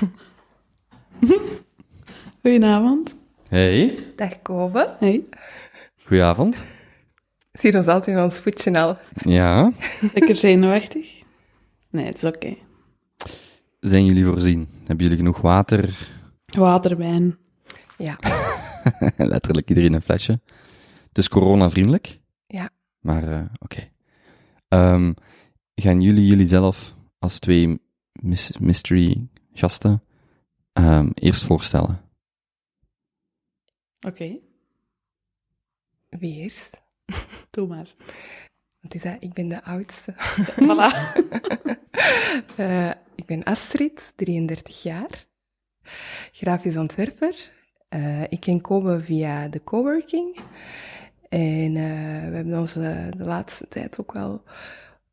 Goedenavond. Hey, Dag Kobe. Hey. goedenavond. Zie ons altijd ons voetje al. Ja, Lekker zenuwachtig? Nee, het is oké. zijn jullie voorzien? Hebben jullie genoeg water? Water, wijn. Ja. Letterlijk iedereen een flesje. Het is coronavriendelijk, Ja. maar eh, oké. Ehm, gaan jullie jullie zelf als twee mis- mystery gasten ehm, eerst voorstellen? Oké, Wie eerst? doe maar. Is dat, ik ben de oudste. Voilà. Eh, ik ben Astrid, 33 jaar. Grafisch ontwerper. Eh, ik ken Kobe via de coworking. En eh, we hebben ons de, de laatste tijd ook wel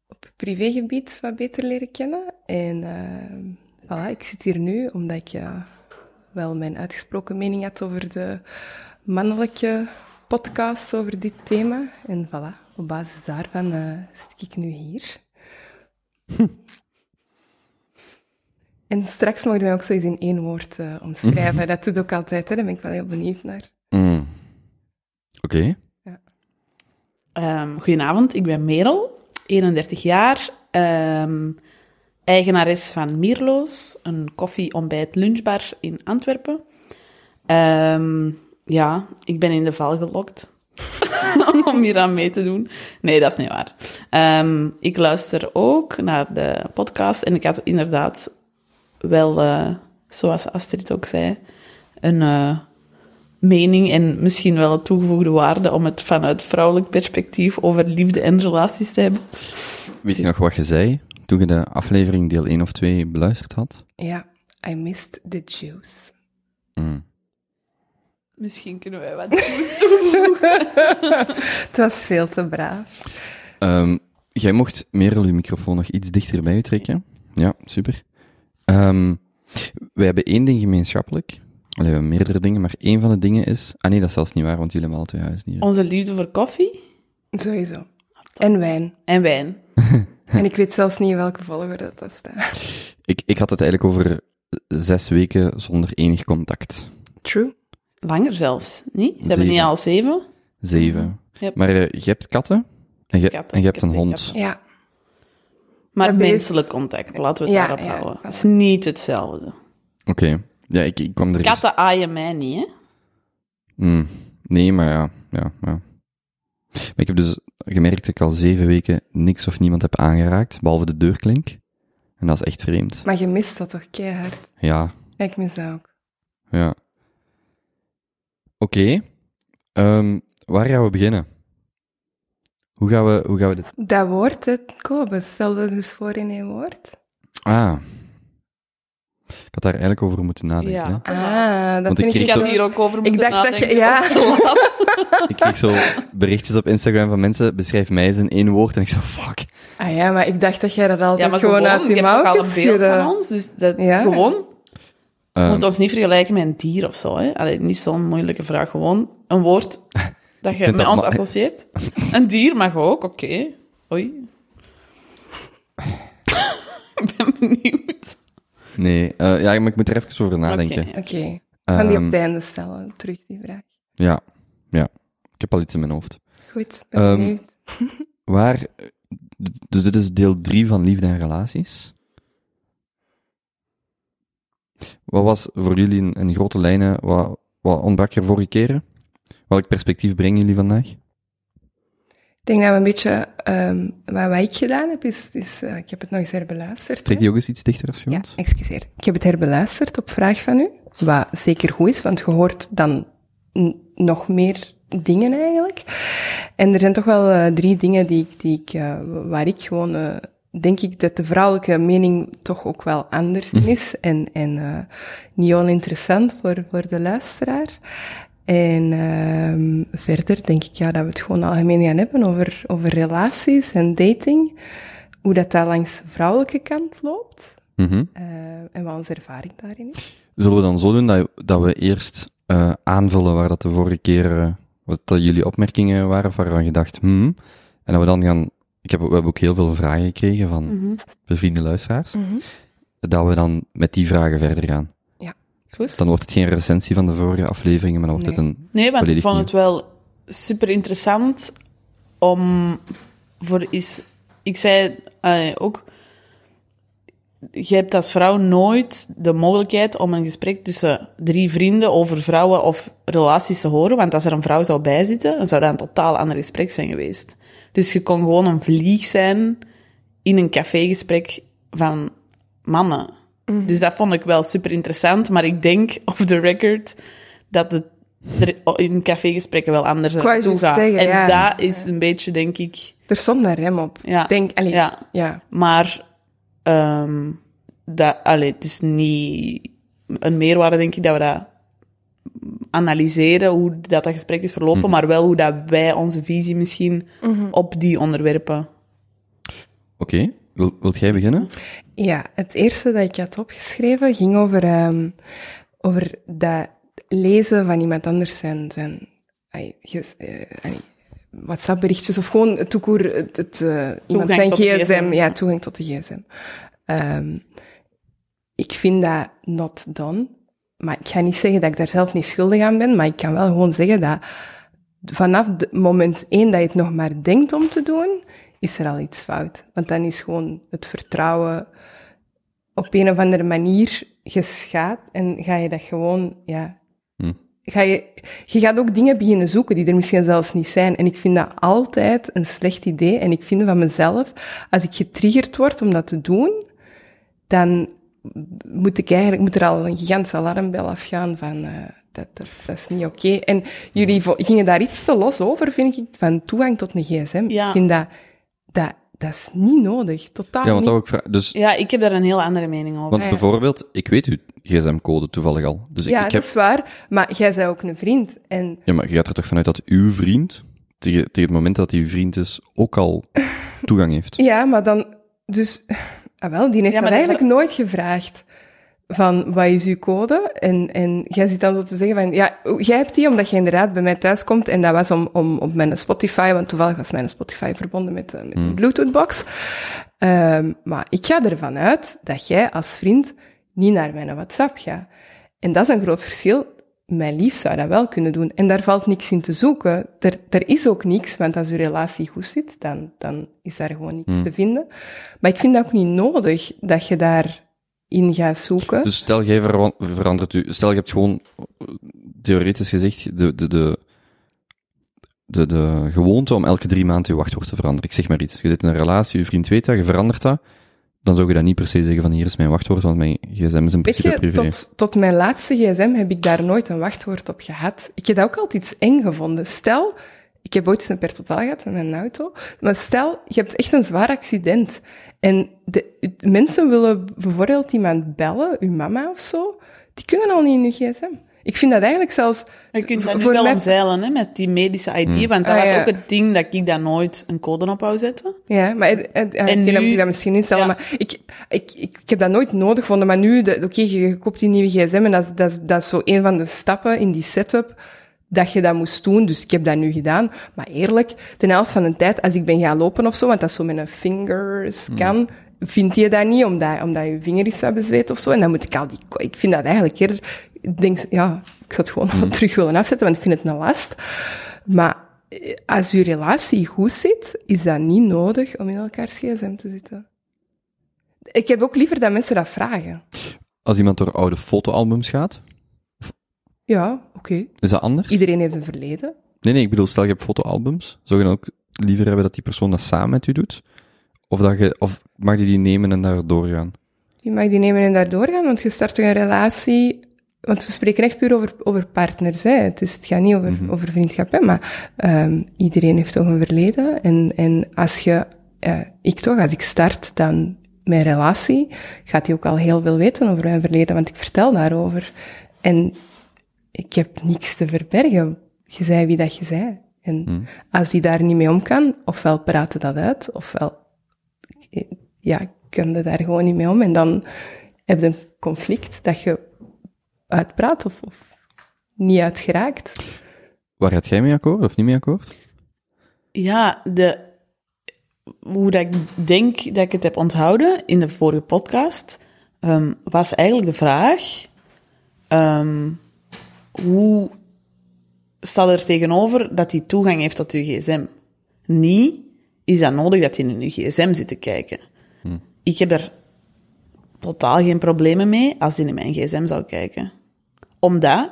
op privégebied wat beter leren kennen. En eh, voilà, ik zit hier nu omdat ik wel mijn uitgesproken mening had over de mannelijke podcast over dit thema. En voilà, op basis daarvan eh, zit ik nu hier. En straks mogen wij ook zo eens in één woord eh, omschrijven. Dat doet ook altijd, hè? daar ben ik wel heel benieuwd naar. Mm. Oké, Ehm, goedenavond, ik ben Merel, 31 jaar. ehm, eigenares van Mierloos, een koffie, ontbijt, lunchbar in Antwerpen. Ehm, ja, ik ben in de val gelokt om hier aan mee te doen. Nee, dat is niet waar. Ehm, ik luister ook naar de podcast en ik had inderdaad wel, eh, zoals Astrid ook zei, een eh, mening en misschien wel een toegevoegde waarde om het vanuit vrouwelijk perspectief over liefde en relaties te hebben. weet je nog wat je zei toen je de aflevering deel 1 of 2 beluisterd had? Ja, I missed the juice. Mm. Misschien kunnen wij wat nieuws toevoegen. Het was veel te braaf. Ehm, jij mocht Merel je microfoon nog iets dichter bij je trekken. Ja, super. Ehm, wij hebben één ding gemeenschappelijk. Allee, we hebben meerdere dingen, maar één van de dingen is... Ah nee, dat is zelfs niet waar, want jullie hebben al twee huisdieren. Onze liefde voor koffie Sowieso. En wijn. en wijn. En ik weet zelfs niet in welke volgorde dat staat. Ik, ik had het eigenlijk over zes weken zonder enig contact. True. Langer zelfs, niet? Ze hebben niet al zeven? Zeven. Yep. Maar eh, je hebt katten en je, Katten, en je hebt een hond. katten. Ja. Maar Dat menselijk contact, laten we het Ja, daarop ja, houden. Het is niet hetzelfde. Oké. Ja, ik, ik kwam er... Katten aaien mij niet, hè? Hmm. Nee, maar ja, ja, ja. Maar ik heb dus gemerkt dat ik al zeven weken niks of niemand heb aangeraakt, behalve de deurklink. En dat is echt vreemd. Maar je mist dat toch keihard? Ja, Ja, ik mis dat ook. ja. Oké. Ehm, waar gaan we beginnen? Hoe gaan we, hoe gaan we dit... Dat woord, het Kobe, stel dat eens voor in één woord. Ah. Ik had daar eigenlijk over moeten nadenken. Ja. Hè? Ah, dat Want vind ik ik... Had zo- hier ook over moeten Ik dacht dat je... Ja. Ik kreeg zo berichtjes op Instagram van mensen, beschrijf mij eens in één woord. En ik zo, fuck. Ah ja, maar ik dacht dat jij dat altijd Ja, maar gewoon, gewoon, uit je hebt al een beeld van ons, dus dat, Ja. gewoon... Ehm, moet ons niet vergelijken met een dier of zo, hè. Allee, niet zo'n moeilijke vraag. Gewoon een woord dat je met dat ons ma- associeert. Een dier mag ook, oké. Oei. Ik ben benieuwd. Nee, eh, ja, maar ik moet er even over nadenken. Oké. Oké, gaan die op Ehm, het einde stellen, terug die vraag. Ja, ja. Ik heb al iets in mijn hoofd. Goed, ben Ehm, benieuwd. Waar, dus dit is deel 3 van Liefde en Relaties. Wat was voor jullie in, in grote lijnen, wat, wat ontbrak er vorige keren? Welk perspectief brengen jullie vandaag? Ik denk dat we een beetje... ehm, wat, wat ik gedaan heb, is... is eh, ik heb het nog eens herbeluisterd. Trek die ook eens iets dichter als je Ja, wilt? excuseer. Ik heb het herbeluisterd op vraag van u. Wat zeker goed is, want je hoort dan nog meer dingen eigenlijk. En er zijn toch wel eh, drie dingen die ik, die ik, eh, waar ik gewoon, denk ik, dat de vrouwelijke mening toch ook wel anders in is. En, en eh, niet oninteressant voor, voor de luisteraar. En ehm, verder denk ik ja, dat we het gewoon algemeen gaan hebben over, over relaties en dating. Hoe dat, dat langs de vrouwelijke kant loopt. Mhm. Eh, en wat onze ervaring daarin is. Zullen we dan zo doen dat, dat we eerst eh, aanvullen waar dat de vorige keer, eh, wat dat jullie opmerkingen waren, waarvan je dacht, hmm, en dat we dan gaan, ik heb, we hebben ook heel veel vragen gekregen van Mhm. bevriende luisteraars. dat we dan met die vragen verder gaan. Goed. Dan wordt het geen recensie van de vorige afleveringen, maar dan wordt Nee. het een... Nee, want ik vond het wel super interessant om voor is. Ik zei ook, je hebt als vrouw nooit de mogelijkheid om een gesprek tussen drie vrienden over vrouwen of relaties te horen, want als er een vrouw zou bijzitten, dan zou dat een totaal ander gesprek zijn geweest. Dus je kon gewoon een vlieg zijn in een cafégesprek van mannen. Dus dat vond ik wel super interessant, maar ik denk, off the record, dat het er in cafégesprekken wel anders naartoe gaat. zeggen, en ja. dat is een beetje, denk ik... Er stond een rem op. Ja. Denk, allee, Ja. ja. Maar ehm dat, allee, het is niet een meerwaarde, denk ik, dat we dat analyseren, hoe dat, dat gesprek is verlopen, maar wel hoe dat wij onze visie misschien op die onderwerpen... Oké, Wil, wilt jij beginnen? Ja, het eerste dat ik had opgeschreven ging over, ehm, over dat lezen van iemand anders zijn, zijn ai, ges- eh, ai, WhatsApp-berichtjes of gewoon toekoer, het, het, eh, iemand zijn gsm, gsm. ja, toegang tot de gsm. Ehm, ik vind dat not done, maar ik ga niet zeggen dat ik daar zelf niet schuldig aan ben, maar ik kan wel gewoon zeggen dat vanaf het moment één dat je het nog maar denkt om te doen, is er al iets fout. Want dan is gewoon het vertrouwen op een of andere manier geschaad en ga je dat gewoon, ja... Hm. Ga je, je gaat ook dingen beginnen zoeken die er misschien zelfs niet zijn. En ik vind dat altijd een slecht idee. En ik vind van mezelf, als ik getriggerd word om dat te doen, dan moet ik eigenlijk, moet er al een gigantische alarmbel afgaan van, eh, dat, dat, is, dat is niet oké. En jullie gingen daar iets te los over, vind ik, van toegang tot een gsm. Ja. Ik vind dat, dat, dat is niet nodig. Totaal Ja, want niet. dat ook Dus, Ja, ik heb daar een heel andere mening over. want ja. bijvoorbeeld, ik weet uw gsm-code toevallig al. Dus ik, ja, ik dat heb, is waar. Maar jij bent ook een vriend. En ja, maar je gaat er toch vanuit dat uw vriend, tegen, tegen het moment dat hij uw vriend is, ook al toegang heeft. ja, maar dan, dus, ah wel, die heeft Ja, dat eigenlijk dat- nooit gevraagd. Van, wat is uw code? En, en jij zit dan zo te zeggen van, ja, jij hebt die omdat je inderdaad bij mij thuis komt en dat was om, om op mijn Spotify, want toevallig was mijn Spotify verbonden met, eh, met een Bluetooth-box. Ehm, maar ik ga ervan uit dat jij als vriend niet naar mijn WhatsApp gaat. En dat is een groot verschil. Mijn lief zou dat wel kunnen doen. En daar valt niks in te zoeken. Er, er is ook niks, want als uw relatie goed zit, dan, dan is daar gewoon niks te vinden. Maar ik vind dat ook niet nodig dat je daarin gaat zoeken. Dus stel, jij verandert u, stel je hebt gewoon, eh, theoretisch gezegd, de, de, de, de, de gewoonte om elke drie maanden je wachtwoord te veranderen. Ik zeg maar iets. Je zit in een relatie, je vriend weet dat, je verandert dat. Dan zou je dat niet per se zeggen van hier is mijn wachtwoord, want mijn gsm is in Weet principe je, privé. tot, tot mijn laatste gsm heb ik daar nooit een wachtwoord op gehad. Ik heb dat ook altijd iets eng gevonden. Stel, ik heb ooit eens een per totaal gehad met mijn auto, maar stel, je hebt echt een zwaar accident en de, de mensen willen bijvoorbeeld iemand bellen, uw mama of zo, die kunnen al niet in uw gsm. Ik vind dat eigenlijk zelfs... Je kunt dat nu wel omzeilen, hè, met die medische ID, Hmm. want dat Ah, was ja. ook het ding dat ik daar nooit een code op wou zetten. Ja, maar ja, En oké, dan nu- moet ik dat misschien instellen. Ja. Maar ik, ik, ik, ik heb dat nooit nodig gevonden. Maar nu, de- oké, je, je koopt die nieuwe gsm en dat, is- dat, is- dat is zo een van de stappen in die setup dat je dat moest doen. Dus ik heb dat nu gedaan. Maar eerlijk, de helft van de tijd, als ik ben gaan lopen of zo, want dat is zo met een fingerscan, vind je dat niet, omdat, omdat je vinger is bezweet of zo. En dan moet ik al die... Ik vind dat eigenlijk eerder... Ik denk, ja, ik zou het gewoon terug willen afzetten, want ik vind het een last. Maar eh, als je relatie goed zit, is dat niet nodig om in elkaars gsm te zitten. Ik heb ook liever dat mensen dat vragen. Als iemand door oude fotoalbums gaat, Ja, oké. is dat anders? Iedereen heeft een verleden. Nee, nee, ik bedoel, stel je hebt fotoalbums, zou je dan ook liever hebben dat die persoon dat samen met u doet? Of, dat je, of mag je die nemen en daar doorgaan? Je mag die nemen en daar doorgaan, want je start toch een relatie... Want we spreken echt puur over, over partners, hè. Het, is, het gaat niet over, over vriendschap, hè. Maar ehm, iedereen heeft toch een verleden. En, en als je... eh, ik toch, als ik start dan mijn relatie, gaat hij ook al heel veel weten over mijn verleden, want ik vertel daarover. En ik heb niks te verbergen. Je zei wie dat je zei. En als die daar niet mee om kan, ofwel praten dat uit, ofwel ja, kun je daar gewoon niet mee om. En dan heb je een conflict dat je uitpraat of, of niet uitgeraakt. Waar gaat jij mee akkoord of niet mee akkoord? Ja, de, hoe dat ik denk dat ik het heb onthouden in de vorige podcast, ehm, was eigenlijk de vraag: ehm, hoe staat er tegenover dat hij toegang heeft tot uw gsm? Niet, is dat nodig dat hij in uw gsm zit te kijken? Ik heb er totaal geen problemen mee als hij in mijn gsm zou kijken. Omdat,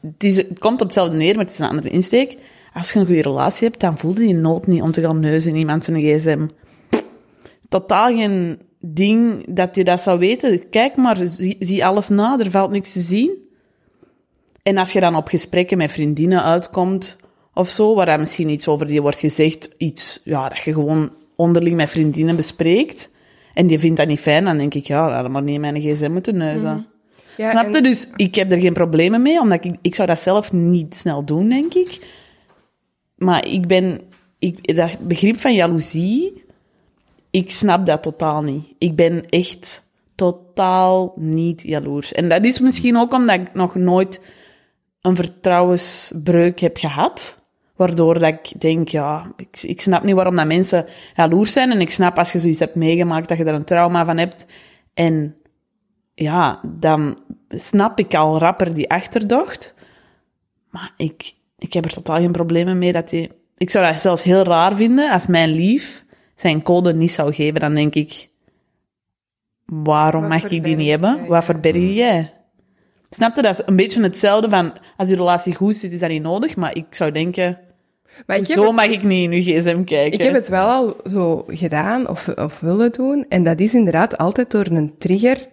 het, is, het komt op hetzelfde neer, maar het is een andere insteek. Als je een goede relatie hebt, dan voelde je nood niet om te gaan neuzen in iemand zijn gsm. Totaal geen ding dat je dat zou weten. Kijk maar, zie, zie alles na, er valt niks te zien. En als je dan op gesprekken met vriendinnen uitkomt of zo, waar daar misschien iets over je wordt gezegd, iets ja, dat je gewoon onderling met vriendinnen bespreekt, en die vindt dat niet fijn, dan denk ik, ja, dan maar niet in mijn gsm moeten neuzen. Ja, Snap je? en- Dus ik heb er geen problemen mee, omdat ik, ik zou dat zelf niet snel doen, denk ik. Maar ik ben, ik, dat begrip van jaloezie, ik snap dat totaal niet. Ik ben echt totaal niet jaloers. En dat is misschien ook omdat ik nog nooit een vertrouwensbreuk heb gehad. Waardoor dat ik denk, ja, ik, ik snap niet waarom dat mensen jaloers zijn. En ik snap als je zoiets hebt meegemaakt, dat je er een trauma van hebt. En ja, dan snap ik al rapper die achterdocht. Maar ik, ik heb er totaal geen problemen mee dat hij... Ik zou dat zelfs heel raar vinden als mijn lief zijn code niet zou geven. Dan denk ik, waarom Wat mag ik die niet hebben? jij? Wat verberg jij? Snap je? Dat is een beetje hetzelfde van, als je relatie goed zit, is dat niet nodig. Maar ik zou denken, maar ik zo het- mag ik niet in uw gsm kijken. Ik heb het wel al zo gedaan of, of willen doen. En dat is inderdaad altijd door een trigger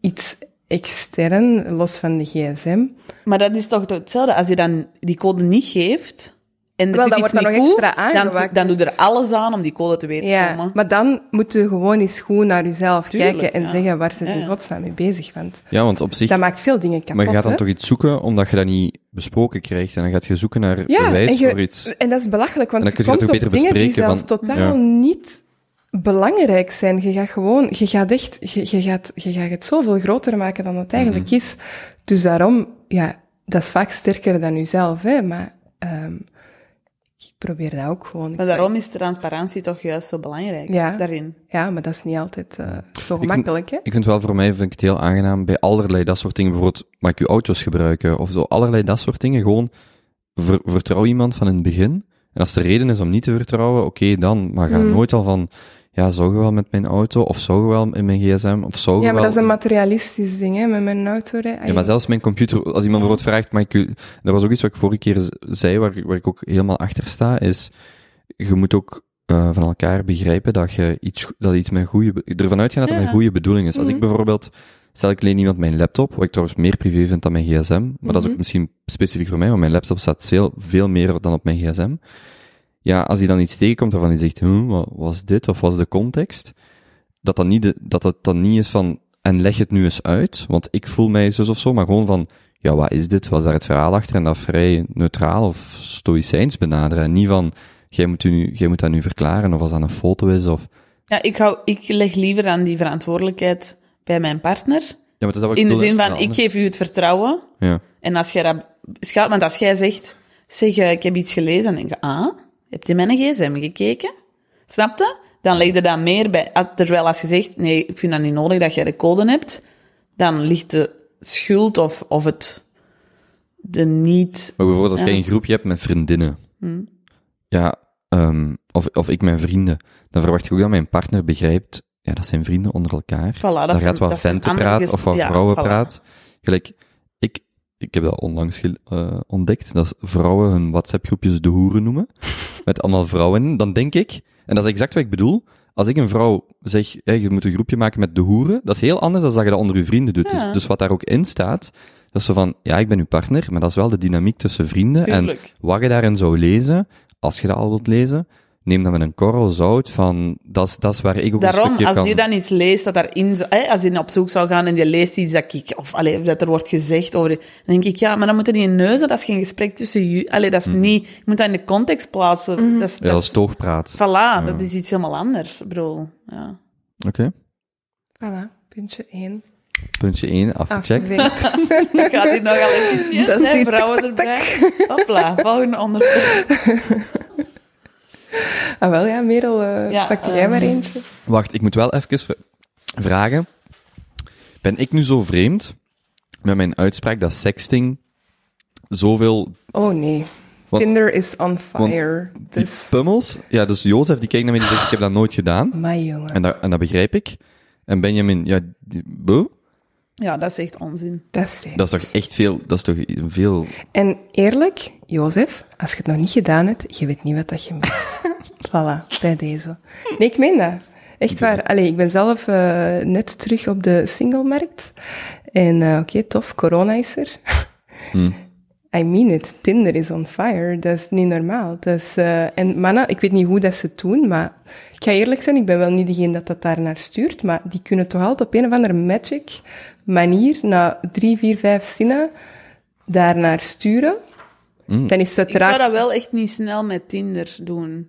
iets extern, los van de gsm. Maar dat is toch hetzelfde? Als je dan die code niet geeft, en er Wel, dan wordt dat niet nog goed, extra dan, aangewakkerd. dan doe je er alles aan om die code te weten te Ja, komen. maar dan moet je gewoon eens goed naar jezelf Tuurlijk, kijken en ja. zeggen, waar zit Ja, je ja. godsnaam mee bezig? Want Ja, want op zich... dat maakt veel dingen kapot. Maar je gaat dan hè? toch iets zoeken, omdat je dat niet besproken krijgt. En dan gaat je zoeken naar Ja, bewijs en, je- voor iets. en dat is belachelijk, want dan je kun je komt op beter dingen die bespreken, zelfs totaal ja. niet belangrijk zijn. Je gaat gewoon, je gaat echt, je, je gaat, je gaat het zoveel groter maken dan het eigenlijk Mhm. is. Dus daarom, ja, dat is vaak sterker dan jezelf, hè, maar ehm, probeer dat ook gewoon. Ik Maar zeg- daarom is transparantie toch juist zo belangrijk Ja. daarin. Ja, maar dat is niet altijd eh, zo vind- gemakkelijk, hè. Ik vind wel voor mij vind ik het heel aangenaam bij allerlei dat soort dingen. Bijvoorbeeld, mag ik uw auto's gebruiken? Of zo, allerlei dat soort dingen. Gewoon, ver- vertrouw iemand van in het begin. En als de reden is om niet te vertrouwen, oké dan. Maar ga Mm. nooit al van, ja, zou je wel met mijn auto? Of zou je wel in mijn gsm? Of zou je Ja, maar wel... dat is een materialistisch ding, hè, met mijn auto. Ja, maar zelfs mijn computer, als iemand bijvoorbeeld vraagt, maar ik, u- dat was ook iets wat ik vorige keer zei, waar, waar ik ook helemaal achter sta, is, je moet ook eh, van elkaar begrijpen dat je iets, dat iets met goede, ervan uitgaan dat het Ja. met goede bedoeling is. Als ik Mhm. bijvoorbeeld, stel ik leen iemand mijn laptop, wat ik trouwens meer privé vind dan mijn gsm, maar dat is ook Mhm. misschien specifiek voor mij, want mijn laptop staat veel, veel meer dan op mijn gsm. Ja, als hij dan iets tegenkomt waarvan hij zegt, hm, wat was dit, of was de context, dat dan niet, de, dat het dan niet is van, en leg het nu eens uit, want ik voel mij zus of zo, maar gewoon van, ja, wat is dit? Was daar het verhaal achter? En dat vrij neutraal of stoïcijns benaderen. En niet van, jij moet, u nu, jij moet dat nu verklaren, of als dat een foto is, of... Ja, ik, hou, ik leg liever aan die verantwoordelijkheid bij mijn partner. Ja, maar het is dat wat In de zin van, ik geef u het vertrouwen. Ja. En als jij dat schat, want als jij zegt, zeg, eh, ik heb iets gelezen, dan denk je, ah, heb je mijn gsm gekeken? Snap je? Dan leg je dat meer bij. Ah, Terwijl als je zegt, nee, ik vind dat niet nodig dat jij de code hebt, dan ligt de schuld of, of het, de niet... Maar bijvoorbeeld als jij een groepje hebt met vriendinnen, Hm. ja, ehm, of, of ik mijn vrienden, dan verwacht ik ook dat mijn partner begrijpt, ja, dat zijn vrienden onder elkaar. Voilà, dat Daar gaat wat ventenpraat andere of wat ja, vrouwenpraat. Gelijk, ik, ik heb dat onlangs eh, ontdekt, dat vrouwen hun WhatsApp-groepjes de hoeren noemen, met allemaal vrouwen in. Dan denk ik, en dat is exact wat ik bedoel, als ik een vrouw zeg, hé, je moet een groepje maken met de hoeren, dat is heel anders dan dat je dat onder je vrienden doet. Ja. Dus, dus wat daar ook in staat, dat is zo van, ja, ik ben uw partner, maar dat is wel de dynamiek tussen vrienden. En wat je daarin zou lezen, als je dat al wilt lezen, neem dat met een korrel zout van, dat is, dat is waar ik ook een Daarom, stukje als kan... je dan iets leest dat daarin, zo- als je op zoek zou gaan en je leest iets dat ik, of allee, dat er wordt gezegd over, dan denk ik, ja, maar dan moet je niet in neuzen, dat is geen gesprek tussen jullie. Allee, dat is niet, je moet dat in de context plaatsen. Dat is, Mhm. Ja, dat is toogpraat. Voilà, dat is iets helemaal anders, ik bedoel, ja. Oké. Voilà, puntje 1. Puntje 1, afgecheckt. Afgevinkt. Dan gaat dit nogal efficiënt, is hè, die vrouwen erbij. Hopla, volgende onderwerp. ah, wel ja, Merel, eh Ja, pak eh, jij maar eentje. Wacht, ik moet wel even vragen. Ben ik nu zo vreemd met mijn uitspraak dat sexting zoveel... Oh nee. Want- Tinder is on fire. Die Dus, pummels... Ja, dus Jozef die kijkt naar mij en die zegt, ik heb dat nooit gedaan. my jongen. En dat, en dat begrijp ik. En Benjamin, ja, die, boe, Ja, dat is echt onzin. Dat is dat is toch echt veel... Dat is toch veel... En eerlijk, Jozef, als je het nog niet gedaan hebt, je weet niet wat dat je mist. voilà, bij deze. Nee, ik meen dat. Echt waar. Allee, ik ben zelf eh, net terug op de singlemarkt. En eh, oké, tof, corona is er. Hm. I mean it, Tinder is on fire. Dat is niet normaal. Dat is, eh, en mannen, ik weet niet hoe dat ze het doen, maar ik ga eerlijk zijn, ik ben wel niet degene dat dat daar naar stuurt, maar die kunnen toch altijd op een of andere magic manier, na drie, vier, vijf zinnen, daarnaar sturen. Dan is het Ik zou dat wel echt niet snel met Tinder doen.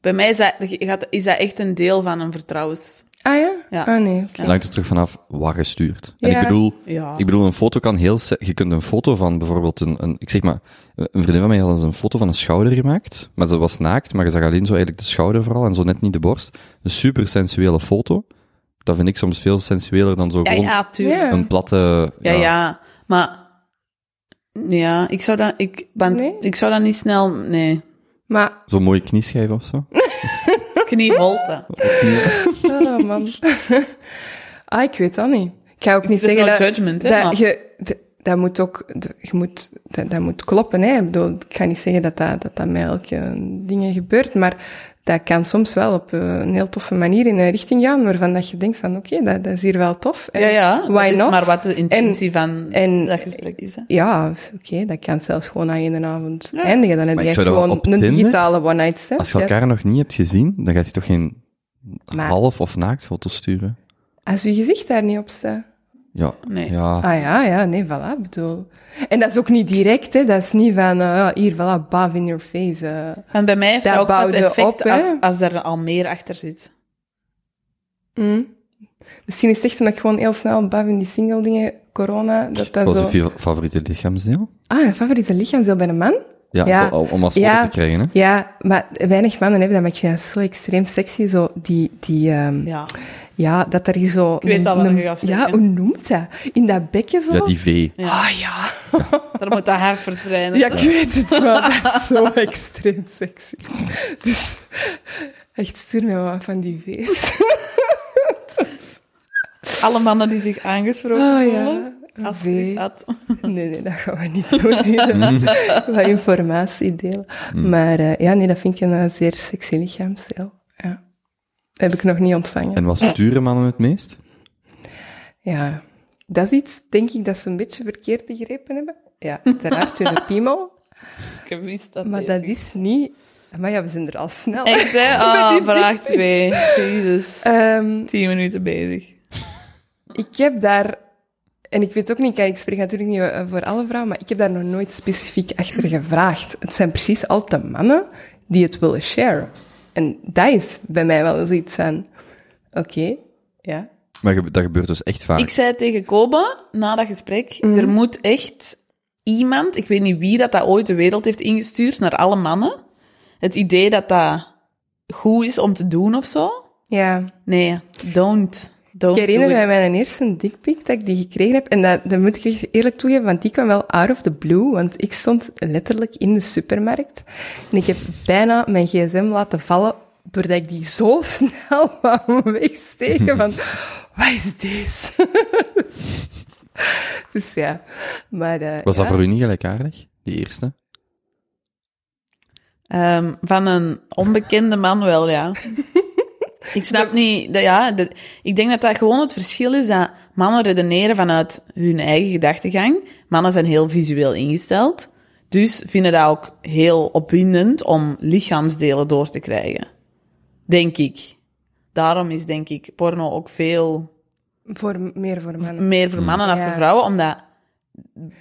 Bij mij is dat, gaat- is dat echt een deel van een vertrouwens... Ah ja? Ja. Ah nee, oké. Het hangt er terug vanaf wat je stuurt. En Ja. ik bedoel, Ja. ik bedoel, een foto kan heel... Je kunt een foto van bijvoorbeeld een, een... Ik zeg maar, een vriendin van mij had eens een foto van een schouder gemaakt. Maar ze was naakt, maar je zag alleen zo eigenlijk de schouder vooral en zo net niet de borst. Een super sensuele foto. Dat vind ik soms veel sensueler dan zo Ja, gewoon ja, tuurlijk. Ja. een platte... Ja, ja, maar... Ja, ik zou dat... Ik, ben, Nee? ik zou dat niet snel... Nee. Maar, Zo'n mooie knieschijf of zo. Knieholte. oh man. ah, ik weet dat niet. Ik ga ook niet Het is zeggen dat... judgment, hè, dat, maar- je, dat moet ook... Je moet, dat, dat moet kloppen, hè. Ik bedoel, ik ga niet zeggen dat dat, dat, dat met elke dingen gebeurt, maar dat kan soms wel op eh, een heel toffe manier in een richting gaan, waarvan dat je denkt van, oké, dat, dat is hier wel tof. En Ja, ja. Why dat is not? maar wat de intentie van en- dat gesprek is. Hè. Ja, oké, dat kan zelfs gewoon na één avond Ja. eindigen. Dan heb je gewoon op een Tinder- digitale one-night stand. Als je Ja. elkaar nog niet hebt gezien, dan gaat hij toch geen Maar- half- of naaktfoto's sturen? Als je gezicht daar niet op staat. Ja. Nee. Ja. Ah ja, ja, nee, voilà, bedoel. En dat is ook niet direct, hè. Dat is niet van, eh, hier, voilà, bav in your face. eh. En bij mij heeft Dat ook pas effect op, hè? als, als er al meer achter zit. Mm. Misschien is het echt omdat ik gewoon heel snel bav in die single dingen, corona, dat dat Wat zo... is je favoriete lichaamsdeel? Ah, favoriete lichaamsdeel bij een man? Ja, Ja. om- als Ja. te krijgen, hè? Ja, maar weinig mannen hebben dat, maar ik vind dat zo extreem sexy, zo die, die, ehm, Ja. ja, dat er zo... Ik weet wat je gaat Ja, hoe noemt dat? In dat bekje zo? Ja, die V. Ah ja. Daar moet dat hart vertrainen. Ja, ik weet het wel. Dat is zo extreem sexy. Dus echt, stuur me wat van die feest. Alle mannen die zich aangesproken Oh voelen. Ja. Als V. dat. Nee, nee, dat gaan we niet doen. hier. Wat informatie delen. Maar eh, ja, nee, dat vind ik een eh, zeer sexy lichaamsdeel. Ja. Dat heb ik nog niet ontvangen. En wat sturen mannen het meest? Ja, dat is iets, denk ik, dat ze een beetje verkeerd begrepen hebben. Ja, uiteraard hun piemel. Ik wist dat. Maar dat is niet... Maar ja, we zijn er al snel. Echt, hè? Ah, vraag 2. Jezus. Ehm, Tien minuten bezig. Ik heb daar, en ik weet ook niet, kijk, ik spreek natuurlijk niet eh, voor alle vrouwen, maar ik heb daar nog nooit specifiek achter gevraagd. Het zijn precies altijd mannen die het willen sharen. En dat is bij mij wel zoiets van, oké, ja. Maar dat gebeurt dus echt vaak. Ik zei tegen Koba, na dat gesprek, Mhm. er moet echt iemand, ik weet niet wie dat, dat ooit de wereld heeft ingestuurd, naar alle mannen. Het idee dat dat goed is om te doen of zo. Ja, Nee, don't. Don't ik herinner mij mijn eerste dickpic dat ik die gekregen heb. En dat, dat moet ik echt eerlijk toegeven, want die kwam wel out of the blue. Want ik stond letterlijk in de supermarkt. En ik heb bijna mijn gsm laten vallen, doordat ik die zo snel wou wegsteken. Van, wat is deze? dus ja, maar... eh, Was dat ja. voor u niet gelijkaardig, die eerste? Ehm, van een onbekende man wel, ja. Ik snap niet, dat, ja, dat- ik denk dat dat gewoon het verschil is dat mannen redeneren vanuit hun eigen gedachtegang. Mannen zijn heel visueel ingesteld, dus vinden dat ook heel opwindend om lichaamsdelen door te krijgen. Denk ik. Daarom is denk ik porno ook veel Voor, meer voor mannen. meer voor mannen dan Ja. voor vrouwen, omdat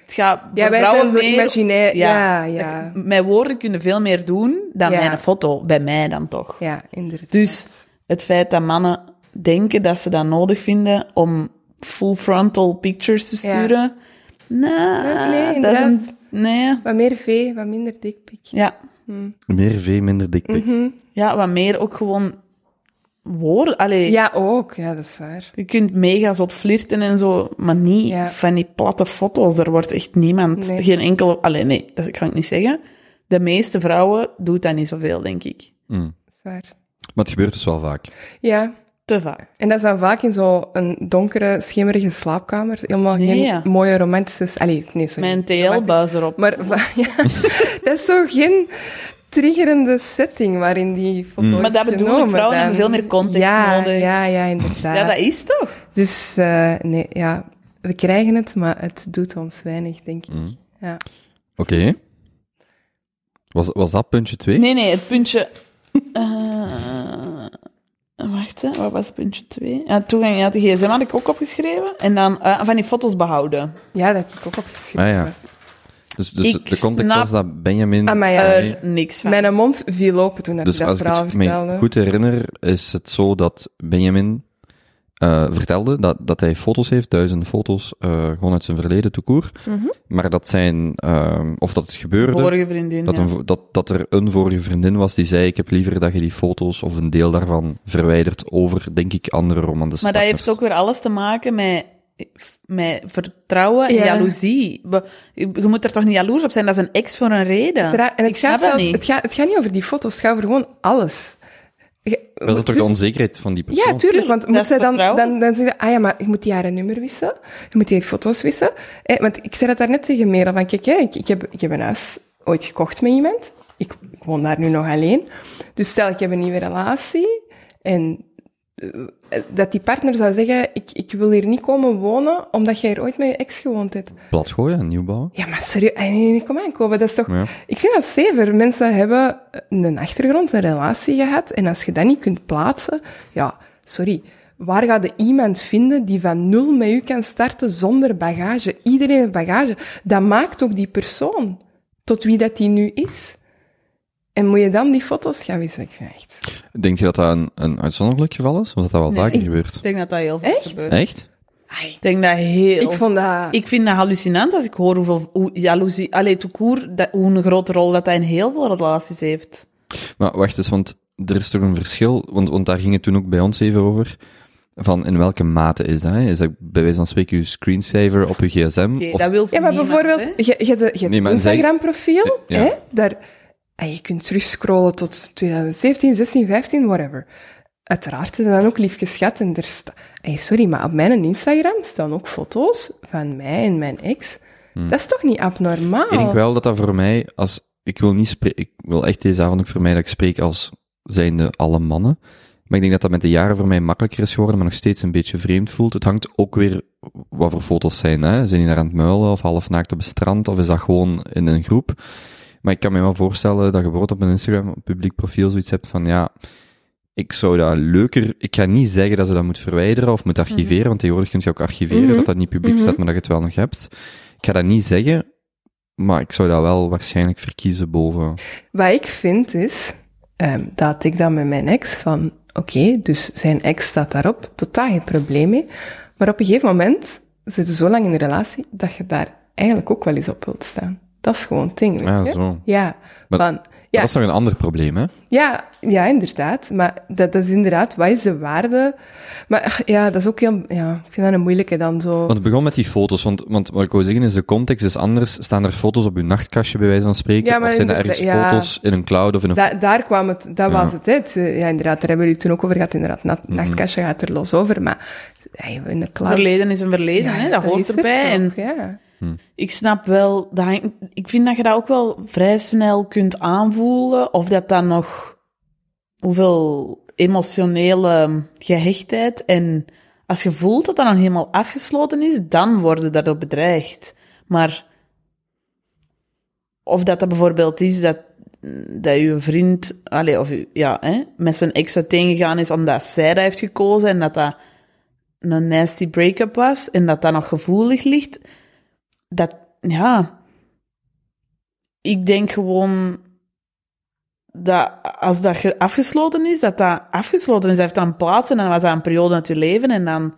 het gaat voor Ja, wij vrouwen zijn zo meer- imaginair. Ja, ja. Met woorden kunnen veel meer doen dan Ja. met een foto, bij mij dan toch. Ja, inderdaad. Dus het feit dat mannen denken dat ze dat nodig vinden om full frontal pictures te Ja. sturen, nou, Nee, dat is een, inderdaad. nee, Wat meer V, wat minder dickpic. ja. Meer V, minder dikpik. Mhm. ja, wat meer ook gewoon woorden. Allee, Ja, ook. Ja, dat is waar. je kunt mega zot flirten en zo, maar niet Ja. van die platte foto's. Er wordt echt niemand, Nee. geen enkele... Allee, nee, dat kan ik niet zeggen. De meeste vrouwen doet dat niet zoveel, denk ik. Mm. Dat is waar. Maar het gebeurt dus wel vaak. Ja, Te vaak. en dat is dan vaak in zo'n donkere, schemerige slaapkamer. Helemaal Nee, geen ja. mooie romantische... Allee, nee, sorry. Mijn TL-buis erop. Maar ja, dat is zo geen triggerende setting waarin die foto Mm. Maar dat bedoel ik, vrouwen dan. hebben veel meer context ja, nodig. Ja, ja, inderdaad. ja, dat is toch? Dus eh, nee, ja, we krijgen het, maar het doet ons weinig, denk ik. Mm. Ja. Oké. Was, was dat puntje 2? Nee, nee, het puntje... eh, wacht, hè. wat was puntje 2? Ja, toegang uit de gsm had ik ook opgeschreven. En dan eh, van die foto's behouden. ja, dat heb ik ook opgeschreven. Ah, ja. Dus, dus Ik de context snap- was dat Benjamin... Ah, ja. Er niks van. Mijn mond viel open toen dat dus je dat als ik verhaal het me vertelde. goed herinner, is het zo dat Benjamin eh, vertelde dat, dat hij foto's heeft, duizenden foto's, eh, gewoon uit zijn verleden toekoer. Mhm. Maar dat zijn, ehm, of dat het gebeurde, Vorige vriendin, dat, ja. een, dat, dat er een vorige vriendin was die zei, ik heb liever dat je die foto's of een deel daarvan verwijdert over, denk ik, andere romantische Maar dat heeft ook weer alles te maken met, met vertrouwen en Ja. jaloezie. Je, moet er toch niet jaloers op zijn? Dat is een ex voor een reden. En het ik gaat, snap dat zelfs- niet. Het, gaat, het gaat niet over die foto's, het gaat over gewoon alles. Je- Dat is toch dus- de onzekerheid van die persoon? Ja, tuurlijk, want moet zij dan, dan, dan zeggen, ah ja, maar je moet die haar nummer wisselen, je moet die foto's wisselen. Eh, want ik zei dat daarnet tegen Merel, van kijk, hè, ik, ik, heb, ik heb een huis ooit gekocht met iemand, ik, ik woon daar nu nog alleen. Dus stel, ik heb een nieuwe relatie, en eh, dat die partner zou zeggen, ik, ik wil hier niet komen wonen, omdat jij hier ooit met je ex gewoond hebt. Plat gooien en nieuw bouwen? Ja, maar serieus, eh, nee, nee, kom aan, Kobe, dat is toch... Ja. Ik vind dat zever. Mensen hebben een achtergrond, een relatie gehad, en als je dat niet kunt plaatsen, ja, sorry. Waar gaat je iemand vinden die van nul met u kan starten zonder bagage? Iedereen heeft bagage. Dat maakt ook die persoon tot wie dat die nu is. En moet je dan die foto's gaan wisselen? Ik vind echt... Denk je dat dat een, een uitzonderlijk geval is? Of dat dat wel Nee, vaker gebeurt? Ik denk dat dat heel veel Echt? gebeurt. Echt? Ik denk dat heel... Ik vond dat... Ik vind dat hallucinant als ik hoor hoeveel hoe jaloezie... Allee, tout court, dat, hoe een grote rol dat hij in heel veel relaties heeft. Maar wacht eens, want er is toch een verschil, want, want daar ging het toen ook bij ons even over, van in welke mate is dat? Hè? Is dat bij wijze van spreken je screensaver op je gsm? Of, dat wil Ja, maar niemand, bijvoorbeeld, je, je, je Nee, Instagram-profiel, Ja. hè, daar, en je kunt terugscrollen tot 2017, 16, 15, whatever. Uiteraard dat dan ook lief geschat en er sta, hey, sorry, maar op mijn Instagram staan ook foto's van mij en mijn ex. Dat is toch niet abnormaal? Hmm. Ik denk wel dat dat voor mij, als, ik wil niet spreken, ik wil echt deze avond ook vermijden dat ik spreek als zijnde alle mannen. Maar ik denk dat dat met de jaren voor mij makkelijker is geworden, maar nog steeds een beetje vreemd voelt. Het hangt ook weer wat voor foto's zijn, hè. Zijn die daar aan het muilen of half naakt op het strand, of is dat gewoon in een groep? Maar ik kan me wel voorstellen dat je bijvoorbeeld op een Instagram, op publiek profiel, zoiets hebt van, ja, ik zou dat leuker, ik ga niet zeggen dat ze dat moet verwijderen of moet archiveren, want tegenwoordig kun je ook archiveren, Mhm. dat dat niet publiek Mhm. staat, maar dat je het wel nog hebt. Ik ga dat niet zeggen, maar ik zou dat wel waarschijnlijk verkiezen boven. Wat ik vind is, ehm, dat ik dan met mijn ex van, oké, dus zijn ex staat daarop, totaal geen probleem mee. Maar op een gegeven moment zit je zo lang in een relatie dat je daar eigenlijk ook wel eens op wilt staan. Dat is gewoon het ding, Ja, je? zo. Ja, Maar- van, ja, Dat is nog een ander probleem, hè? ja, ja, inderdaad. Maar dat, dat is inderdaad, wat is de waarde? Maar ach, ja, dat is ook heel, ja, ik vind dat een moeilijke dan zo. Want het begon met die foto's, want, want wat ik wou zeggen is, de context is anders. Staan er foto's op uw nachtkastje, bij wijze van spreken? Ja, maar of zijn er ergens ja. foto's in een cloud of in een... Da- daar kwam het, dat Ja. was het, eh, Ja, inderdaad, daar hebben we het toen ook over gehad. Inderdaad, na, Mhm. nachtkastje gaat er los over, maar ja, in de cloud... Verleden is een verleden, hè, dat, hoort er erbij. En ja. Ik snap wel, dat ik vind dat je dat ook wel vrij snel kunt aanvoelen, of dat dan nog, hoeveel emotionele gehechtheid, en als je voelt dat dat dan helemaal afgesloten is, dan worden daardoor bedreigd. Maar, of dat dat bijvoorbeeld is dat, dat je vriend, allee, of ja, hè, met zijn ex uiteengegaan is omdat zij dat heeft gekozen en dat dat een nasty break-up was en dat dat nog gevoelig ligt, dat, ja, ik denk gewoon dat als dat ge- afgesloten is, dat dat afgesloten is. Dat heeft dan plaats en dan was dat een periode uit je leven en dan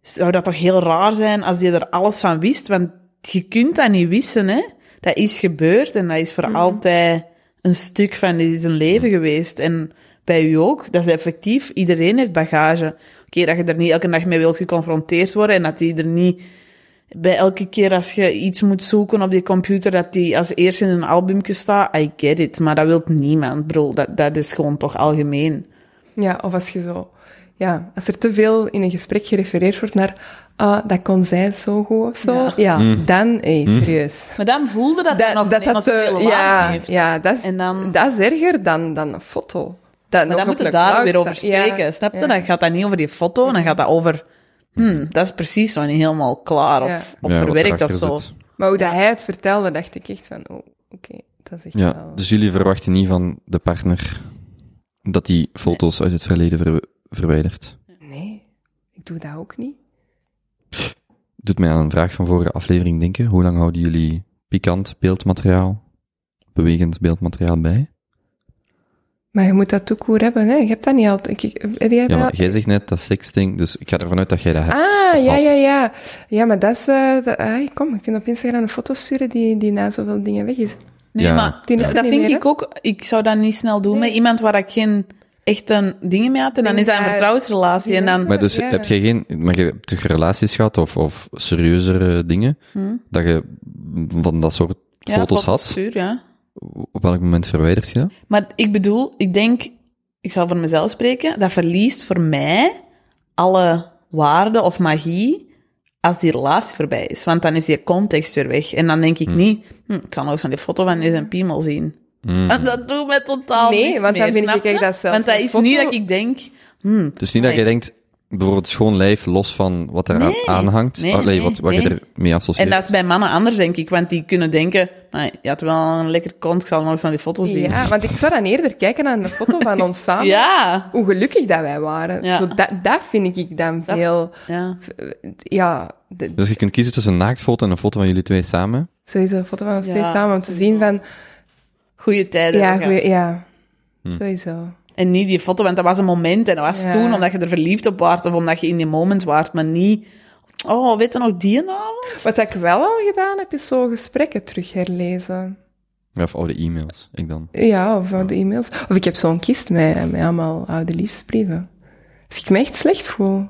zou dat toch heel raar zijn als je er alles van wist, want je kunt dat niet wissen, hè. Dat is gebeurd en dat is voor altijd een stuk van die zijn leven geweest. En bij u ook. Dat is effectief, iedereen heeft bagage. Oké, dat je er niet elke dag mee wilt geconfronteerd worden en dat die er niet bij elke keer als je iets moet zoeken op die computer, dat die als eerste in een albumje staat. I get it, maar dat wil niemand, bro. Dat, dat is gewoon toch algemeen. Ja, of als je zo... Ja, als er te veel in een gesprek gerefereerd wordt naar... Ah, dat kon zij zo goed of zo. Ja, dan... Hé, serieus. Maar dan voelde dat dat nog dat dat te- emotionele ja, heeft. ja, dat is, En dan- dat is erger dan, dan een foto. Dat Maar dan moet je daar weer over. Ja, spreken, snap je? ja. Dan gaat dat niet over die foto, dan gaat dat over... Hmm, dat is precies nog niet helemaal klaar of, Ja. of verwerkt of zo. zit. Maar hoe dat hij het vertelde, dacht ik echt van... Oh, oké, dat is echt Ja, wel... dus jullie verwachten niet van de partner dat die foto's uit het verleden ver- verwijdert. Nee, ik doe dat ook niet. Doet mij aan een vraag van vorige aflevering denken. Hoe lang houden jullie pikant beeldmateriaal, bewegend beeldmateriaal bij? Maar je moet dat toekoer hebben, hè. Je hebt dat niet altijd. Ik, heb jij Ja, maar jij zegt net dat sexting, dus ik ga ervan uit dat jij dat hebt. Ah, ja, ja, ja. Ja, maar dat is... eh, dat, ah, kom, je kunt op Instagram een foto sturen die, die na zoveel dingen weg is. Nee, Ja. maar dat vind meer, ik ook... Ik zou dat niet snel doen Nee. met iemand waar ik geen echte dingen mee had. En dan is dat een vertrouwensrelatie. En dan... Maar dus Ja. heb jij geen, maar je hebt toch relaties gehad of, of serieuzere dingen, dat je van dat soort Hm? ja, foto's had? stuur, ja. Op welk moment verwijdert je dat? Maar ik bedoel, ik denk, ik zal voor mezelf spreken, dat verliest voor mij alle waarde of magie als die relatie voorbij is. Want dan is die context weer weg. En dan denk ik niet, hm, ik zal nog eens aan die foto van deze piemel zien. En dat doet mij totaal Nee, niks want dan meer, vind ik dat zelfs Want dat is foto- niet dat ik denk, hm, Dus niet dat je denkt, bijvoorbeeld schoon lijf, los van wat er Nee. aan hangt, Nee, Allee, nee, wat, wat nee. je ermee associeert. En dat is bij mannen anders, denk ik. Want die kunnen denken, "Maar je had wel een lekker kont, ik zal nog eens naar die foto zien. Ja, want ik zou dan eerder kijken naar een foto van ons samen. Ja. Hoe gelukkig dat wij waren. Ja. Zo, dat, dat vind ik dan is- veel... ja. Ja, de- Dus je kunt kiezen tussen een naaktfoto en een foto van jullie twee samen. sowieso een foto van ons Ja, twee samen om te zien van... Goeie tijden. Ja, goeie- ja. Hm. sowieso. En niet die foto, want dat was een moment en dat was Ja. toen omdat je er verliefd op waart of omdat je in die moment waart, maar niet... Oh, weet je nog die avond? Wat ik wel al gedaan heb, is zo gesprekken terug herlezen. Ja, Of oude e-mails, ik dan. Ja, of oude e-mails. Of ik heb zo'n kist met, met allemaal oude liefdesbrieven. Als ik me echt slecht voel,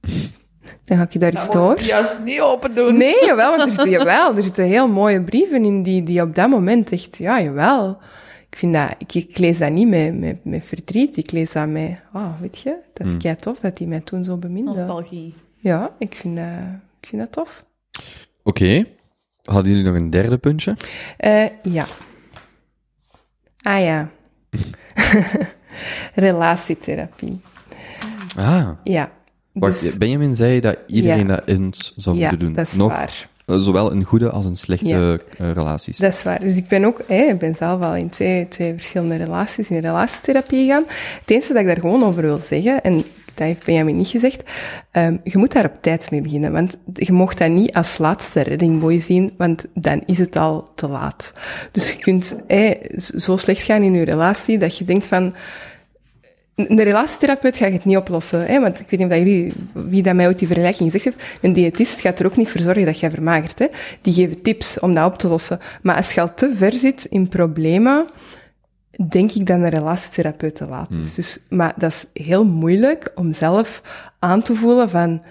dan ga ik daar eens door. Juist niet open doen. Nee, jawel, want er zitten, jawel, er zitten heel mooie brieven in die, die op dat moment echt, ja, jawel. Ik vind dat, ik, ik lees dat niet met, met, met verdriet, ik lees dat met, oh, weet je, dat is kei tof dat hij mij toen zo beminde. Nostalgie. Ja, ik vind dat, ik vind dat tof. Oké. Hadden jullie nog een derde puntje? Eh, ja. Ah ja. Relatietherapie. Ah. Ja. Wacht, Dus- Benjamin zei dat iedereen Ja. dat eens zou ja, moeten doen. dat is Nog, waar. Eh, zowel een goede als een slechte Ja. eh, relaties. Dat is waar. Dus ik ben ook, hè, ik ben zelf al in twee, twee verschillende relaties, in relatietherapie gegaan. Het enige dat ik daar gewoon over wil zeggen, en dat heeft Benjamin niet gezegd, ehm, je moet daar op tijd mee beginnen. Want je mocht dat niet als laatste reddingboy zien, want dan is het al te laat. Dus je kunt zo slecht gaan in je relatie dat je denkt van, een relatietherapeut gaat het niet oplossen. Hè? Want ik weet niet of jullie, wie dat mij ooit die vergelijking gezegd heeft. Een diëtist gaat er ook niet voor zorgen dat jij vermagert. Hè? Die geven tips om dat op te lossen. Maar als je al te ver zit in problemen, denk ik dat een relatietherapeut te laat is. Dus, maar dat is heel moeilijk om zelf aan te voelen van...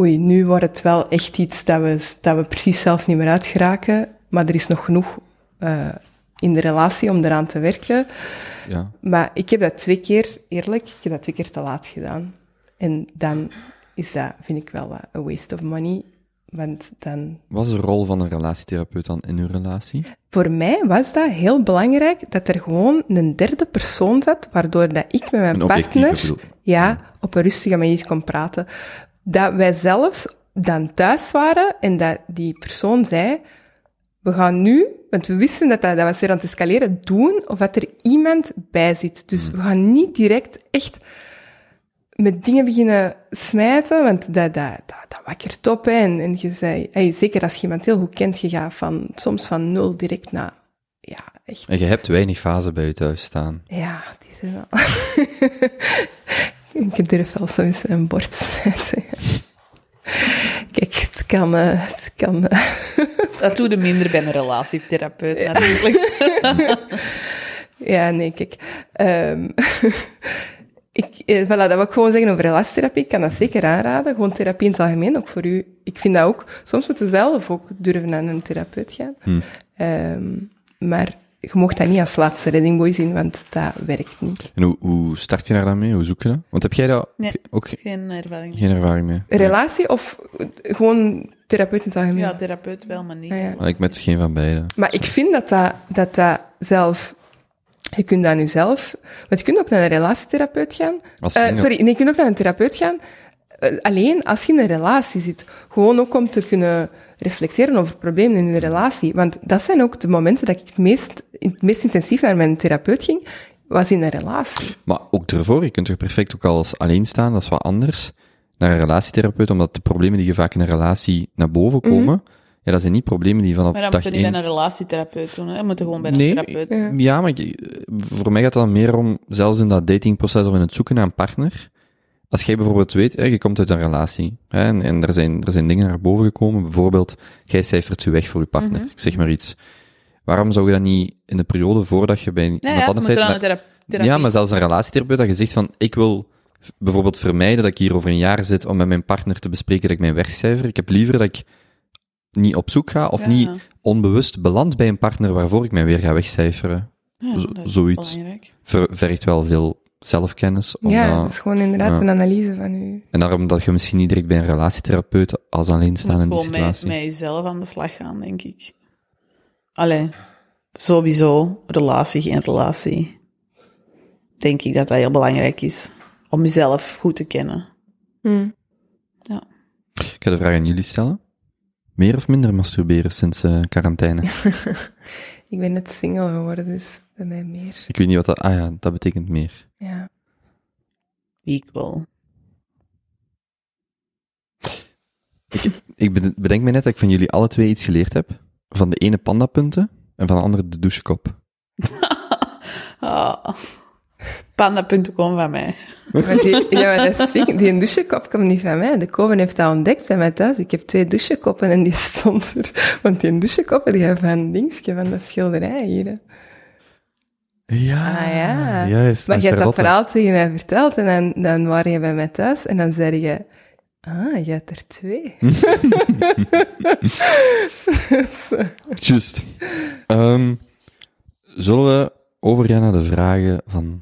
Oei, nu wordt het wel echt iets dat we, dat we precies zelf niet meer uitgeraken. Maar er is nog genoeg uh, in de relatie om eraan te werken. Ja. Maar ik heb dat twee keer, eerlijk, ik heb dat twee keer te laat gedaan. En dan is dat, vind ik wel wat een waste of money. Want dan... Wat is de rol van een relatietherapeut dan in uw relatie? Voor mij was dat heel belangrijk dat er gewoon een derde persoon zat, waardoor dat ik met mijn Een partner ja, op een rustige manier kon praten. Dat wij zelfs dan thuis waren en dat die persoon zei, we gaan nu, want we wisten dat dat, dat was weer aan het escaleren, doen of dat er iemand bij zit. Dus we gaan niet direct echt met dingen beginnen smijten, want dat, dat, dat, dat wakkert op. Hè. En, en je zei, hey, zeker als je iemand heel goed kent, je gaat van, soms van nul direct naar, ja, echt. En je hebt weinig fasen bij je thuis staan. Ja, die zijn wel. ik durf wel soms een bord smijten. Kijk, het kan, uh, het kan. Uh... Dat doe je minder bij een relatietherapeut, ja. natuurlijk. Ja, nee, kijk. ehm, ik, eh, voilà, dat wil ik gewoon zeggen over relatietherapie. Ik kan dat zeker aanraden. Gewoon therapie in het algemeen, ook voor u. Ik vind dat ook. Soms moeten we zelf ook durven naar een therapeut gaan. Hmm. Ehm, maar je mocht dat niet als laatste reddingboy zien, want dat werkt niet. En hoe, hoe start je daar dan mee? Hoe zoek je dat? Want heb jij daar Nee. ook ge- Geen ervaring. geen ervaring mee? Een relatie of gewoon therapeut in het algemeen? Ja, therapeut wel, maar niet. Ah, ja. Maar Ik met geen van beide. Maar ik vind dat dat, dat, dat zelfs... Je kunt dat nu zelf... Want je kunt ook naar een relatietherapeut gaan. Als Eh, sorry, nee, je kunt ook naar een therapeut gaan. eh, alleen als je in een relatie zit. Gewoon ook om te kunnen reflecteren over problemen in je relatie. Want dat zijn ook de momenten dat ik het meest, het meest intensief naar mijn therapeut ging, was in een relatie. Maar ook ervoor, je kunt er perfect ook al als alleen staan, dat is wat anders, naar een relatietherapeut, omdat de problemen die je vaak in een relatie naar boven Mhm. komen, ja, dat zijn niet problemen die vanaf Maar dan dag moet je niet bij één... een relatietherapeut doen, hè. Je moet gewoon bij Nee, een therapeut. Ja. Ja, maar ik- voor mij gaat het dan meer om, zelfs in dat datingproces of in het zoeken naar een partner, als jij bijvoorbeeld weet, hè, je komt uit een relatie, hè, en, en er, zijn, er zijn dingen naar boven gekomen, bijvoorbeeld, jij cijfert je weg voor je partner, Mhm. ik zeg maar iets. Waarom zou je dat niet in de periode voordat je bij Ja, iemand ja, je anders moet bent. Ja, maar zelfs een relatietherapeut dat je zegt van, ik wil bijvoorbeeld vermijden dat ik hier over een jaar zit om met mijn partner te bespreken dat ik mijn wegcijfer. Ik heb liever dat ik niet op zoek ga of Ja. niet onbewust beland bij een partner waarvoor ik mij weer ga wegcijferen. Ja, zoiets. vergt wel veel zelfkennis. Om ja, dat- dat is gewoon inderdaad ja. een analyse van u. en daarom dat je misschien niet direct bij een relatietherapeut als alleenstaande in die gewoon met, situatie. met jezelf aan de slag gaan, denk ik. Allee, sowieso, relatie, geen relatie. Denk ik dat dat heel belangrijk is. Om jezelf goed te kennen. Hm. Ik ga de vraag aan jullie stellen. Meer of minder masturberen sinds eh, quarantaine? Ik ben net single geworden, dus bij mij meer. ik weet niet wat dat... Ah ja, dat betekent meer. Ja. Equal. Ik bed- bedenk me net dat ik van jullie alle twee iets geleerd heb. Van de ene pandapunten en van de andere de douchekop. Ah. Panda.com van mij. Maar die, ja, maar dat is die douchekop komt niet van mij. De Koven heeft dat ontdekt bij mij thuis. Ik heb twee douchekoppen en die stond er. Want die douchekoppen, die hebben van dingetje, van dat schilderij hier. hè. Ja, Ah ja. Juist, Maar je hebt dat verhaal tegen mij verteld en dan, dan waren je bij mij thuis en dan zei je... Ah, je hebt er twee. Juist. Ehm, zullen we overgaan naar de vragen van,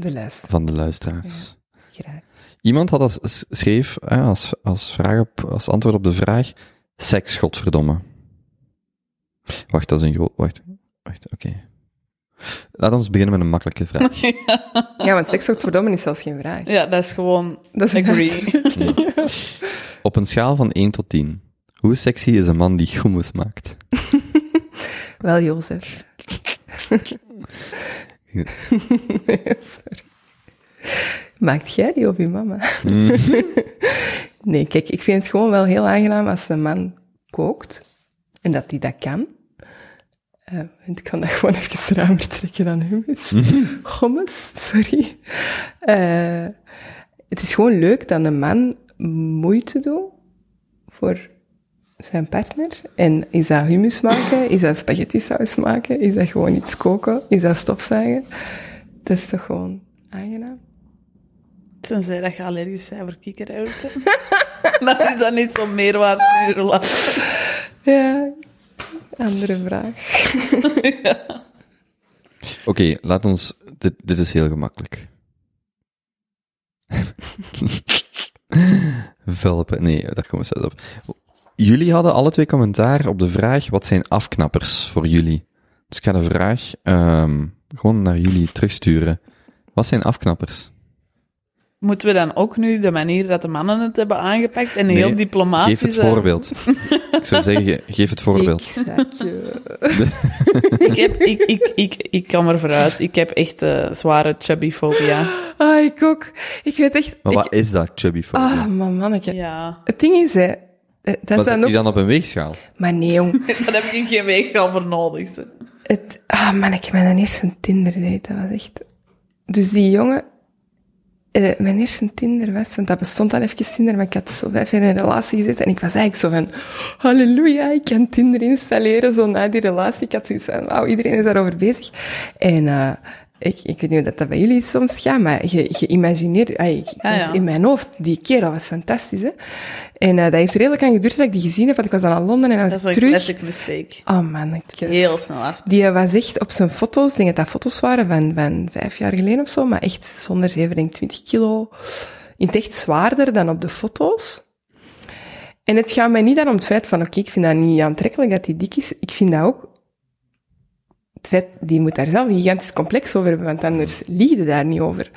De van de luisteraars? Graag. Iemand had als, schreef hè, als, als, vraag op, als antwoord op de vraag, seks, godverdomme. Wacht, dat is een groot... Wacht, wacht, oké. Laat ons beginnen met een makkelijke vraag. Ja, want seks wordt verdomme is zelfs geen vraag. Ja, dat is gewoon Dat is een agree. Op een schaal van 1 tot 10. Hoe sexy is een man die hummus maakt? Wel, Jozef. Sorry. Maakt jij die of je mama? nee, kijk, ik vind het gewoon wel heel aangenaam als een man kookt. En dat hij dat kan. Eh, ik kan dat gewoon even ruimer trekken dan hummus. Hummus, sorry. Eh, het is gewoon leuk dat een man moeite doet voor zijn partner. En is dat hummus maken? Is dat spaghetti saus maken? Is dat gewoon iets koken? Is dat stofzuigen? Dat is toch gewoon aangenaam? Tenzij dat je allergisch bent voor kikkererwten. dan is dat niet zo'n meerwaarde in relatie. Ja, andere vraag. Oké, laat ons... Dit, dit is heel gemakkelijk. Velpen. Nee, daar komen we zelfs op. Jullie hadden alle twee commentaar op de vraag, wat zijn afknappers voor jullie? Dus ik ga de vraag ehm, gewoon naar jullie terugsturen. Wat zijn afknappers? Moeten we dan ook nu de manier dat de mannen het hebben aangepakt en Nee, heel diplomatisch... Geef het eh, voorbeeld. ik zou zeggen, ge- geef het voorbeeld. Ik, heb, ik, ik, ik, ik kan er vooruit. Ik heb echt eh, zware chubbyfobia. Ah, ik ook. Ik weet echt... Maar ik- wat is dat, chubby voor Ah, man, manneke. Ja, Het ding is, hè... eh, Dat Wat dan je dan op een weegschaal? Maar nee, jong. daar heb ik geen weegschaal voor nodig. Het, ah man, ik heb mijn eerste Tinder date, dat was echt... Dus die jongen, eh, mijn eerste Tinder was, want dat bestond al even Tinder, maar ik had zo vijf jaar in een relatie gezeten en ik was eigenlijk zo van, halleluja, ik kan Tinder installeren, zo na die relatie. Ik had zoiets van, wauw, iedereen is daarover bezig. En uh, ik, ik weet niet hoe dat, dat bij jullie soms gaat, maar je, je imagineert, ay, ja. in mijn hoofd, die kerel was fantastisch, hè. En uh, dat heeft redelijk aan geduurd dat ik die gezien heb, want ik was dan aan Londen en dan was Dat is ik een terug. classic mistake. Oh man, ik Heel snel die was echt op zijn foto's, ik denk dat dat foto's waren van, van vijf jaar geleden of zo, maar echt zonder zeven, denk ik 20 kilo. In het echt zwaarder dan op de foto's. En het gaat mij niet dan om het feit van, oké, ik vind dat niet aantrekkelijk dat hij dik is. Ik vind dat ook, het feit, die moet daar zelf een gigantisch complex over hebben, want anders lieg je daar niet over.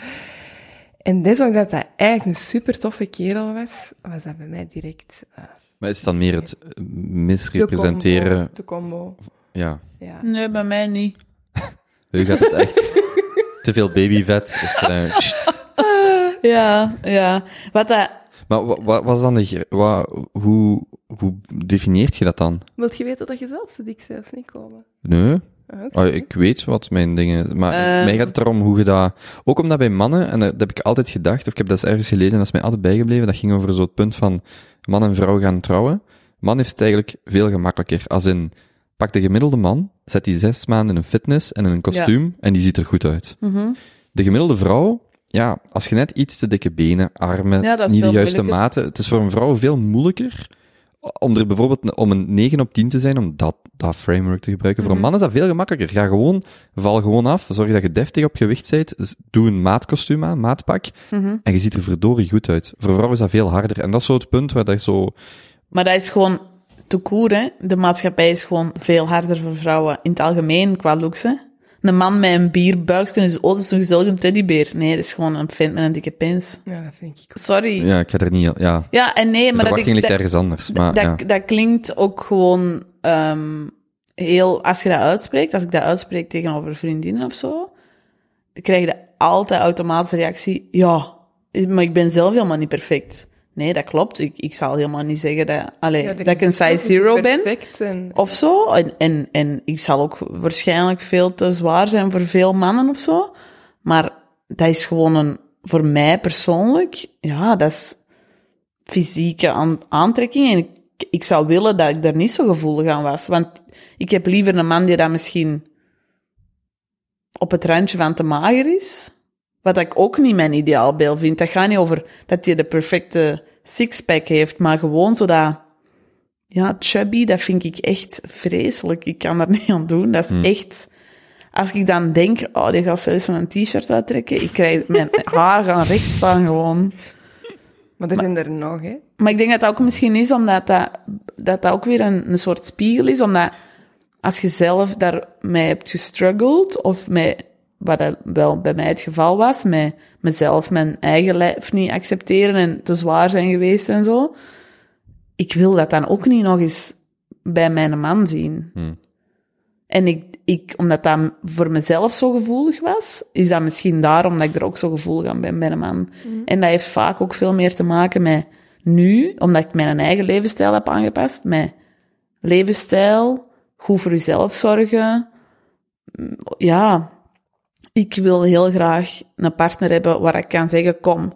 En desondanks dat dat eigenlijk een super toffe kerel was, was dat bij mij direct uh, Maar is het dan meer het eh, de misrepresenteren? combo, de combo. Ja. Ja. Nee, bij mij niet. U gaat het echt te veel babyvet. Eh. Ja, ja. Wat dat... maar wa- wat was dan de, gr- wa- hoe, hoe definieert je dat dan? Wilt je weten dat je zelf te dik zelf niet komen? Nee. Oh, ik weet wat mijn dingen Maar Eh. mij gaat het erom hoe je dat... Ook omdat bij mannen, en dat, heb ik altijd gedacht, of ik heb dat eens ergens gelezen, en dat is mij altijd bijgebleven, dat ging over zo het punt van man en vrouw gaan trouwen. Man heeft het eigenlijk veel gemakkelijker. Als in, pak de gemiddelde man, zet die zes maanden in een fitness en in een kostuum, en die ziet er goed uit. Mhm. De gemiddelde vrouw, ja, als je net iets te dikke benen, armen, Ja, niet de juiste maten, het is voor een vrouw veel moeilijker om er bijvoorbeeld om een 9 op 10 te zijn, om dat, dat framework te gebruiken. Voor een Mhm. man is dat veel gemakkelijker. Ga gewoon, val gewoon af, zorg dat je deftig op gewicht bent, dus doe een maatkostuum aan, maatpak, Mhm. en je ziet er verdorie goed uit. Voor vrouwen is dat veel harder. En dat is zo het punt waar dat zo... Maar dat is gewoon te koer, hè. De maatschappij is gewoon veel harder voor vrouwen in het algemeen qua looks, hè. Een man met een bierbuikje is, oh, dat is een gezellige teddybeer. Nee, dat is gewoon een vent met een dikke pens. Ja, dat vind ik ook. Sorry. Ja, Ja, ik ga er niet... Ja, en nee, de maar dat, ligt dat, ergens anders. Maar dat, ja. dat klinkt ook gewoon ehm, heel... Als je dat uitspreekt, als ik dat uitspreek tegenover vriendinnen of zo, dan krijg je altijd automatisch de reactie, ja, maar ik ben zelf helemaal niet perfect. Nee, dat klopt. Ik, ik zal helemaal niet zeggen dat, allee, Ja, dat ik een size zero ben. En, Of zo. En, en, en ik zal ook waarschijnlijk veel te zwaar zijn voor veel mannen of zo. Maar dat is gewoon een, voor mij persoonlijk, ja, dat is fysieke aan, aantrekking. En ik, ik zou willen dat ik daar niet zo gevoelig aan was. Want ik heb liever een man die dat misschien op het randje van te mager is. Wat ik ook niet mijn ideaalbeeld vind. Dat gaat niet over dat hij de perfecte sixpack heeft, maar gewoon zo dat ja, chubby, dat vind ik echt vreselijk. Ik kan daar niet aan doen. Dat is echt... Als ik dan denk, oh, die gaat zelfs een t-shirt uittrekken, ik krijg... Mijn haar gaan recht staan gewoon. maar er zijn er nog, hè. Maar ik denk dat dat ook misschien is omdat dat, dat, dat ook weer een, een soort spiegel is. Omdat als je zelf daarmee hebt gestruggeld, of met, wat dat wel bij mij het geval was, met mezelf, mijn eigen lijf niet accepteren en te zwaar zijn geweest en zo. Ik wil dat dan ook niet nog eens bij mijn man zien. Hmm. En ik, ik, omdat dat voor mezelf zo gevoelig was, is dat misschien daarom dat ik er ook zo gevoelig aan ben bij een man. En dat heeft vaak ook veel meer te maken met nu, omdat ik mijn eigen levensstijl heb aangepast, met levensstijl, goed voor jezelf zorgen. Mm, Ja, ik wil heel graag een partner hebben waar ik kan zeggen, kom,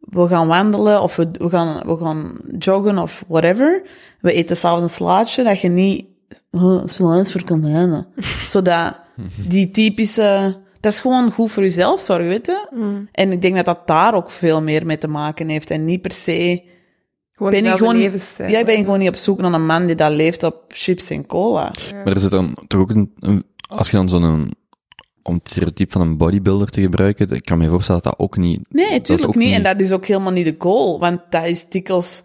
we gaan wandelen of we, we, gaan, we gaan joggen of whatever. We eten s'avonds een slaatje, dat je niet oh, slaatje voor konijnen. Zodat die typische... Dat is gewoon goed voor jezelf zorgen, weet je? En ik denk dat dat daar ook veel meer mee te maken heeft. En niet per se... Gewoon Ben ik gewoon, levensstijl. ja, ik ben gewoon niet op zoek naar een man die dat leeft op chips en cola. Maar er zit dan toch ook een, een- als je dan zo'n, om het stereotype van een bodybuilder te gebruiken, ik kan me voorstellen dat dat ook niet... Nee, dat tuurlijk niet. En dat is ook helemaal niet de goal. Want dat is dikwijls...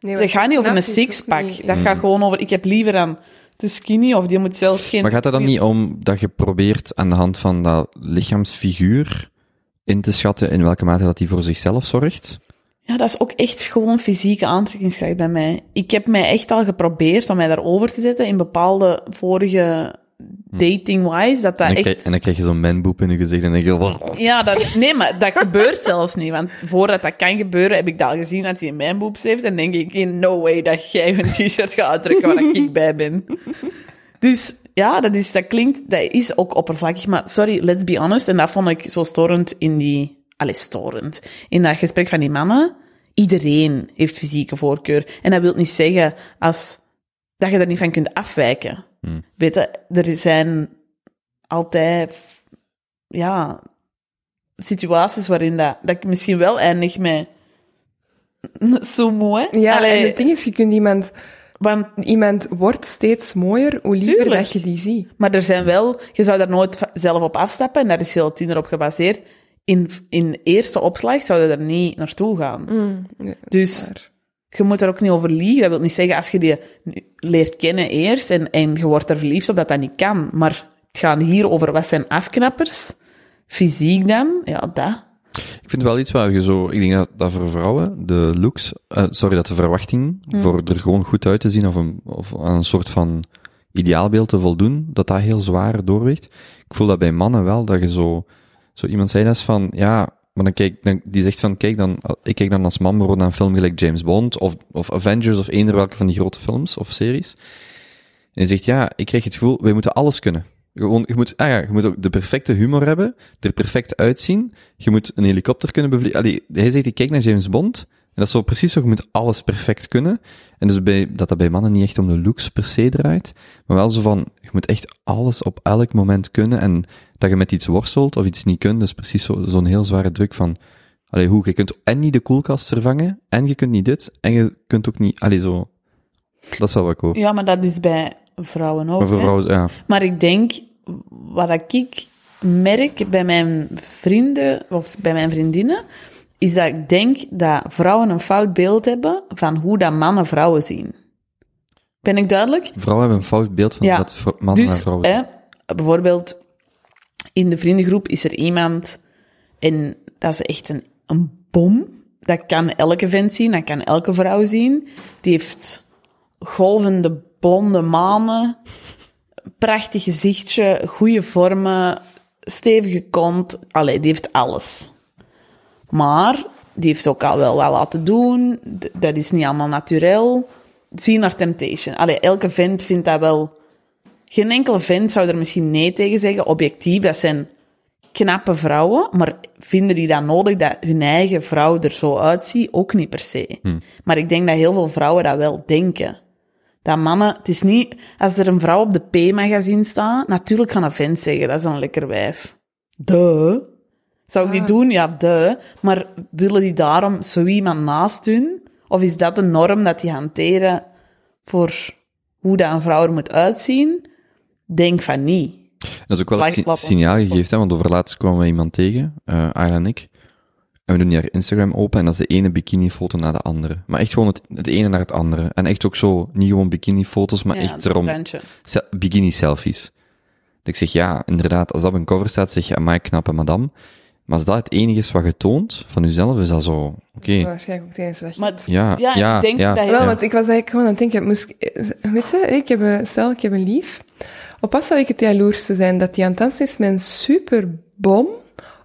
Nee, Het want gaat niet over dat een sixpack. niet- Dat gaat gewoon over, ik heb liever dan te skinny, of die moet zelfs geen... Maar gaat het dan niet om dat je probeert aan de hand van dat lichaamsfiguur in te schatten in welke mate dat hij voor zichzelf zorgt? Ja, dat is ook echt gewoon fysieke aantrekkingskracht bij mij. Ik heb mij echt al geprobeerd om mij daarover te zetten in bepaalde vorige dating-wise, dat dat En dan, echt... krijg, en dan krijg je zo'n manboep in je gezicht en denk je... "Wow." Ja, dat, nee, maar dat gebeurt zelfs niet. Want voordat dat kan gebeuren, heb ik dat al gezien dat hij een manboobs heeft. En denk ik, in no way dat jij een t-shirt gaat uittrekken waar ik bij ben. Dus ja, dat, is, dat klinkt, dat is ook oppervlakkig. Maar sorry, let's be honest. En dat vond ik zo storend in die allee, storend. In dat gesprek van die mannen, iedereen heeft fysieke voorkeur. En dat wil niet zeggen als, dat je er niet van kunt afwijken. Hmm. Weet je, er zijn altijd, ja, situaties waarin dat, dat ik misschien wel eindig met zo mooi. Ja, Allee, en het ding is, je kunt iemand... want Iemand wordt steeds mooier, hoe liever Tuurlijk. dat je die ziet. Maar er zijn wel, je zou daar nooit zelf op afstappen, en daar is heel Tinder op gebaseerd. In, in eerste opslag zou je er niet naartoe gaan. Ja, Dus waar. Je moet er ook niet over liegen. Dat wil niet zeggen, als je die leert kennen eerst en, en je wordt er verliefd op, dat dat niet kan. Maar het gaat hier over wat zijn afknappers. Fysiek dan, ja, dat. Ik vind wel iets waar je zo, ik denk dat, dat voor vrouwen, de looks, eh, sorry, dat de verwachting voor er gewoon goed uit te zien of, een, of aan een soort van ideaalbeeld te voldoen, dat dat heel zwaar doorweegt. Ik voel dat bij mannen wel, dat je zo, zo iemand zei dat is van, ja, maar dan kijk, dan, die zegt van, kijk dan, ik kijk dan als man bijvoorbeeld naar een film gelijk James Bond of, of Avengers of eender welke van die grote films of series. En hij zegt, ja, ik krijg het gevoel, wij moeten alles kunnen. Gewoon, je moet, ah ja, je moet ook de perfecte humor hebben, er perfect uitzien. Je moet een helikopter kunnen bevliegen. Hij zegt, ik kijk naar James Bond. En dat is zo precies zo, je moet alles perfect kunnen. En dus bij, dat dat bij mannen niet echt om de looks per se draait. Maar wel zo van, je moet echt alles op elk moment kunnen. En dat je met iets worstelt of iets niet kunt, dat is precies zo- zo'n heel zware druk van, allee, hoe, je kunt en niet de koelkast vervangen, en je kunt niet dit, en je kunt ook niet, allee, zo. Dat is wel wat ik hoor. Ja, maar dat is bij vrouwen ook. Maar voor vrouwen, ja. Maar ik denk, wat ik merk bij mijn vrienden of bij mijn vriendinnen, is dat ik denk dat vrouwen een fout beeld hebben van hoe dat mannen vrouwen zien. Ben ik duidelijk? Vrouwen hebben een fout beeld van Ja. dat mannen en Dus, vrouwen hè, bijvoorbeeld, in de vriendengroep is er iemand, en dat is echt een, een bom. Dat kan elke vent zien, dat kan elke vrouw zien. Die heeft golvende blonde manen, prachtig gezichtje, goede vormen, stevige kont. Allee, die heeft alles. Maar die heeft ook al wel wat laten doen. Dat is niet allemaal natuurlijk. Zie naar Temptation. Allee, elke vent vindt dat wel... Geen enkele vent zou er misschien nee tegen zeggen. Objectief, dat zijn knappe vrouwen. Maar vinden die dat nodig dat hun eigen vrouw er zo uitziet? Ook niet per se. Maar ik denk dat heel veel vrouwen dat wel denken. Dat mannen... Het is niet... Als er een vrouw op de P-magazine staat... Natuurlijk gaan een vent zeggen, dat is een lekker wijf. Duh. Zou ik die doen? Ja, de. Maar willen die daarom zo iemand naast hun? Of is dat de norm dat die hanteren voor hoe dat een vrouw er moet uitzien? Denk van niet. Dat is ook wel Laat- het si- laat ons- signaal gegeven, hè, want over laatst kwamen we iemand tegen, eh Ayla en ik. En we doen die haar Instagram open en dat is de ene bikini-foto naar de andere. Maar echt gewoon het, het ene naar het andere. En echt ook zo, niet gewoon bikini-foto's, maar Ja, echt erom, se- bikini-selfies. Dat ik zeg, ja, inderdaad, als dat op een cover staat, zeg je, amai, knappe madame. Maar als dat het enige is wat je toont van jezelf, is dat zo, oké, Waarschijnlijk ook tijdens dat je- Maar ja, ja, ja, ik denk ja. dat je- Wel, want ik was eigenlijk gewoon aan het denken, moest, ik- weet je, ik heb een, stel ik heb een lief. Op zou ik het jaloers te zijn dat hij aan het dansen is met een superbom,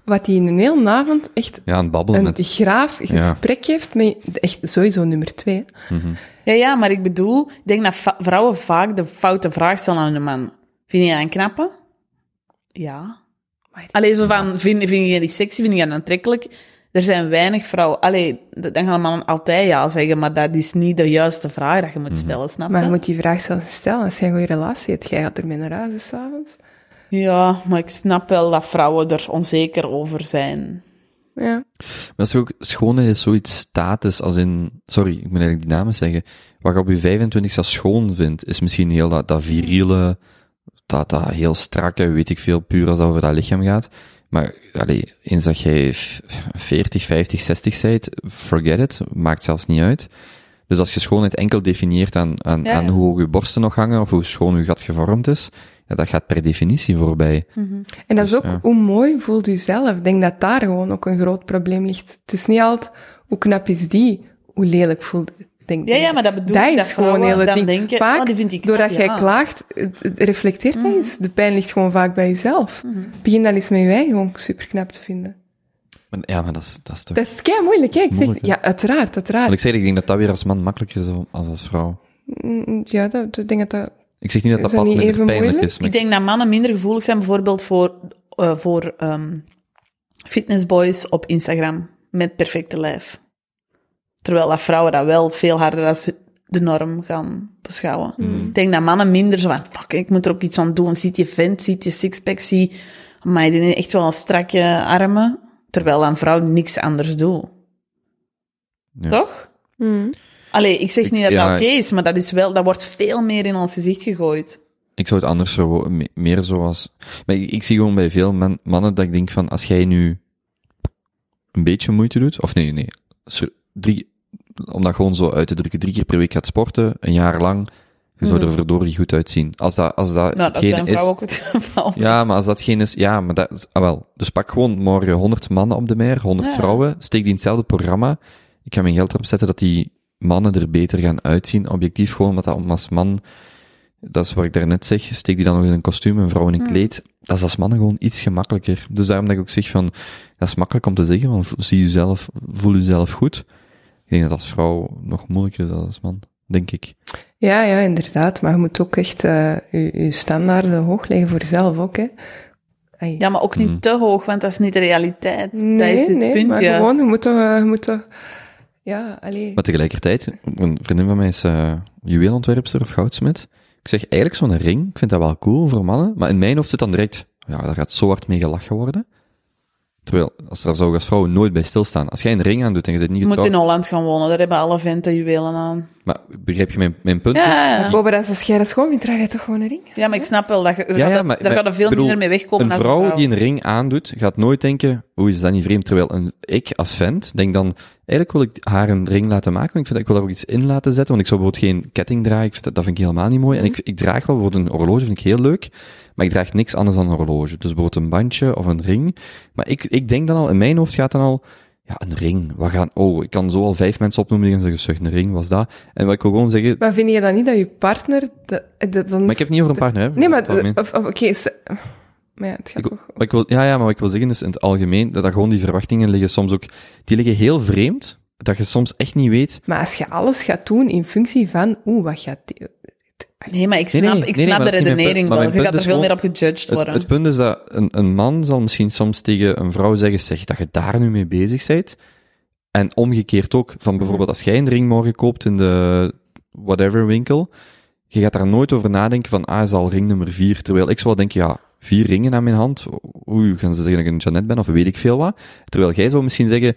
wat hij in een hele avond echt ja, aan het babbelen een met, graaf Ja. gesprek heeft met echt sowieso nummer twee. Ja, ja, maar ik bedoel, ik denk dat vrouwen vaak de foute vraag stellen aan hun man. Vind je dat een knappe? Ja. Maar- Allee, zo van, vind, vind je die sexy, vind je dat aantrekkelijk? Er zijn weinig vrouwen... Allee, dan gaan mannen altijd ja zeggen, maar dat is niet de juiste vraag dat je moet stellen, snap je? Maar je moet die vraag zelfs stellen als jij een goede relatie hebt. Jij gaat er mee naar huis s'avonds. Ja, maar ik snap wel dat vrouwen er onzeker over zijn. Ja. Maar dat is ook, schoonheid is zoiets status, als in, sorry, ik moet eigenlijk die namen zeggen. Wat je op je 25 als schoon vindt, is misschien heel dat, dat viriele, dat, dat heel strakke, weet ik veel, puur als dat over dat lichaam gaat. Maar, allee, eens dat jij f- 40, 50, 60 bent, forget it, maakt zelfs niet uit. Dus als je schoonheid enkel definieert aan, aan, Ja, aan hoe hoog je borsten nog hangen, of hoe schoon je gat gevormd is, ja, dat gaat per definitie voorbij. En dat is ook ja. hoe mooi voelt u zelf. Ik denk dat daar gewoon ook een groot probleem ligt. Het is niet altijd hoe knap is die, hoe lelijk voelt. Ik Denk, Ja, ja, maar dat bedoel dat ik, is dat gewoon heel het ding. denken, vaak, oh, die vind ik doordat jij ja. Mhm. klaagt, reflecteert dat eens. De pijn ligt gewoon vaak bij jezelf. Begin dan eens met je eigen gewoon superknap te vinden. Maar, ja, maar dat is, dat is toch... Dat is kei moeilijk, hè? Ik zeg, Moeilijk, hè? ja, uiteraard, uiteraard. Want ik zeg, ik denk dat dat weer als man makkelijker is dan als als vrouw. Mm, Ja, dat, dat denk ik dat... Ik zeg niet dat Is dat dat pad niet minder even pijnlijk moeilijk? is, maar Ik denk dat mannen minder gevoelig zijn bijvoorbeeld voor, eh, voor ehm, fitnessboys op Instagram met perfecte lijf. Terwijl dat vrouwen dat wel veel harder als de norm gaan beschouwen. Ik denk dat mannen minder zo van, fuck, ik moet er ook iets aan doen. Ziet je vent, ziet je sixpack, zie... Maar die heeft echt wel een strakje armen. Terwijl een vrouw niks anders doet. Ja. Toch? Mm. Allee, ik zeg Ik- niet dat ja, dat oké is, maar dat is wel, dat wordt veel meer in ons gezicht gegooid. Ik zou het anders zo, me- meer zoals... Maar ik, ik zie gewoon bij veel man- mannen dat ik denk van, als jij nu een beetje moeite doet, of nee, nee, drie, om dat gewoon zo uit te drukken, drie keer per week gaat sporten, een jaar lang, je zou er verdorie goed uitzien. Als dat, als dat Nou, dat is vrouw ook het geval. Ja, maar als dat geen is, ja, maar dat is, ah wel. Dus pak gewoon morgen 100 mannen op de mer, 100 Ja. vrouwen, steek die in hetzelfde programma. Ik ga mijn geld erop zetten dat die mannen er beter gaan uitzien. Objectief gewoon, omdat dat om als man, dat is wat ik daarnet zeg, steek die dan nog eens in een kostuum, een vrouw in een Hmm. kleed. Dat is als mannen gewoon iets gemakkelijker. Dus daarom dat ik ook zeg van, dat is makkelijk om te zeggen, want zie jezelf, voel jezelf goed. Ik denk dat als vrouw nog moeilijker is dan als man, denk ik. Ja, ja, inderdaad. Maar je moet ook echt eh, je, je standaarden hoog leggen voor jezelf ook, hè. Ai. Ja, maar ook niet Hmm. te hoog, want dat is niet de realiteit. nee, dat is het nee, punt, maar juist. gewoon, je moet toch, eh, je moet toch... Ja, allee. Maar tegelijkertijd, een vriendin van mij is uh, juweelontwerpster of goudsmid. Ik zeg eigenlijk zo'n ring, ik vind dat wel cool voor mannen, maar in mijn hoofd zit dan direct, ja, daar gaat zo hard mee gelachen worden. Terwijl, als daar zou ik als vrouw nooit bij stilstaan. Als jij een ring aandoet en je zit niet Je moet getrouwd, in Holland gaan wonen, daar hebben alle venten juwelen aan. maar begrijp je mijn, mijn punt? Ja, is. Boven dat als jij dat schoon vindt, draag je toch gewoon een ring? Ja, maar ik snap wel dat je, Ja, ja, gaat, maar- daar gaat er veel bedoel, minder mee wegkomen Een vrouw, een vrouw. die een ring aandoet, gaat nooit denken, hoe is dat niet vreemd? Terwijl een, ik als vent denk dan, eigenlijk wil ik haar een ring laten maken, want ik, vind, dat ik wil daar ook iets in laten zetten, want ik zou bijvoorbeeld geen ketting dragen, ik vind dat, dat vind ik helemaal niet mooi. En ik, ik draag wel bijvoorbeeld een horloge, vind ik heel leuk, maar ik draag niks anders dan een horloge. Dus bijvoorbeeld een bandje of een ring. Maar ik, ik denk dan al, in mijn hoofd gaat dan al, ja, een ring, wat gaan, oh, ik kan zo al vijf mensen opnoemen die gaan zeggen, zeg, een ring, was dat? En wat ik wil gewoon zeggen, Maar vind je dan niet dat je partner... De, de, dan maar ik heb het niet over een partner, hè. Nee, maar... Oké, maar ja, het gaat Ik, toch... ik wil, ja, ja, maar wat ik wil zeggen is in het algemeen, dat, dat gewoon die verwachtingen liggen soms ook, die liggen heel vreemd, dat je soms echt niet weet, Maar als je alles gaat doen in functie van... Oeh, wat gaat... die- Nee, maar ik snap, nee, ik nee, snap maar de redenering wel. Je gaat er veel meer op gejudged worden. het punt is dat een, een man zal misschien soms tegen een vrouw zeggen, zeg dat je daar nu mee bezig bent. En omgekeerd ook, van bijvoorbeeld als jij een ring morgen koopt in de whatever winkel, je gaat daar nooit over nadenken van, ah, is al ring nummer vier. Terwijl ik zou denken, ja, vier ringen aan mijn hand, oeh, gaan ze zeggen dat ik een Janet ben, of weet ik veel wat. Terwijl jij zou misschien zeggen,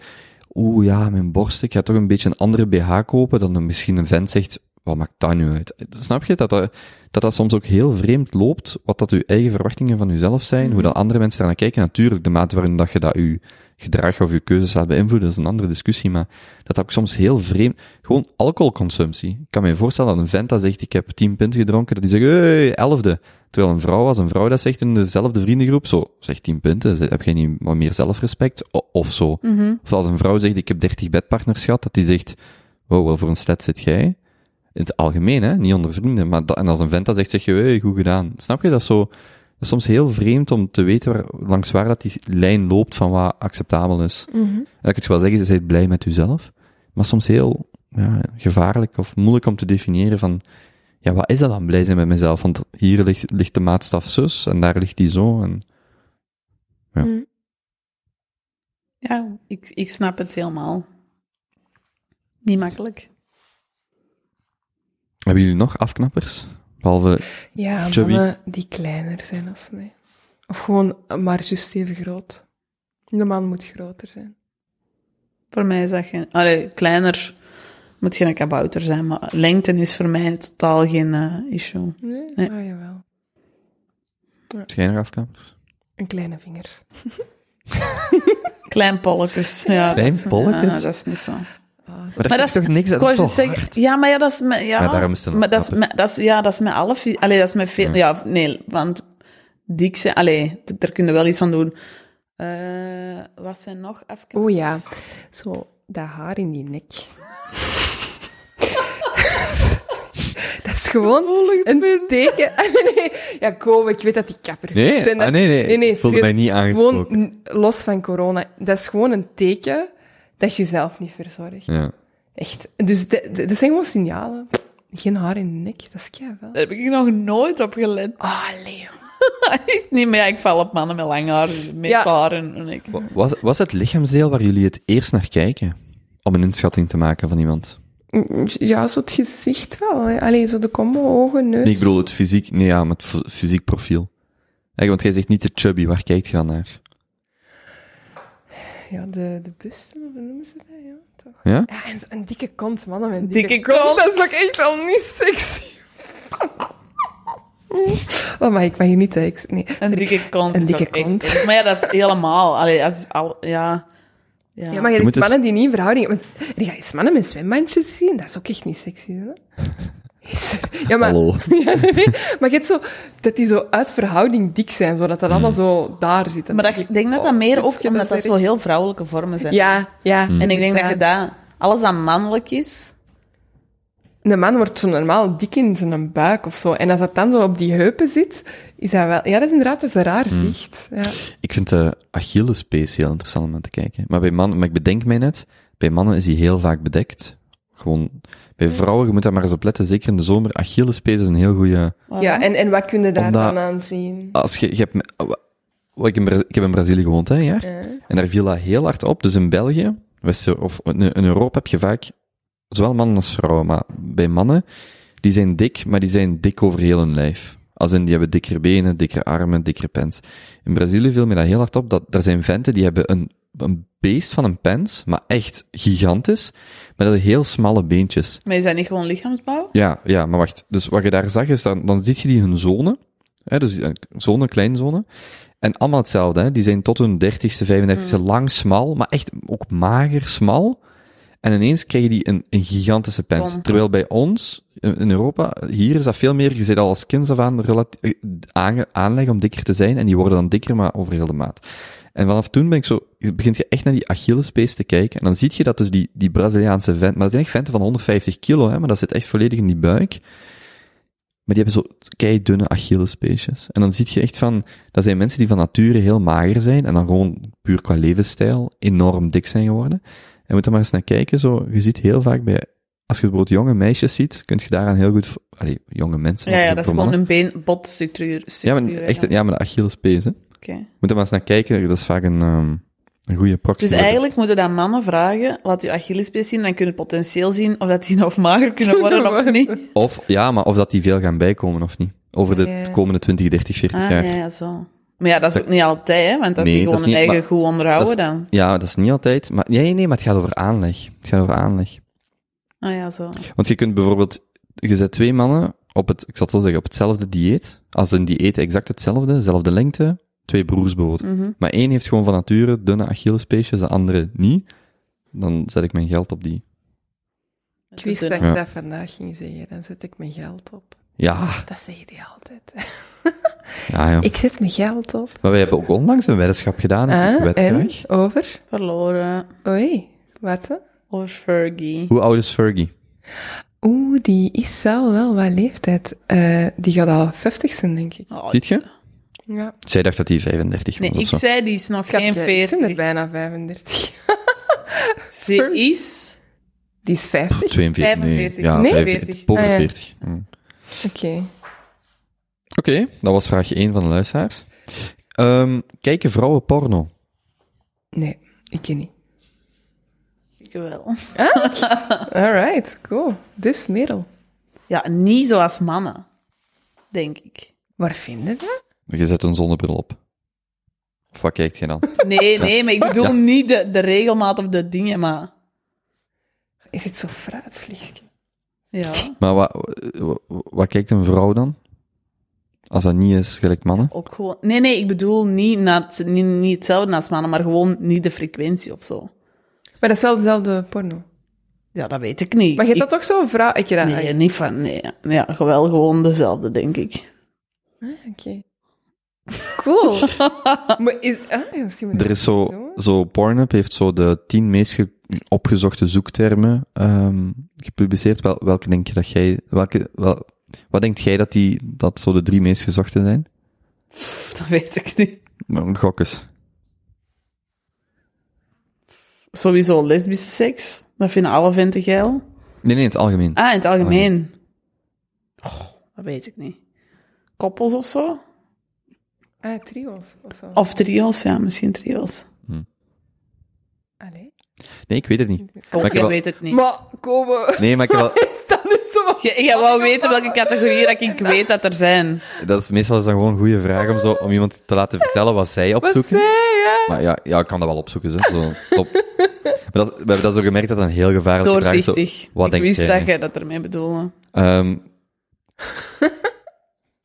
oeh, ja, mijn borst, ik ga toch een beetje een andere BH kopen, dan misschien een vent zegt, wat maakt dat nu uit? Snap je dat dat, dat dat soms ook heel vreemd loopt, wat dat uw eigen verwachtingen van uzelf zijn, hoe dat andere mensen daar naar kijken. Natuurlijk, de mate waarin dat je dat uw gedrag of uw keuzes laat beïnvloeden, dat is een andere discussie, maar dat dat ook soms heel vreemd, gewoon alcoholconsumptie. Ik kan me voorstellen dat een vent dat zegt, ik heb tien pint gedronken, dat die zegt, hey, elfde. Terwijl een vrouw, als een vrouw dat zegt in dezelfde vriendengroep, zo, zeg tien punten, heb jij niet wat meer zelfrespect? Of zo. Mhm. Of als een vrouw zegt, ik heb 30 bedpartners gehad, dat die zegt, wow, wel voor een slet zit jij. In het algemeen, hè, niet onder vrienden. Maar dat, en als een vent dat zegt, zeg je, hey, goed gedaan. Snap je, dat zo, dat is soms heel vreemd om te weten waar, langs waar dat die lijn loopt van wat acceptabel is. Mhm. En dan kun je wel zeggen, je bent blij met jezelf. Maar soms heel, ja, gevaarlijk of moeilijk om te definiëren van, ja, wat is dat dan blij zijn met mezelf? Want hier ligt, ligt de maatstaf zus en daar ligt die zo. En, Ja. Mhm. Ja, ik, ik snap het helemaal. Niet makkelijk. Hebben jullie nog afknappers? Behalve, Ja, Chubby. mannen die kleiner zijn als mij. Of gewoon maar juist even groot. De man moet groter zijn. Voor mij is dat geen... Allee, kleiner moet geen kabouter zijn, maar lengte is voor mij totaal geen eh, issue. Nee? Nee. Ah, jawel. jij nog afknappers? En kleine vingers. Klein polletjes. Ja, Klein polletjes? Ja, dat is niet zo. Maar, Maar dat is toch niks, dat is zeggen, ja, maar ja, dat is met, ja, Maar daarom is het een maar dat is, met, dat is, ja, dat is met alle, allee, dat is met veel, ja, nee, want dik zijn, allee, daar kun je wel iets aan doen. Eh, wat zijn nog even? Oh ja, zo dat haar in die nek. dat is gewoon een teken. Ah, nee. Ja, kom, ik weet dat die kappers Nee, zijn dat- ah, nee, nee, nee, nee voelde mij niet aangesproken. Gewoon los van corona. Dat is gewoon een teken dat je jezelf niet verzorgt. Ja. Echt. Dus dat zijn gewoon signalen. Geen haar in de nek, dat is keihard. Daar heb ik nog nooit op gelet. Ah, Leo. Echt niet, maar ja, ik val op mannen met lang haar, met Ja. haar en, ik... Wa- Was, was het lichaamsdeel waar jullie het eerst naar kijken? Om een inschatting te maken van iemand? Ja, zo het gezicht wel. hè. Allee, zo de combo ogen, neus. Nee, ik bedoel het fysiek, nee ja, met het fysiek profiel. Eigenlijk, want jij zegt niet de chubby, waar kijkt je dan naar? Ja, de, de busten, of hoe noemen ze dat? Ja, toch? Ja? Ja, en een dikke kont, mannen met een dikke, Dikke kont. kont. Dat is ook echt wel niet sexy. Oh, maar ik mag je niet... Ik, nee. Een dikke kont. Een is dikke echt kont. Maar ja, dat is helemaal... Allee, als, al, ja... Ja. Ja, maar je Je mannen die niet in verhouding... Want, en je gaat eens mannen met zwembandjes zien, dat is ook echt niet sexy, hè? Ja, maar... Hallo. Ja, nee, maar je hebt zo... Dat die zo uit verhouding dik zijn, zodat dat allemaal zo daar zit. En Maar dat, ik denk denk dat oh, dat meer ook omdat dat zo heel vrouwelijke vormen zijn. Ja, ja. En ik denk dat je dat... Alles dat mannelijk is... Een man wordt zo normaal dik in zijn buik of zo. En als dat dan zo op die heupen zit, is dat wel... Ja, dat is inderdaad dat is een raar zicht. Ja. Ik vind de Achillespees heel interessant om aan te kijken. Maar bij mannen, maar ik bedenk mij net, bij mannen is die heel vaak bedekt. Gewoon, bij vrouwen, je moet daar maar eens op letten, zeker in de zomer, Achillespees is een heel goede... ja, en, en wat kun je daar Omdat- dan aan zien? Als je, je hebt, wat ik, in, ik heb in Brazilië gewoond, hè, ja? Ja. En daar viel dat heel hard op. Dus in België, West of in, in Europa heb je vaak, zowel mannen als vrouwen, maar bij mannen, die zijn dik, maar die zijn dik over heel hun lijf. Als in, die hebben dikkere benen, dikkere armen, dikkere pens. In Brazilië viel me dat heel hard op, dat er zijn venten die hebben een, een beest van een pens, maar echt gigantisch, dat hebben heel smalle beentjes. Maar is dat niet gewoon lichaamsbouw? Ja, ja, maar wacht. Dus wat je daar zag is, dan, dan ziet je die hun zone. Hè, dus een zone, kleinzone. En allemaal hetzelfde, hè. Die zijn tot hun dertigste, 35ste lang, smal, maar echt ook mager, smal. En ineens krijg je die een, een gigantische pens. Terwijl bij ons, in Europa, hier is dat veel meer, je zit al als kind af aan eh, aanleggen om dikker te zijn, en die worden dan dikker, maar over heel de maat. En vanaf toen ben ik zo, begint je echt naar die Achillespees te kijken, en dan zie je dat dus die, die Braziliaanse vent, maar dat zijn echt venten van 150 kilo, hè, maar dat zit echt volledig in die buik. Maar die hebben zo kei dunne Achillespeesjes. En dan zie je echt van, dat zijn mensen die van nature heel mager zijn, en dan gewoon puur qua levensstijl enorm dik zijn geworden. En moet er maar eens naar kijken, zo, je ziet heel vaak bij, als je bijvoorbeeld jonge meisjes ziet, kun je daaraan heel goed, allee, jonge mensen. Ja, ja, dat is gewoon mannen. een been, botstructuur. Ja, maar echt, ja, maar de Achillespees, hè. Oké. Moet er maar eens naar kijken, dat is vaak een, ehm, een goede proxy. Dus eigenlijk moeten dan mannen vragen, laat je Achillespees zien, dan kun je potentieel zien of dat die nog mager kunnen worden of niet. Of, ja, maar of dat die veel gaan bijkomen of niet. Over de Ja. komende 20, 30, 40 Ah, jaar. ja, ja, zo. Maar ja, dat is ook niet altijd, hè, want dat Nee, die dat gewoon is hun niet- eigen maar- goed onderhouden dan. Ja, dat is niet altijd. Maar, nee, nee, maar het gaat over aanleg. Het gaat over aanleg. Ah ja, zo. Want je kunt bijvoorbeeld, je zet twee mannen op het, ik zal het zo zeggen, op hetzelfde dieet. Als een dieet exact hetzelfde, dezelfde lengte, twee broers bijvoorbeeld. Mhm. Maar één heeft gewoon van nature dunne Achillespeesjes, de andere niet. Dan zet ik mijn geld op die. Ik wist dat Ja. dat vandaag ging zeggen. Dan zet ik mijn geld op. Ja, Dat zeg je altijd. ja, ja. Ik zet mijn geld op. Maar wij hebben ook onlangs een weddenschap gedaan. Ah, ik wed en? graag. Over? Verloren. Oei, wat? hè? Over Fergie. Hoe oud is Fergie? Oeh, die is al wel wat leeftijd. Eh, die gaat al 50 zijn, denk ik. Oh, Ziet je? Ja. Zij dacht dat hij 35 was nee, ik zo. zei die is nog geen Schatje, ik ben er 40. bijna 35. Ze is... Die is 50? 42, nee. 45. Ja, Nee? 45. Boven Ah, ja. 40. Mm. Oké. Oké, dat was vraag 1 van de luisteraars. Ehm, kijken vrouwen porno? Nee, ik ken niet. Ik wel. Alright, cool. Dus Merel. Ja, niet zoals mannen. Denk ik. Waar vind je dat? Je zet een zonnebril op. Of wat kijkt je dan? Nee, nee, maar ik bedoel niet de, de regelmaat of de dingen, maar... Is het zo fruitvliegje? Ja, Maar wat, wat, wat kijkt een vrouw dan? Als dat niet is gelijk mannen? ook gewoon... Nee, nee, ik bedoel niet, naar het- niet, niet hetzelfde als mannen, maar gewoon niet de frequentie of zo. Maar dat is wel dezelfde porno. Ja, dat weet ik niet. Maar je hebt Ik- dat toch zo'n vrouw... Ik dat... Nee, niet van... Nee, ja, wel gewoon dezelfde, denk ik. Ah, Oké. Cool. maar is... Ah, misschien Er is zo, doen. zo Pornhub heeft zo de tien meest ge- opgezochte zoektermen ehm, gepubliceerd. Wel, welke denk je dat jij, welke, wel, wat denkt jij dat die, dat zo de drie meest gezochte zijn? Dat weet ik niet. Nou, Gok eens. Sowieso lesbische seks. Dat vinden alle venten geil. Nee, nee, in het algemeen. Ah, in het algemeen. Oh, dat weet ik niet. Koppels of zo? Ah, trio's of zo. Of trio's, ja, misschien trio's. Allee. Nee, ik weet het niet. Oh, Maar ik jij wel- weet het niet. Maar, komen. Nee, maar ik wel... Dat is zo... Je, je wou weten welke categorieën dat ik weet dat er zijn. Dat is meestal is dan gewoon een goede vraag om, zo, om iemand te laten vertellen wat zij Wat opzoeken. zei je? Maar ja, ja, ik kan dat wel opzoeken, zo. zo top. Maar dat, we hebben dat zo gemerkt dat dat een heel gevaarlijke vraag is. zo, Doorzichtig. wat ik denk wist jij? dat jij dat ermee bedoelde. Ehm,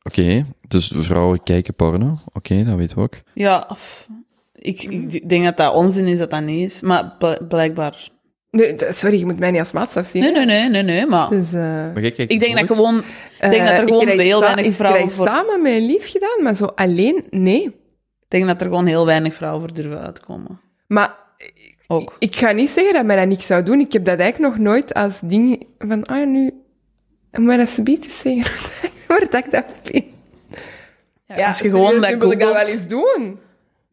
Oké, dus vrouwen kijken porno. Oké, dat weten we ook. Ja, of- ik, ik denk dat dat onzin is dat dat niet is. Maar bl- blijkbaar... Nee, sorry, je moet mij niet als maatstaf zien. Nee, nee, nee, nee, nee, maar... Dus, eh, Maar kijkt Ik denk dat gewoon... Ik denk dat eh, er gewoon krijg heel weinig Ik vrouwen krijg voor... samen met lief gedaan, maar zo alleen, nee. Ik denk dat er gewoon heel weinig vrouwen voor durven uitkomen. Maar Ook. ik ga niet zeggen dat mij dat niks zou doen. Ik heb dat eigenlijk nog nooit als ding van, ah ja, nu... Maar dat ze biedt zeggen. Waar dat ik dat vind. Ja, als je gewoon serieus, dat wil ik dat wel eens doen.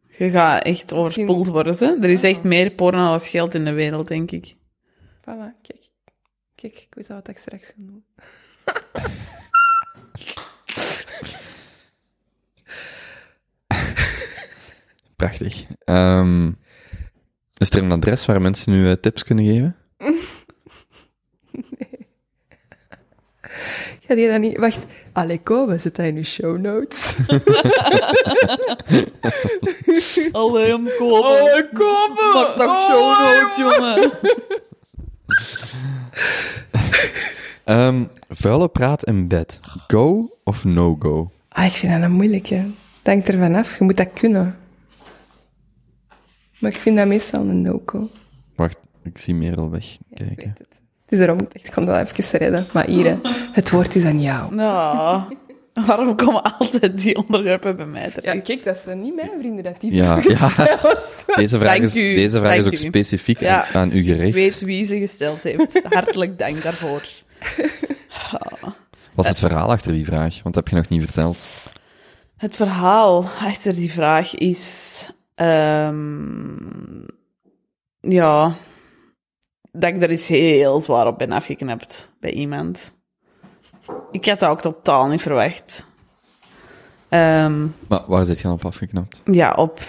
je gaat echt overspoeld worden. Hè? Er is echt meer porno als geld in de wereld, denk ik. Voilà, kijk. Kijk, ik weet al wat ik straks ga doen. Prachtig. Ehm, is er een adres waar mensen nu eh, tips kunnen geven? Ga je dat niet... Wacht. Kom, zet dat in de show notes. Allee, om kopen. Allee, komen! Pak toch show notes, jongen. Ehm, vuile praat in bed. Go of no go? Ah, ik vind dat een moeilijke. Het hangt ervan af. Je moet dat kunnen. Maar ik vind dat meestal een no-go. Wacht, ik zie Merel weg. Ik Kijken. Het. Is daarom ik ik kon dat even redden. Maar hier, het woord is aan jou. Nou, waarom komen altijd die onderwerpen bij mij Ja, terecht? kijk, dat zijn niet mijn vrienden dat die Ja, vragen ja. stellen. Deze vraag, Dank is, u, deze vraag is dank ook u. specifiek Ja. aan, aan u Ik gericht. weet wie ze gesteld heeft. Hartelijk dank daarvoor. Wat is het verhaal achter die vraag? Want dat heb je nog niet verteld. Het verhaal achter die vraag is... ehm, ja... Dat ik er eens heel zwaar op ben afgeknapt bij iemand. Ik had dat ook totaal niet verwacht. Ehm, Maar waar zit je dan op afgeknapt? ja, op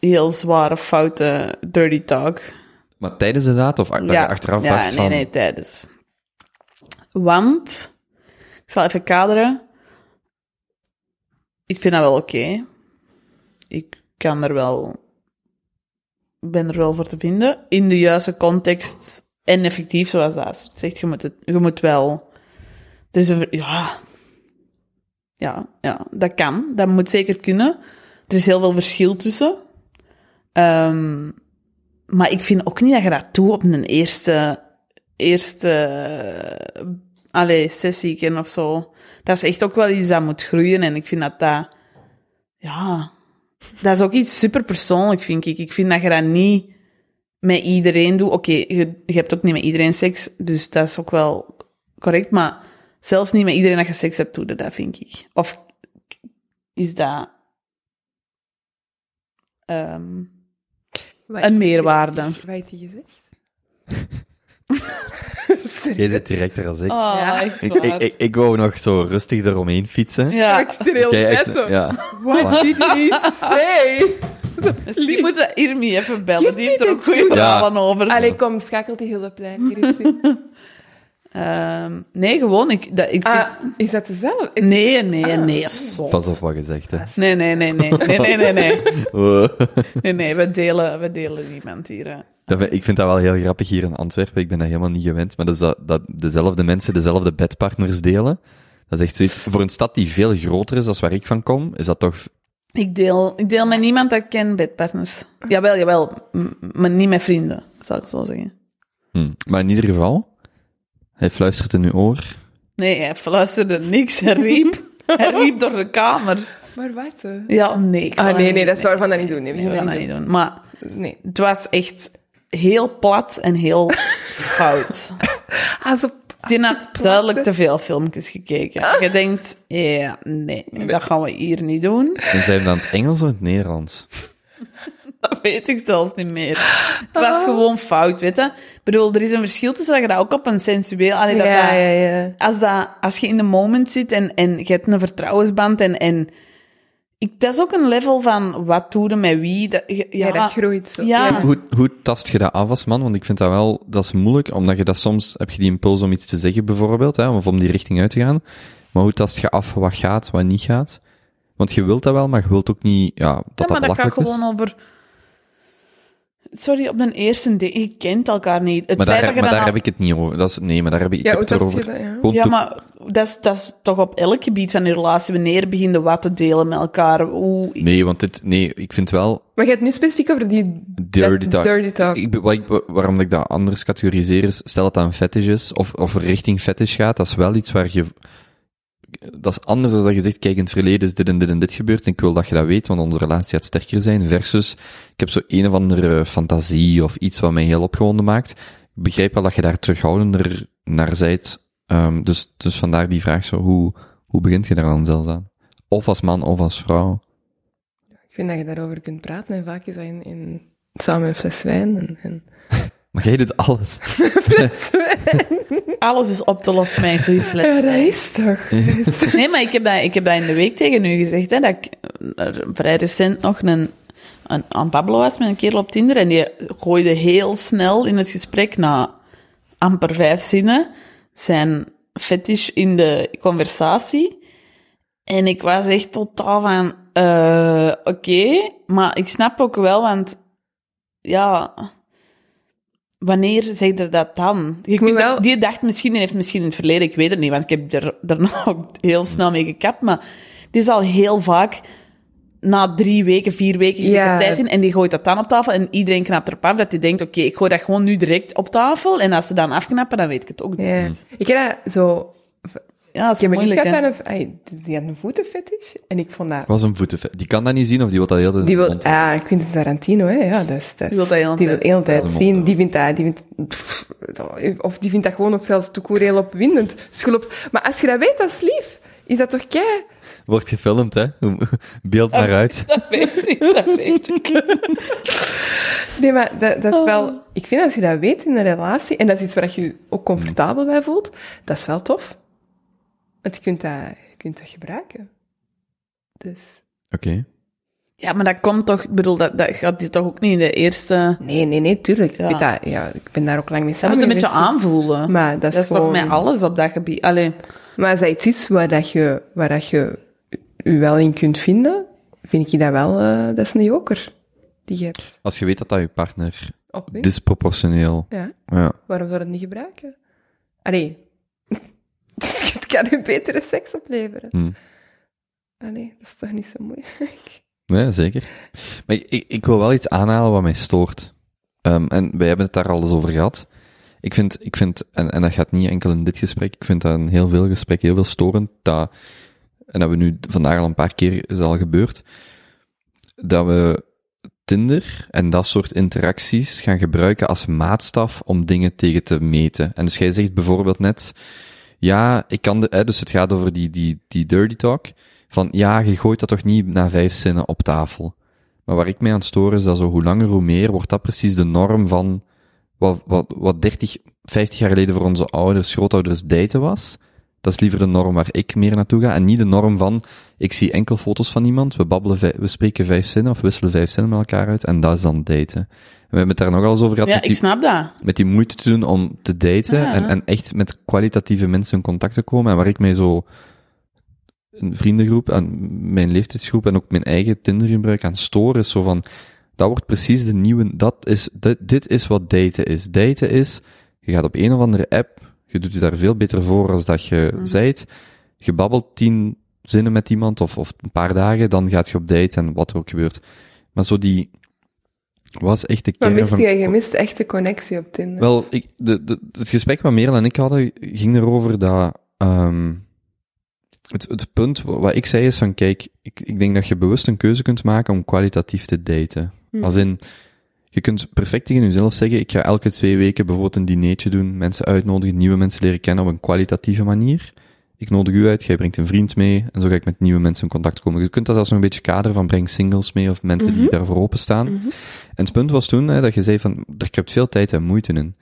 heel zware, foute dirty talk. Maar tijdens de daad of dat je achteraf ja, dacht nee, van... nee, tijdens. Want, ik zal even kaderen. Ik vind dat wel oké. Ik kan er wel, ben er wel voor te vinden. In de juiste context en effectief, zoals dat zegt. Je moet, het, je moet wel, ver- ja, ja, ja, dat kan. Dat moet zeker kunnen. Er is heel veel verschil tussen. Ehm, maar ik vind ook niet dat je dat doet op een eerste, eerste, uh, sessie of zo. Dat is echt ook wel iets dat moet groeien en ik vind dat dat, ja, dat is ook iets super persoonlijk, vind ik. Ik vind dat je dat niet met iedereen doet. Oké, je, je hebt ook niet met iedereen seks, dus dat is ook wel correct, maar zelfs niet met iedereen dat je seks hebt, doe je dat, vind ik. Of is dat ehm, een meerwaarde? Wat heeft hij gezegd? Jij zit directer als ik. Oh, Ja. echt Ik, ik, ik, ik wou nog zo rustig eromheen fietsen. ja, Ik zit er heel op. ja. What did he say? misschien moet je Irmi even bellen. Give Die heeft er ook goede verhalen over. Allee, kom, schakelt die hele plein. Ehm, nee, gewoon. Ik, dat, ik, Ah, is dat dezelfde? nee, nee, nee. Stop. Pas op wat je zegt, hè. Nee, nee, nee, nee. Nee, nee, nee, nee. Nee, nee, we delen, we delen niemand hier. hè. Ik vind dat wel heel grappig hier in Antwerpen. Ik ben dat helemaal niet gewend. Maar dat, is dat, dat dezelfde mensen dezelfde bedpartners delen. Dat is echt zoiets... Voor een stad die veel groter is dan waar ik van kom, is dat toch... Ik deel, ik deel met niemand dat ik ken bedpartners. Jawel, jawel. Maar niet met vrienden, zal ik zo zeggen. Hm. Maar in ieder geval, hij fluistert in uw oor. Nee, hij fluisterde niks. Hij riep. Hij riep door de kamer. Maar wat? Ja, nee. Ah, nee, nee, dat zou we dat niet doen. Nee, Nee, we gaan dat niet doen. Maar Nee. het was echt heel plat en heel fout. Also, Die had duidelijk te veel filmpjes gekeken. Je denkt, ja, nee, dat gaan we hier niet doen. En zijn we dan het Engels of het Nederlands? Dat weet ik zelfs niet meer. Het was gewoon fout, weet je. Ik bedoel, er is een verschil tussen dat je dat ook op een sensueel... Allee, dat ja, dat- ja, ja. Als, dat, als je in de moment zit en, en je hebt een vertrouwensband en, en ik, dat is ook een level van wat doe je met wie. Dat, ja, Ja, dat groeit zo. Ja. Hoe, hoe tast je dat af als man? Want ik vind dat wel, dat is moeilijk, omdat je dat soms, heb je die impuls om iets te zeggen bijvoorbeeld, hè, of om die richting uit te gaan. Maar hoe tast je af wat gaat, wat niet gaat? Want je wilt dat wel, maar je wilt ook niet, ja, dat Ja, dat maar dat gaat belachelijk is. gewoon over... Sorry, op een eerste date, je kent elkaar niet. Het Maar daar, dat je maar dan daar al- heb ik het niet over. Dat is, nee, maar daar heb ik, ik Ja, heb het erover. dat, ja? Gewoon Ja, to- maar dat is, dat is toch op elk gebied van je relatie. Wanneer begin je wat te delen met elkaar? Hoe... Nee, want dit, nee, ik vind wel, Maar je hebt nu specifiek over die dirty talk. dirty talk. Ik, wat ik- waarom ik dat anders categoriseer is, stel dat dat een fetish is, of, of richting fetish gaat, dat is wel iets waar je, dat is anders dan dat je zegt, kijk, in het verleden is dit en dit en dit gebeurd, en ik wil dat je dat weet, want onze relatie gaat sterker zijn, versus, ik heb zo een of andere fantasie, of iets wat mij heel opgewonden maakt. Ik begrijp wel dat je daar terughoudender naar zijt, Ehm, dus, dus vandaar die vraag zo, hoe, hoe begint je daar dan zelfs aan? Of als man, of als vrouw? Ik vind dat je daarover kunt praten en vaak is dat in, in samen een fles wijn. En, en Maar jij doet alles. fles wijn. Alles is op te lossen met een goede fles. Ja, dat is toch. Nee, maar ik heb, dat, ik heb dat in de week tegen u gezegd, hè, dat ik er vrij recent nog een, een, aan Pablo was met een kerel op Tinder en die gooide heel snel in het gesprek na amper vijf zinnen zijn fetish in de conversatie. En ik was echt totaal van, eh oké, maar ik snap ook wel, want ja, wanneer zeg je dat dan? Je moet kunt- wel- Die dacht misschien, die heeft misschien in het verleden, ik weet het niet, want ik heb er daarna ook heel snel mee gekapt, maar die is al heel vaak na drie weken, vier weken zit Ja. er tijd in en die gooit dat dan op tafel en iedereen knapt erop af dat hij denkt, oké, ik gooi dat gewoon nu direct op tafel en als ze dan afknappen, dan weet ik het ook. Ja, Ja. Ik heb dat zo... dat is Ik heb een moeilijk, hè. aan een... Die had een voetenfetish. En ik vond dat... Was een voetenvet. Die kan dat niet zien, of die wil dat heel de tijd Die wil, mond- ah, Quentin Tarantino, hè, ja, dat is, dat is- Die wil dat heel de die wil tijd. heel tijd een zien. mond, Die vindt dat, die vindt, pff, of die vindt dat gewoon ook zelfs toekoer heel opwindend. Schulp. Maar als je dat weet, dat is lief. Is dat toch kei? Wordt gefilmd, hè? Beeld maar uit. Dat weet ik, dat weet ik. Nee, maar dat, dat is wel... Ik vind als je dat weet in een relatie, en dat is iets waar je je ook comfortabel bij voelt, dat is wel tof. Want je kunt dat, je kunt dat gebruiken. Dus... Oké. Ja, maar dat komt toch, ik bedoel, dat, dat gaat je toch ook niet in de eerste... Nee, nee, nee, tuurlijk. Ja. Ik, dat, ja, ik ben daar ook lang mee samen moet een beetje dus- aanvoelen. Maar dat is, dat is toch met alles op dat gebied. Allee, Maar als dat iets is waar, dat je, waar dat je u wel in kunt vinden, vind ik dat wel, eh, dat is een joker die je hebt. Als je weet dat dat je partner disproportioneel... Ja, Ja. waarom zou je het niet gebruiken? Allee, het kan een betere seks opleveren. Hm. Allee, dat is toch niet zo moeilijk? Nee, zeker. Maar ik, ik, ik wil wel iets aanhalen wat mij stoort. Ehm, en wij hebben het daar al eens over gehad. Ik vind, ik vind en, en dat gaat niet enkel in dit gesprek, ik vind dat in heel veel gesprekken heel veel storend, dat, en dat we nu vandaag al een paar keer is al gebeurd, dat we Tinder en dat soort interacties gaan gebruiken als maatstaf om dingen tegen te meten. En dus jij zegt bijvoorbeeld net, ja, ik kan de, hè, dus het gaat over die, die, die dirty talk, van ja, je gooit dat toch niet na vijf zinnen op tafel. Maar waar ik mee aan storen is dat zo hoe langer hoe meer wordt dat precies de norm van wat, wat, wat 30, 50 jaar geleden voor onze ouders, grootouders daten was. Dat is liever de norm waar ik meer naartoe ga en niet de norm van ik zie enkel foto's van iemand, we babbelen, we spreken vijf zinnen of wisselen vijf zinnen met elkaar uit en dat is dan daten. En we hebben het daar nogal eens over gehad ja, met ik snap dat. met die moeite te doen om te daten Ja. en, en echt met kwalitatieve mensen in contact te komen. En waar ik mij zo een vriendengroep, aan mijn leeftijdsgroep en ook mijn eigen Tindergebruik aan stoor, is zo van, dat wordt precies de nieuwe, dat is, dit, dit is wat daten is. Daten is, je gaat op een of andere app, je doet je daar veel beter voor als dat je Mhm. zijt, je babbelt tien zinnen met iemand of, of een paar dagen, dan gaat je op date en wat er ook gebeurt. Maar zo die, wat is echt de Maar kern mist van... je, je mist echt de connectie op Tinder. Wel, ik, de, de, het gesprek wat Merel en ik hadden, ging erover dat, ehm het, het punt wa- wat ik zei is van, kijk, ik, ik denk dat je bewust een keuze kunt maken om kwalitatief te daten. Hm. Als in, je kunt perfect tegen jezelf zeggen, ik ga elke twee weken bijvoorbeeld een dinertje doen, mensen uitnodigen, nieuwe mensen leren kennen op een kwalitatieve manier. Ik nodig u uit, jij brengt een vriend mee, en zo ga ik met nieuwe mensen in contact komen. Je kunt dat als nog een beetje kaderen van breng singles mee, of mensen die Mhm. daarvoor openstaan. Mhm. En het punt was toen hè, dat je zei van, er kruipt veel tijd en moeite in.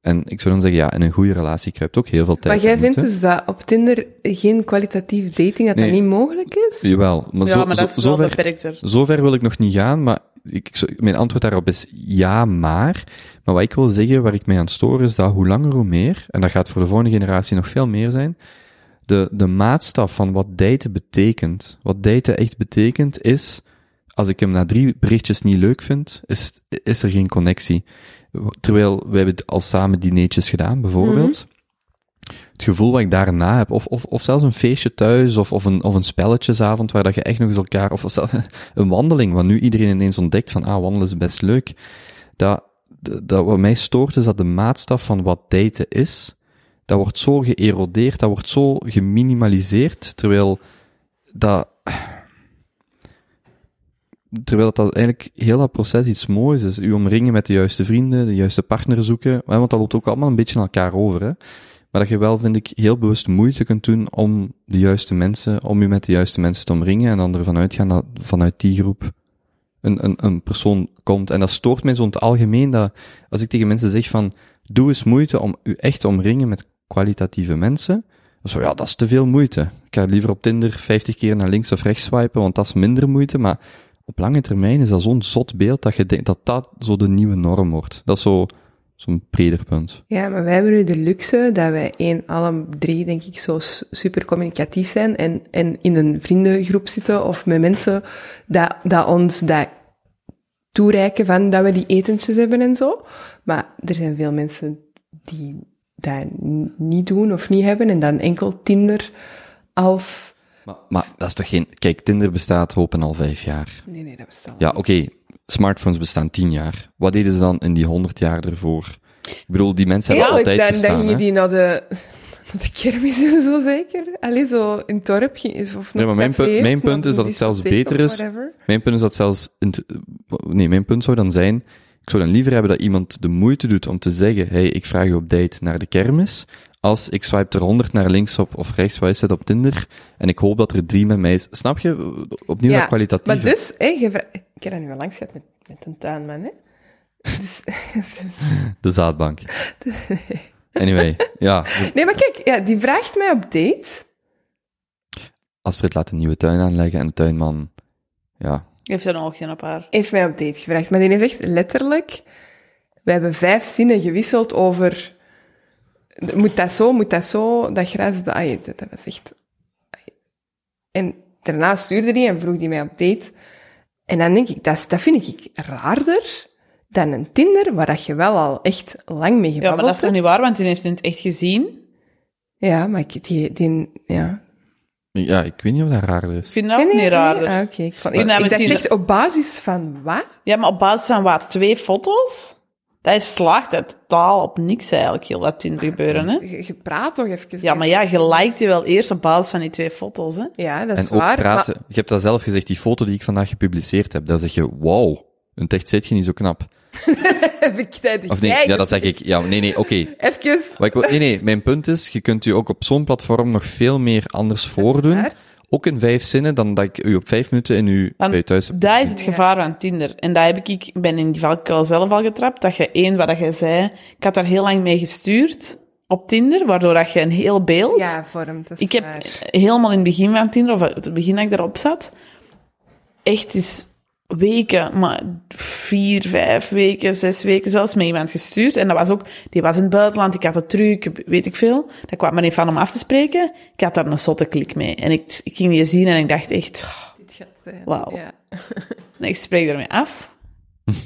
En ik zou dan zeggen, ja, in een goede relatie kruipt ook heel veel tijd. Maar jij en vindt dus dat op Tinder geen kwalitatief dating, dat Nee. dat niet mogelijk is? Jawel, maar, ja, zo, maar dat is zo, wel zover, beperkter. zover wil ik nog niet gaan, maar ik, mijn antwoord daarop is ja, maar. Maar wat ik wil zeggen, waar ik mij aan stoor, is dat hoe langer hoe meer, en dat gaat voor de volgende generatie nog veel meer zijn, de, de maatstaf van wat daten betekent, wat daten echt betekent, is, als ik hem na drie berichtjes niet leuk vind, is, is er geen connectie. Terwijl, wij hebben al samen dineetjes gedaan, bijvoorbeeld. Het gevoel wat ik daarna heb, of, of, of zelfs een feestje thuis, of, of, een, of een spelletjesavond, waar dat je echt nog eens elkaar, of een wandeling, wat nu iedereen ineens ontdekt van, ah, wandelen is best leuk. Dat, dat, wat mij stoort, is dat de maatstaf van wat daten is, dat wordt zo geërodeerd, dat wordt zo geminimaliseerd, terwijl dat, terwijl dat eigenlijk heel dat proces iets moois is. U omringen met de juiste vrienden, de juiste partner zoeken, want dat loopt ook allemaal een beetje naar elkaar over, hè. Maar dat je wel, vind ik, heel bewust moeite kunt doen om de juiste mensen, om je met de juiste mensen te omringen en dan ervan uitgaan dat vanuit die groep een, een, een persoon komt. En dat stoort mij zo in het algemeen dat als ik tegen mensen zeg van, doe eens moeite om u echt te omringen met kwalitatieve mensen. Zo ja, dat is te veel moeite. Ik ga liever op Tinder 50 keer naar links of rechts swipen, want dat is minder moeite. Maar op lange termijn is dat zo'n zot beeld dat je denkt dat dat zo de nieuwe norm wordt. Dat zo, zo'n breder punt. Ja, maar wij hebben nu de luxe dat wij één, alle drie, denk ik, zo super communicatief zijn en, en in een vriendengroep zitten of met mensen dat, dat ons dat toereiken van dat we die etentjes hebben en zo. Maar er zijn veel mensen die dat niet doen of niet hebben en dan enkel Tinder als... Maar, maar dat is toch geen... Kijk, Tinder bestaat hopen al vijf jaar. Nee, nee, dat bestaat Ja, oké, smartphones bestaan tien jaar. Wat deden ze dan in die honderd jaar ervoor? Ik bedoel, die mensen hebben altijd dan, dan bestaan, gingen die naar de, naar de kermis en zo zeker. Allee, zo in het dorp. ging- Of Nee, maar mijn punt- mijn punt is dat het zelfs beter is. Mijn punt is dat zelfs... nee, mijn punt zou dan zijn... Ik zou dan liever hebben dat iemand de moeite doet om te zeggen, hey, ik vraag je op date naar de kermis, als ik swipe er 100 naar links op of rechts, wat is het, op Tinder, en ik hoop dat er drie met mij is. Snap je? Opnieuw dat kwalitatieve. Maar dus, hè, je ik heb dat nu al langs gehad met, met een tuinman, hè. Dus, De zaadbank. Anyway, ja. nee, maar kijk, ja, die vraagt mij op date. Astrid laat een nieuwe tuin aanleggen en de tuinman, ja. Heeft een oogje op haar. Heeft mij op date gevraagd. Maar die heeft echt letterlijk... We hebben vijf zinnen gewisseld over... Moet dat zo, moet dat zo, dat gras... Dat, ai, dat, dat was echt... ai. En daarna stuurde hij en vroeg hij mij op date. En dan denk ik, dat, dat vind ik raarder dan een Tinder, waar dat je wel al echt lang mee Ja, gebabbeld maar dat is toch niet waar, want die heeft het echt gezien. Ja, maar ik, die, die, ja. Ja, ik weet niet of dat raar is. Ik vind dat ook niet raarder. Ah, oké. Ik, vond- Maar- ik, ik dacht echt op basis van wat? Ja, maar op basis van wat? Twee foto's? Dat is slaagt het totaal op niks eigenlijk, heel dat Tinder gebeuren, hè? Je, je praat toch even. Ja, maar ja, je liked je wel eerst op basis van die twee foto's, hè? Ja, dat En is ook waar. praten. Je hebt dat zelf gezegd, die foto die ik vandaag gepubliceerd heb, daar zeg je, wow, een echt zit je niet zo knap. Heb ik dat Of nee, ja, dat zeg ik. Ja, nee, nee, oké. Even. Wat ik wil- Nee, nee, mijn punt is, je kunt u ook op zo'n platform nog veel meer anders voordoen. Ook in vijf zinnen dan dat ik u op vijf minuten in uw, bij u thuis heb. Dat is het gevaar van Tinder. En dat heb ik, ik ben in die valkuil zelf al getrapt, dat je één, wat je zei, ik had daar heel lang mee gestuurd op Tinder, waardoor dat je een heel beeld... Ja, vorm. Dat is Ik heb waar. helemaal in het begin van Tinder, of het begin dat ik daarop zat, echt eens weken, maar vier, vijf weken, zes weken zelfs, met iemand gestuurd. En dat was ook, die was in het buitenland, ik had het druk, weet ik veel. Daar kwam er een van om af te spreken. Ik had daar een zotte klik mee. En ik, ik ging die zien en ik dacht echt, oh, Dit gaat zijn. Wauw. Ja. en ik spreek ermee af.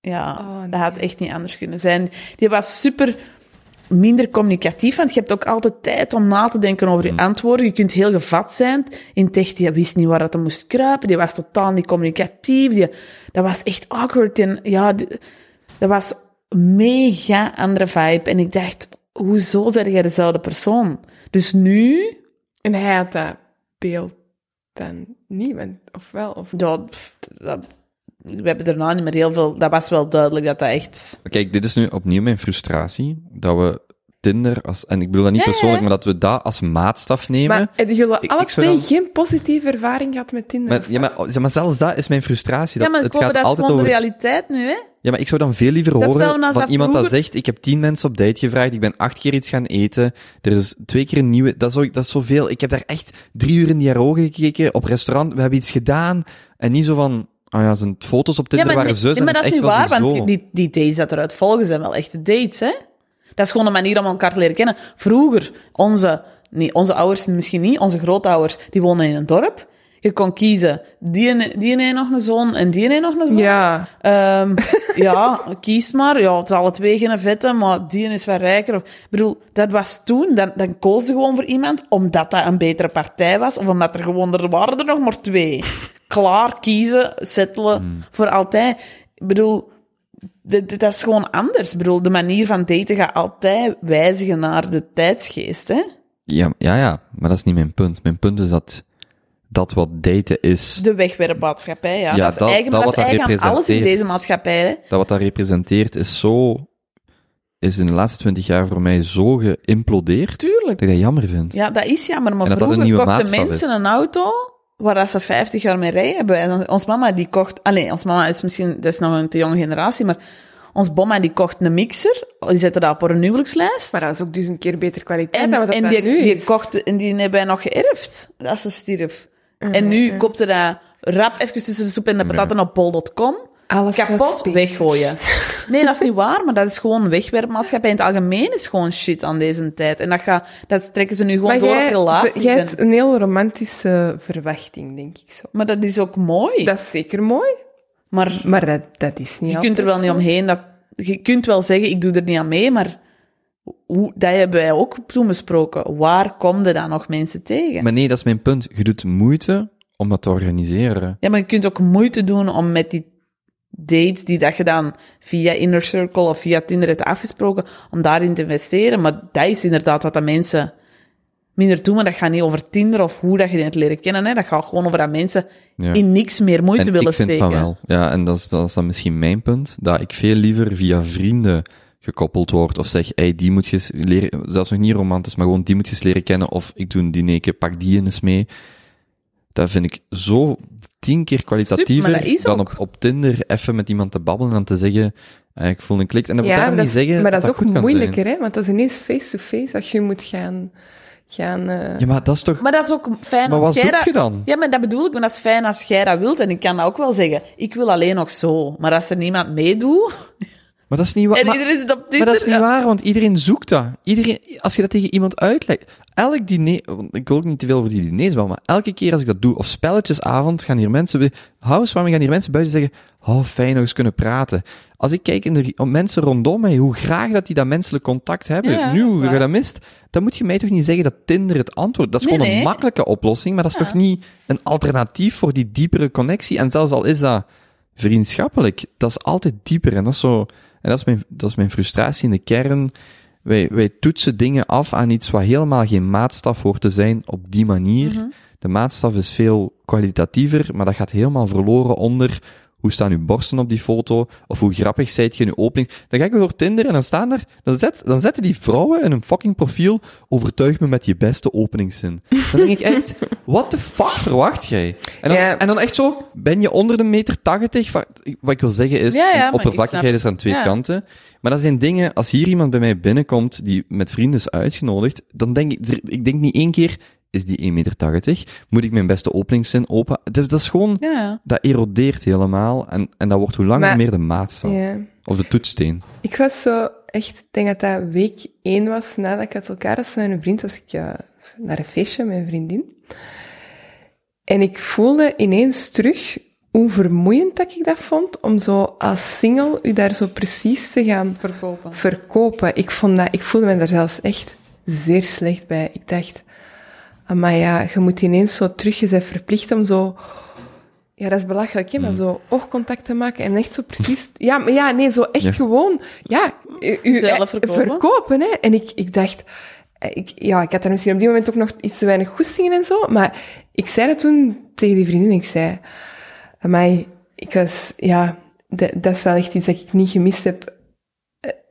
Ja, Oh, nee. dat had echt niet anders kunnen zijn. Die was super minder communicatief, want je hebt ook altijd tijd om na te denken over je antwoorden. Je kunt heel gevat zijn. In tech, die wist niet waar dat moest kruipen. Die was totaal niet communicatief. Die, dat was echt awkward. En ja, die- dat was mega andere vibe. En ik dacht, hoezo zeg jij dezelfde persoon? Dus nu, En hij had dat beeld dan niet, of wel? Of... ja, dat, we hebben daarna niet meer heel veel... Dat was wel duidelijk dat dat echt... Kijk, dit is nu opnieuw mijn frustratie, dat we Tinder, als, en ik bedoel dat niet Ja, persoonlijk, ja. maar dat we dat als maatstaf nemen. Maar hebben jullie Ik- alle twee dan- geen positieve ervaring gehad met Tinder? Maar, ja, maar, zelfs dat is mijn frustratie. Dat, Ja, maar het gaat dat is altijd over... de realiteit nu, hè? Ja, maar ik zou dan veel liever Dat horen van als iemand dat zegt, ik heb tien mensen op date gevraagd, ik ben acht keer iets gaan eten, er is twee keer een nieuwe, dat is, ook, dat is zoveel. Ik heb daar echt drie uur in die ogen gekeken, op restaurant, we hebben iets gedaan, en niet zo van, oh ja, zijn foto's op Tinder maar, waren nee, zus, nee, en maar dat is niet waar, want zo. die, die dates dat eruit volgen zijn wel echte dates, hè? Dat is gewoon een manier om elkaar te leren kennen. Vroeger, onze, nee, onze ouders misschien niet, onze grootouders, die woonden in een dorp. Je kon kiezen, die, en- die heeft nog een zoon en die heeft nog een zoon. Ja, Ehm, ja, kies maar. Ja, het is alle twee geen vette, maar die is wel rijker. Ik bedoel, dat was toen, dan, dan koos je gewoon voor iemand, omdat dat een betere partij was, of omdat er gewoon, er waren er nog maar twee. Klaar, kiezen, settelen, voor altijd. Ik bedoel, dat is gewoon anders. Ik bedoel, de manier van daten gaat altijd wijzigen naar de tijdsgeest, hè. Ja, ja, ja, maar dat is niet mijn punt. Mijn punt is dat, dat wat daten is, De wegwerpmaatschappij, ja. Ja, dat is dat- eigen, dat dat is wat dat eigen aan alles in deze maatschappij, hè. dat wat dat representeert, is zo, is in de laatste twintig jaar voor mij zo geïmplodeerd, Tuurlijk. dat ik dat jammer vind. Ja, dat is jammer, maar En vroeger kochten mensen is. een auto waar ze 50 jaar mee rijden. Bij- Ons mama die kocht... Allee, ons mama is misschien... Dat is nog een te jonge generatie, maar... Ons bomma die kocht een mixer. Die zette dat op haar huwelijkslijst. maar dat is ook duizend keer beter kwaliteit en dan wat dat en die, nu die is. kocht... En die hebben wij nog geërfd, als ze stierf. Mhm, En nu koopte dat rap even tussen de soep en de pataten op bol.com. Alles Kapot weggooien. Nee, dat is niet waar, maar dat is gewoon wegwerpmaatschappij. In het algemeen is gewoon shit aan deze tijd. En dat, gaat, dat trekken ze nu gewoon Maar door op jij, relaties. jij hebt een heel romantische verwachting, denk ik zo. Maar dat is ook mooi. Dat is zeker mooi, maar maar dat, dat is niet je kunt er wel niet omheen. Dat, je kunt wel zeggen, ik doe er niet aan mee, maar hoe, dat hebben wij ook toen besproken. Waar komen dan nog mensen tegen? Maar nee, dat is mijn punt. Je doet moeite om dat te organiseren. Ja, maar je kunt ook moeite doen om met die dates die dat je dan via Inner Circle of via Tinder hebt afgesproken, om daarin te investeren. Maar dat is inderdaad wat de mensen minder doen. Maar dat gaat niet over Tinder of hoe dat je hebt leren kennen. Hè. Dat gaat gewoon over dat mensen Ja. in niks meer moeite en willen ik vind steken. van wel. Ja, en dat is, dat is dan misschien mijn punt, dat ik veel liever via vrienden gekoppeld word, of zeg, hey, die moet je leren, zelfs nog niet romantisch, maar gewoon die moet je leren kennen, of ik doe een dinerke, pak die eens mee. Dat vind ik zo tien keer kwalitatiever maar dat is dan ook. op, op Tinder even met iemand te babbelen en te zeggen, eh, ik voel een klik. En dat Ja, daarom maar niet dat is, zeggen maar dat is ook moeilijker, hè? Want dat is ineens face-to-face als je moet gaan... gaan eh, Ja, maar dat is toch... Maar dat is ook fijn Maar als wat jij dat... je dan? Ja, maar dat bedoel ik, maar dat is fijn als jij dat wilt. En ik kan dat ook wel zeggen. Ik wil alleen nog zo. Maar als er niemand meedoet... Maar dat is niet waar. en iedereen zit op. Maar dat is niet waar, want iedereen zoekt dat. Iedereen, als je dat tegen iemand uitlegt, elk diner, want ik wil ook niet te veel over die diners bellen, maar elke keer als ik dat doe, of spelletjesavond, gaan hier mensen, housewarming, gaan hier mensen buiten zeggen, oh, fijn nog eens kunnen praten. Als ik kijk in de op mensen rondom mij, hoe graag dat die dat menselijk contact hebben, Ja, nu, hoe je dat mist, dan moet je mij toch niet zeggen dat Tinder het antwoord, dat is Nee, gewoon een nee. makkelijke oplossing, maar dat is Ja. toch niet een alternatief voor die diepere connectie, en zelfs al is dat vriendschappelijk, dat is altijd dieper, en dat is zo, en dat is mijn, dat is mijn frustratie in de kern, wij, wij toetsen dingen af aan iets wat helemaal geen maatstaf hoort te zijn op die manier. Mhm. De maatstaf is veel kwalitatiever, maar dat gaat helemaal verloren onder hoe staan uw borsten op die foto, of hoe grappig zijt je in uw opening. Dan ga ik door Tinder en dan staan er, dan, zet, dan zetten die vrouwen in een fucking profiel, overtuig me met je beste openingszin. Dan denk ik echt, what the fuck verwacht jij? En dan, Ja. en dan echt zo, ben je onder de meter 80? Va- Wat ik wil zeggen is, Ja, oppervlakkigheid is aan twee kanten. Maar dat zijn dingen, als hier iemand bij mij binnenkomt die met vrienden is uitgenodigd, dan denk ik, ik denk niet één keer, is die 1,80 meter? Moet ik mijn beste openingszin open? Dat, dat is gewoon, Ja, dat erodeert helemaal en, en dat wordt hoe langer Maar- meer de maatstaf. ja. Of de toetssteen. Ik was zo echt, ik denk dat dat week één was nadat ik uit elkaar was met een vriend, was ik naar een feestje met een vriendin. En ik voelde ineens terug hoe vermoeiend dat ik dat vond om zo als single u daar zo precies te gaan Verkopen. verkopen. Ik vond dat, ik voelde me daar zelfs echt zeer slecht bij. Ik dacht, maar ja, je moet ineens zo terug, je bent verplicht om zo, ja, dat is belachelijk, hè, maar zo oogcontact te maken en echt zo precies, ja, maar ja, nee, zo echt Ja. gewoon, ja, u, u- Zelf eh, verkopen. verkopen, hè. En ik, ik dacht, eh, ik, ja, ik had daar misschien op die moment ook nog iets te weinig goestingen en zo, maar ik zei dat toen tegen die vriendin, ik zei, maar ik was, ja, dat, dat is wel echt iets dat ik niet gemist heb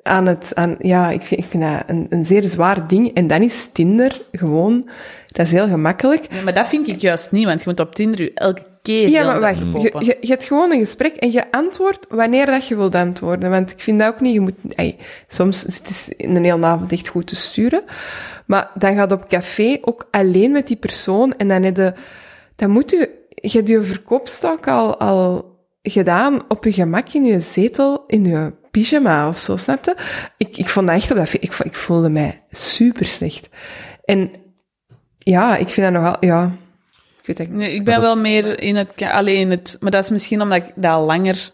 aan het, aan, ja, ik vind, ik vind dat een, een zeer zwaar ding. En dan is Tinder gewoon, dat is heel gemakkelijk. Maar dat vind ik juist niet, want je moet op Tinder je elke keer Ja, maar wacht, je, je, je hebt gewoon een gesprek en je antwoordt wanneer dat je wilt antwoorden. Want ik vind dat ook niet, je moet, ey, soms is het in een hele avond echt goed te sturen. Maar dan gaat op café ook alleen met die persoon en dan heb je, dan moet je, je hebt je verkoopstok al, al gedaan op je gemak in je zetel, in je pyjama of zo, snap je? Ik, ik vond dat echt op dat, ik, ik voelde mij super slecht. En ja, ik vind dat nogal, ja, ik weet Nee, ik ben wel meer in het, alleen het, maar dat is misschien omdat ik dat langer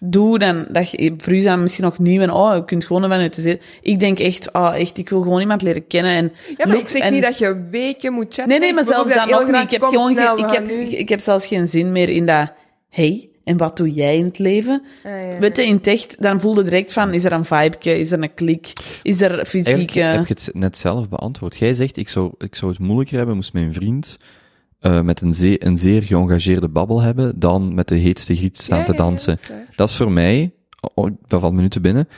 doe dan dat je, voor u zijn misschien nog nieuw en oh, je kunt gewoon vanuit de zin. Ik denk echt, oh, echt, ik wil gewoon iemand leren kennen en Ja, maar look ik zeg en- niet dat je weken moet chatten. Nee, nee, maar zelfs dan nog niet. Ik heb gewoon ik heb, nu. ik heb zelfs geen zin meer in dat, hey, en wat doe jij in het leven? Ah, ja. Weet je, in het echt, dan voelde direct van, is er een vibe, is er een klik, is er Eigenlijk fysieke... heb je het net zelf beantwoord. Jij zegt, ik zou, ik zou het moeilijker hebben, moest mijn vriend eh, met een, zeer, een zeer geëngageerde babbel hebben, dan met de heetste griet staan Ja, te ja, dansen. dat is waar. Dat is voor mij, oh, dat valt me nu te binnen,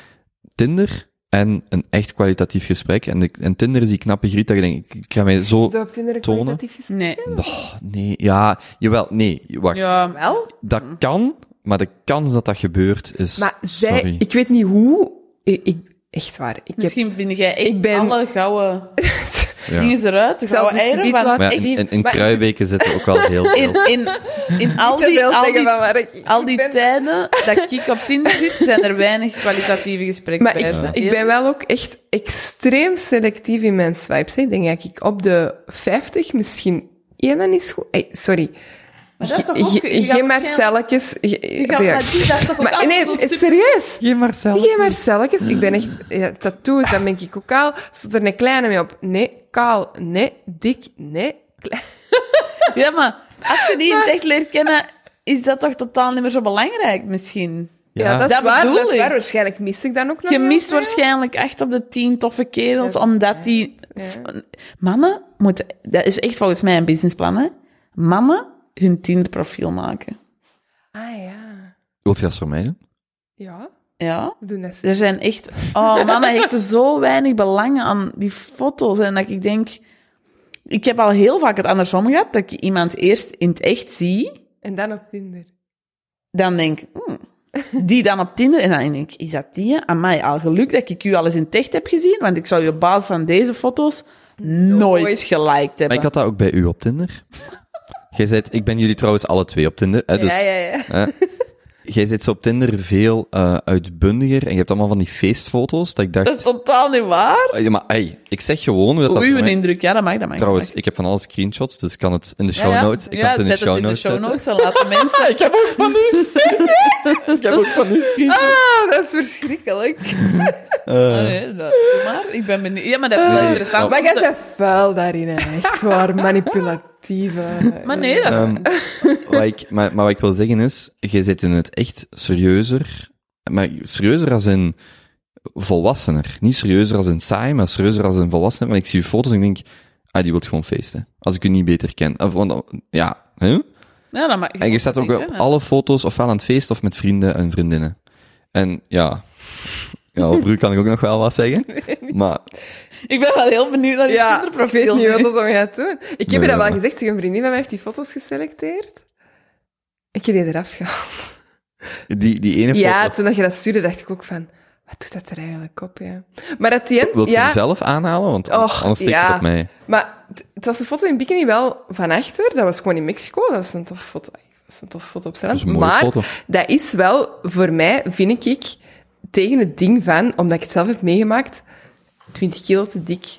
Tinder en een echt kwalitatief gesprek. En, de, en Tinder is die knappe griet dat je denkt, ik ga mij zo... Zo op Tinder een tonen. kwalitatief gesprek. Nee. Oh, nee, ja, jawel, nee, wacht. Ja, Wel, Dat kan, maar de kans dat dat gebeurt is... maar zij, sorry. ik weet niet hoe, ik, ik- echt waar, ik heb, misschien vind jij echt Ik ben- alle gouden Ja. eruit, de zal gouden dus eieren van... Maar echt in, in, in Maar- kruiweken zitten ook wel heel veel. In, in, in al die, al die, van waar ik, al die ik ben. tijden dat ik op Tinder zit, zijn er weinig kwalitatieve gesprekken Maar ik, ik ben wel ook echt extreem selectief in mijn swipes. hè. Ik denk dat ik op de 50 misschien één is goed. Ey, sorry. Maar dat is toch ook- Ge- Geen waarschijnlijk- Marcelletjes. ge- ja. dat is toch ook Maar nee, super- serieus. Geen Marcel. Geen Marcelletjes. Ik ben echt... Ja, tattoos, dan ben ik ook kaal. Zit er een kleine mee op? Nee. Kaal? Nee. Dik? Nee. Klein. Ja, maar als je die in het echt leert kennen, is dat toch totaal niet meer zo belangrijk, misschien. Ja, dat is dat waar. bedoel Dat is waar. ik. Waarschijnlijk mis ik dan ook nog Je mist veel. waarschijnlijk echt op de tien toffe kerels, Ja. omdat die... Ja. Mannen moeten... Dat is echt volgens mij een businessplan, hè. Mannen hun Tinder-profiel maken. Ah, ja. Wilt je dat voor mij doen? Ja. Ja. We doen dat. Er zijn echt... Oh, mannen hechten zo weinig belang aan die foto's. En dat ik denk... Ik heb al heel vaak het andersom gehad, dat ik iemand eerst in het echt zie, En dan op Tinder. dan denk hmm, die dan op Tinder, en dan denk ik, is dat die? Amai, al geluk dat ik u al eens in het echt heb gezien, want ik zou je op basis van deze foto's nooit, Nooit. geliked hebben. Maar ik had dat ook bij u op Tinder. Jij zei, ik ben jullie trouwens alle twee op Tinder. Hè, dus, ja, ja, ja. hè, jij zit zo op Tinder veel eh, uitbundiger en je hebt allemaal van die feestfoto's. Dat ik dacht, Dat is totaal niet waar. eh, ja, maar hey, ik zeg gewoon hoe dat, Oei, een mij- indruk. Ja, dat mag, dat mag. Trouwens, dat mag. ik heb van alle screenshots, dus ik kan het in de show ja. notes. Ik ja, kan het in de show het in de notes show zetten. notes, dan laten mensen... Ik heb ook van u. ik heb ook van u screenshots. Ah, dat is verschrikkelijk. Eh, Ah, nee, dat, doe maar. Ik ben benieuwd. Ja, maar dat is wel interessant. Maar om jij bent vuil daarin, echt waar. Maar nee, dat... Ehm, wat ik, maar, maar wat ik wil zeggen is, jij zit in het echt serieuzer, maar serieuzer als in volwassener. Niet serieuzer als in saai, maar serieuzer als in volwassener. Want ik zie je foto's en ik denk, ah, die wilt gewoon feesten. Als ik u niet beter ken. Of, want, ja, hè? Ja, dat mag. En je staat ook op alle foto's, ofwel aan het feest of met vrienden en vriendinnen. En ja, ja, over u kan ik ook nog wel wat zeggen. Maar Ik ben wel heel benieuwd naar je Ja, ik Tinder-profiel. weet niet nu. wat dat dan gaat doen. Ik heb Nee, je dat wel gezegd. Zeg, Een vriendin van mij heeft die foto's geselecteerd. Ik heb die eraf gehaald. die, die ene Ja, foto, toen dat je dat stuurde, dacht ik ook van... Wat doet dat er eigenlijk op, ja? Maar dat die... wilt je ja, die zelf aanhalen? Want Och, anders steekt ja. het op mij. Maar het- het was een foto in bikini wel van achter. Dat was gewoon in Mexico. Dat was een toffe foto. Dat was een toffe foto op Dat strand. is een mooie maar foto. dat is wel, voor mij, vind ik, tegen het ding van, omdat ik het zelf heb meegemaakt, 20 kilo te dik.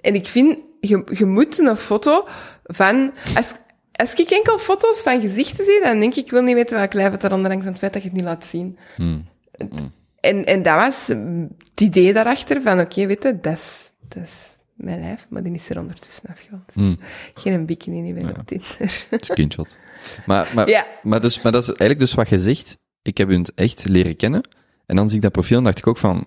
En ik vind, je, je moet een foto van... Als, als ik enkel foto's van gezichten zie, dan denk ik, ik wil niet weten welk lijf het eronder hangt van het feit dat je het niet laat zien. Hmm. En, en dat was het idee daarachter van, oké, weet je, dat is, dat is mijn lijf, maar die is er ondertussen afgehaald. Hmm. Geen bikini niet meer op Tinder. Screenshot. Maar, maar, Ja. maar, dus, maar dat is eigenlijk dus wat je zegt. Ik heb het echt leren kennen. En dan zie ik dat profiel en dacht ik ook van...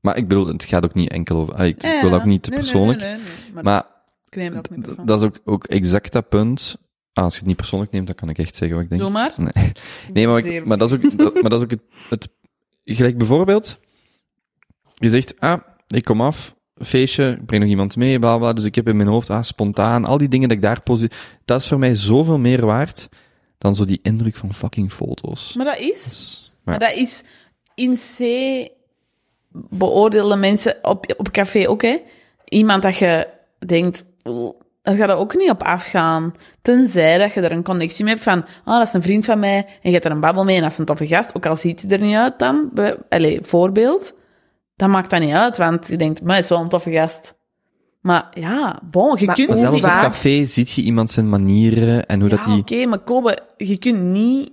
Maar ik bedoel, het gaat ook niet enkel over... ah, Ik, ik wil dat ook niet te Nee, persoonlijk. nee, nee. Maar, Maar ik neem dat ook niet dat is ook, ook exact dat punt. Ah, als je het niet persoonlijk neemt, dan kan ik echt zeggen wat ik denk. Doe maar. Nee, nee maar, ik- maar dat is ook, dat- maar dat is ook het, het... Gelijk bijvoorbeeld... je zegt, ah, ik kom af, feestje, ik breng nog iemand mee, bla bla. Dus ik heb in mijn hoofd, ah, spontaan, al die dingen dat ik daar positief... Dat is voor mij zoveel meer waard dan zo die indruk van fucking foto's. Maar dat is... Dus, Maar maar, dat is in C beoordelen mensen op, op café ook, hè. Iemand dat je denkt, "Oeh, daar gaat er ook niet op afgaan. Tenzij dat je er een connectie mee hebt van, ah, dat is een vriend van mij, en je hebt er een babbel mee, en dat is een toffe gast, ook al ziet hij er niet uit dan, bij, allez, voorbeeld, dan maakt dat niet uit, want je denkt, maar het is wel een toffe gast. Maar ja, bon, je Maar kunt maar zelfs niet... op vaak- café ziet je iemand zijn manieren en hoe Ja, dat die... oké, maar Kobe, je kunt niet...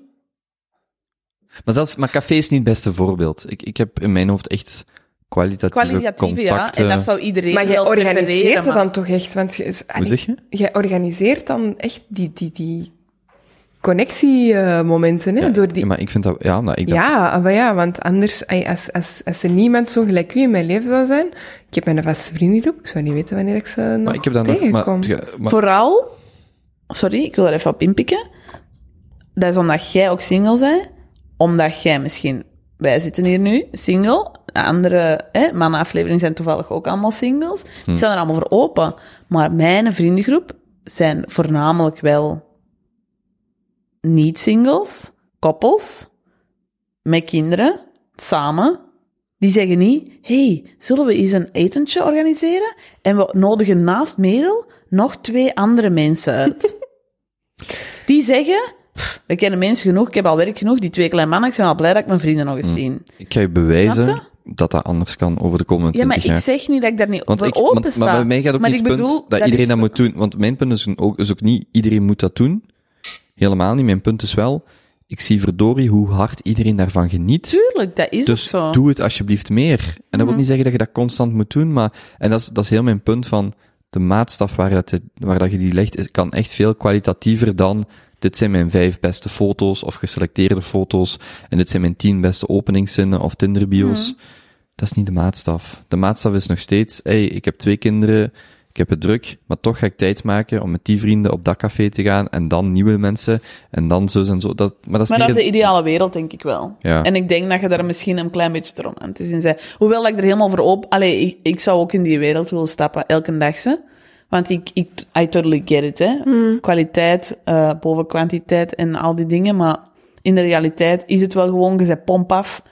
Maar zelfs, maar café is niet het beste voorbeeld. Ik, ik heb in mijn hoofd echt kwalitatieve, Kwalitatieve, ja. contacten. En dat zou iedereen Maar jij wel organiseert maar- dan toch echt? Want je, Hoe allee, zeg je? jij organiseert dan echt die, die, die connectiemomenten, hè? Ja, door die... ja, maar ik vind dat... Ja, nou, ik dat, Ja, maar ja, want anders, als, als, als er niemand zo gelijk u in mijn leven zou zijn, ik heb mijn vaste vriendengroep, ik zou niet weten wanneer ik ze nog maar ik heb dat nog... tegenkom. Maar, Vooral, sorry, ik wil er even op inpikken. Dat is omdat jij ook single bent. Omdat jij misschien, wij zitten hier nu, single. De andere hè, mannenafleveringen zijn toevallig ook allemaal singles. Die staan er allemaal voor open. Maar mijn vriendengroep zijn voornamelijk wel niet-singles, koppels, met kinderen, samen. Die zeggen niet, hey, zullen we eens een etentje organiseren? En we nodigen naast Merel nog twee andere mensen uit. die zeggen, "Pff, we kennen mensen genoeg, ik heb al werk genoeg, die twee kleine mannen, ik ben al blij dat ik mijn vrienden nog eens zie. ik ga je bewijzen dat dat anders kan over de komende Ja, maar 20 ik jaar. zeg niet dat ik daar niet Want ik, open want, sta. maar bij mij gaat ook Maar niet ik het punt dat, is- iedereen dat moet doen. Want mijn punt is ook, is ook niet iedereen moet dat doen. Helemaal niet. Mijn punt is wel, ik zie verdorie hoe hard iedereen daarvan geniet. Tuurlijk, dat is Dus zo. Mhm. doe het alsjeblieft meer. En dat wil niet zeggen dat je dat constant moet doen, maar, en dat is, dat is heel mijn punt van, de maatstaf waar, dat, je- waar dat je die legt, kan echt veel kwalitatiever dan, dit zijn mijn vijf beste foto's, of geselecteerde foto's, en dit zijn mijn tien beste openingszinnen, of Tinderbio's. Mhm. Dat is niet de maatstaf. De maatstaf is nog steeds, hey, ik heb twee kinderen, ik heb het druk, maar toch ga ik tijd maken om met die vrienden op dat café te gaan, en dan nieuwe mensen, en dan zo en zo. Dat, maar dat is Maar dat is de ideale wereld, denk ik wel. Ja. En ik denk dat je daar misschien een klein beetje te romantisch in bent. Hoewel ik er helemaal voor op... Allee, ik, ik zou ook in die wereld willen stappen, elke dag, ze. Want ik, ik, I totally get it, hè. Kwaliteit eh, boven kwantiteit en al die dingen. Maar in de realiteit is het wel gewoon, je pomp af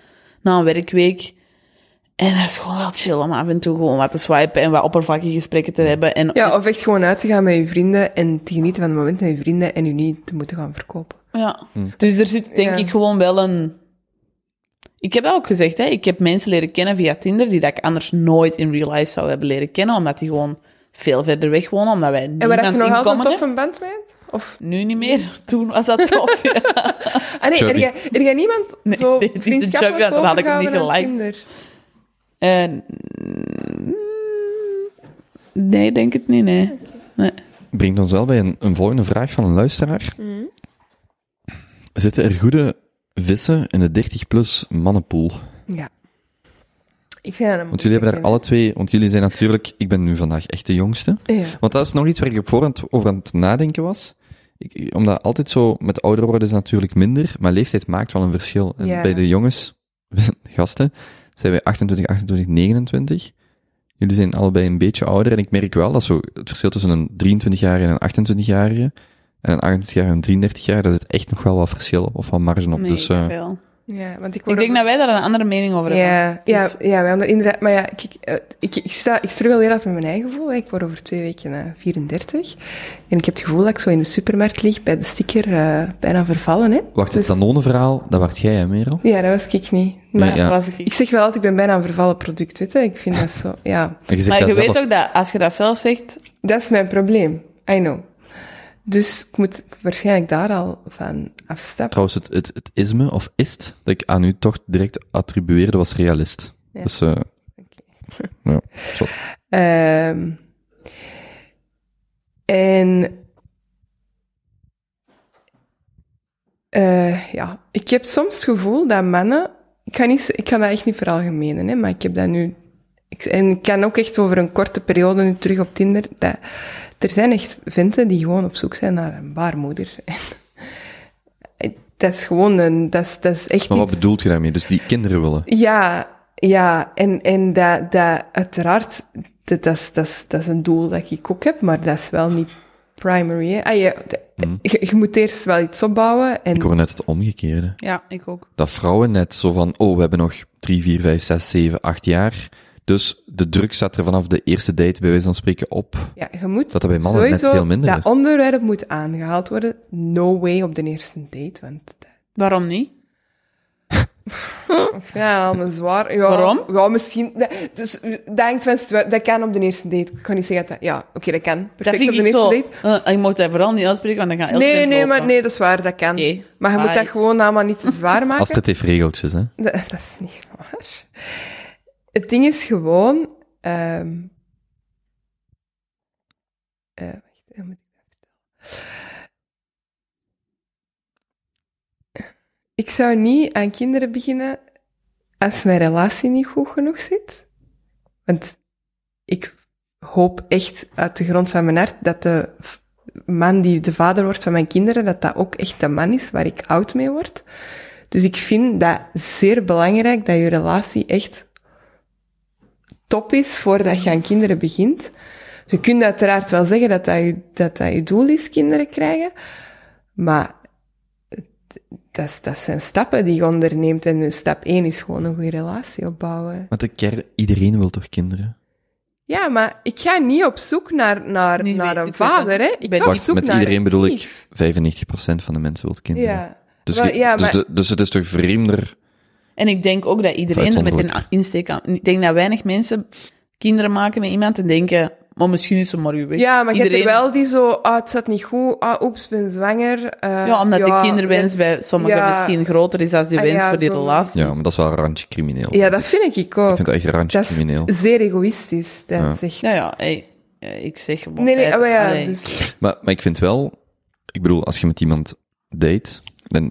na een werkweek. En dat is gewoon wel chill om af en toe gewoon wat te swipen en wat oppervlakkige gesprekken te hebben. En Ja, of echt gewoon uit te gaan met je vrienden en te genieten van het moment met je vrienden en je niet te moeten gaan verkopen. Ja. Dus er zit denk Ja. ik gewoon wel een... Ik heb dat ook gezegd, hè. Ik heb mensen leren kennen via Tinder die dat ik anders nooit in real life zou hebben leren kennen, omdat die gewoon veel verder weg wonen, omdat wij En niemand waar je nog altijd tof een band mee? Of, Nu niet meer. Toen was dat tof, ja. ah nee, er er niemand Nee, zo nee, die- de vriendschappelijk Chubby, dan had ik niet. Tinder? En... Nee, denk het niet, nee. nee. brengt ons wel bij een, een volgende vraag van een luisteraar. Zitten er goede vissen in de 30-plus mannenpool? Ja. Ik vind dat een Want jullie hebben daar alle twee, want jullie zijn natuurlijk, ik ben nu vandaag echt de jongste. Ja. Want dat is nog iets waar ik op voorhand over aan het nadenken was. Ik, omdat altijd zo, met ouder worden is natuurlijk minder, maar leeftijd maakt wel een verschil. En Ja. bij de jongens, gasten, zijn wij 28, 28, 29. Jullie zijn allebei een beetje ouder en ik merk wel dat zo het verschil tussen een 23-jarige en een 28-jarige en een 28-jarige en een 33-jarige, daar zit echt nog wel wat verschil of wat marge op. Nee, dus, eh, wel. Ja, want ik Ik denk ook- dat wij daar een andere mening over hebben. Ja, ja, Dus- ja, wij hebben er inderdaad... Maar ja, kijk, eh, ik, ik, sta, ik struggle heel erg met mijn eigen gevoel. Ik word over twee weken eh, 34. En ik heb het gevoel dat ik zo in de supermarkt lig bij de sticker eh, bijna vervallen. Hè. wacht, het Dus- Danone-verhaal, dat wacht jij, hè, Merel? Ja, dat was ik niet. Maar Nee, ja. Dat was ik. ik zeg wel altijd, ik ben bijna een vervallen product, weet je. Ik vind dat zo... Ja, En je Maar je zelf. weet ook dat als je dat zelf zegt, dat is mijn probleem. I know. Dus ik moet waarschijnlijk daar al van afstappen. Trouwens, het, het, het isme of ist dat ik aan u toch direct attribueerde was realist. Ja. Dus, eh ja. Ehm en eh, ja, ik heb soms het gevoel dat mannen, ik ga, niet, ik ga dat echt niet veralgemenen, hè, maar ik heb dat nu, ik, en ik kan ook echt over een korte periode nu terug op Tinder, dat, er zijn echt venten die gewoon op zoek zijn naar een baarmoeder. En dat is gewoon een, dat is, dat is echt Maar wat niet... bedoelt je daarmee? Dus die kinderen willen? Ja, ja, en, en dat, dat uiteraard, dat, dat, is, dat, is, dat is een doel dat ik ook heb, maar dat is wel niet primary. Hè. Ah, je, je, je moet eerst wel iets opbouwen. En, Ik hoor net het omgekeerde. Ja, ik ook. Dat vrouwen net zo van, oh, we hebben nog drie, vier, vijf, zes, zeven, acht jaar. Dus de druk staat er vanaf de eerste date bij wijze van spreken op. ja, je moet Dat dat bij mannen net sowieso, veel minder dat is. onderwerp moet aangehaald worden. No way op de eerste date, want Waarom niet? ik vind dat al een zwaar... Ja, Waarom? Ja, misschien... dat- Dus, dat situa- Dat kan op de eerste date. Ik kan niet zeggen dat... Ja, oké, dat kan. Dat Perfect vind op de ik eerste zo... date. eh, je moet dat vooral niet uitspreken, want dan gaan elke Nee, mens nee, lopen. maar nee, dat is waar, dat kan. Maar je moet dat gewoon allemaal niet te zwaar maken. Als het heeft regeltjes, hè. Dat, dat is niet waar. Het ding is gewoon... eh, wacht, moet ik? Ik zou niet aan kinderen beginnen als mijn relatie niet goed genoeg zit. Want ik hoop echt uit de grond van mijn hart dat de man die de vader wordt van mijn kinderen, dat dat ook echt de man is waar ik oud mee word. Dus ik vind dat zeer belangrijk dat je relatie echt top is voordat je aan kinderen begint. Je kunt uiteraard wel zeggen dat dat je, dat, dat je doel is, kinderen krijgen. Maar het- dat, dat zijn stappen die je onderneemt. En stap 1 is gewoon een goede relatie opbouwen. Want de kern, iedereen wil toch kinderen? Ja, maar ik ga niet op zoek naar, naar, Nee, naar nee, een vader, hè. Ik ben- ga op zoek met naar iedereen een bedoel ik lief. 95% van de mensen wil kinderen. Ja. Dus, Wel, je- ja, dus, maar- de- dus het is toch vreemder... En ik denk ook dat iedereen er met een insteek aan... Ik denk dat weinig mensen kinderen maken met iemand en denken, maar misschien is ze maar uw weg. Ja, maar je iedereen... hebt er wel die zo, ah, het zat niet goed, ah, oeps, ik ben zwanger. eh, Ja, omdat de kinderwens wens- bij sommigen ja. misschien groter is dan die Ah, wens ja, voor die zo. relatie. Ja, maar dat is wel randje crimineel. Ja, dat vind ik ook. Ik vind dat echt randje dat is crimineel. zeer egoïstisch. Dat Ja. is echt... Ja, ja, hey, eh, ik zeg gewoon... Nee, nee, maar ja, allee. dus... Maar, maar ik vind wel, ik bedoel, als je met iemand date, en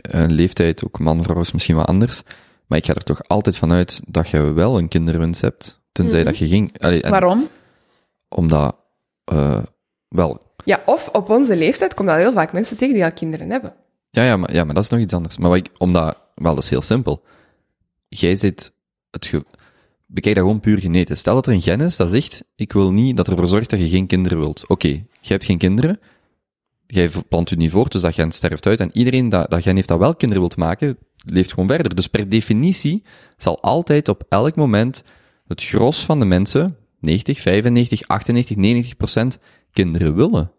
een leeftijd, ook man, vrouw is misschien wat anders, maar ik ga er toch altijd vanuit dat je wel een kinderwens hebt, tenzij Mhm. dat je ging... Allee, en Waarom? Omdat, eh, wel, Ja, of op onze leeftijd komen al heel vaak mensen tegen die al kinderen hebben. ja, ja, maar, ja, maar dat is nog iets anders. Maar wat ik, omdat, wel, dat is heel simpel. Jij zit, het ge, bekijk dat gewoon puur genetisch. Stel dat er een gen is dat zegt, ik wil niet dat ervoor zorgt dat je geen kinderen wilt. Oké, jij hebt geen kinderen, jij plant je niet voort, dus dat gen sterft uit. En iedereen dat, dat gen heeft dat wel kinderen wilt maken, leeft gewoon verder. Dus per definitie zal altijd op elk moment het gros van de mensen, 90, 95, 98, 90 procent, kinderen willen.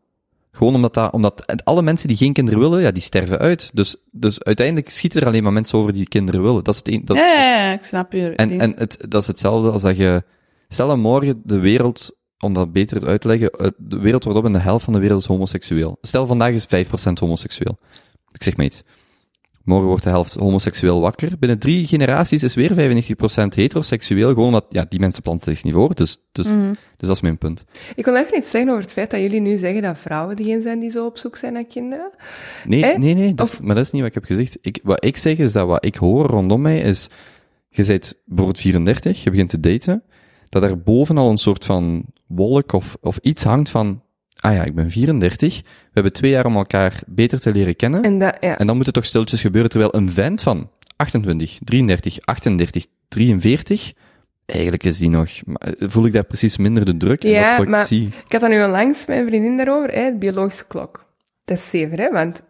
Gewoon omdat, dat, omdat alle mensen die geen kinderen willen, ja, die sterven uit. Dus, dus uiteindelijk schieten er alleen maar mensen over die kinderen willen. Dat is het een, dat, Ja, ja, ja, ik snap je. en, en het, dat is hetzelfde als dat je, stel dat morgen de wereld, om dat beter uit te leggen, de wereld wordt op en de helft van de wereld is homoseksueel. Stel vandaag is 5% homoseksueel. Ik zeg maar iets. Morgen wordt de helft homoseksueel wakker. Binnen drie generaties is weer 95% heteroseksueel, gewoon omdat, ja, die mensen planten zich niet voor. Dus, dus, Mhm. dus dat is mijn punt. Ik wil even iets zeggen over het feit dat jullie nu zeggen dat vrouwen degene zijn die zo op zoek zijn naar kinderen. Nee, Eh? nee, nee, dat is- maar dat is niet wat ik heb gezegd. Ik, wat ik zeg is dat wat ik hoor rondom mij is, je bent bijvoorbeeld 34, je begint te daten, dat er boven al een soort van wolk of, of iets hangt van, ah ja, ik ben 34, we hebben twee jaar om elkaar beter te leren kennen, en, En dat, ja. dan moet het toch stiltjes gebeuren, terwijl een vent van 28, 33, 38, 43, eigenlijk is die nog, eh, voel ik daar precies minder de druk, en Ja, dat is wat maar- ik zie. Ik had dat nu onlangs met een vriendin daarover, hè, de biologische klok. Dat is zeven, hè, want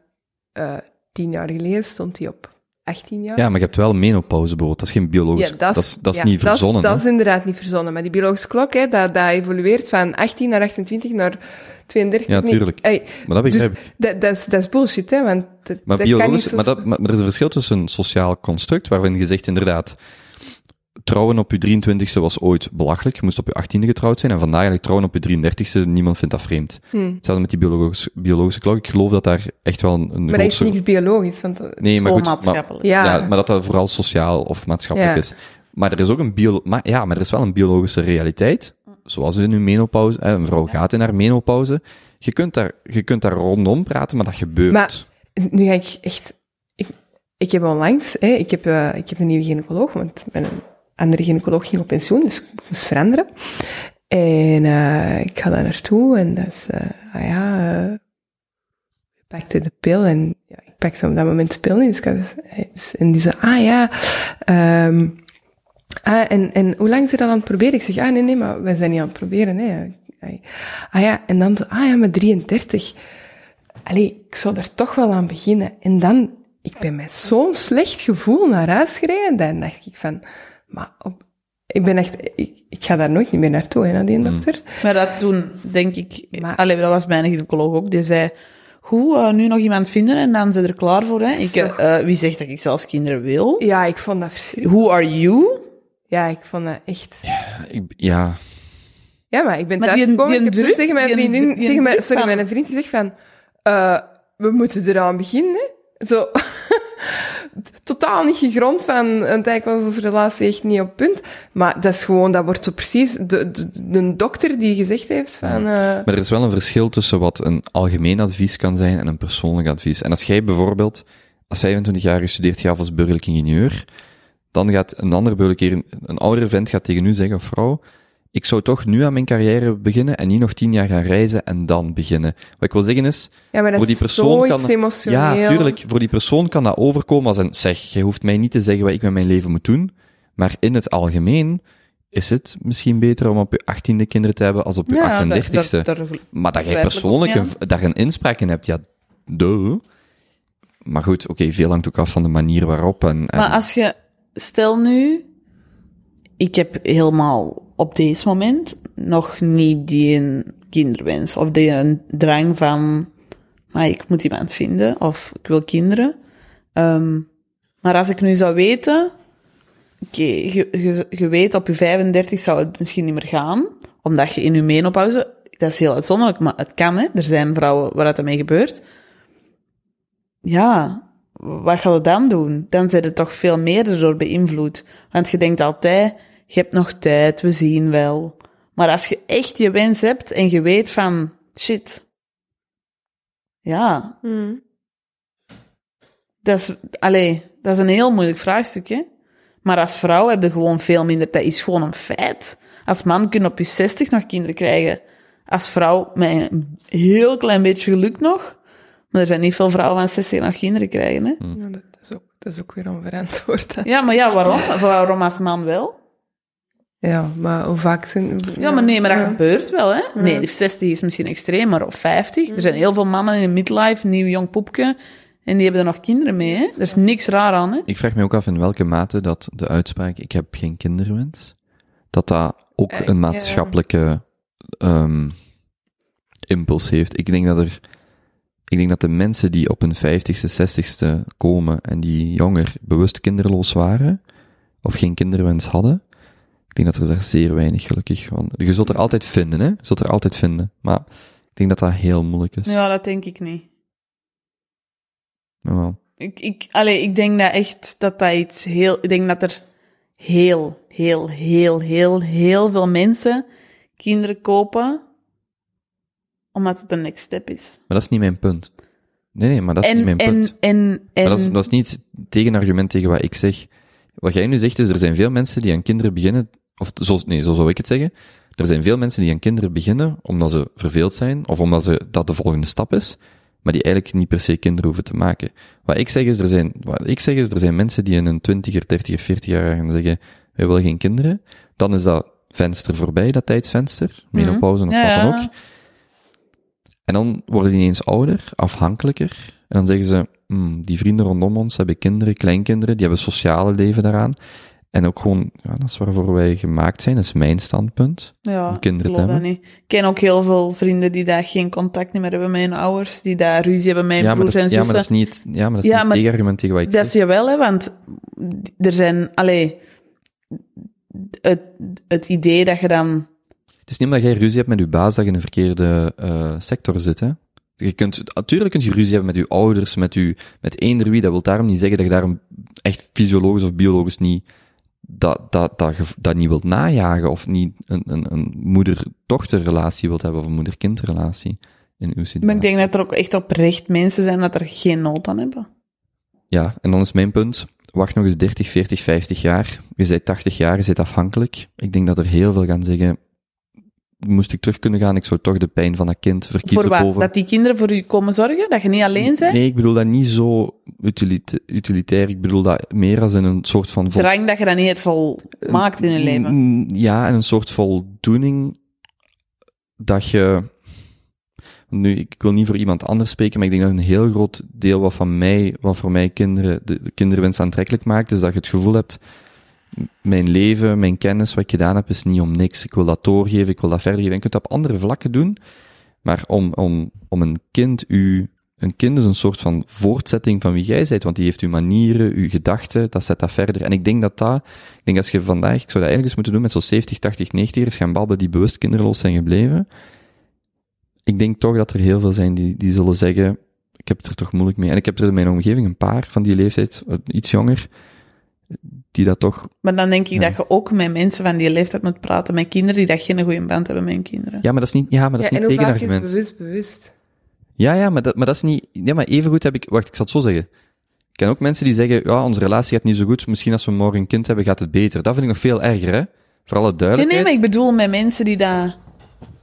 eh tien jaar geleden stond die op 18 jaar. Ja, maar je hebt wel menopauze bijvoorbeeld, dat is geen biologisch, dat is, dat is ja, niet verzonnen. Dat is, dat is inderdaad niet verzonnen. Maar die biologische klok, hè, dat, dat evolueert van 18 naar 28 naar 32. Ja, tuurlijk. Ey, Maar dat dus begrijp dat, dat, is, dat is bullshit, hè, want dat, Maar, dat kan niet biologisch, zo... maar, dat, maar er is een verschil tussen een sociaal construct, waarin je zegt inderdaad, trouwen op je 23ste was ooit belachelijk, je moest op je 18e getrouwd zijn, en vandaag eigenlijk trouwen op je 33ste, niemand vindt dat vreemd. Hm. Hetzelfde met die biologische, biologische klok, ik geloof dat daar echt wel een, een Maar dat is niks biologisch, want... dat- Nee, maar goed, maar, maatschappelijk. ja, ja, maar dat dat vooral sociaal of maatschappelijk Ja. is. Maar er is ook een bio, maar ja, maar er is wel een biologische realiteit, zoals in uw menopauze, hè, een vrouw gaat in haar menopauze, je kunt daar, je kunt daar rondom praten, maar dat gebeurt. Maar- nu ga ik echt... Ik, ik heb onlangs... Hè, ik, heb, eh, ik heb een nieuwe gynaecoloog, want mijn andere gynaecoloog ging op pensioen, dus ik moest veranderen. En eh, ik ga daar naartoe en dat is... eh, ah ja... eh, ik pakte de pil en ja, ik pakte op dat moment de pil niet. Dus had, dus- en die zei, ah ja... ehm, Ah, en, en hoe lang is dat aan het proberen? Ik zeg, ah, nee, nee, maar wij zijn niet aan het proberen, hè. Ah ja, en dan zo, ah ja, met 33. Allee, ik zou er toch wel aan beginnen. En dan, ik ben met zo'n slecht gevoel naar huis gereden, dan dacht ik van, maar op, ik ben echt, ik, ik ga daar nooit meer naartoe, hè, naar die dokter. Maar dat toen, denk ik... Maar- Allee, dat was mijn gynaecoloog ook. Die zei, goed, eh, nu nog iemand vinden en dan zijn er klaar voor. Hè. Ik, eh, wie zegt dat ik zelfs kinderen wil? Ja, ik vond dat verschrikkelijk. Who are you? Ja, ik vond dat echt... Ik, ja, Ja, maar ik ben thuis gekomen, ik heb druk- tegen mijn vriendin, die tegen mijn, sorry, van- mijn vriend gezegd van, eh, we moeten eraan beginnen. hè. Zo, totaal niet gegrond van, want eigenlijk was onze relatie echt niet op punt. Maar dat is gewoon, dat wordt zo precies, de, de, de dokter die gezegd heeft van, eh, Maar er is wel een verschil tussen wat een algemeen advies kan zijn en een persoonlijk advies. En als jij bijvoorbeeld als 25 jaar gestudeerd gaat als burgerlijk ingenieur, dan gaat een ander burgerlijk, een oudere vent gaat tegen u zeggen, of vrouw, ik zou toch nu aan mijn carrière beginnen en niet nog tien jaar gaan reizen en dan beginnen. Wat ik wil zeggen is, ja, maar dat voor die is persoon kan, emotioneel. ja, tuurlijk, voor die persoon kan dat overkomen als een, zeg, jij hoeft mij niet te zeggen wat ik met mijn leven moet doen, maar in het algemeen is het misschien beter om op je achttiende kinderen te hebben als op je Ja, 38ste. daar- daar- daar- Maar dat jij persoonlijk een, daar een inspraak in hebt, ja, duh. Maar goed, oké, veel hangt ook af van de manier waarop. En, en Maar als je, stel nu, ik heb helemaal op deze moment nog niet die een kinderwens of die een drang van, maar ik moet iemand vinden of ik wil kinderen. Ehm, maar als ik nu zou weten, oké, je, weet op je 35 zou het misschien niet meer gaan, omdat je in je menopauze, dat is heel uitzonderlijk, maar het kan, hè. Er zijn vrouwen waar dat ermee gebeurt. Ja, wat ga je dan doen? Dan zit het toch veel meer erdoor beïnvloed. Want je denkt altijd, je hebt nog tijd, we zien wel. Maar als je echt je wens hebt en je weet van, shit. Ja, Hmm. dat is, allee, dat is een heel moeilijk vraagstuk, hè. Maar als vrouw heb je gewoon veel minder, dat is gewoon een feit. Als man kun je op je 60 nog kinderen krijgen. Als vrouw met een heel klein beetje geluk nog. Maar er zijn niet veel vrouwen van 60 nog kinderen krijgen, hè. Ja, dat, is ook, dat is ook weer onverantwoord. hè. Ja, maar ja, waarom? Waarom als man wel? Ja, maar hoe vaak zijn... Ja, maar nee, maar dat ja. gebeurt wel, hè? Nee, die 60 is misschien extreem, maar op 50. Er zijn heel veel mannen in de midlife, een nieuw jong poepje, en die hebben er nog kinderen mee, hè? Er is niks raar aan, hè? ik vraag me ook af in welke mate dat de uitspraak, ik heb geen kinderwens, dat dat ook Eh, een maatschappelijke ehm, impuls heeft. Ik denk dat er, ik denk dat de mensen die op hun 50ste, 60ste komen en die jonger bewust kinderloos waren, of geen kinderwens hadden, ik denk dat er daar zeer weinig gelukkig van. Je zult er altijd vinden, hè? Je zult er altijd vinden. Maar ik denk dat dat heel moeilijk is. Ja, dat denk ik niet. Wel. Ik, ik, allee, ik denk dat echt dat dat iets heel... Ik denk dat er heel, heel, heel, heel, heel veel mensen kinderen kopen omdat het een next step is. Maar dat is niet mijn punt. Nee, nee, maar dat is niet mijn en, punt. en, en... Maar dat is, dat is niet het tegenargument tegen wat ik zeg. Wat jij nu zegt is, er zijn veel mensen die aan kinderen beginnen, of zo, nee, zo zou ik het zeggen. Er zijn veel mensen die aan kinderen beginnen omdat ze verveeld zijn, of omdat ze, dat de volgende stap is, maar die eigenlijk niet per se kinderen hoeven te maken. Wat ik zeg is, er zijn, wat ik zeg is, er zijn mensen die in een 20er, 30er, 40 jaar gaan zeggen, wij willen geen kinderen. Dan is dat venster voorbij, dat tijdsvenster, menopauze of Mhm. Ja, wat dan ja. ook. En dan worden die ineens ouder, afhankelijker. En dan zeggen ze, hmm, die vrienden rondom ons hebben kinderen, kleinkinderen, die hebben sociale leven daaraan. En ook gewoon, ja, dat is waarvoor wij gemaakt zijn, dat is mijn standpunt. Ja, kinderen hebben. niet. Ik ken ook heel veel vrienden die daar geen contact meer hebben met hun ouders, die daar ruzie hebben met hun Ja broers en is, ja, maar zussen. dat is niet, ja, maar dat is Ja, niet tegenargument tegen wat ik Dat is jawel, hè, want er zijn, allee, het, het idee dat je dan, Het is niet omdat jij ruzie hebt met je baas dat je in de verkeerde eh, sector zit, hè. Je kunt, natuurlijk kun je ruzie hebben met je ouders, met, je, met eender wie. Dat wil daarom niet zeggen dat je daarom echt fysiologisch of biologisch niet, dat, dat, dat, dat niet wilt najagen of niet een, een, een moeder-dochterrelatie wilt hebben of een moeder-kindrelatie in uw situatie. maar ik denk dat er ook echt oprecht mensen zijn dat er geen nood aan hebben. Ja, en dan is mijn punt. Wacht nog eens 30, 40, 50 jaar. Je bent 80 jaar, je bent afhankelijk. Ik denk dat er heel veel gaan zeggen. Moest ik terug kunnen gaan, ik zou toch de pijn van dat kind Voor verkiezen wat? boven... Dat die kinderen voor u komen zorgen? Dat je niet alleen bent? Nee, ik bedoel dat niet zo utilita- utilitair. Ik bedoel dat meer als in een soort van... vol- Drang dat je dat niet het vol maakt in je leven. Mm, Ja, en een soort voldoening dat je... Nu, ik wil niet voor iemand anders spreken, maar ik denk dat een heel groot deel wat van mij, wat voor mij kinderen, de, de kinderwens aantrekkelijk maakt, is dat je het gevoel hebt, mijn leven, mijn kennis, wat ik gedaan heb, is niet om niks. Ik wil dat doorgeven, ik wil dat verder geven. En je kunt dat op andere vlakken doen, maar om, om, om een kind u, een kind is een soort van voortzetting van wie jij bent, want die heeft uw manieren, uw gedachten, dat zet dat verder. En ik denk dat dat, ik denk als je vandaag, ik zou dat eigenlijk eens moeten doen met zo'n 70, 80, 90ers gaan balben die bewust kinderloos zijn gebleven. Ik denk toch dat er heel veel zijn die, die zullen zeggen, ik heb het er toch moeilijk mee. En ik heb er in mijn omgeving een paar van die leeftijd, eh, iets jonger, die dat toch, Maar dan denk ik Ja. dat je ook met mensen van die leeftijd moet praten, met kinderen die dat geen goede band hebben met hun kinderen. ja, maar dat is niet, ja, maar dat Ja, is en niet is tegenargument. bewust bewust? Ja, ja, maar dat, maar dat is niet, ja, maar evengoed heb ik, wacht, ik zal het zo zeggen. Ik ken ook mensen die zeggen, ja, onze relatie gaat niet zo goed, misschien als we morgen een kind hebben, gaat het beter. Dat vind ik nog veel erger, hè. Voor alle Nee, duidelijkheid. nee, maar ik bedoel met mensen die dat,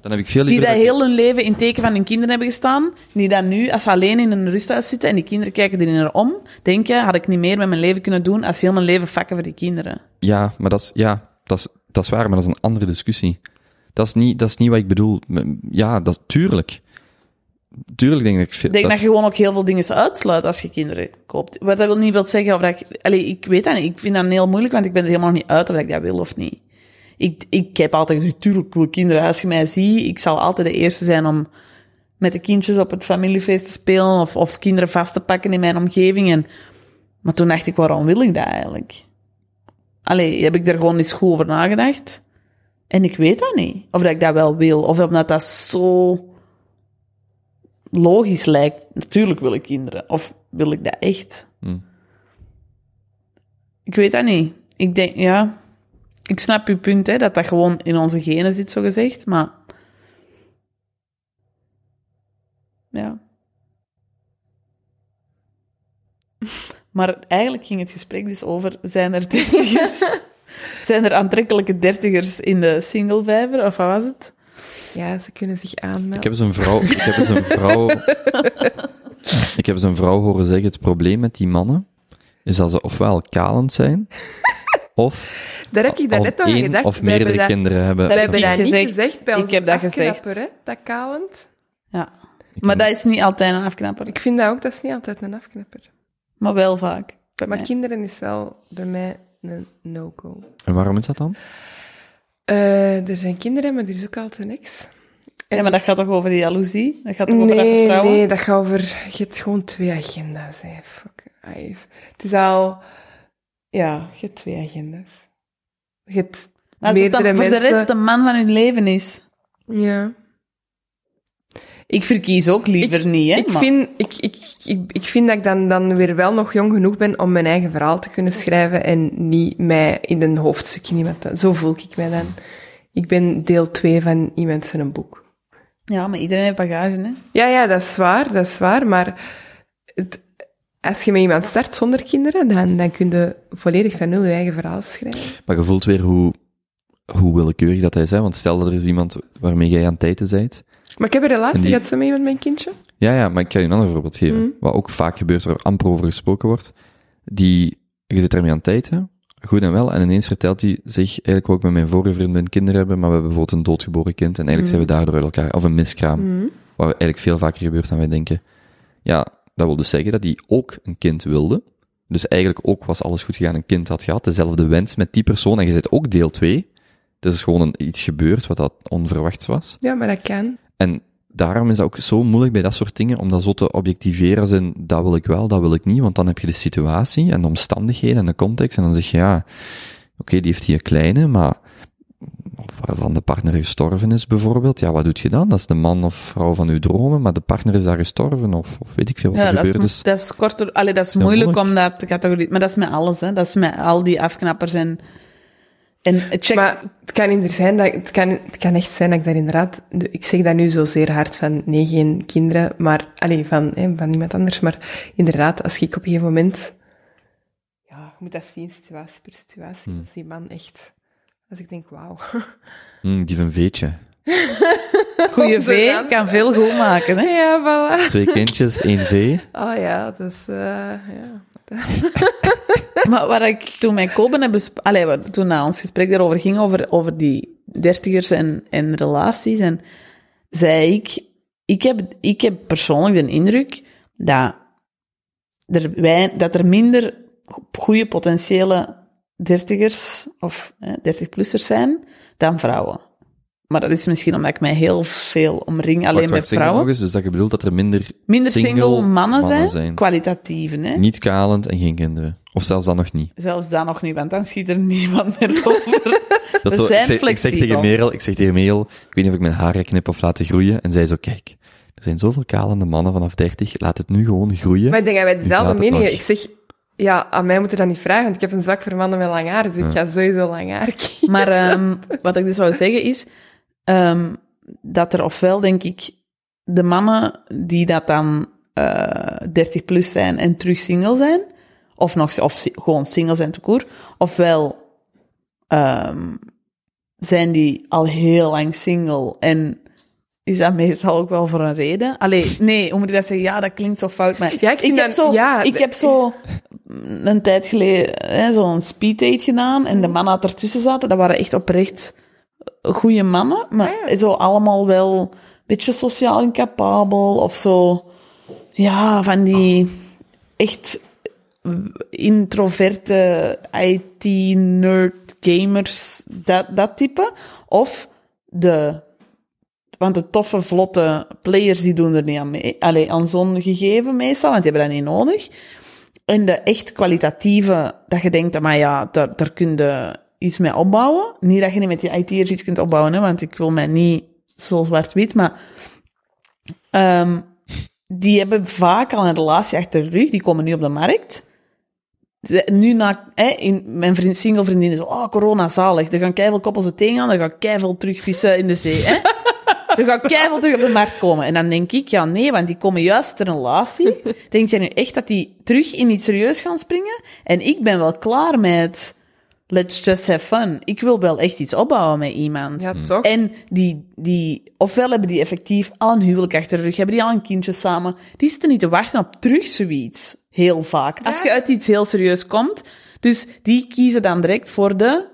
Dan heb ik veel die dat heel hun leven in teken van hun kinderen hebben gestaan, die dat nu, als ze alleen in een rusthuis zitten en die kinderen kijken erin naar om, denken, had ik niet meer met mijn leven kunnen doen als heel mijn leven vakken voor die kinderen. Ja, maar dat is, ja, dat is, dat is waar, maar dat is een andere discussie. Dat is niet, dat is niet wat ik bedoel. Ja, dat is, tuurlijk. Tuurlijk denk ik dat ik denk dat, je gewoon ook heel veel dingen zou uitsluiten als je kinderen koopt. Wat dat wil niet wil zeggen of dat ik... Allee, ik weet dat niet. Ik vind dat heel moeilijk, want ik ben er helemaal nog niet uit of ik dat wil of niet. Ik, ik heb altijd gezegd, tuurlijk, wil kinderen. Als je mij ziet, ik zal altijd de eerste zijn om met de kindjes op het familiefeest te spelen of, of kinderen vast te pakken in mijn omgeving. En, maar toen dacht ik, waarom wil ik dat eigenlijk? Allee, heb ik er gewoon eens goed over nagedacht. En ik weet dat niet. Of dat ik dat wel wil. Of omdat dat zo logisch lijkt. Natuurlijk wil ik kinderen. Of wil ik dat echt? Hmm. Ik weet dat niet. Ik denk, ja... Ik snap uw punt, hè, dat dat gewoon in onze genen zit, zo gezegd. Maar... Ja. Maar eigenlijk ging het gesprek dus over, zijn er dertigers... zijn er aantrekkelijke dertigers in de single vijver, of wat was het? Ja, ze kunnen zich aanmelden. Ik heb eens een vrouw, ik heb eens een vrouw, ik heb eens een vrouw horen zeggen, het probleem met die mannen is dat ze ofwel kalend zijn, of Daar heb ik al net nog aan één gedacht. of We hebben meerdere dat- kinderen hebben. We Dat hebben heb dat ik niet gezegd. gezegd bij Ik onze heb dat gezegd. afknapper, hè? Dat kalend. Ja. Maar dat is niet altijd een afknapper. Ik vind dat ook, dat is niet altijd een afknapper. Maar wel vaak. bij Maar mij. kinderen is wel bij mij een no-go. En waarom is dat dan? Eh, er zijn kinderen, maar er is ook altijd een ex. Ja, maar dat gaat toch over die jaloezie? Dat gaat toch over dat Nee, vertrouwen? nee, dat gaat over... Je hebt gewoon twee agenda's, hè. Fuck. Het is al... Ja, je hebt twee agenda's. Je hebt Maar als het dan voor de rest de man van hun leven is. Ja. Ik verkies ook liever niet, hè? Ik maar- vind, ik, ik, ik, ik vind dat ik dan, dan weer wel nog jong genoeg ben om mijn eigen verhaal te kunnen schrijven en niet mij in een hoofdstukje iemand... Zo voel ik mij dan. Ik ben deel 2 van iemand zijn een boek. Ja, maar iedereen heeft bagage, hè? Ja, ja, dat is waar, dat is waar, maar het, als je met iemand start zonder kinderen, dan, dan kun je volledig van nul je eigen verhaal schrijven. Maar je voelt weer hoe, hoe willekeurig dat hij is, hè? want stel dat er is iemand waarmee jij aan het tijden bent. Maar ik heb een relatie die- gehad zo met een kindje. Ja, ja, maar ik ga je een ander voorbeeld geven. Mm. Wat ook vaak gebeurt, waar amper over gesproken wordt. Die, je zit ermee aan het tijden, goed en wel, en ineens vertelt hij zich, eigenlijk ik met mijn vorige vriendin kinderen hebben, maar we hebben bijvoorbeeld een doodgeboren kind, en eigenlijk zijn we daardoor uit elkaar, of een miskraam. Mm. Wat eigenlijk veel vaker gebeurt dan wij denken. Ja, dat wil dus zeggen dat hij ook een kind wilde. Dus eigenlijk ook was alles goed gegaan, een kind had gehad, dezelfde wens met die persoon, en je zit ook deel 2. Dus is gewoon een, iets gebeurd wat dat onverwachts was. Ja, maar dat kan. En daarom is dat ook zo moeilijk bij dat soort dingen, om dat zo te objectiveren als in, dat wil ik wel, dat wil ik niet, want dan heb je de situatie en de omstandigheden en de context, en dan zeg je, ja, oké, die heeft hier kleine, maar waarvan de partner gestorven is bijvoorbeeld, ja, wat doet je dan? Dat is de man of vrouw van uw dromen, maar de partner is daar gestorven, of, of weet ik veel wat Ja, er dat gebeurd is, is. dat is korter... Allee, dat is Heel moeilijk om dat te categoriseren. Maar dat is met alles, hè. Dat is met al die afknappers en... En check... Maar het kan, inderdaad zijn dat, het, kan, het kan echt zijn dat ik daar inderdaad... Ik zeg dat nu zo zeer hard van, nee, geen kinderen, maar... Allee, van, hè, van iemand anders. Maar inderdaad, als ik op een gegeven moment... Ja, je moet dat zien, situatie per situatie. Hmm. Als die man echt... Als ik denk, wauw. Hm, die van Veetje. Goeie V Onderhand. kan veel goed maken, hè? Ja, voilà. Twee kindjes, één V. Oh ja, dat is... eh, ja. Maar waar ik toen met Koben heb besp- Allee, wat- toen na ons gesprek daarover ging, over, over die dertigers en, en relaties, en zei ik, ik heb, ik heb persoonlijk de indruk dat er, wij, dat er minder goede potentiële dertigers of dertig-plussers zijn dan vrouwen. Maar dat is misschien omdat ik mij heel veel omring alleen Wacht, met wacht, vrouwen. nog eens. Dus dat je bedoelt dat er minder, Minder single single, mannen, zijn, zijn. kwalitatieven, hè? niet kalend en geen kinderen. Of zelfs dat nog niet. Zelfs dat nog niet, want dan schiet er niemand meer over. Dat We is zo, zijn ik, zeg, ik zeg flexibel. tegen Merel, ik zeg tegen Merel, ik weet niet of ik mijn haar ga knippen of laten groeien. En zij zo, kijk, er zijn zoveel kalende mannen vanaf 30, laat het nu gewoon groeien. Maar ik denk dat wij laat dezelfde het mening nog. hebben. Ik zeg, ja, aan mij moet je dat niet vragen, want ik heb een zwak voor mannen met lang haar, dus ik ga sowieso lang haar kiezen. Maar ehm, wat ik dus wou zeggen is ehm, dat er ofwel, denk ik, de mannen die dat dan eh 30 plus zijn en terug single zijn, of, nog, of gewoon single zijn te koer, ofwel ehm, zijn die al heel lang single en is dat meestal ook wel voor een reden? Allee, nee, hoe moet ik dat zeggen? Ja, dat klinkt zo fout, maar Ja, ik heb zo, ja, ik heb zo een tijd geleden zo'n speeddate gedaan en de mannen dat ertussen zaten, dat waren echt oprecht goede mannen, maar Ah, ja. zo allemaal wel een beetje sociaal incapabel of zo. Ja, van die echt introverte IT-nerd gamers, dat, dat type. Of de, want de toffe, vlotte players, die doen er niet aan mee. Allee, aan zo'n gegeven meestal, want die hebben dat niet nodig. En de echt kwalitatieve, dat je denkt, maar ja, daar, daar kun je iets mee opbouwen. Niet dat je niet met die IT'ers iets kunt opbouwen, want ik wil mij niet zo zwart-wit, maar ehm, die hebben vaak al een relatie achter de rug, die komen nu op de markt. Nu na, hè, in, mijn vriend, single vriendin is oh, corona zalig. Er gaan keiveel koppels zo tegenaan, er gaan keiveel terugvissen in de zee. Hè? Er gaat keiveel terug op de markt komen. En dan denk ik, ja nee, want die komen juist ter relatie. Denk jij nu echt dat die terug in iets serieus gaan springen? En ik ben wel klaar met let's just have fun. Ik wil wel echt iets opbouwen met iemand. Ja, toch? En die, die, ofwel hebben die effectief al een huwelijk achter de rug, hebben die al een kindje samen. Die zitten niet te wachten op terug zoiets. Heel vaak. Als je uit iets heel serieus komt. Dus die kiezen dan direct voor de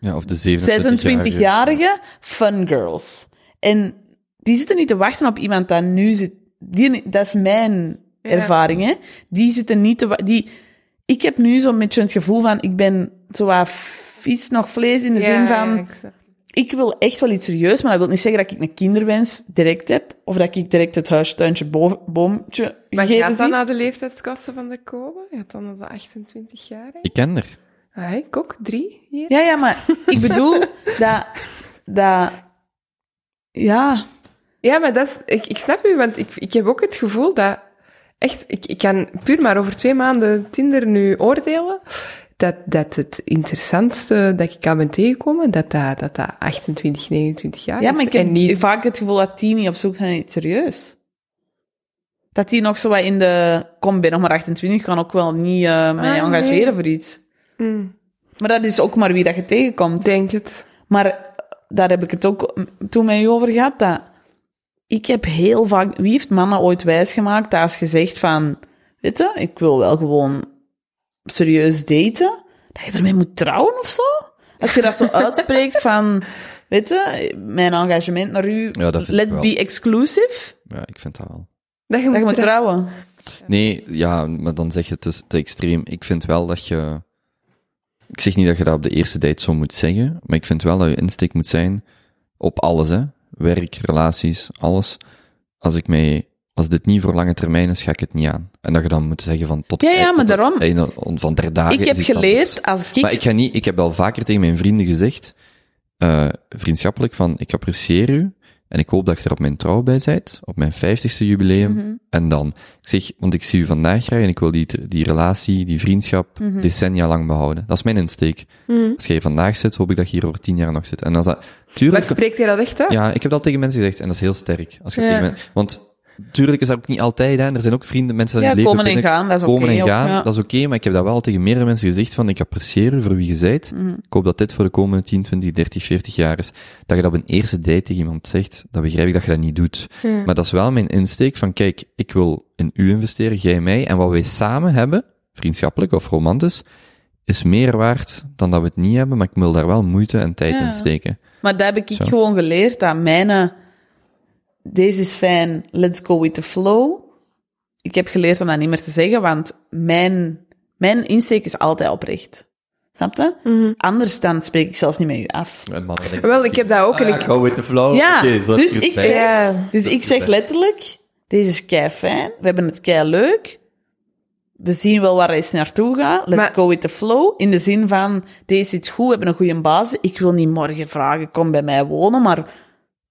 Ja, of de 27-jarige. 26-jarige fun girls. En die zitten niet te wachten op iemand dat nu zit. Die, dat is mijn ervaring, hè. Die zitten niet te die Ik heb nu zo'n beetje het gevoel van, ik ben zo wat vies nog vlees in de Ja, zin ja, van, ik wil echt wel iets serieus, maar dat wil niet zeggen dat ik een kinderwens direct heb, of dat ik direct het huis, tuintje, boven, boompje Maar gaat dat zie. naar de leeftijdsklasse van de Kobe? Gaat dan naar de 28 jaar? Ik ken er. Ah, ik ook. Drie hier. Ja, ja, maar ik bedoel dat, dat, ja, Ja, maar dat is, ik, ik snap u, want ik, ik heb ook het gevoel dat echt, ik, ik kan puur maar over twee maanden Tinder nu oordelen, dat, dat het interessantste dat ik al ben tegengekomen, dat dat, dat, dat 28, 29 jaar ja, is. maar ik heb en niet, vaak het gevoel dat die niet op zoek gaan naar iets serieus. Dat die nog zo wat in de, kom, ben nog maar 28, kan ook wel niet eh mij Ah, engageren nee. voor iets. Mm, Maar dat is ook maar wie dat je tegenkomt. denk het. Maar daar heb ik het ook toen met u over gehad. Dat ik heb heel vaak. Wie heeft mannen ooit wijsgemaakt dat als je zegt van. Weet je, ik wil wel gewoon serieus daten. Dat je ermee moet trouwen of zo? Als je dat zo uitspreekt van. Weet je, mijn engagement naar u. Ja, dat vind ik let's wel. be exclusive. Ja, ik vind dat wel. Dat je Dat je moet moet trouwen. Nee, ja, maar dan zeg je het te, te extreem. Ik vind wel dat je... Ik zeg niet dat je dat op de eerste date zo moet zeggen, maar ik vind wel dat je insteek moet zijn op alles, hè. Werk, relaties, alles. Als ik mij... Als dit niet voor lange termijn is, ga ik het niet aan. En dat je dan moet zeggen van tot... Ja, ja, tot maar daarom. einde van der dagen Ik heb geleerd als ik. Maar ik ga niet... Ik heb wel vaker tegen mijn vrienden gezegd, eh, vriendschappelijk, van ik apprecieer u en ik hoop dat je er op mijn trouw bij bent, op mijn vijftigste jubileum. Mhm. En dan, ik zeg, want ik zie u vandaag graag en ik wil die, die relatie, die vriendschap, Mhm. decennia lang behouden. Dat is mijn insteek. Mm. Als jij vandaag zit, hoop ik dat je hier over tien jaar nog zit. En als dat, Maar tuurlijk, spreekt jij dat echt uit? ja, ik heb dat tegen mensen gezegd en dat is heel sterk. Als je Ja. tegen men- want tuurlijk is dat ook niet altijd, hè. Er zijn ook vrienden, mensen die Ja, leven komen en gaan, dat is oké. komen en ook, gaan, ja. dat is oké, maar ik heb dat wel tegen meerdere mensen gezegd van, ik apprecieer u voor wie je bent. Mhm. Ik hoop dat dit voor de komende 10, 20, 30, 40 jaar is. Dat je dat op een eerste date tegen iemand zegt, dat begrijp ik dat je dat niet doet. Maar dat is wel mijn insteek van, kijk, ik wil in u investeren, jij in mij, en wat wij samen hebben, vriendschappelijk of romantisch, is meer waard dan dat we het niet hebben, maar ik wil daar wel moeite en tijd Ja. in steken. Maar daar heb ik Zo. gewoon geleerd dat mijn, eh, deze is fijn, let's go with the flow. Ik heb geleerd om dat niet meer te zeggen, want mijn, mijn insteek is altijd oprecht. Snap je? Mhm. Anders dan spreek ik zelfs niet met u af. Wel, ik heb dat ook en ik... Go with the flow. Ja, Oké, zo dus heb ik zeg-. Ja. Dus ik zeg letterlijk, deze is kei fijn, we hebben het kei leuk. We zien wel waar hij is naartoe gaat. Let's Maar- go with the flow. In de zin van, deze zit goed, we hebben een goede basis. Ik wil niet morgen vragen, kom bij mij wonen, maar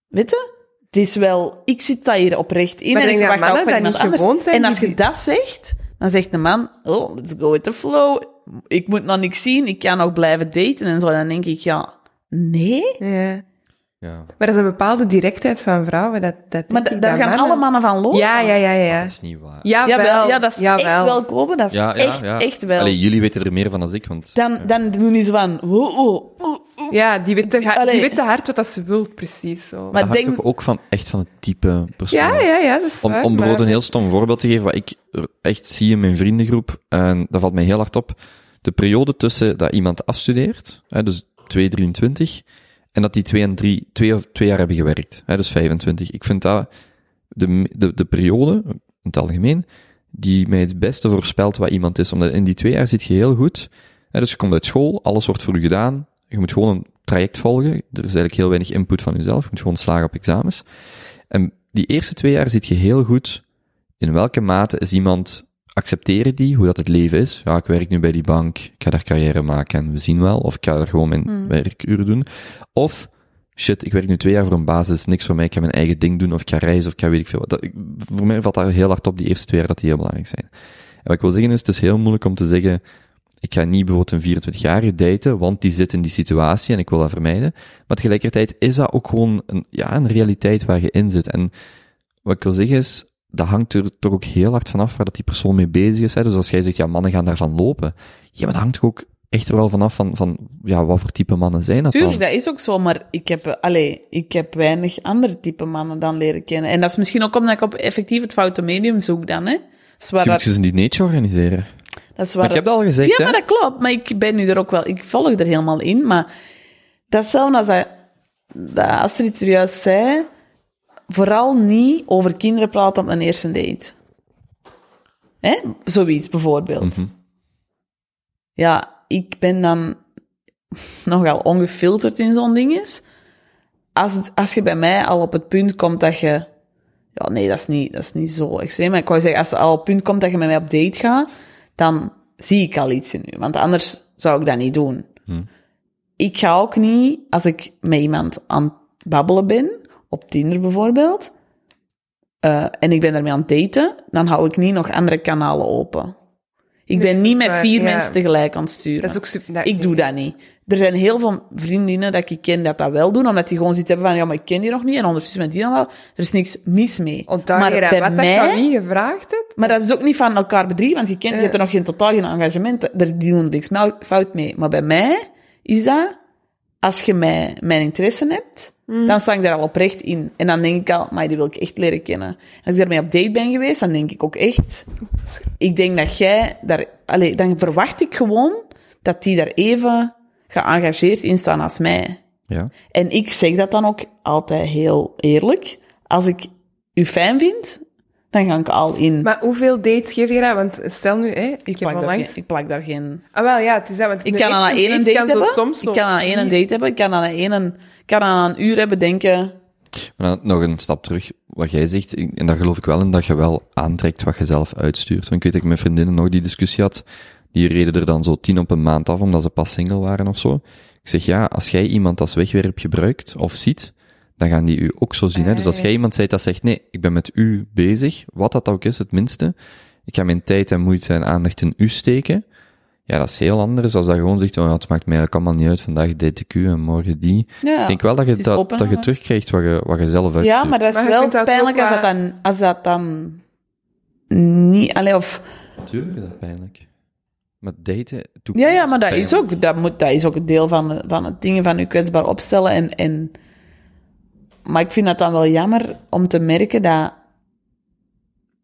weet je, het is wel, ik zit daar hier oprecht in Maar en ik verwacht ook van dat iemand niet anders. gewoon zijn, En als die- je dat zegt, dan zegt de man, oh, let's go with the flow. Ik moet nog niks zien, ik kan nog blijven daten en zo. Dan denk ik, ja, nee. Ja. Ja. Maar dat is een bepaalde directheid van vrouwen. Dat, dat Maar daar gaan alle mannen van lopen. Ja, ja, ja, ja. ja. Dat is niet waar. Jawel, Jawel, ja, dat is echt wel komen. Dat is Ja, ja, echt, ja. echt wel. Allee, jullie weten er meer van dan ik, want... dan, dan doen die zo van... oh, oh, oh, oh. Ja, die weet, te Allee. die weet te hard wat dat ze wilt, precies zo. Maar dat hangt denk- ook, ook van, echt van het type persoon. ja, ja, ja, dat is Om, waar, om bijvoorbeeld maar- een heel stom voorbeeld te geven, wat ik echt zie in mijn vriendengroep, en dat valt mij heel hard op, de periode tussen dat iemand afstudeert, hè, dus 2, 23, en dat die 2 en 3, 2 of 2 jaar hebben gewerkt, hè, dus 25. Ik vind dat de, de, de periode, in het algemeen, die mij het beste voorspelt wat iemand is, omdat in die twee jaar zit je heel goed, hè, dus je komt uit school, alles wordt voor je gedaan, je moet gewoon een traject volgen, er is eigenlijk heel weinig input van jezelf, je moet gewoon slagen op examens. En die eerste twee jaar zit je heel goed. In welke mate is iemand, accepteren die hoe dat het leven is? Ja, ik werk nu bij die bank, ik ga daar carrière maken en we zien wel, of ik ga er gewoon mijn Hmm. werkuren doen. Of, shit, ik werk nu twee jaar voor een basis, niks voor mij, ik ga mijn eigen ding doen, of ik ga reizen, of ik ga weet ik veel wat. Dat, voor mij valt daar heel hard op die eerste twee jaar dat die heel belangrijk zijn. En wat ik wil zeggen is, het is heel moeilijk om te zeggen, ik ga niet bijvoorbeeld een 24-jarige daten, want die zit in die situatie en ik wil dat vermijden. Maar tegelijkertijd is dat ook gewoon een, ja, een realiteit waar je in zit. En wat ik wil zeggen is, dat hangt er toch ook heel hard vanaf waar dat die persoon mee bezig is. Hè? Dus als jij zegt, ja, mannen gaan daarvan lopen. Ja, maar dat hangt toch ook echt er wel vanaf van, van ja, wat voor type mannen zijn dat Tuurlijk, dan? dat is ook zo, maar ik heb, allee, ik heb weinig andere type mannen dan leren kennen. En dat is misschien ook omdat ik op effectief het foute medium zoek dan, hè. Is waar Je dat, eens een dinertje organiseren. dat is Maar waar ik heb dat al gezegd, Ja, hè? maar dat klopt. Maar ik ben nu er ook wel, ik volg er helemaal in. Maar dat is hetzelfde als dat, dat Astrid er juist zei. Vooral niet over kinderen praten op een eerste date. Hè? Zoiets bijvoorbeeld. Mhm. Ja, ik ben dan nogal ongefilterd in zo'n ding is. Als, het, als je bij mij al op het punt komt dat je... Ja, nee, dat is niet, dat is niet zo extreem. Maar ik wou zeggen, als het al op het punt komt dat je met mij op date gaat, dan zie ik al iets in u. Want anders zou ik dat niet doen. Hmm. Ik ga ook niet, als ik met iemand aan het babbelen ben, op Tinder bijvoorbeeld, eh, en ik ben daarmee aan het daten, dan hou ik niet nog andere kanalen open. Ik Nee, ben dat niet met waar, vier ja. mensen tegelijk aan het sturen. Dat is ook super... dat- Ik doe dat niet. Er zijn heel veel vriendinnen dat ik ken dat dat wel doen, omdat die gewoon zoiets hebben van, ja, maar ik ken die nog niet, en ondertussen met die dan wel. Er is niks mis mee. Onthoud maar bij wat dat mij, van wie gevraagd hebt? maar dat is ook niet van elkaar bedriegen, want je, kent, je Ja. hebt er nog geen totaal geen engagement, er doen niks fout mee. Maar bij mij is dat, als je mij, mijn interesse hebt, Mm. dan sta ik daar al oprecht in. En dan denk ik al, maar die wil ik echt leren kennen. En als ik daarmee op date ben geweest, dan denk ik ook echt, ik denk dat jij daar, allee, dan verwacht ik gewoon dat die daar even geëngageerd in staan als mij. Ja. En ik zeg dat dan ook altijd heel eerlijk. Als ik u fijn vind, dan ga ik al in. Maar hoeveel dates geef je dat? Want stel nu, hè, ik, ik, heb daar onlangs... geen, ik plak daar geen... Ah, wel, ja, het is dat. Want Ik een kan aan een date hebben. Soms ik kan aan een niet- date hebben. Ik kan aan een, ik kan aan een uur hebben denken... Maar dan nog een stap terug, wat jij zegt, en daar geloof ik wel in, dat je wel aantrekt wat je zelf uitstuurt. Want ik weet dat ik met vriendinnen nog die discussie had, die reden er dan zo tien op een maand af, omdat ze pas single waren of zo. Ik zeg, ja, als jij iemand als wegwerp gebruikt of ziet, dan gaan die u ook zo zien. Hè? Dus als jij iemand zegt dat zegt, nee, ik ben met u bezig, wat dat ook is, het minste, ik ga mijn tijd en moeite en aandacht in u steken, Ja, dat is heel anders als dat gewoon zegt, oh, ja, het maakt mij eigenlijk allemaal niet uit, vandaag date ik u en morgen die. Ja. Ik denk wel dat je, dat, open, dat je terugkrijgt wat je, wat je zelf uitstuurt. Ja, maar dat is Maar wel pijnlijk als dat, dan, als dat dan niet... Allee, of... Natuurlijk is dat pijnlijk. Maar daten... Ja, ja, maar dat pijnlijk. is ook, dat moet, dat is ook een deel van, van het dingen van je kwetsbaar opstellen. En, en, maar ik vind dat dan wel jammer om te merken dat,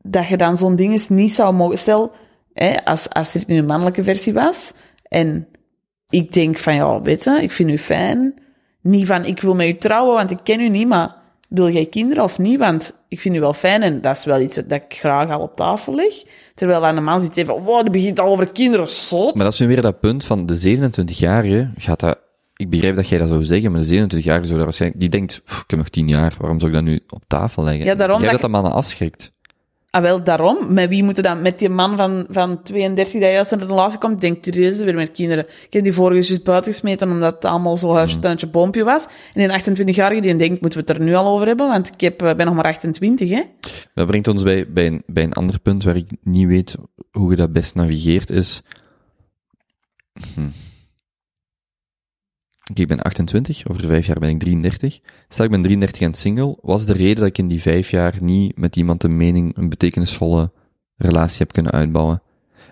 dat je dan zo'n ding eens niet zou mogen... Stel, hè, als, als er nu een mannelijke versie was en ik denk van, ja, weet je, ik vind u fijn. Niet van, ik wil met u trouwen, want ik ken u niet, maar wil jij kinderen of niet? Want ik vind u wel fijn en dat is wel iets dat ik graag al op tafel leg. Terwijl aan een man zit van, wow, die begint al over kinderen, zot. Maar dat is nu weer dat punt van de 27-jarige gaat dat... Ik begrijp dat jij dat zou zeggen, maar de 27-jarige zou dat waarschijnlijk... Die denkt, "Pff, ik heb nog 10 jaar, waarom zou ik dat nu op tafel leggen? Ja, daarom begrijp dat dat dat mannen afschrikt. Ah, wel, daarom. Met wie moeten dan? Met die man van, van 32 die juist in een relatie komt, denkt, er is weer met kinderen. Ik heb die vorige juist buiten gesmeten, omdat het allemaal zo huisje, tuintje, boompje was. En een 28-jarige die denkt, moeten we het er nu al over hebben? Want ik heb, eh, ben nog maar 28, hè? Dat brengt ons bij, bij, een, bij een ander punt waar ik niet weet hoe je dat best navigeert, is... Hm. Oké, ik ben 28, over vijf jaar ben ik 33. Stel, ik ben 33 en single. Wat is de reden dat ik in die vijf jaar niet met iemand een mening, een betekenisvolle relatie heb kunnen uitbouwen?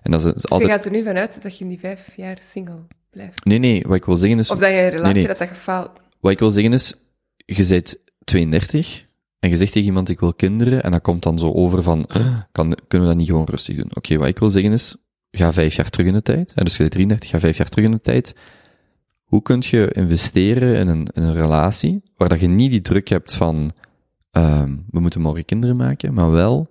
En dat is, Dus je altijd... gaat er nu vanuit dat je in die vijf jaar single blijft. Nee, nee, wat ik wil zeggen is... Of dat je een relatie nee. dat dat gefaald... Wat ik wil zeggen is, je bent 32 en je zegt tegen iemand ik wil kinderen en dat komt dan zo over van, "Ah, kan, kunnen we dat niet gewoon rustig doen? Oké, wat ik wil zeggen is, ga vijf jaar terug in de tijd. En dus je bent 33, ga vijf jaar terug in de tijd. Hoe kun je investeren in een, in een relatie waar dat je niet die druk hebt van, ehm, we moeten morgen kinderen maken, maar wel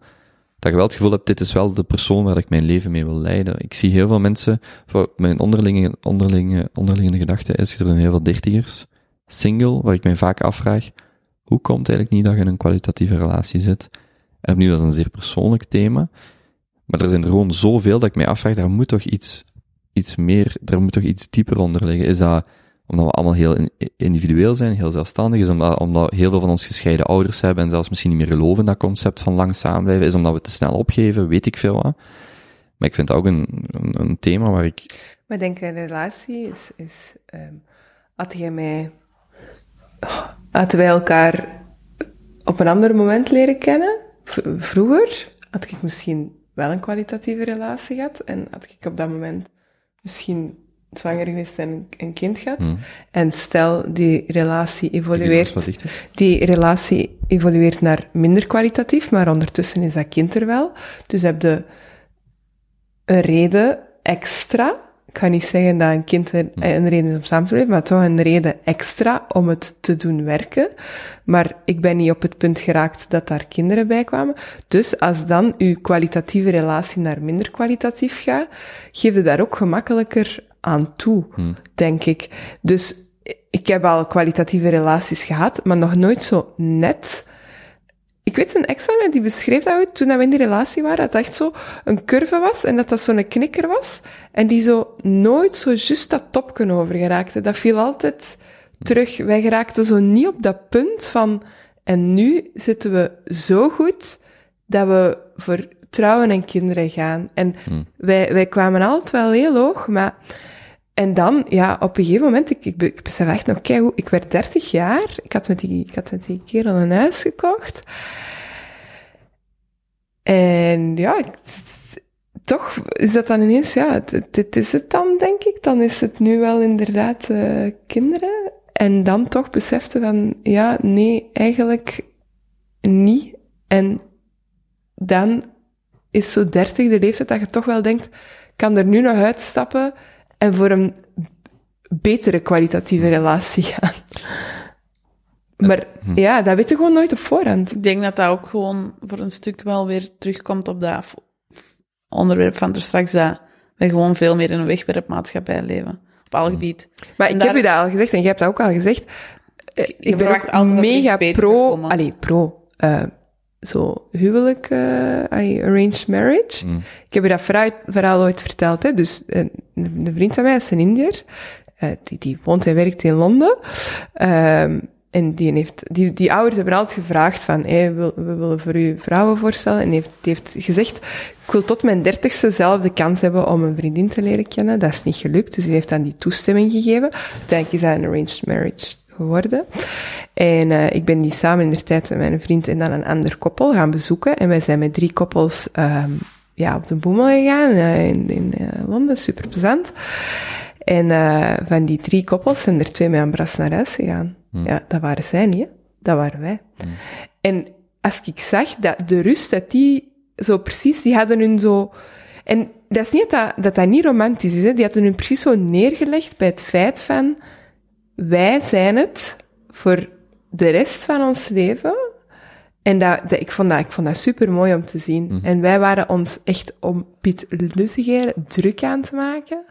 dat je wel het gevoel hebt, dit is wel de persoon waar ik mijn leven mee wil leiden. Ik zie heel veel mensen, voor mijn onderlinge, onderlinge, onderliggende gedachte is, er zijn heel veel dertigers, single, waar ik mij vaak afvraag, hoe komt het eigenlijk niet dat je in een kwalitatieve relatie zit? En opnieuw, dat is een zeer persoonlijk thema, maar er zijn er gewoon zoveel dat ik mij afvraag, daar moet toch iets, iets meer, daar moet toch iets dieper onder liggen. Is dat omdat we allemaal heel in- individueel zijn, heel zelfstandig, is omdat, omdat heel veel van ons gescheiden ouders hebben en zelfs misschien niet meer geloven dat concept van lang samenblijven, is omdat we te snel opgeven, weet ik veel wat. Maar ik vind dat ook een, een, thema waar ik, Maar ik denk, een relatie is... is ehm, had jij mij... Hadden wij elkaar op een ander moment leren kennen, vroeger, had ik misschien wel een kwalitatieve relatie gehad. En had ik op dat moment misschien zwanger geweest en een kind gehad. Hmm. En stel, die relatie evolueert... Die relatie evolueert naar minder kwalitatief, maar ondertussen is dat kind er wel. Dus heb je een reden extra. Ik ga niet zeggen dat een kind er een reden is om samen te blijven, maar toch een reden extra om het te doen werken. Maar ik ben niet op het punt geraakt dat daar kinderen bij kwamen. Dus als dan uw kwalitatieve relatie naar minder kwalitatief gaat, geef je daar ook gemakkelijker aan toe, denk ik. Dus ik heb al kwalitatieve relaties gehad, maar nog nooit zo net. Ik weet een ex van die beschreef dat ooit, toen we in die relatie waren, dat dat echt zo een curve was en dat dat zo'n knikker was. En die zo nooit zo juist dat topje over geraakte. Dat viel altijd terug. Wij geraakten zo niet op dat punt van, en nu zitten we zo goed dat we voor trouwen en kinderen gaan. En wij, wij kwamen altijd wel heel hoog, maar en dan, ja, op een gegeven moment, ik, ik, be- ik besef echt nog, kijk, ik werd 30 jaar, ik had met die, ik had met die kerel een huis gekocht. En ja, toch is dat dan ineens, ja, dit, is het dan, denk ik. Dan is het nu wel inderdaad eh, kinderen. En dan toch besefte van, ja, nee, eigenlijk niet. En dan is zo 30 de leeftijd dat je toch wel denkt, kan er nu nog uitstappen en voor een betere kwalitatieve relatie gaan. Maar ja, dat weet je gewoon nooit op voorhand. Ik denk dat dat ook gewoon voor een stuk wel weer terugkomt op dat onderwerp van er straks, dat wij gewoon veel meer in een wegwerpmaatschappij leven. Op alle gebied. Maar En ik daar- heb u dat al gezegd en jij hebt dat ook al gezegd. Eh, ik ben verwacht ook mega pro, allee, pro, eh, zo huwelijk, allee, arranged marriage. Mm. Ik heb je dat verhaal, verhaal ooit verteld, hè. Dus eh, een, een vriend van mij is een Indiër. Eh, die, die woont en werkt in Londen. Ehm, En die, heeft, die, die ouders hebben altijd gevraagd van, hey, we, we willen voor u vrouwen voorstellen. En heeft, die heeft gezegd, ik wil tot mijn dertigste zelf de kans hebben om een vriendin te leren kennen. Dat is niet gelukt, dus die heeft dan die toestemming gegeven. Uiteindelijk is dat een arranged marriage geworden. En uh, ik ben die samen in de tijd met mijn vriend en dan een ander koppel gaan bezoeken. En wij zijn met drie koppels um, ja, op de boemel gegaan uh, in, in uh, Londen, super plezant. En van die drie koppels zijn er twee met een bras naar huis gegaan. Hmm. Ja, dat waren zij niet, hè? dat waren wij. Hmm. En als ik zag dat de rust, dat die zo precies, die hadden hun zo... En dat is niet dat dat, dat niet romantisch is, hè? die hadden hun precies zo neergelegd bij het feit van, wij zijn het voor de rest van ons leven. En dat, dat, ik, vond dat, ik vond dat super mooi om te zien. Mhm. En wij waren ons echt om Piet Lussiger druk aan te maken.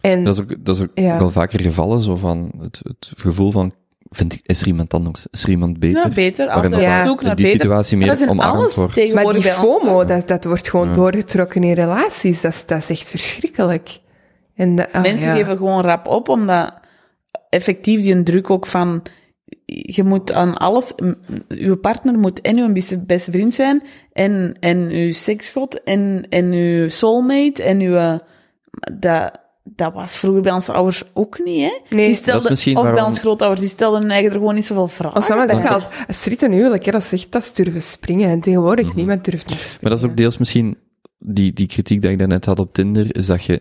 En, dat is ook, dat is ook wel vaker gevallen, zo van het, het gevoel van vind ik, is er iemand anders, is er iemand beter? Ja, beter, altijd ja. zoek naar die beter. situatie meer omarmd wordt. Maar die FOMO, dat, dat wordt gewoon doorgetrokken in relaties, dat is, dat is echt verschrikkelijk. En ah, Mensen geven gewoon rap op, omdat effectief die druk ook van je moet aan alles, uw partner moet en uw beste vriend zijn, en, en uw seksgod, en, en uw soulmate, en uw, dat, dat was vroeger bij onze ouders ook niet, hè? Nee. Die stelden, of waarom... bij onze grootouders, die stelden hun eigen er gewoon niet zoveel vragen. Als maar dat gaat, als er een huwelijk, hè, dat zegt, dat is durven springen, en tegenwoordig mm -hmm. niemand durft niet springen. Maar dat is ook deels misschien, die, die kritiek die ik daarnet had op Tinder, is dat je,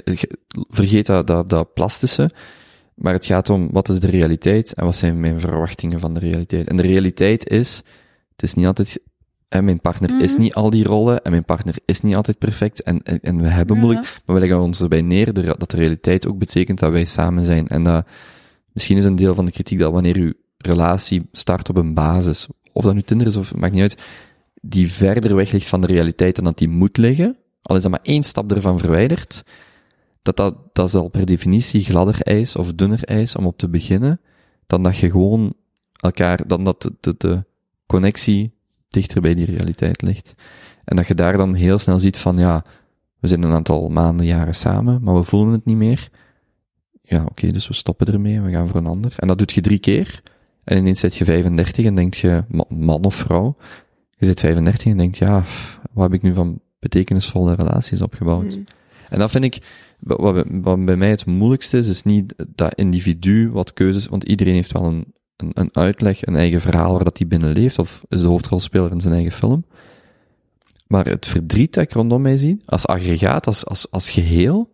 vergeet dat, dat, dat plastische, maar het gaat om wat is de realiteit en wat zijn mijn verwachtingen van de realiteit. En de realiteit is, het is niet altijd, en mijn partner mm is mhm. niet al die rollen en mijn partner is niet altijd perfect en, en, en we hebben ja. moeilijk, maar we leggen ons erbij neer dat de realiteit ook betekent dat wij samen zijn. En dat, misschien is een deel van de kritiek dat wanneer uw relatie start op een basis, of dat nu Tinder is of maakt niet uit, die verder weg ligt van de realiteit en dat die moet liggen, al is dat maar één stap ervan verwijderd, dat, dat, dat is al per definitie gladder ijs of dunner ijs om op te beginnen, dan dat je gewoon elkaar, dan dat de, de, de connectie dichter bij die realiteit ligt. En dat je daar dan heel snel ziet van, ja, we zijn een aantal maanden, jaren samen, maar we voelen het niet meer. Ja, oké, okay, dus we stoppen ermee, we gaan voor een ander. En dat doet je drie keer. En ineens zit je 35 en denkt je, man of vrouw, je zit 35 en denkt, ja, wat heb ik nu van betekenisvolle relaties opgebouwd? Mm. En dat vind ik, wat, wat bij mij het moeilijkste is, is niet dat individu wat keuzes, want iedereen heeft wel een, een, een uitleg, een eigen verhaal waar dat hij binnen leeft, of is de hoofdrolspeler in zijn eigen film. Maar het verdriet dat ik rondom mij zie, als aggregaat, als, als, als geheel,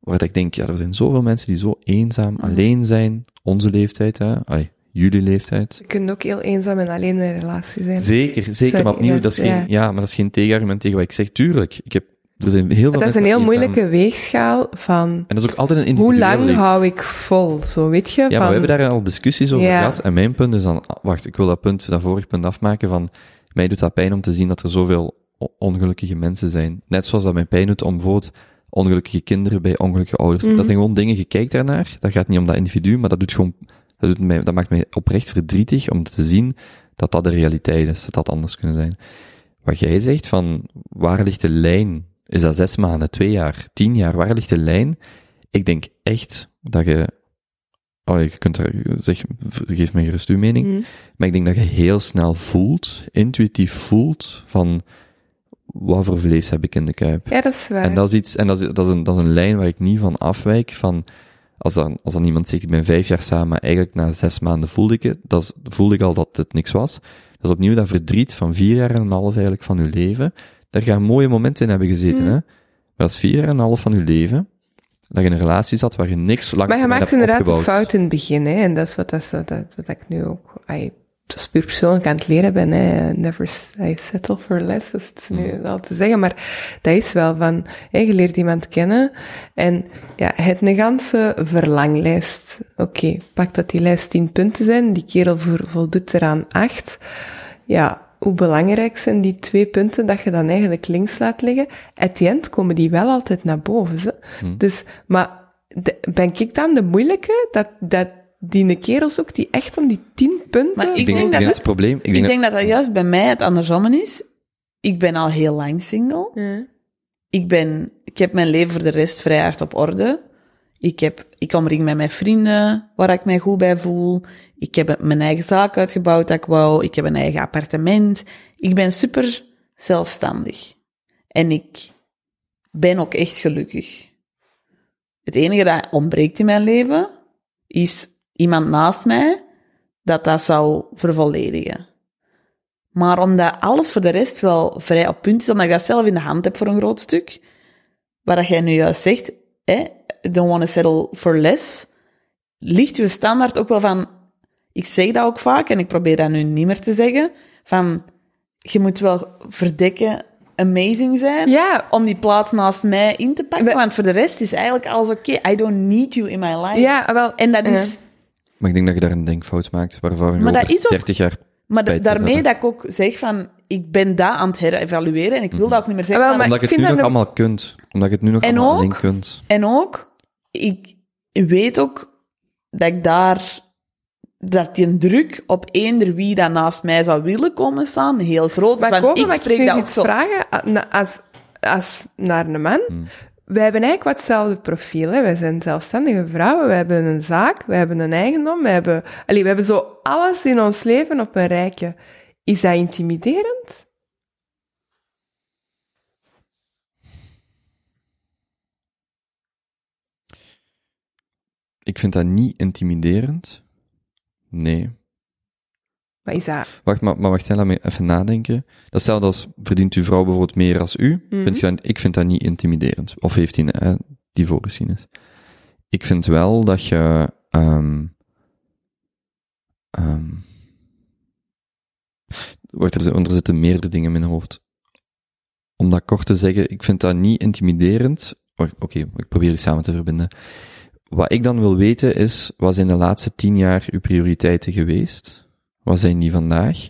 waar ik denk, ja, er zijn zoveel mensen die zo eenzaam, mm. alleen zijn, onze leeftijd, hè, ay, jullie leeftijd. Je kunt ook heel eenzaam en alleen in een relatie zijn. Zeker, zeker, maar opnieuw, dat is geen, ja, maar dat is geen tegenargument tegen wat ik zeg. Tuurlijk, ik heb er zijn heel veel dat is een heel moeilijke weegschaal van. En dat is ook altijd een Hoe lang hou ik vol? Zo weet je. Ja, maar we hebben daar al discussies over ja. gehad. En mijn punt is dan, wacht, ik wil dat punt, dat vorig punt afmaken van, mij doet dat pijn om te zien dat er zoveel ongelukkige mensen zijn. Net zoals dat mij pijn doet om bijvoorbeeld ongelukkige kinderen bij ongelukkige ouders. Mm -hmm. Dat zijn gewoon dingen, je kijkt daarnaar, dat gaat niet om dat individu, maar dat doet gewoon, dat, doet mij, dat maakt mij oprecht verdrietig om te zien dat dat de realiteit is, dat dat anders kunnen zijn. Wat jij zegt van, waar ligt de lijn is dat zes maanden, twee jaar, tien jaar? Waar ligt de lijn? Ik denk echt dat je, oh, je kunt er, zeg, geef me gerust uw mening, mm. maar ik denk dat je heel snel voelt, intuïtief voelt van, wat voor vlees heb ik in de kuip? Ja, dat is waar. En dat is iets, en dat is, dat is een, dat is een lijn waar ik niet van afwijk, van, als dan, als dan iemand zegt, ik ben vijf jaar samen, maar eigenlijk na zes maanden voelde ik het, dat voelde ik al dat het niks was. Dat is opnieuw dat verdriet van vier jaar en een half eigenlijk van uw leven, daar gaan mooie momenten in hebben gezeten, mm. hè. Maar dat is vier jaar en een half van je leven, dat je in een relatie zat waar je niks lang Maar je maakt inderdaad een fout in het begin, hè. En dat is wat, dat, is, dat, wat ik nu ook, ay, is puur persoonlijk aan het leren ben, hè. Never I settle for less, dat is nu mm. al te zeggen. Maar dat is wel van, hè, je leert iemand kennen en ja, het een ganse verlanglijst. Oké, okay, pak dat die lijst tien punten zijn, die kerel voldoet eraan acht. Ja, hoe belangrijk zijn die twee punten dat je dan eigenlijk links laat liggen? At the end komen die wel altijd naar boven. Ze. Hmm. Dus, maar de, ben ik dan de moeilijke? Dat, dat die een kerel zoekt die echt om die tien punten... Maar ik, denk, denk, dat, het probleem... Ik, denk, denk dat, dat juist bij mij het andersom is. Ik ben al heel lang single. Ja. Ik ben... Ik heb mijn leven voor de rest vrij hard op orde. Ik, heb, ik omring met mijn vrienden waar ik mij goed bij voel. Ik heb mijn eigen zaak uitgebouwd dat ik wou. Ik heb een eigen appartement. Ik ben super zelfstandig. En ik ben ook echt gelukkig. Het enige dat ontbreekt in mijn leven is iemand naast mij dat dat zou vervolledigen. Maar omdat alles voor de rest wel vrij op punt is, omdat ik dat zelf in de hand heb voor een groot stuk, waar dat jij nu juist zegt, hè, don't want to settle for less, ligt uw standaard ook wel van, ik zeg dat ook vaak en ik probeer dat nu niet meer te zeggen, van, je moet wel verdekken amazing zijn Ja, om die plaats naast mij in te pakken, We- want voor de rest is eigenlijk alles oké. I don't need you in my life. ja, wel. En dat ja. is... Maar ik denk dat je daar een denkfout maakt, waarvan je Maar dat is ook- 30 jaar Maar da- daarmee hebben. dat ik ook zeg van, ik ben dat aan het herevalueren en ik wil dat ook niet meer zeggen. Wel, van- maar- Omdat je ik het nu nog allemaal kunt. Omdat je het nu nog En allemaal ook- alleen kunt. En ook, ik weet ook dat ik daar, dat die druk op eender wie dat naast mij zou willen komen staan heel groot is. Maar Want ik spreek dat ook zo. vragen? Ah, Als, als naar een man. Hmm. Wij hebben eigenlijk wat hetzelfde profiel. Hè? Wij zijn zelfstandige vrouwen, we hebben een zaak, we hebben een eigendom, we hebben, allee, we hebben zo alles in ons leven op een rijtje. Is dat intimiderend? Ik vind dat niet intimiderend. Nee. Maar is dat... Wacht, maar, maar wacht, laat me even nadenken. Datzelfde als, verdient uw vrouw bijvoorbeeld meer als u? Mhm. Vind je dat, ik vind dat niet intimiderend. Of heeft hij eh, die voorgeschiedenis? Ik vind wel dat je, ehm wacht, er, er zitten meerdere dingen in mijn hoofd. Om dat kort te zeggen, ik vind dat niet intimiderend. Oké, ik probeer die samen te verbinden. Wat ik dan wil weten is, wat zijn de laatste tien jaar uw prioriteiten geweest? Wat zijn die vandaag?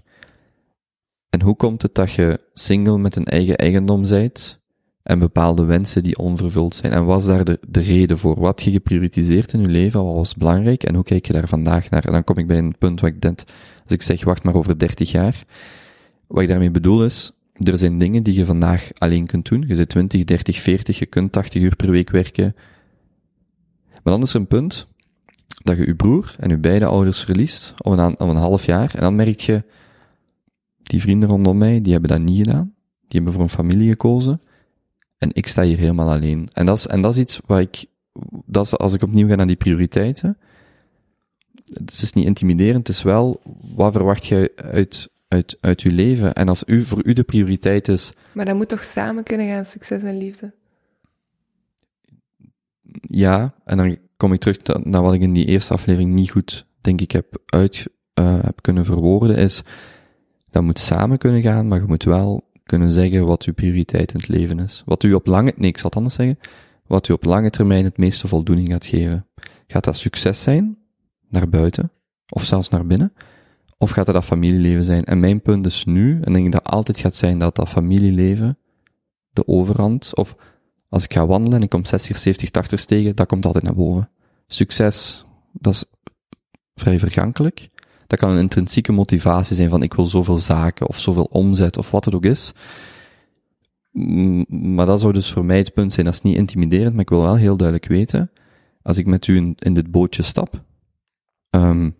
En hoe komt het dat je single met een eigen eigendom bent en bepaalde wensen die onvervuld zijn? En was daar de, de reden voor? Wat heb je geprioritiseerd in je leven? Wat was belangrijk? En hoe kijk je daar vandaag naar? En dan kom ik bij een punt wat ik denk, als ik zeg, wacht maar over 30 jaar. Wat ik daarmee bedoel is, er zijn dingen die je vandaag alleen kunt doen. Je zit 20, 30, 40, je kunt 80 uur per week werken. Maar dan is er een punt dat je je broer en je beide ouders verliest om een, een half jaar. En dan merk je, die vrienden rondom mij, die hebben dat niet gedaan. Die hebben voor een familie gekozen. En ik sta hier helemaal alleen. En dat is, en dat is iets waar ik, dat als ik opnieuw ga naar die prioriteiten. Het is niet intimiderend, het is wel, wat verwacht je uit, uit, uit je leven? En als u, voor u de prioriteit is, Maar dat moet toch samen kunnen gaan, succes en liefde? Ja, en dan kom ik terug naar wat ik in die eerste aflevering niet goed, denk ik, heb uit, eh, heb kunnen verwoorden, is, dat moet samen kunnen gaan, maar je moet wel kunnen zeggen wat uw prioriteit in het leven is. Wat u op lange, nee, ik zal het anders zeggen, wat u op lange termijn het meeste voldoening gaat geven. Gaat dat succes zijn, naar buiten, of zelfs naar binnen, of gaat dat dat familieleven zijn? En mijn punt is nu, en denk ik dat altijd gaat zijn dat dat familieleven de overhand, of als ik ga wandelen en ik kom 60, 70, 80 tegen, dat komt altijd naar boven. Succes, dat is vrij vergankelijk. Dat kan een intrinsieke motivatie zijn van ik wil zoveel zaken of zoveel omzet of wat het ook is. Maar dat zou dus voor mij het punt zijn, dat is niet intimiderend, maar ik wil wel heel duidelijk weten, als ik met u in, dit bootje stap, ehm,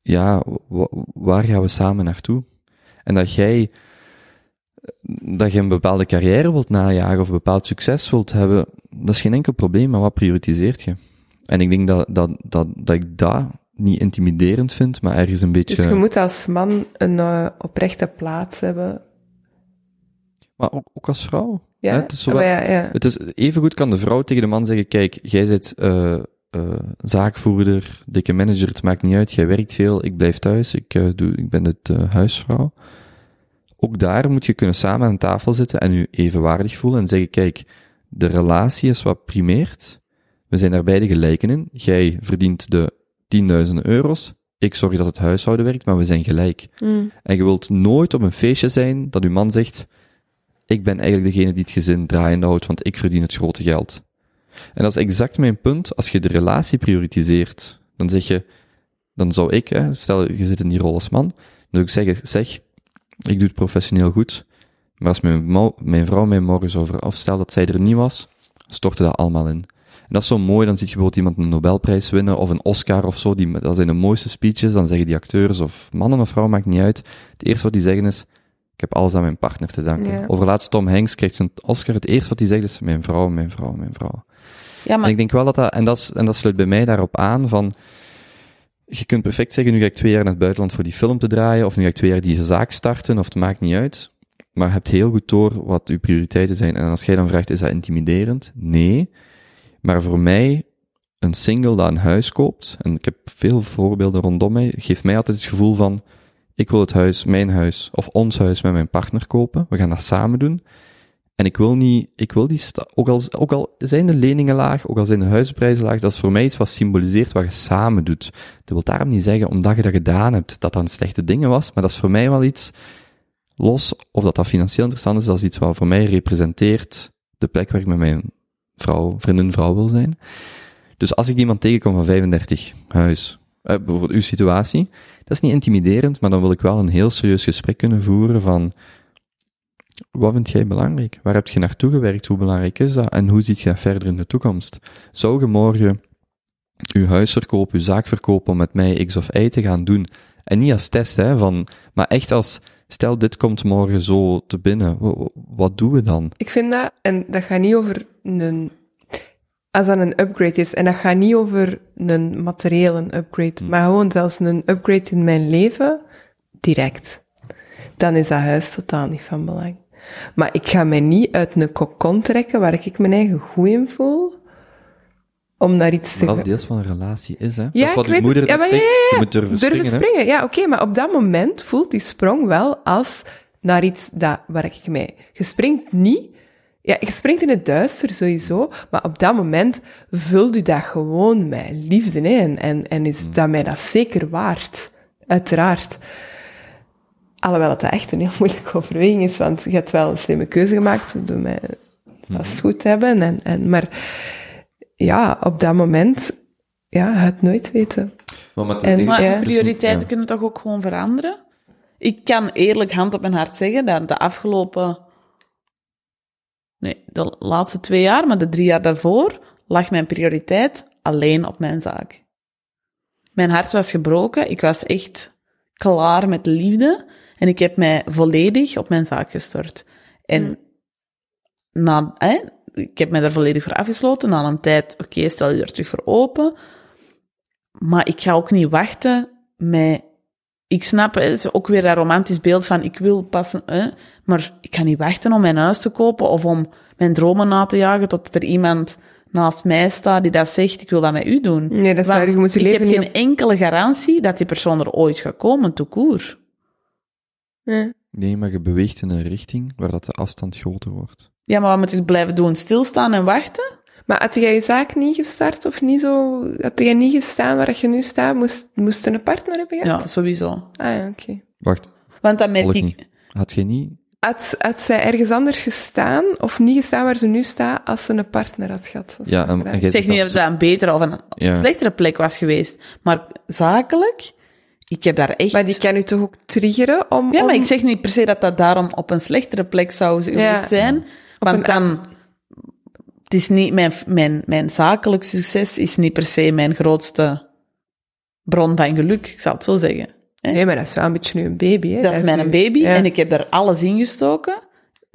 ja, wa- waar gaan we samen naartoe? En dat jij, dat je een bepaalde carrière wilt najagen of een bepaald succes wilt hebben, dat is geen enkel probleem, maar wat prioritiseert je? En ik denk dat, dat, dat, dat ik dat niet intimiderend vind, maar ergens een beetje... Dus je moet als man een eh, oprechte plaats hebben. Maar ook, ook als vrouw. Ja, Hè, het is zowel- Maar ja, ja. Het is, evengoed kan de vrouw tegen de man zeggen, kijk, jij zit eh eh zaakvoerder, dikke manager, het maakt niet uit, jij werkt veel, ik blijf thuis, ik, doe, ik ben het huisvrouw. Ook daar moet je kunnen samen aan tafel zitten en u evenwaardig voelen en zeggen, kijk, de relatie is wat primeert, we zijn daar beide gelijken in, jij verdient de 10.000 euro's, ik zorg dat het huishouden werkt, maar we zijn gelijk. Mm. En je wilt nooit op een feestje zijn dat uw man zegt, ik ben eigenlijk degene die het gezin draaiende houdt, want ik verdien het grote geld. En dat is exact mijn punt. Als je de relatie prioritiseert, dan zeg je, dan zou ik, hè, stel je zit in die rol als man, dan zou ik zeggen, zeg, ik doe het professioneel goed, maar als mijn, mijn vrouw mij morgen zou ver, of stel dat zij er niet was, stortte dat allemaal in. En dat is zo mooi, dan zie je bijvoorbeeld iemand een Nobelprijs winnen, of een Oscar of zo, die, dat zijn de mooiste speeches, dan zeggen die acteurs, of mannen of vrouwen, maakt niet uit. Het eerste wat die zeggen is, ik heb alles aan mijn partner te danken. Ja. Over laatst Tom Hanks krijgt zijn Oscar, het eerste wat hij zegt is, mijn vrouw, mijn vrouw, mijn vrouw. Ja, maar En ik denk wel dat dat, en dat, is- en dat sluit bij mij daarop aan van, je kunt perfect zeggen, nu ga ik twee jaar naar het buitenland voor die film te draaien, of nu ga ik twee jaar die zaak starten, of het maakt niet uit. Maar hebt heel goed door wat uw prioriteiten zijn. En als jij dan vraagt, is dat intimiderend? Nee. Maar voor mij, een single dat een huis koopt, en ik heb veel voorbeelden rondom mij, geeft mij altijd het gevoel van, ik wil het huis, mijn huis, of ons huis met mijn partner kopen. We gaan dat samen doen. En ik wil niet, ik wil die, ook al, ook al zijn de leningen laag, ook al zijn de huizenprijzen laag, dat is voor mij iets wat symboliseert wat je samen doet. Dat wil daarom niet zeggen, omdat je dat gedaan hebt, dat dat een slechte dingen was, maar dat is voor mij wel iets, los of dat dat financieel interessant is, dat is iets wat voor mij representeert de plek waar ik met mijn vrouw, vriendin, vrouw wil zijn. Dus als ik iemand tegenkom van 35, huis, eh, bijvoorbeeld uw situatie, dat is niet intimiderend, maar dan wil ik wel een heel serieus gesprek kunnen voeren van, wat vind jij belangrijk? Waar heb je naartoe gewerkt? Hoe belangrijk is dat? En hoe ziet je dat verder in de toekomst? Zou je morgen uw huis verkopen, uw zaak verkopen om met mij X of Y te gaan doen? En niet als test, hè, van, maar echt als, stel dit komt morgen zo te binnen, wa- wa- wat doen we dan? Ik vind dat, en dat gaat niet over een, als dat een upgrade is, en dat gaat niet over een materiële upgrade, maar gewoon zelfs een upgrade in mijn leven, direct. Dan is dat huis totaal niet van belang. Maar ik ga mij niet uit een kokon trekken waar ik mijn eigen goed in voel, om naar iets te is deels van een relatie is, hè? Ja, dat is wat ik weet moeder het. Ja, maar zegt, ja, ja, ja. je moet durven, Durven springen, ja, oké, maar op dat moment voelt die sprong wel als naar iets dat, waar ik mij... Je springt niet... Ja, je springt in het duister sowieso, maar op dat moment vult u dat gewoon met liefde, hè, en, en, en is Hmm. dat mij dat zeker waard. Uiteraard. Alhoewel het echt een heel moeilijke overweging is, want je hebt wel een slimme keuze gemaakt door mij Hmm. vast goed te hebben, en, en, maar ja, op dat moment, ja, het nooit weten. Maar, maar En- Ja. prioriteiten ja. kunnen toch ook gewoon veranderen? Ik kan eerlijk hand op mijn hart zeggen dat de afgelopen... Nee, de laatste twee jaar, maar de drie jaar daarvoor, lag mijn prioriteit alleen op mijn zaak. Mijn hart was gebroken, ik was echt klaar met de liefde en ik heb mij volledig op mijn zaak gestort. En na, hè, ik heb mij daar volledig voor afgesloten. Na een tijd, oké, stel je er terug voor open. Maar ik ga ook niet wachten met... Ik snap, hè, het is ook weer dat romantisch beeld van ik wil passen, hè, maar ik ga niet wachten om mijn huis te kopen of om mijn dromen na te jagen tot er iemand naast mij staat die dat zegt, ik wil dat met u doen. Nee, dat is waar. Je moet je ik leven heb niet geen enkele garantie dat die persoon er ooit gaat komen, court. Ja. Nee, maar je beweegt in een richting waar dat de afstand groter wordt. Ja, maar wat moet ik blijven doen? Stilstaan en wachten? Maar had jij je zaak niet gestart of niet zo... Had jij niet gestaan waar je nu staat? Moest, moest je een partner hebben gehad? Ja, sowieso. Ah ja, oké. Wacht, Want dan merk ik... niet. Had je niet... Had, had zij ergens anders gestaan of niet gestaan waar ze nu staat als ze een partner had gehad? Dat is Ja, en, en jij Ik zeg zegt niet dat het een betere of een Ja. slechtere plek was geweest, maar zakelijk, ik heb daar echt... Maar die kan u toch ook triggeren om... Ja, maar om- ik zeg niet per se dat dat daarom op een slechtere plek zou Ja. zijn, want een dan... Het is niet, mijn, mijn, mijn zakelijk succes is niet per se mijn grootste bron van geluk, ik zal het zo zeggen. Nee, maar dat is wel een beetje nu een baby, hè? Dat is mijn baby ja. en ik heb daar alles in gestoken.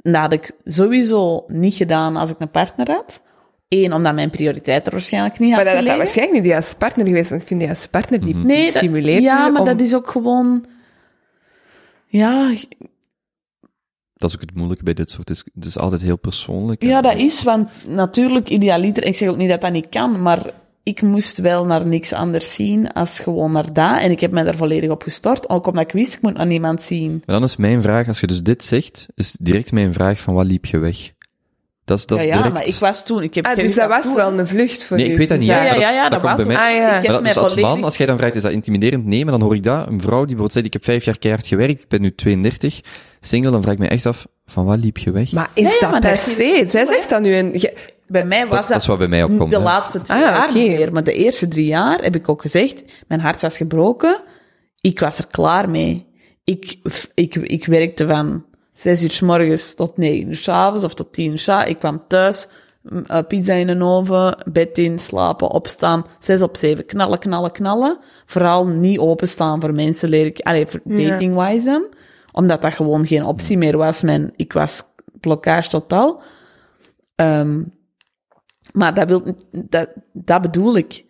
En dat had ik sowieso niet gedaan als ik een partner had. Eén, omdat mijn prioriteit er waarschijnlijk niet Maar had dat had dat gelegen. waarschijnlijk niet die als partner geweest, want ik vind die als partner die Nee, dat, stimuleert ja, maar om- dat is ook gewoon... Ja, Dat is ook het moeilijke bij dit soort... Het is, het is altijd heel persoonlijk. ja, dat is, want natuurlijk, idealiter, ik zeg ook niet dat dat niet kan, maar ik moest wel naar niks anders zien als gewoon naar dat. En ik heb mij daar volledig op gestort, ook omdat ik wist, ik moet naar niemand zien. Maar dan is mijn vraag, als je dus dit zegt, is direct mijn vraag van wat liep je weg? Dat is, dat ja, ja, direct... maar ik was toen... Ik heb Ah, geen dus dat was wel een vlucht voor Nee, u. ik weet dat niet, Dus hè, Ja, ja, ja, ja, dat was bij het. mij- Ah, ja. Maar dat, dus als volledig... man, als jij dan vraagt, is dat intimiderend? Nee, maar dan hoor ik dat. Een vrouw die bijvoorbeeld zei, ik heb vijf jaar keihard gewerkt, ik ben nu 32, single, dan vraag ik me echt af, van wat liep je weg? Maar is Nee, dat maar per se? niet- Zij zegt dat nu een... ge- Bij mij was dat, dat is wat bij mij opkomt. de hè. laatste twee Ah, jaar niet meer. Maar de eerste drie jaar heb ik ook gezegd, mijn hart was gebroken. Ik was er klaar mee. Ik, ik, ik werkte van zes uur s morgens tot negen uur s avonds of tot tien uur s. Ik kwam thuis eh, pizza in een oven, bed in, slapen, opstaan, zes op zeven, knallen, knallen, knallen. Vooral niet openstaan voor mensen, leer ik, allee, voor dating-wise dan. Omdat dat gewoon geen optie meer was. Mijn, ik was blokkage totaal. Ehm, maar dat, wil, dat, dat bedoel ik.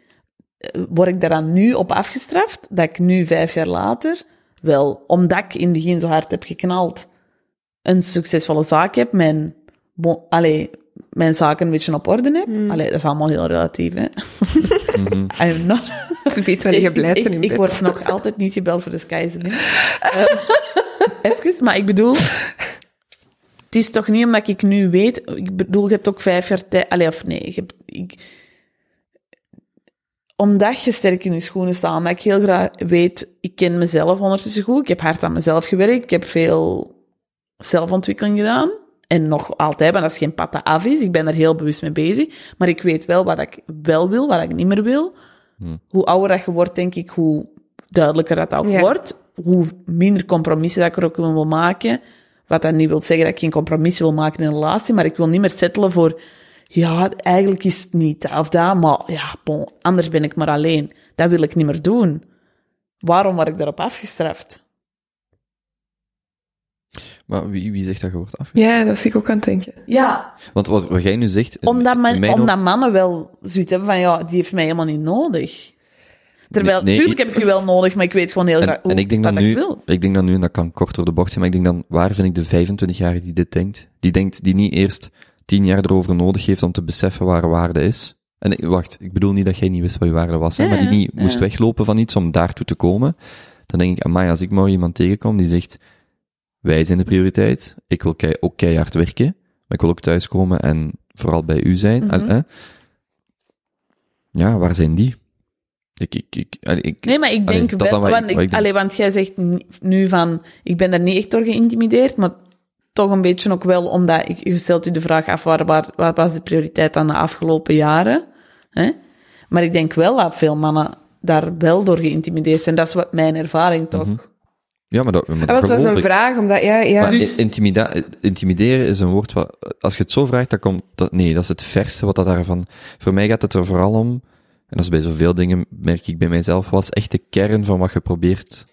Eh, Word ik daaraan nu op afgestraft? Dat ik nu, vijf jaar later, wel, omdat ik in het begin zo hard heb geknald, een succesvolle zaak heb, mijn, bon, allee, mijn zaken een beetje op orde heb. Hmm. Allee, dat is allemaal heel relatief, hè. I'm not... Ze weet wanneer je blijft ik, in ik bed. word nog altijd niet gebeld voor de sky is. Eh, even, maar ik bedoel... Het is toch niet omdat ik nu weet... Ik bedoel, je hebt ook vijf jaar tijd... Allee, of nee, je hebt, ik, omdat je sterk in je schoenen staat, omdat ik heel graag weet, ik ken mezelf ondertussen goed, ik heb hard aan mezelf gewerkt, ik heb veel zelfontwikkeling gedaan. En nog altijd, maar dat is geen pad dat af is. Ik ben er heel bewust mee bezig. Maar ik weet wel wat ik wel wil, wat ik niet meer wil. Hoe ouder dat je wordt, denk ik, hoe duidelijker dat ook Ja. wordt. Hoe minder compromissen dat ik er ook wil maken. Wat dat niet wil zeggen dat ik geen compromissen wil maken in een relatie, maar ik wil niet meer settelen voor, ja, eigenlijk is het niet dat of dat, maar ja, bon, anders ben ik maar alleen. Dat wil ik niet meer doen. Waarom word ik daarop afgestraft? Maar wie, wie zegt dat je wordt af? Ja, dat zie ik ook aan het denken. Ja, Want wat, wat jij nu zegt... omdat, in men, mijn omdat hoofd- mannen wel zoiets hebben van, ja, die heeft mij helemaal niet nodig. Terwijl, Nee, nee, tuurlijk heb ik je wel nodig, maar ik weet gewoon heel En, graag hoe, en ik denk wat dan nu, ik wil. ik denk dan nu, en dat kan kort door de bocht zijn, maar ik denk dan, waar vind ik de 25-jarige die dit denkt? Die denkt, die niet eerst 10 jaar erover nodig heeft om te beseffen waar waarde is. En wacht, ik bedoel niet dat jij niet wist wat je waarde was, hè, Ja, maar die niet ja. moest weglopen van iets om daartoe te komen. Dan denk ik, amai, als ik morgen iemand tegenkom die zegt, wij zijn de prioriteit, ik wil kei, ook keihard werken, maar ik wil ook thuiskomen en vooral bij u zijn. en, Mhm. Ja, waar zijn die? Ik, ik, ik, ik, Nee, maar ik denk wel, want, ik, allee, want jij zegt nu van, ik ben daar niet echt door geïntimideerd, maar toch een beetje ook wel, omdat ik, je stelt u de vraag af, waar, was de prioriteit aan de afgelopen jaren? Hè? Maar ik denk wel dat veel mannen daar wel door geïntimideerd zijn. Dat is wat mijn ervaring toch. Mhm. Ja, maar dat, maar dat was een ik. vraag, omdat, ja, ja. Maar Dus- intimida- intimideren is een woord wat, als je het zo vraagt, dan komt dat, nee, dat is het verste wat dat daarvan, voor mij gaat het er vooral om, en dat is bij zoveel dingen, merk ik bij mijzelf, wat is echt de kern van wat je probeert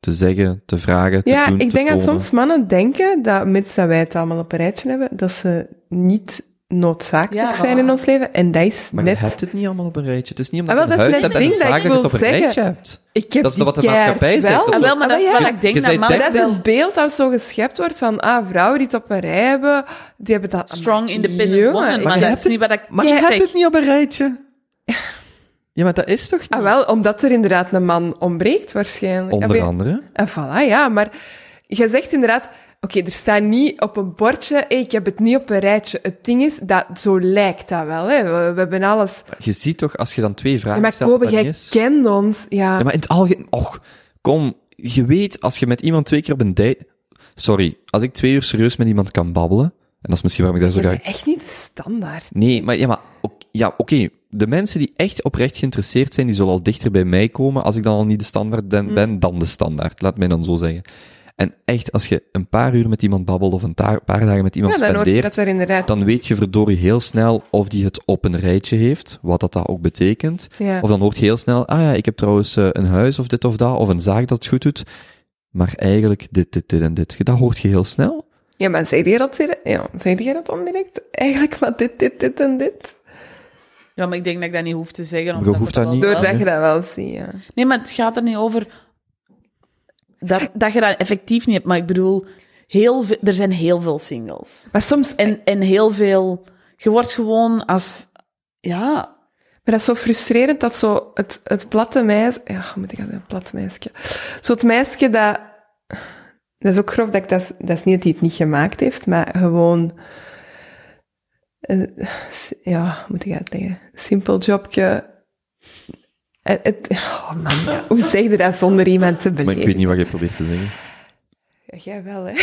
te zeggen, te vragen, te Ja, doen, ik te denk dat soms mannen denken dat, mits dat wij het allemaal op een rijtje hebben, dat ze niet noodzakelijk Ja, zijn voilà. in ons leven. En dat is Maar net... je hebt het niet allemaal op een rijtje. Het is niet omdat Ah, wel, je een dat huis hebt het en een zaak je het wil op een zeggen. rijtje hebt. Ik heb Dat is wat de maatschappij zegt. wel. Dat Ah, wel, maar dat is Ah, ja. ik denk Je dat Maar dat is het beeld dat zo geschept wordt van, ah, vrouwen die het op een rij hebben, die hebben dat... strong, independent Jongen, woman. Maar je dat hebt is niet wat ik Maar je zeg. hebt het niet op een rijtje. Ja, maar dat is toch niet? Ah, wel, omdat er inderdaad een man ontbreekt, waarschijnlijk. Onder Ah, andere. En voilà, ja, maar je zegt inderdaad, oké, er staat niet op een bordje, hey, ik heb het niet op een rijtje. Het ding is, dat, zo lijkt dat wel, hè. We, we hebben alles... Je ziet toch, als je dan twee vragen Ja, maar stelt, niet jij is. kent ons, ja. Ja, maar in het algemeen, och, kom, je weet, als je met iemand twee keer op een date, sorry, als ik twee uur serieus met iemand kan babbelen, en dat is misschien waarom ik daar zo graag... is echt niet de standaard. Nee, maar ja, maar, ja, oké, de mensen die echt oprecht geïnteresseerd zijn, die zullen al dichter bij mij komen, als ik dan al niet de standaard ben, ben dan de standaard, laat mij dan zo zeggen. En echt, als je een paar uur met iemand babbelt, of een paar dagen met iemand Ja, spendeert, er inderdaad... dan weet je verdorie heel snel of die het op een rijtje heeft, wat dat, dat ook betekent. Ja. Of dan hoort je heel snel, ah ja, ik heb trouwens eh, een huis of dit of dat, of een zaak dat het goed doet. Maar eigenlijk dit, dit, dit en dit. Dat hoort je heel snel. Ja, maar zeg je dat, ja, je dat dan direct? Eigenlijk, maar dit, dit, dit en dit. Ja, maar ik denk dat ik dat niet hoef te zeggen. Je omdat hoeft ik dat niet. Doordat je dat wel ziet, ja. Nee, maar het gaat er niet over dat, dat je dat effectief niet hebt. Maar ik bedoel, heel veel, er zijn heel veel singles. Maar soms... En, en heel veel... Je wordt gewoon als... Ja, Maar dat is zo frustrerend dat zo het, het platte meisje... Ja, moet ik zeggen? Het platte meisje. Zo het meisje dat... Dat is ook grof dat ik dat... Dat is niet dat hij het niet gemaakt heeft, maar gewoon... eh, Ja, moet ik dat zeggen? Simpel jobje. Het, het- oh man, ja. hoe zeg je dat zonder iemand te Maar ik beledigen? weet niet wat je probeert te zeggen. Ja, jij wel, hè?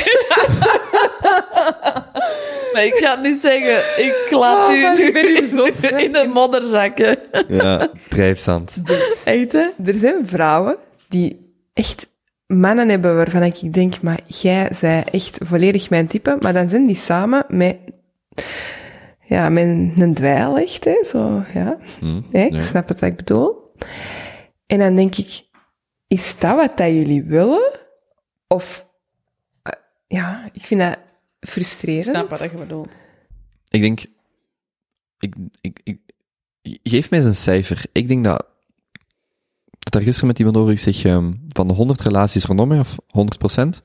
maar ik ga het niet zeggen. Ik laat Oh, u nu ik ben hier zo in, in de modder zakken. Ja, drijfzand. Echt, hè? Er zijn vrouwen die echt mannen hebben waarvan ik denk, maar jij zij echt volledig mijn type, maar dan zijn die samen met... ja, met een, dweil echt, hè, zo, ja. Hm, ik ja. snap het wat ik bedoel. En dan denk ik, is dat wat dat jullie willen? Of, eh, ja, ik vind dat frustrerend. Ik snap wat je bedoelt. Ik denk, ik, ik, ik, geef mij eens een cijfer. Ik denk dat, dat daar gisteren met iemand over ik zeg, ehm, van de 100 relaties rondom mij, of 100 procent,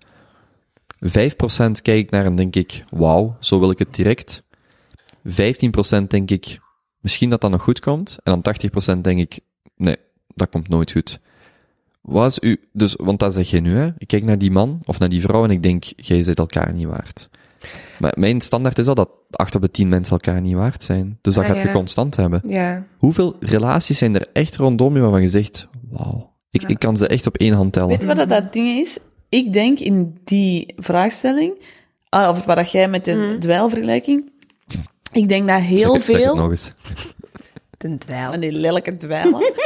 5 procent kijk ik naar en denk ik, wauw, zo wil ik het direct. 15 procent denk ik, misschien dat dat nog goed komt. En dan 80 procent denk ik, nee, dat komt nooit goed. Wat is u, dus, want dat zeg je nu, hè. Ik kijk naar die man, of naar die vrouw, en ik denk, jij zit elkaar niet waard. Maar mijn standaard is al dat acht op de tien mensen elkaar niet waard zijn. Dus dat Ah, gaat je constant hebben. Ja, Hoeveel relaties zijn er echt rondom je waarvan je zegt, wauw, ik, ik kan ze echt op één hand tellen. Weet je wat dat, dat ding is? Ik denk in die vraagstelling, ah, of wat dat jij met de dweilvergelijking, ik denk dat heel Zeg het- zeg het veel... nog eens. Ten dweil. Van die lelijke dweilen.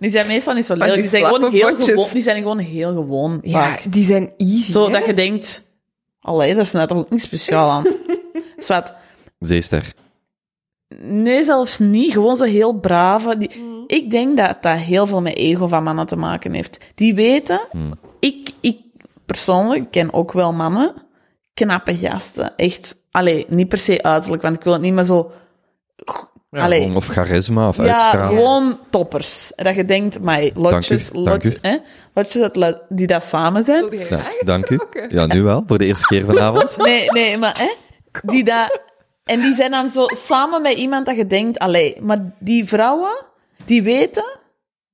Die zijn meestal niet zo lelijk. Die die zijn gewoon heel gewoon. Die zijn gewoon heel gewoon. Ja, vaak. die zijn easy, Zo hè? dat je denkt, allee, daar is toch ook niet speciaal aan. Zwat. Zeester. Nee, zelfs niet. Gewoon zo heel brave. Die, Ik denk dat dat heel veel met ego van mannen te maken heeft. Die weten, ik, ik persoonlijk ken ook wel mannen, knappe gasten. Echt, allee, niet per se uiterlijk, want ik wil het niet meer zo... Ja, Allee. of charisma of Ja, uitstraling. gewoon toppers. En dat je denkt, maar lotjes, hè, lotjes dat lo- die dat samen zijn. Ja, dank u. Ja, nu wel, voor de eerste keer vanavond. Nee, nee, maar hè, die dat... En die zijn dan zo samen met iemand dat je denkt, allee, maar die vrouwen, die weten,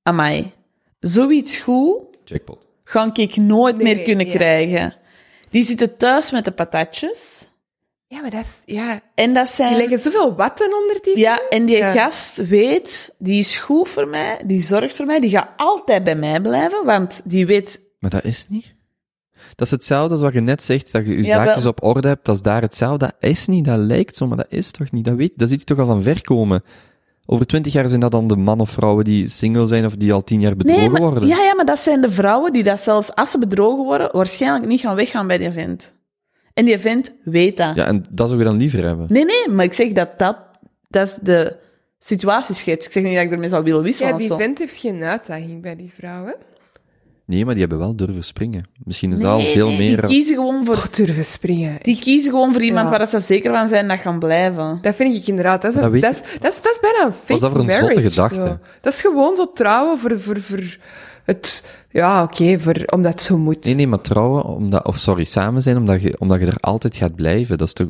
amai, zoiets goed Jackpot. ga ik nooit Nee, meer kunnen ja. krijgen. Die zitten thuis met de patatjes. Ja, maar dat is... Ja, En dat die zijn... leggen zoveel watten onder die... Ja, en die Ja. gast weet, die is goed voor mij, die zorgt voor mij, die gaat altijd bij mij blijven, want die weet... Maar dat is niet. Dat is hetzelfde als wat je net zegt, dat je je Ja, zaakjes wel. op orde hebt, dat is daar hetzelfde. Dat is niet, dat lijkt zo, maar dat is toch niet. Dat weet je, dat ziet je toch al van ver komen. Over twintig jaar zijn dat dan de man of vrouwen die single zijn of die al tien jaar bedrogen Nee, maar, worden. ja, ja, maar dat zijn de vrouwen die dat zelfs als ze bedrogen worden, waarschijnlijk niet gaan weggaan bij die vent. En die vent weet dat. Ja, en dat zou je dan liever hebben. Nee, nee, maar ik zeg dat dat, dat is de situatieschets. Ik zeg niet dat ik ermee zou willen wisselen Ja, of die zo. vent heeft geen uitdaging bij die vrouwen. Nee, maar die hebben wel durven springen. Misschien is dat al Nee, veel nee, meer... Die kiezen gewoon voor, Oh, durven springen. die kiezen gewoon voor iemand Ja. waar ze zeker van zijn dat gaan blijven. Dat vind ik inderdaad. Dat is, Dat een- weet dat is, dat is, dat is bijna een fake is dat voor een zotte gedachte? zo. Dat is gewoon zo trouwen voor, voor, voor het... Ja, oké, voor omdat het zo moet. Nee, nee, maar trouwen, omdat, of sorry, samen zijn, omdat je, omdat je er altijd gaat blijven. Dat is toch,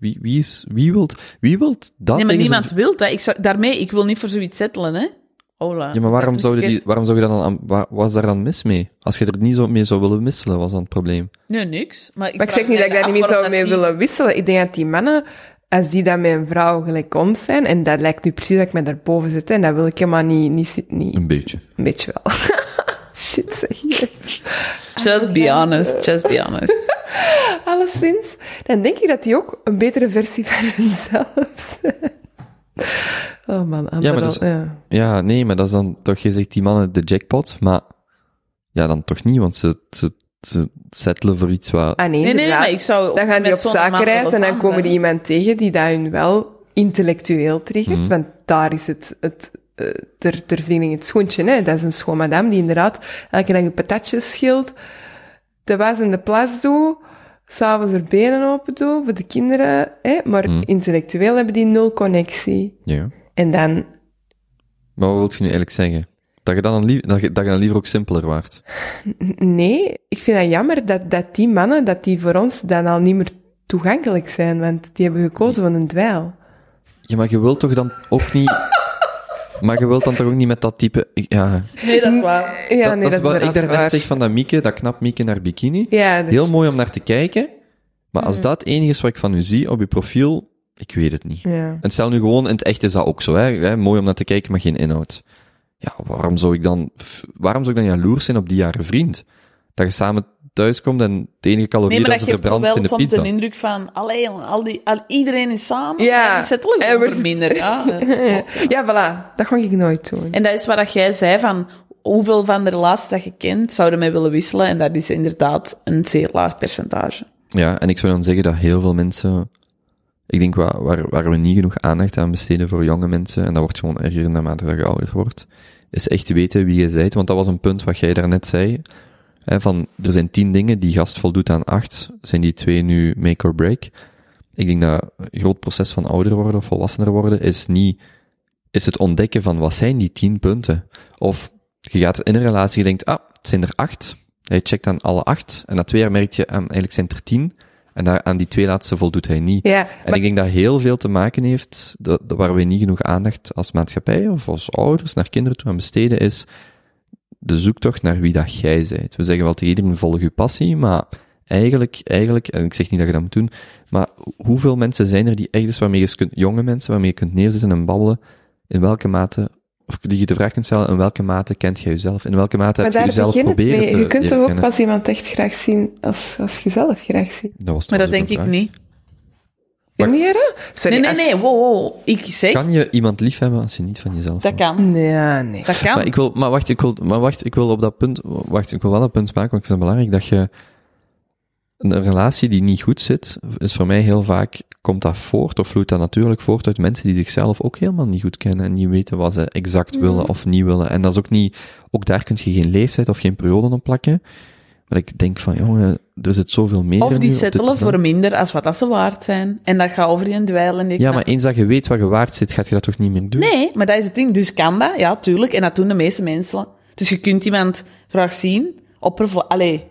wie, wie is, wie wilt, wie wilt dat Nee, maar niemand zijn- wil dat. Ik zou, daarmee, ik wil niet voor zoiets settelen, hè. Hola. Ja, maar waarom zou je die, waarom zou je dan aan, waar, wat is daar dan mis mee? Als je er niet zo mee zou willen wisselen, was dan het probleem. Nee, niks. Maar ik, Maar ik vraag zeg niet dat ik daar niet mee zou mee die- willen wisselen. Ik denk dat die mannen, als die dan met een vrouw gelijk ons zijn, en dat lijkt nu precies dat ik me daarboven zit, en dat wil ik helemaal niet, niet, niet Een beetje. een beetje wel. Shit, zeg je. Just be honest, just be honest. Alleszins, dan denk ik dat die ook een betere versie van hunzelf zijn. Oh man, Ja, maar dus- ja. Ja, nee, maar dat is dan toch, je zegt die mannen de jackpot, maar ja, dan toch niet, want ze, ze, ze settelen voor iets wat... Ah nee, Nee, nee, maar ik zou Dan gaan die op zakenreis en dan komen die iemand tegen die dat hun wel intellectueel triggert, Mhm. want daar is het, het ter, ter vinding het schoentje, hè. Dat is een schoon madame die inderdaad elke dag een patatjes schilt, de was en de plas doet, s'avonds er benen open doet voor de kinderen, hè. Maar Mhm. intellectueel hebben die nul connectie. Ja. En dan, Maar wat wil je nu eigenlijk zeggen? Dat je dan, lief, dat je, dat je dan liever ook simpeler waart? nee, ik vind dat jammer dat, dat die mannen, dat die voor ons dan al niet meer toegankelijk zijn, want die hebben gekozen van een dweil. Ja, maar je wilt toch dan ook niet... maar je wilt dan toch ook niet met dat type... Ja, Nee, dat is waar. Ja, dat, nee, dat is wat ik daarnet waar. zeg van dat Mieke, dat knap Mieke naar bikini. Ja, dat Heel is- mooi om naar te kijken. Maar Mm. als dat het enige is wat ik van u zie op uw profiel, ik weet het niet. Ja. En stel nu gewoon, in het echt is dat ook zo, hè? hè, Mooi om naar te kijken, maar geen inhoud. Ja, waarom zou ik dan, waarom zou ik dan jaloers zijn op die jaren vriend? Dat je samen thuiskomt en de enige calorie Nee, maar dat dat ze toch verbrandt wel in de soms pizza. een indruk van, allee, jongen, al die, al, iedereen is samen. Ja, En gewoon we- voor minder. Ja, ja. Ja, voilà. Dat ga ik nooit doen. En dat is wat dat jij zei van, hoeveel van de relaties dat je kent zouden mij willen wisselen. En dat is inderdaad een zeer laag percentage. Ja, en ik zou dan zeggen dat heel veel mensen Ik denk waar, waar, waar we niet genoeg aandacht aan besteden voor jonge mensen, en dat wordt gewoon erger naarmate dat je ouder wordt, is echt weten wie je bent. Want dat was een punt wat jij daarnet zei. Hè, van, er zijn tien dingen, die gast voldoet aan acht. Zijn die twee nu make or break? Ik denk dat een groot proces van ouder worden of volwassener worden is niet, is het ontdekken van wat zijn die tien punten? Of je gaat in een relatie, je denkt, ah, het zijn er acht. Hij checkt aan alle acht. En na twee jaar merk je, ah, eigenlijk zijn er tien. En daar, aan die twee laatste voldoet hij niet. Ja, En maar ik denk dat heel veel te maken heeft, dat, dat waar we niet genoeg aandacht als maatschappij of als ouders naar kinderen toe aan besteden, is de zoektocht naar wie dat jij bent. We zeggen wel tegen iedereen, volg je passie, maar eigenlijk, eigenlijk, en ik zeg niet dat je dat moet doen, maar hoeveel mensen zijn er die ergens waarmee je kunt, jonge mensen, waarmee je kunt neerzitten en babbelen, in welke mate, of die je de vraag kunt stellen, in welke mate kent jij jezelf? In welke mate maar heb je daar jezelf proberen mee. te Je kunt toch ook pas iemand echt graag zien als, als je zelf graag ziet. Dat was Maar dat trouwens denk ik niet. Dat? Sorry, Nee, nee, als- nee, wow, wow. Ik zeg. Kan je iemand lief hebben als je niet van jezelf dat kan. Nee, ja, nee. Dat kan. Maar ik wil, maar wacht, ik wil, maar wacht, ik wil op dat punt, wacht, ik wil wel een punt maken, want ik vind het belangrijk dat je, een relatie die niet goed zit, is voor mij heel vaak, komt dat voort, of vloeit dat natuurlijk voort uit mensen die zichzelf ook helemaal niet goed kennen en niet weten wat ze exact Mm. willen of niet willen. En dat is ook niet, ook daar kun je geen leeftijd of geen periode op plakken. Maar ik denk van, jongen, er zit zoveel meer Of die settelen voor minder als wat dat ze waard zijn. En dat gaat over die dweil en die Ja, knap- maar eens dat je weet wat je waard zit, gaat je dat toch niet meer doen? Nee, maar dat is het ding. Dus kan dat, ja, tuurlijk. En dat doen de meeste mensen. Dus je kunt iemand graag zien. Allee,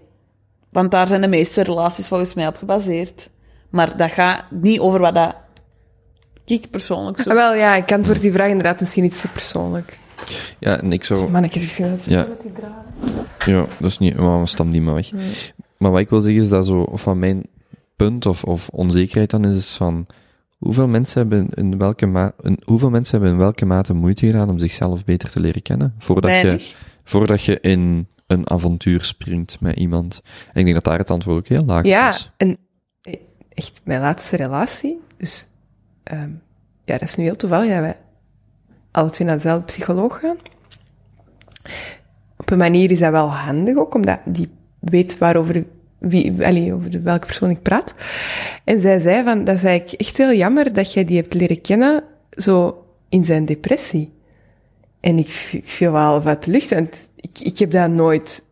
want daar zijn de meeste relaties volgens mij op gebaseerd. Maar dat gaat niet over wat dat ik persoonlijk zo... Ah, wel, ja, ik antwoord die vraag inderdaad misschien iets te persoonlijk. Ja, en ik zou... Mannetjes, ik zie dat zo Ja. die. Ja, dat is niet, maar stam die maar weg. Maar wat ik wil zeggen is dat zo, of van mijn punt of, of onzekerheid dan is, is van, hoeveel mensen hebben in welke ma in, hoeveel mensen hebben in welke mate moeite gedaan om zichzelf beter te leren kennen? Voordat je, voordat je in een avontuur springt met iemand. En ik denk dat daar het antwoord ook heel laag Ja, is. en eh, echt mijn laatste relatie. Dus ehm, ja, dat is nu heel toevallig dat wij alle twee naar dezelfde psycholoog gaan. Op een manier is dat wel handig ook, omdat die weet waarover, wie, allee, over welke persoon ik praat. En zij zei van, dat is eigenlijk echt heel jammer dat jij die hebt leren kennen zo in zijn depressie. En ik, ik viel wel de lucht, want ik, ik heb dat nooit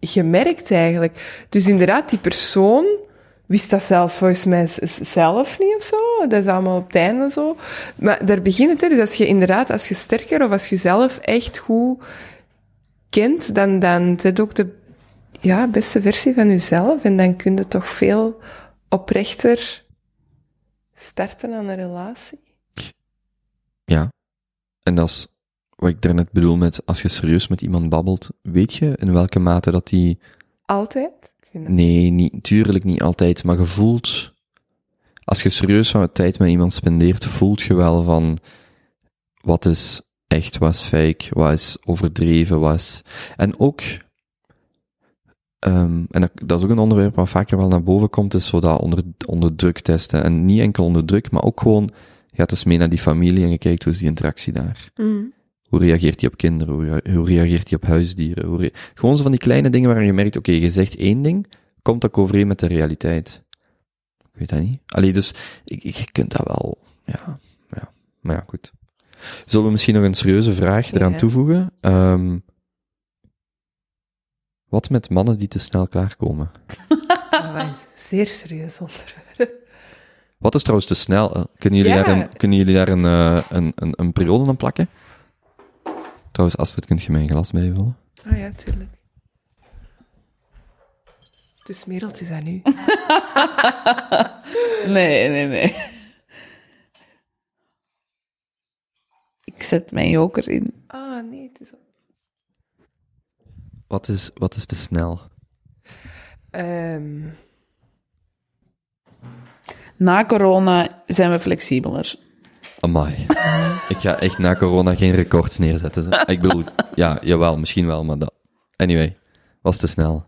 gemerkt eigenlijk. Dus inderdaad, die persoon wist dat zelfs volgens mij zelf niet of zo. Dat is allemaal op het einde zo. Maar daar begint het, hè. Dus als je inderdaad, als je sterker of als je zelf echt goed kent, dan, dan zit ook de ja, beste versie van jezelf. En dan kun je toch veel oprechter starten aan een relatie. Ja. En dat is wat ik daarnet bedoel met, als je serieus met iemand babbelt, weet je in welke mate dat die Altijd. Nee, niet, tuurlijk niet altijd, maar je voelt, als je serieus wat tijd met iemand spendeert, voelt je wel van, wat is echt, wat is fake, wat is overdreven, wat is, en ook, ehm, en dat, dat is ook een onderwerp wat vaker wel naar boven komt, is zo dat onder, onder druk testen. En niet enkel onder druk, maar ook gewoon, je gaat eens mee naar die familie en je kijkt hoe is die interactie daar. Mm. Hoe reageert hij op kinderen? Hoe, rea- hoe reageert hij op huisdieren? Hoe Gewoon zo van die kleine dingen waar je merkt, oké, je zegt één ding, komt dat overeen met de realiteit? Ik weet dat niet. Allee, dus, ik, ik, je kunt dat wel, ja, ja, maar ja, goed. Zullen we misschien nog een serieuze vraag eraan Ja. toevoegen? Ehm, wat met mannen die te snel klaarkomen? Een zeer serieus onderwerp. Wat is trouwens te snel? eh? Kunnen jullie Ja. daar, een, kunnen jullie daar een, eh, een, een, een periode aan plakken? Trouwens, Astrid, kunt je mijn glas bijvullen? Ah ja, tuurlijk. Dus Merelt is dat nu. Nee, nee, nee. Ik zet mijn joker in. Ah, nee, het is... Wat is, wat is te snel? Ehm, Na corona zijn we flexibeler. Amai. ik ga echt na corona geen records neerzetten. zo. Ik bedoel, ja, jawel, misschien wel, maar dat... Anyway, was te snel.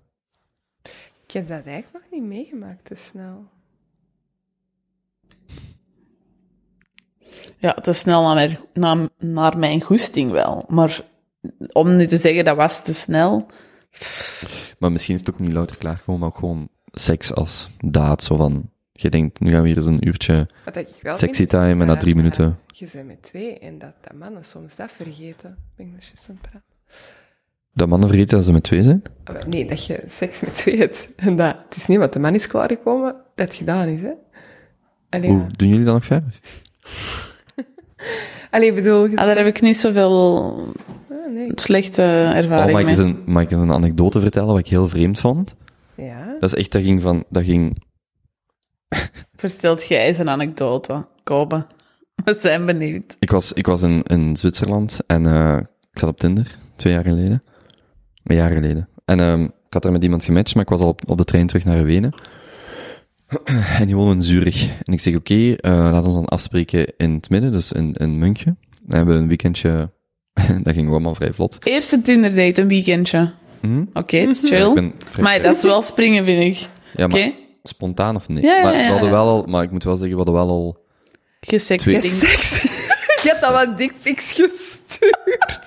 ik heb dat eigenlijk nog niet meegemaakt, te snel. Ja, te snel naar mijn, naar, naar mijn goesting wel. Maar om nu te zeggen dat was te snel... Maar misschien is het ook niet louter klaargekomen, maar ook gewoon seks als daad. Zo van, Je denkt, nu gaan we hier eens een uurtje Wat ik wel sexy vind, time en na drie minuten... Je bent met twee en dat, dat mannen soms dat vergeten. Ben ik nog juist aan het praten? Dat mannen vergeten dat ze met twee zijn? Ah, Nee, dat je seks met twee hebt. En dat, het is niet wat de man is klaargekomen, dat het gedaan is, hè. Allee, Hoe doen jullie dat nog verder? Allee, bedoel... je- Ah, daar heb ik niet zoveel Ah, nee. slechte Oh, ervaring mag, ik mee. eens een, mag ik eens een anekdote vertellen wat ik heel vreemd vond? Ja. Dat is echt, dat ging van, dat ging, Vertelt jij eens een anekdote, Kobe? We zijn benieuwd. ik was, ik was in, in Zwitserland en eh, ik zat op Tinder, twee jaar geleden. Een jaar geleden. En ehm, ik had daar met iemand gematcht, maar ik was al op, op de trein terug naar Wenen. En die woonde in Zurich. En ik zeg, oké, eh, laten we dan afspreken in het midden, dus in, in München. Dan hebben we een weekendje, dat ging allemaal vrij vlot. Eerste Tinder date, een weekendje. Hm? Oké, chill. Maar dat is wel springen, vind ik. ja, Oké? maar spontaan of niet? Ja, ja, maar ja, we hadden wel al, maar ik moet wel zeggen, we hadden wel al Gesext Twee-. Je hebt al wat dickpics gestuurd.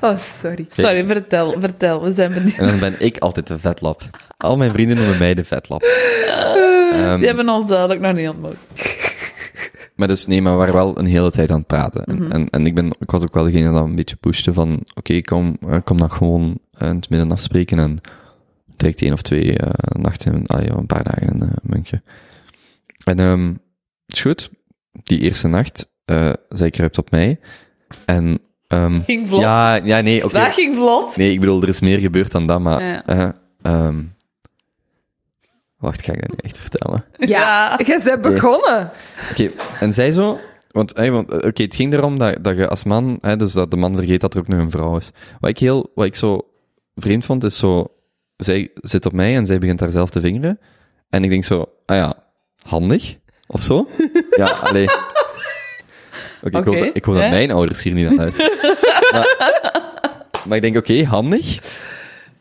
Oh, sorry. Sorry, vertel, vertel. We zijn benieuwd. En dan ben ik altijd de vetlap. Al mijn vrienden noemen mij de vetlap. Ehm, Die hebben ons duidelijk nog niet ontmoet. Maar dus, nee, maar we waren wel een hele tijd aan het praten. En- Mhm. En, en ik, ben, ik was ook wel degene dat een beetje pushte van, oké, kom, eh, kom dan gewoon eh, in het midden afspreken en direct één of twee eh, nachten, ja, een paar dagen in uh, München. En, ehm is goed. Die eerste nacht, eh zij kruipt op mij. En, ehm Ging vlot. ja, ja, nee, oké. Dat ging vlot. Nee, ik bedoel, er is meer gebeurd dan dat, maar... Ja. eh, ehm, wacht, ga ik dat nu echt vertellen? Ja, je bent begonnen. Oké, en zij zo... Want, hey, want eh, oké, het ging erom dat, dat je als man... Hè, dus dat de man vergeet dat er ook nog een vrouw is. Wat ik heel... Wat ik zo vreemd vond, is zo... Zij zit op mij en zij begint daar zelf te vingeren. En ik denk zo... Ah ja, handig? Of zo? ja, allee... Oké, ik hoop, dat, ik hoop dat hè? mijn ouders hier niet aan luisteren. maar, maar ik denk, oké, handig.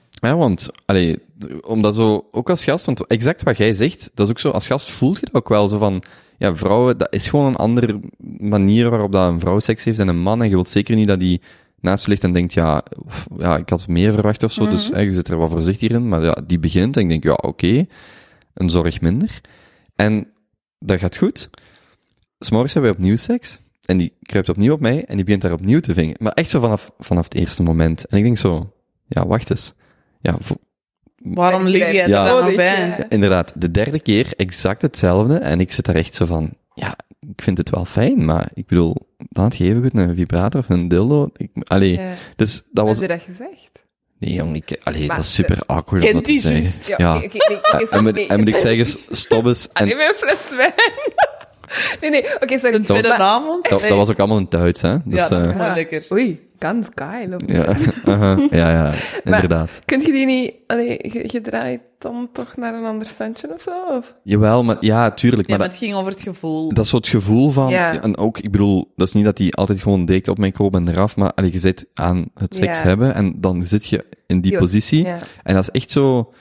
Ja, want, allee, omdat zo, ook als gast, want exact wat jij zegt, dat is ook zo, als gast voelt je dat ook wel zo van, ja, vrouwen, dat is gewoon een andere manier waarop dat een vrouw seks heeft dan een man, en je wilt zeker niet dat die naast je ligt en denkt, ja, ja, ik had meer verwacht of zo, dus hè, je zit er wat voorzichtig in, maar ja, die begint en ik denk, ja, oké, een zorg minder. En dat gaat goed. S'morgens hebben we opnieuw seks. En die kruipt opnieuw op mij en die begint daar opnieuw te vingen. Maar echt zo vanaf, vanaf het eerste moment. En ik denk zo, ja, wacht eens. Ja, Waarom lig jij er Ja. Nodig, bij? ja. inderdaad, de derde keer exact hetzelfde. En ik zit daar echt zo van, ja, ik vind het wel fijn, maar ik bedoel, dan had je even goed een vibrator of een dildo. Ik, allee, Ja. dus dat was... Heb je dat gezegd? Nee, jong, ik, allee, Maar dat is super awkward om dat te zeggen. Ja. En, moet, nee. en moet ik zeggen, stop eens. En neem een fles wijn. Nee, nee, oké, sorry. De tweede Maar- avond? dat, dat was ook allemaal in het Duits, hè? Dus, Ja, dat is eh, mooi lekker. Oei, ganz geil. Ja, aha, ja, ja, inderdaad. Kun je die niet... Allee, je, je draait dan toch naar een ander standje of zo? Of? Jawel, maar ja, tuurlijk. Ja, Maar maar dat, het ging over het gevoel. dat is zo het gevoel van, Ja. en ook, ik bedoel, dat is niet dat die altijd gewoon direct op mij komen en eraf, maar allee, je zit aan het seks Ja. hebben en dan zit je in die Jo, positie. Ja. En dat is echt zo,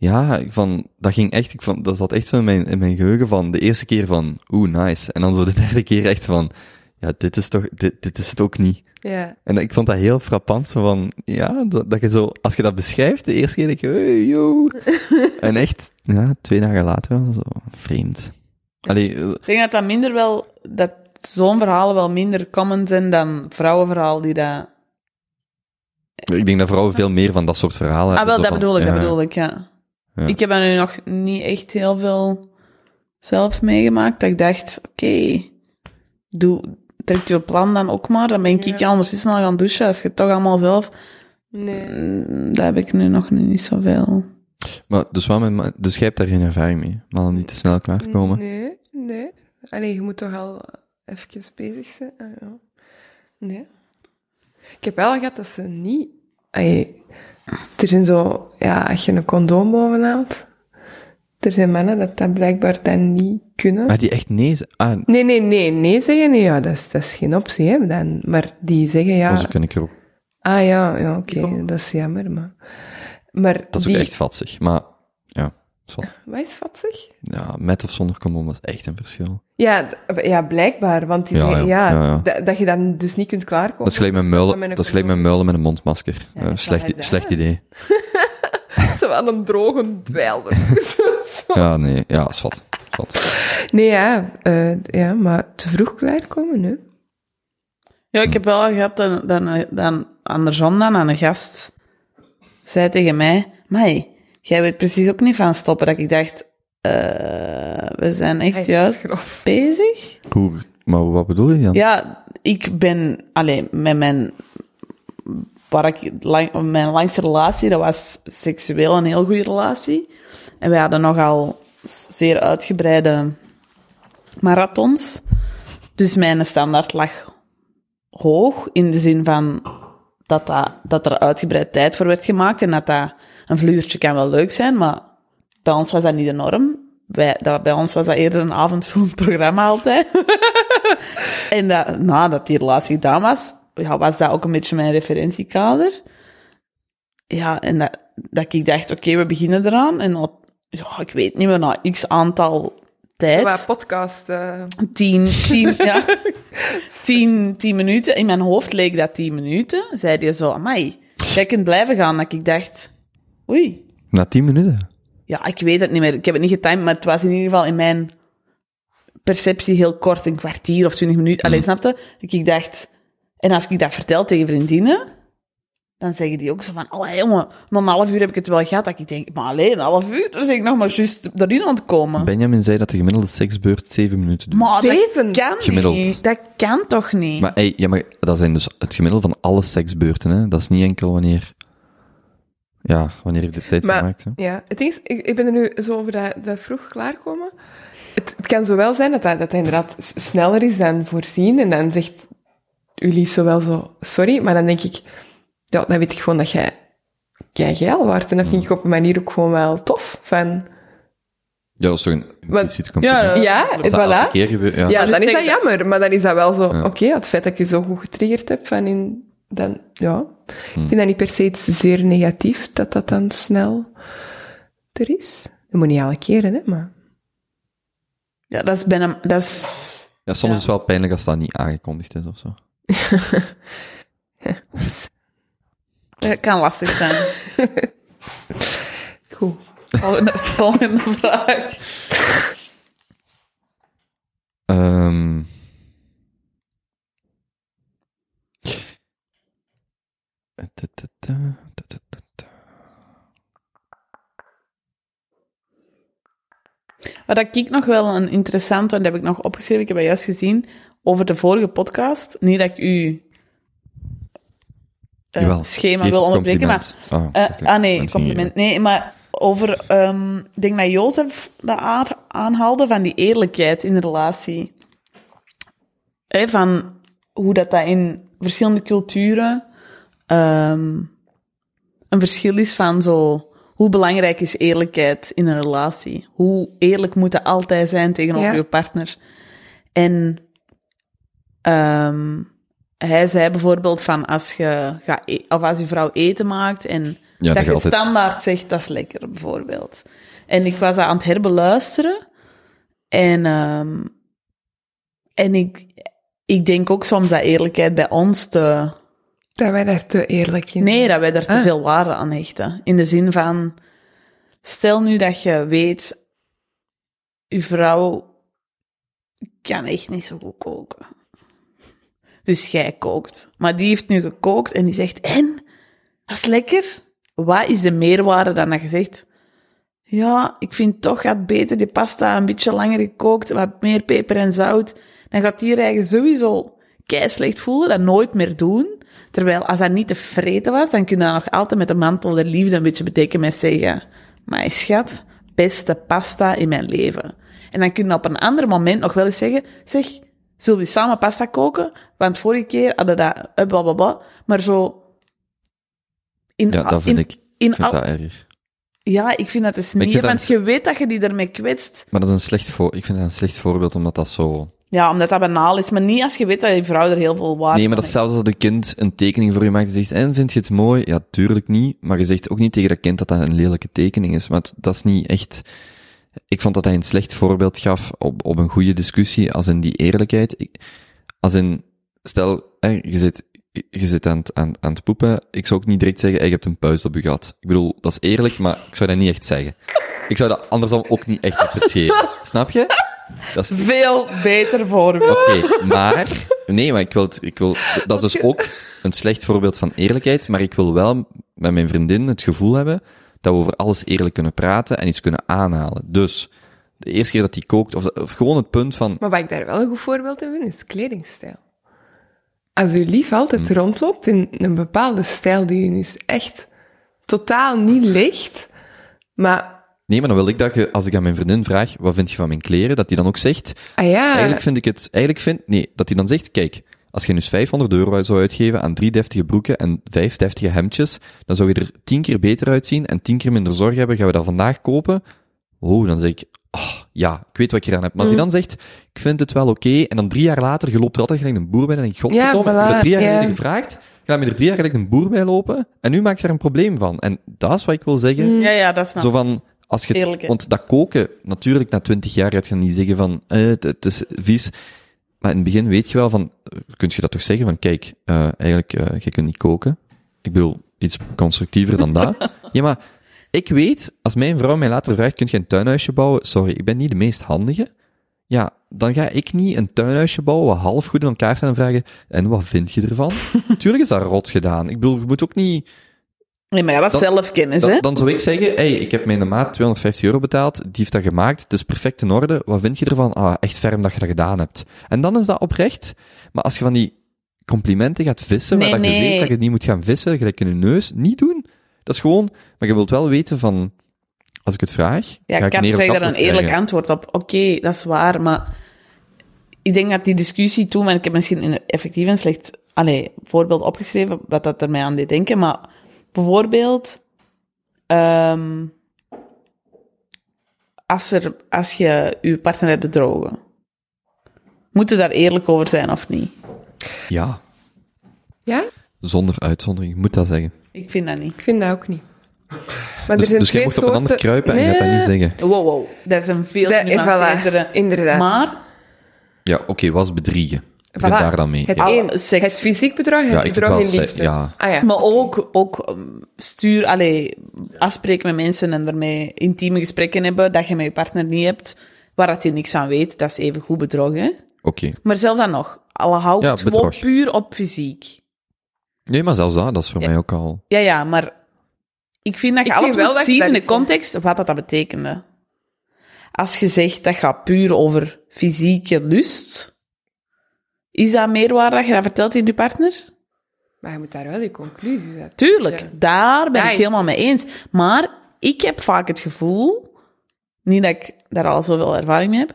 ja, van, dat ging echt, ik van, dat zat echt zo in mijn, in mijn geheugen van, de eerste keer van, oeh, nice. En dan zo de derde keer echt van, ja, dit is toch, dit, dit is het ook niet. Ja. En ik vond dat heel frappant, zo van, ja, dat, dat je zo, als je dat beschrijft, de eerste keer denk je, hey, yo. en echt, ja, twee dagen later was zo vreemd. Allee, eh, Ik denk dat dat minder wel, dat zo'n verhalen wel minder common zijn dan vrouwenverhalen die dat... ik denk dat vrouwen veel meer van dat soort verhalen Ah, wel, hebben, dat bedoel ik, dat bedoel ik, ja. Ja. Ik heb er nu nog niet echt heel veel zelf meegemaakt, dat ik dacht, oké, doe, trek je plan dan ook maar, dan ben ik Ja. anders snel gaan douchen, als je het toch allemaal zelf... Nee. Mm, Daar heb ik nu nog niet zoveel. Maar, dus, wat met, dus jij hebt daar geen ervaring mee? Mannen die te snel klaarkomen? Nee, nee. Allee, je moet toch al even bezig zijn. Ah, ja. Nee. Ik heb wel gehad dat ze niet... Allee, er zijn zo... Ja, als je een condoom bovenhaalt... Er zijn mannen dat dat blijkbaar dan niet kunnen. Maar die echt nee ze- Ah, Nee, nee, nee. Nee zeggen, nee, ja, dat is, dat is geen optie, hè, dan. Maar die zeggen, ja... zo ken ik er ook. Ah, ja, ja, oké, dat is jammer, maar... Maar Dat is die... ook echt vatsig. Maar, is wat. Is vatsig? Ja, met of zonder condoom, dat is echt een verschil. Ja, ja, blijkbaar, want die, Ja, ja, ja, ja, ja. da- dat je dan dus niet kunt klaarkomen. Dat is gelijk met Met muilen, een dat is gelijk met muilen met een mondmasker. Ja, Eh, slecht, slecht idee. Zo aan een droge dweil. Ja, nee, ja, zwart. zwart. Nee, ja, eh, ja, maar te vroeg klaarkomen, nu. Ja, ik heb wel al gehad dat, dat, dat andersom dan aan een gast zei tegen mij, Mai, jij weet precies ook niet van stoppen. Dat ik dacht, eh, we zijn echt juist grof. bezig. Hoe, maar wat bedoel je dan? Ja, ik ben alleen met mijn, waar ik, lang, mijn langste relatie, dat was seksueel een heel goede relatie. En wij hadden nogal zeer uitgebreide marathons. Dus mijn standaard lag hoog, in de zin van dat, dat, dat er uitgebreid tijd voor werd gemaakt en dat dat een vluurtje kan wel leuk zijn, maar bij ons was dat niet de norm. Wij, dat, bij ons was dat eerder een avondvullend programma altijd. en dat, nadat die relatie gedaan was, ja, was dat ook een beetje mijn referentiekader. Ja, en dat, dat ik dacht, oké, we beginnen eraan. En ja, ik weet niet meer, na x aantal tijd Qua podcast. eh, tien, tien, ja, tien, tien minuten. In mijn hoofd leek dat tien minuten. Zei die zo, amai, jij kunt blijven gaan. Dat ik dacht, oei, Na tien minuten? ja, ik weet het niet meer. Ik heb het niet getimed, maar het was in ieder geval in mijn perceptie heel kort, een kwartier of twintig minuten. Alleen, snapte? Dat ik dacht, en als ik dat vertel tegen vriendinnen, dan zeggen die ook zo van, oh jongen, na een half uur heb ik het wel gehad. Dat ik denk, maar alleen een half uur, dan ben ik nog maar juist erin aan het komen. Benjamin zei dat de gemiddelde seksbeurt zeven minuten duurt. Maar Zeven? dat kan Gemiddeld. niet. Dat kan toch niet? Maar, hey, ja, maar dat zijn dus het gemiddelde van alle seksbeurten, hè. Dat is niet enkel wanneer... Ja, wanneer je de tijd Maar- voor maakt, hè. Ja, het ding is, ik, ik ben er nu zo over dat, dat vroeg klaarkomen. Het, het kan zo wel zijn dat dat, dat dat inderdaad sneller is dan voorzien. En dan zegt uw lief zo wel zo, sorry. Maar dan denk ik, ja, dan weet ik gewoon dat jij jij geil wordt. En dat vind ik op een manier ook gewoon wel tof. Van, Ja, dat is toch een Want- impliciet compliment. Ja, ja, Dat voilà. keer gebeurt, ja. Ja, dan dus is dat dat- jammer. Maar dan is dat wel zo, Ja. oké, het feit dat ik je zo goed getriggerd heb, van in, dan, ja. Ik vind dat niet per se iets zeer negatief, dat dat dan snel er is. Dat moet niet alle keren, hè, maar... Ja, dat is bijna... Dat is... Ja, soms Ja. is het wel pijnlijk als dat niet aangekondigd is of zo. Dat kan lastig zijn. Goed. Volgende, volgende vraag. Ehm Wat dat ik nog wel een interessant, want dat heb ik nog opgeschreven, ik heb juist gezien, over de vorige podcast. Niet dat ik u eh, Jawel, schema wil onderbreken, maar... Ah, eh, ah nee, compliment. Nee, maar over... ehm, ik denk dat Jozef dat aan- aanhaalde van die eerlijkheid in de relatie. Hè, van hoe dat, dat in verschillende culturen ehm, een verschil is van zo... Hoe belangrijk is eerlijkheid in een relatie? Hoe eerlijk moet dat altijd zijn tegenover Ja. je partner? En ehm, hij zei bijvoorbeeld van als je, gaat e- of als je vrouw eten maakt en Ja, dat je je altijd- standaard zegt dat is lekker, bijvoorbeeld. En ik was dat aan het herbeluisteren en, ehm, en ik, ik denk ook soms dat eerlijkheid bij ons te... Dat wij daar te eerlijk in Nee, dat wij daar te Ah. veel waarde aan hechten. In de zin van, stel nu dat je weet, je vrouw kan echt niet zo goed koken. Dus jij kookt. Maar die heeft nu gekookt en die zegt, en? Dat is lekker. Wat is de meerwaarde dan dat je zegt, ja, ik vind toch gaat beter die pasta een beetje langer gekookt, wat meer peper en zout. Dan gaat die eigen sowieso kei slecht voelen, dat nooit meer doen. Terwijl als dat niet te vreten was, dan kun je nog altijd met de mantel der liefde een beetje bedekken met zeggen, mijn schat, beste pasta in mijn leven. En dan kun je op een ander moment nog wel eens zeggen, zeg, zullen we samen pasta koken? Want vorige keer hadden we dat, eh, bla bla bla. Maar zo... In, Ja, dat vind in- ik, in vind al- dat erg. ja, ik vind dat dus niet, want je weet dat je die ermee kwetst. Maar dat is een slecht voor, ik vind dat een slecht voorbeeld, omdat dat zo... Ja, omdat dat banaal is, maar niet als je weet dat je vrouw er heel veel waarde Nee, maar dat is zelfs als een kind een tekening voor je maakt en zegt, en vind je het mooi? Ja, tuurlijk niet. Maar je zegt ook niet tegen dat kind dat dat een lelijke tekening is. Maar dat is niet echt... Ik vond dat hij een slecht voorbeeld gaf op, op een goede discussie, als in die eerlijkheid. Ik, als in, stel, hè, je zit, je zit aan het, aan, aan het poepen. Ik zou ook niet direct zeggen, hey, je hebt een puist op je gat. Ik bedoel, dat is eerlijk, maar ik zou dat niet echt zeggen. Ik zou dat andersom ook niet echt appreciëren. Snap je? Dat is Veel beter voorbeeld. Oké, maar... Nee, maar ik wil, ik wil... Dat is dus ook een slecht voorbeeld van eerlijkheid, maar ik wil wel met mijn vriendin het gevoel hebben dat we over alles eerlijk kunnen praten en iets kunnen aanhalen. Dus, de eerste keer dat hij kookt, of, of gewoon het punt van... Maar wat ik daar wel een goed voorbeeld in vind, is kledingstijl. Als uw lief altijd Hm. rondloopt in een bepaalde stijl die u dus echt totaal niet ligt, maar Nee, maar dan wil ik dat je, als ik aan mijn vriendin vraag, wat vind je van mijn kleren, dat hij dan ook zegt, ah ja, eigenlijk vind ik het, eigenlijk vind, nee, dat hij dan zegt, kijk, als je nu eens 500 euro zou uitgeven aan drie deftige broeken en vijf deftige hemdjes, dan zou je er tien keer beter uitzien en tien keer minder zorg hebben. Gaan we dat vandaag kopen? Oh, dan zeg ik, oh, ja, ik weet wat ik eraan heb. Maar als hij dan zegt, ik vind het wel oké, en dan drie jaar later, je loopt er altijd gelijk een boer bij, en denk ik, Ja, godverdomme, ik heb voilà, drie jaar ja. geleden gevraagd, ga me er drie jaar geleden een boer bij lopen, en nu maak je er een probleem van. En dat is wat ik wil zeggen. Ja, ja, dat snap Zo ik. van, als je het, Eerlijk, want dat koken, natuurlijk, na twintig jaar gaat je niet zeggen van, eh, het, het is vies. Maar in het begin weet je wel van, kun je dat toch zeggen van, kijk, eh, eigenlijk, eh je kunt niet koken. Ik bedoel, iets constructiever dan dat. ja, maar ik weet, als mijn vrouw mij later vraagt, kun je een tuinhuisje bouwen? Sorry, ik ben niet de meest handige. Ja, dan ga ik niet een tuinhuisje bouwen wat half goed in elkaar staat en vragen, en wat vind je ervan? Tuurlijk is dat rot gedaan. Ik bedoel, je moet ook niet, Nee, maar ja, dat is zelfkennis, hè. dan, dan zou ik zeggen, hey, ik heb mijn maat 250 euro betaald, die heeft dat gemaakt, het is perfect in orde, wat vind je ervan? Ah, echt ferm dat je dat gedaan hebt. En dan is dat oprecht, maar als je van die complimenten gaat vissen, Nee, waar dat je nee. weet dat je niet moet gaan vissen, gelijk in je neus, niet doen. Dat is gewoon, maar je wilt wel weten van, als ik het vraag, Ja, ga ik ik krijg daar een eerlijk krijgen. antwoord op. Oké, dat is waar, maar ik denk dat die discussie toen, en ik heb misschien effectief een slecht allee, voorbeeld opgeschreven, wat dat er mij aan deed denken, maar bijvoorbeeld, ehm, als, er, als je je partner hebt bedrogen, moet je daar eerlijk over zijn of niet? Ja, ja, zonder uitzondering, je moet dat zeggen. Ik vind dat niet. ik vind dat ook niet. Maar Dus, er zijn dus twee mocht op een ander kruipen en je gaat dat niet zeggen. Wow, wow, dat is een veel Dat- voilà, inderdaad. Maar Ja, oké, was bedriegen. Voilà. daar dan mee. Het, Ja. Al- één, seks. het fysiek bedrog, het Ja, wel in liefde. ja. Ah ja. Maar ook, ook um, stuur, allee, afspreken met mensen en daarmee intieme gesprekken hebben, dat je met je partner niet hebt, waar dat je niks aan weet, dat is even goed bedrog, hè? Oké. Maar zelfs dan nog, alle houdt het gewoon puur op fysiek. Nee, maar zelfs dat, dat is voor Ja. mij ook al... Ja, ja, maar ik vind dat je Ik alles moet dat zien in de context, wat dat, dat betekende. Als je zegt dat gaat puur over fysieke lust, is dat meerwaarde dat je dat vertelt in je partner? Maar je moet daar wel je conclusies uit. Tuurlijk, Ja. daar ben Ja, ik helemaal mee eens. Maar ik heb vaak het gevoel, niet dat ik daar al zoveel ervaring mee heb,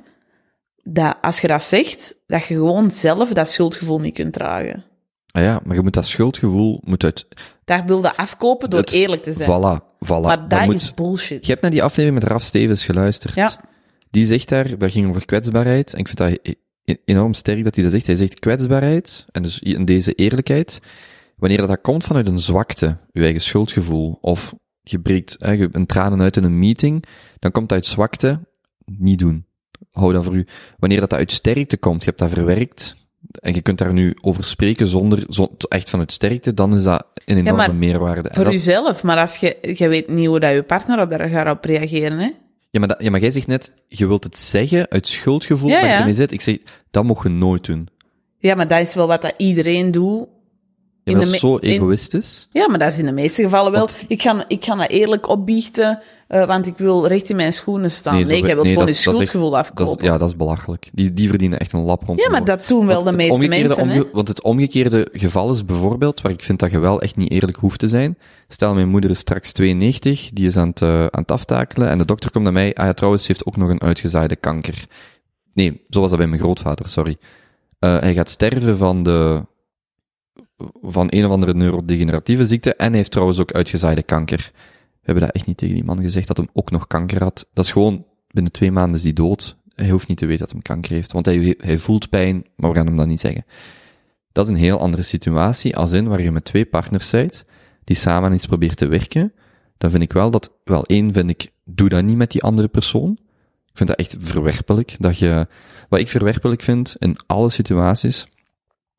dat als je dat zegt, dat je gewoon zelf dat schuldgevoel niet kunt dragen. Ah ja, maar je moet dat schuldgevoel moet uit... Daar wil je afkopen door Het- eerlijk te zijn. Voilà, voilà. maar dat dat moet... is bullshit. Je hebt naar die aflevering met Raf Stevens geluisterd. Ja. Die zegt daar, dat ging over kwetsbaarheid. En ik vind dat enorm sterk dat hij dat zegt. Hij zegt kwetsbaarheid, en dus in deze eerlijkheid, wanneer dat, dat komt vanuit een zwakte, je eigen schuldgevoel, of je breekt hè, je- een tranen uit in een meeting, dan komt dat uit zwakte, niet doen. Hou dat voor u. Wanneer dat, dat uit sterkte komt, je hebt dat verwerkt, en je kunt daar nu over spreken zonder, zo, echt vanuit sterkte, dan is dat een enorme meerwaarde. En Voor jezelf, maar als je, je weet niet hoe dat je partner op daar gaat op reageren, hè? Ja maar, dat, ja, maar jij zegt net, je wilt het zeggen uit schuldgevoel Ja, dat je ermee zit. Ik zeg, dat mocht je nooit doen. Ja, maar dat is wel wat dat iedereen doet. Ja, In dat de is me- zo in- egoïstisch. Ja, maar dat is in de meeste gevallen wel. Ik, ga, ik ga dat eerlijk opbiechten, eh, want ik wil recht in mijn schoenen staan. Nee, jij wilt nee, gewoon je echt- schuldgevoel afkopen. ja, dat is belachelijk. Die, die verdienen echt een lap rond. Ja, maar dat doen wel Want de het meeste mensen, omge- Want het omgekeerde geval is bijvoorbeeld, waar ik vind dat je wel echt niet eerlijk hoeft te zijn. Stel, mijn moeder is straks 92, die is aan het, eh, aan het aftakelen, en de dokter komt naar mij, ah ja, trouwens, ze heeft ook nog een uitgezaaide kanker. Nee, zo was dat bij mijn grootvader, sorry. Eh, hij gaat sterven van de, van een of andere neurodegeneratieve ziekte, en hij heeft trouwens ook uitgezaaide kanker. We hebben dat echt niet tegen die man gezegd, dat hij ook nog kanker had. Dat is gewoon, binnen twee maanden is hij dood. Hij hoeft niet te weten dat hij kanker heeft, want hij, hij voelt pijn, maar we gaan hem dat niet zeggen. Dat is een heel andere situatie, als in waar je met twee partners bent, die samen aan iets probeert te werken. Dan vind ik wel dat, wel één vind ik, doe dat niet met die andere persoon. Ik vind dat echt verwerpelijk, dat je, wat ik verwerpelijk vind in alle situaties,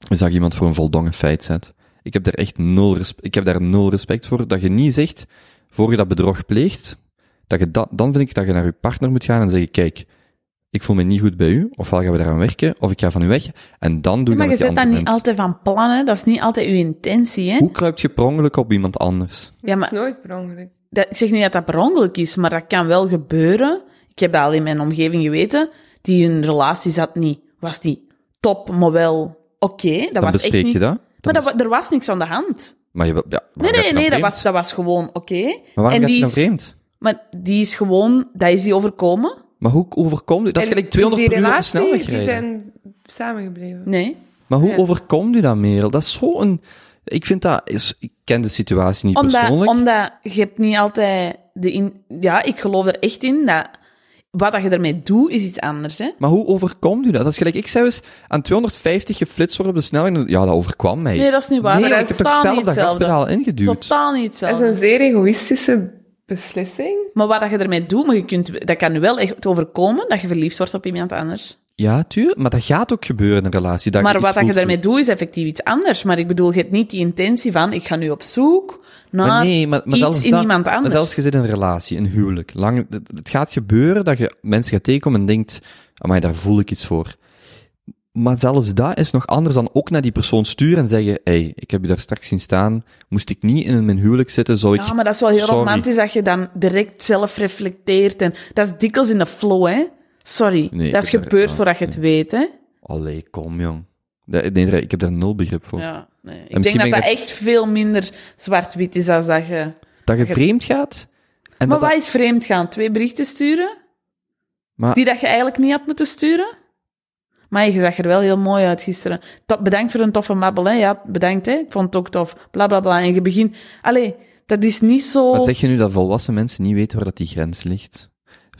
is dat je iemand voor een voldongen feit zet. Ik heb daar echt nul respect, ik heb daar nul respect voor. Dat je niet zegt, voor je dat bedrog pleegt, dat je dat, dan vind ik dat je naar je partner moet gaan en zeggen, kijk, ik voel me niet goed bij u, ofwel gaan we daaraan werken, of ik ga van u weg, en dan doe Ja, ik maar dat je die zet dat niet mens. altijd van plannen. Dat is niet altijd uw intentie, hè? Hoe kruipt je per ongeluk op iemand anders? Ja, Dat is maar nooit per ongeluk. dat, ik zeg niet dat dat per ongeluk is, maar dat kan wel gebeuren. Ik heb dat al in mijn omgeving geweten. Die hun relatie zat niet, was niet top, maar wel oké. Dat Dan was echt niet... je dat. Dan Maar dat, er was niks aan de hand. maar je, ja, Nee, je nee, nee, dat was, dat was gewoon oké. Maar waarom En gaat je die dan is- vreemd? Maar die is gewoon, dat is die overkomen. Maar hoe overkomt u? Dat is gelijk 200 die per uur snelweg die rijden. zijn samengebleven. Nee. Maar hoe Ja. overkomt u dat, Merel? Dat is zo een... Ik vind dat... Is, ik ken de situatie niet Omdat, persoonlijk. omdat je hebt niet altijd de in... Ja, ik geloof er echt in dat wat dat je ermee doet, is iets anders, hè. Maar hoe overkomt u dat? Dat is gelijk, ik zou eens aan 250 geflitst worden op de snelweg. Ja, dat overkwam mij. Nee, dat is niet waar. Nee, dat ik heb toch zelf niet dat hetzelfde. gaspedaal ingeduwd. Totaal niet Dat is hetzelfde. een zeer egoïstische beslissing. Maar wat dat je ermee doet, maar je kunt, dat kan nu wel echt overkomen dat je verliefd wordt op iemand anders. Ja, tuurlijk. Maar dat gaat ook gebeuren in een relatie. Dat maar wat dat je daarmee doet, is effectief iets anders. Maar ik bedoel, je hebt niet die intentie van, ik ga nu op zoek naar Maar nee, maar, maar iets zelfs in dat- iemand Maar anders. zelfs je zit in een relatie, een huwelijk. Lang, het, het gaat gebeuren dat je mensen gaat tegenkomen en denkt, amai, daar voel ik iets voor. Maar zelfs dat is nog anders dan ook naar die persoon sturen en zeggen, hey, ik heb je daar straks zien staan, moest ik niet in mijn huwelijk zitten, zou ik... Ja, maar dat is wel heel Sorry. romantisch dat je dan direct zelf reflecteert. En dat is dikwijls in de flow, hè. Sorry. Nee, dat is daar- gebeurd ja, voordat je het weet, hè. Allee, kom jong. Dat- nee, daar- ik heb daar nul begrip voor. Ja, nee. Ik denk dat dat echt veel minder zwart-wit is dan dat je... Dat je vreemd gaat, en Maar dat, wat is vreemd gaan? Twee berichten sturen? Maar- Die dat je eigenlijk niet had moeten sturen? Maar je zag er wel heel mooi uit gisteren. Bedankt voor een toffe mabbel, hè. Ja, bedankt, hè. Ik vond het ook tof. Bla, bla, bla. En je begint... Allee, dat is niet zo... Maar zeg je nu dat volwassen mensen niet weten waar dat die grens ligt?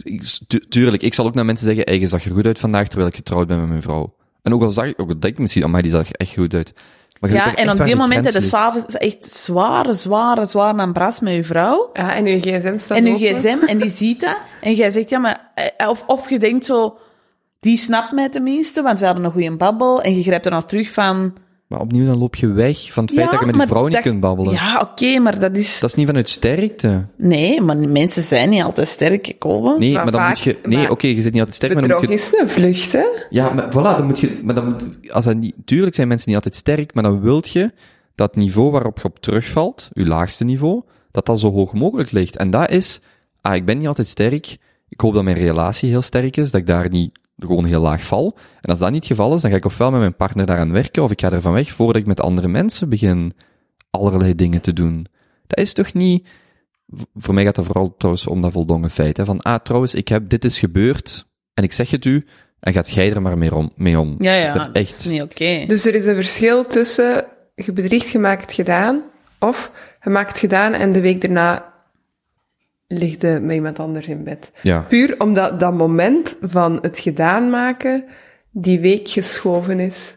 Ik- tu- tuurlijk, ik zal ook naar mensen zeggen, hey, je zag er goed uit vandaag terwijl ik getrouwd ben met mijn vrouw. En ook al zag ik, ook al denk ik misschien, amai, die zag er echt goed uit. Maar je Ja, en op die die moment heb grens je ligt? s'avonds echt zware, zware, zware aan bras met je vrouw. Ja, en uw gsm staat En uw open. gsm, en die ziet dat. En jij zegt, ja, maar... eh, Of, of je denkt zo... Die snapt mij tenminste, want we hadden een goede babbel. En je grijpt er nog terug van... Maar opnieuw, dan loop je weg van het feit ja, dat je met die vrouw niet kunt babbelen. Ja, oké, maar dat is... Dat is niet vanuit sterkte. Nee, maar mensen zijn niet altijd sterk, ik hoop. Nee, Maar maar, dan vaak- moet je... Nee, oké, je zit niet altijd sterk, maar dan moet je... is een vlucht, hè? Ja, maar voilà, dan moet je... Maar dan moet, als dat niet, tuurlijk zijn mensen niet altijd sterk, maar dan wilt je dat niveau waarop je op terugvalt, je laagste niveau, dat dat zo hoog mogelijk ligt. En dat is... Ah, ik ben niet altijd sterk. Ik hoop dat mijn relatie heel sterk is, dat ik daar niet gewoon heel laag val. En als dat niet het geval is, dan ga ik ofwel met mijn partner daaraan werken, of ik ga ervan weg voordat ik met andere mensen begin allerlei dingen te doen. Dat is toch niet... Voor mij gaat dat vooral trouwens om dat voldongen feit. Hè? Van, ah, trouwens, ik heb, dit is gebeurd, en ik zeg het u, en gaat jij er maar mee om. Mee om. Ja, ja, Dat echt. is niet oké. Dus er is een verschil tussen je bedriegt, je maakt gedaan, of je maakt gedaan en de week daarna ligt je met iemand anders in bed. Ja. Puur omdat dat moment van het gedaan maken die week geschoven is.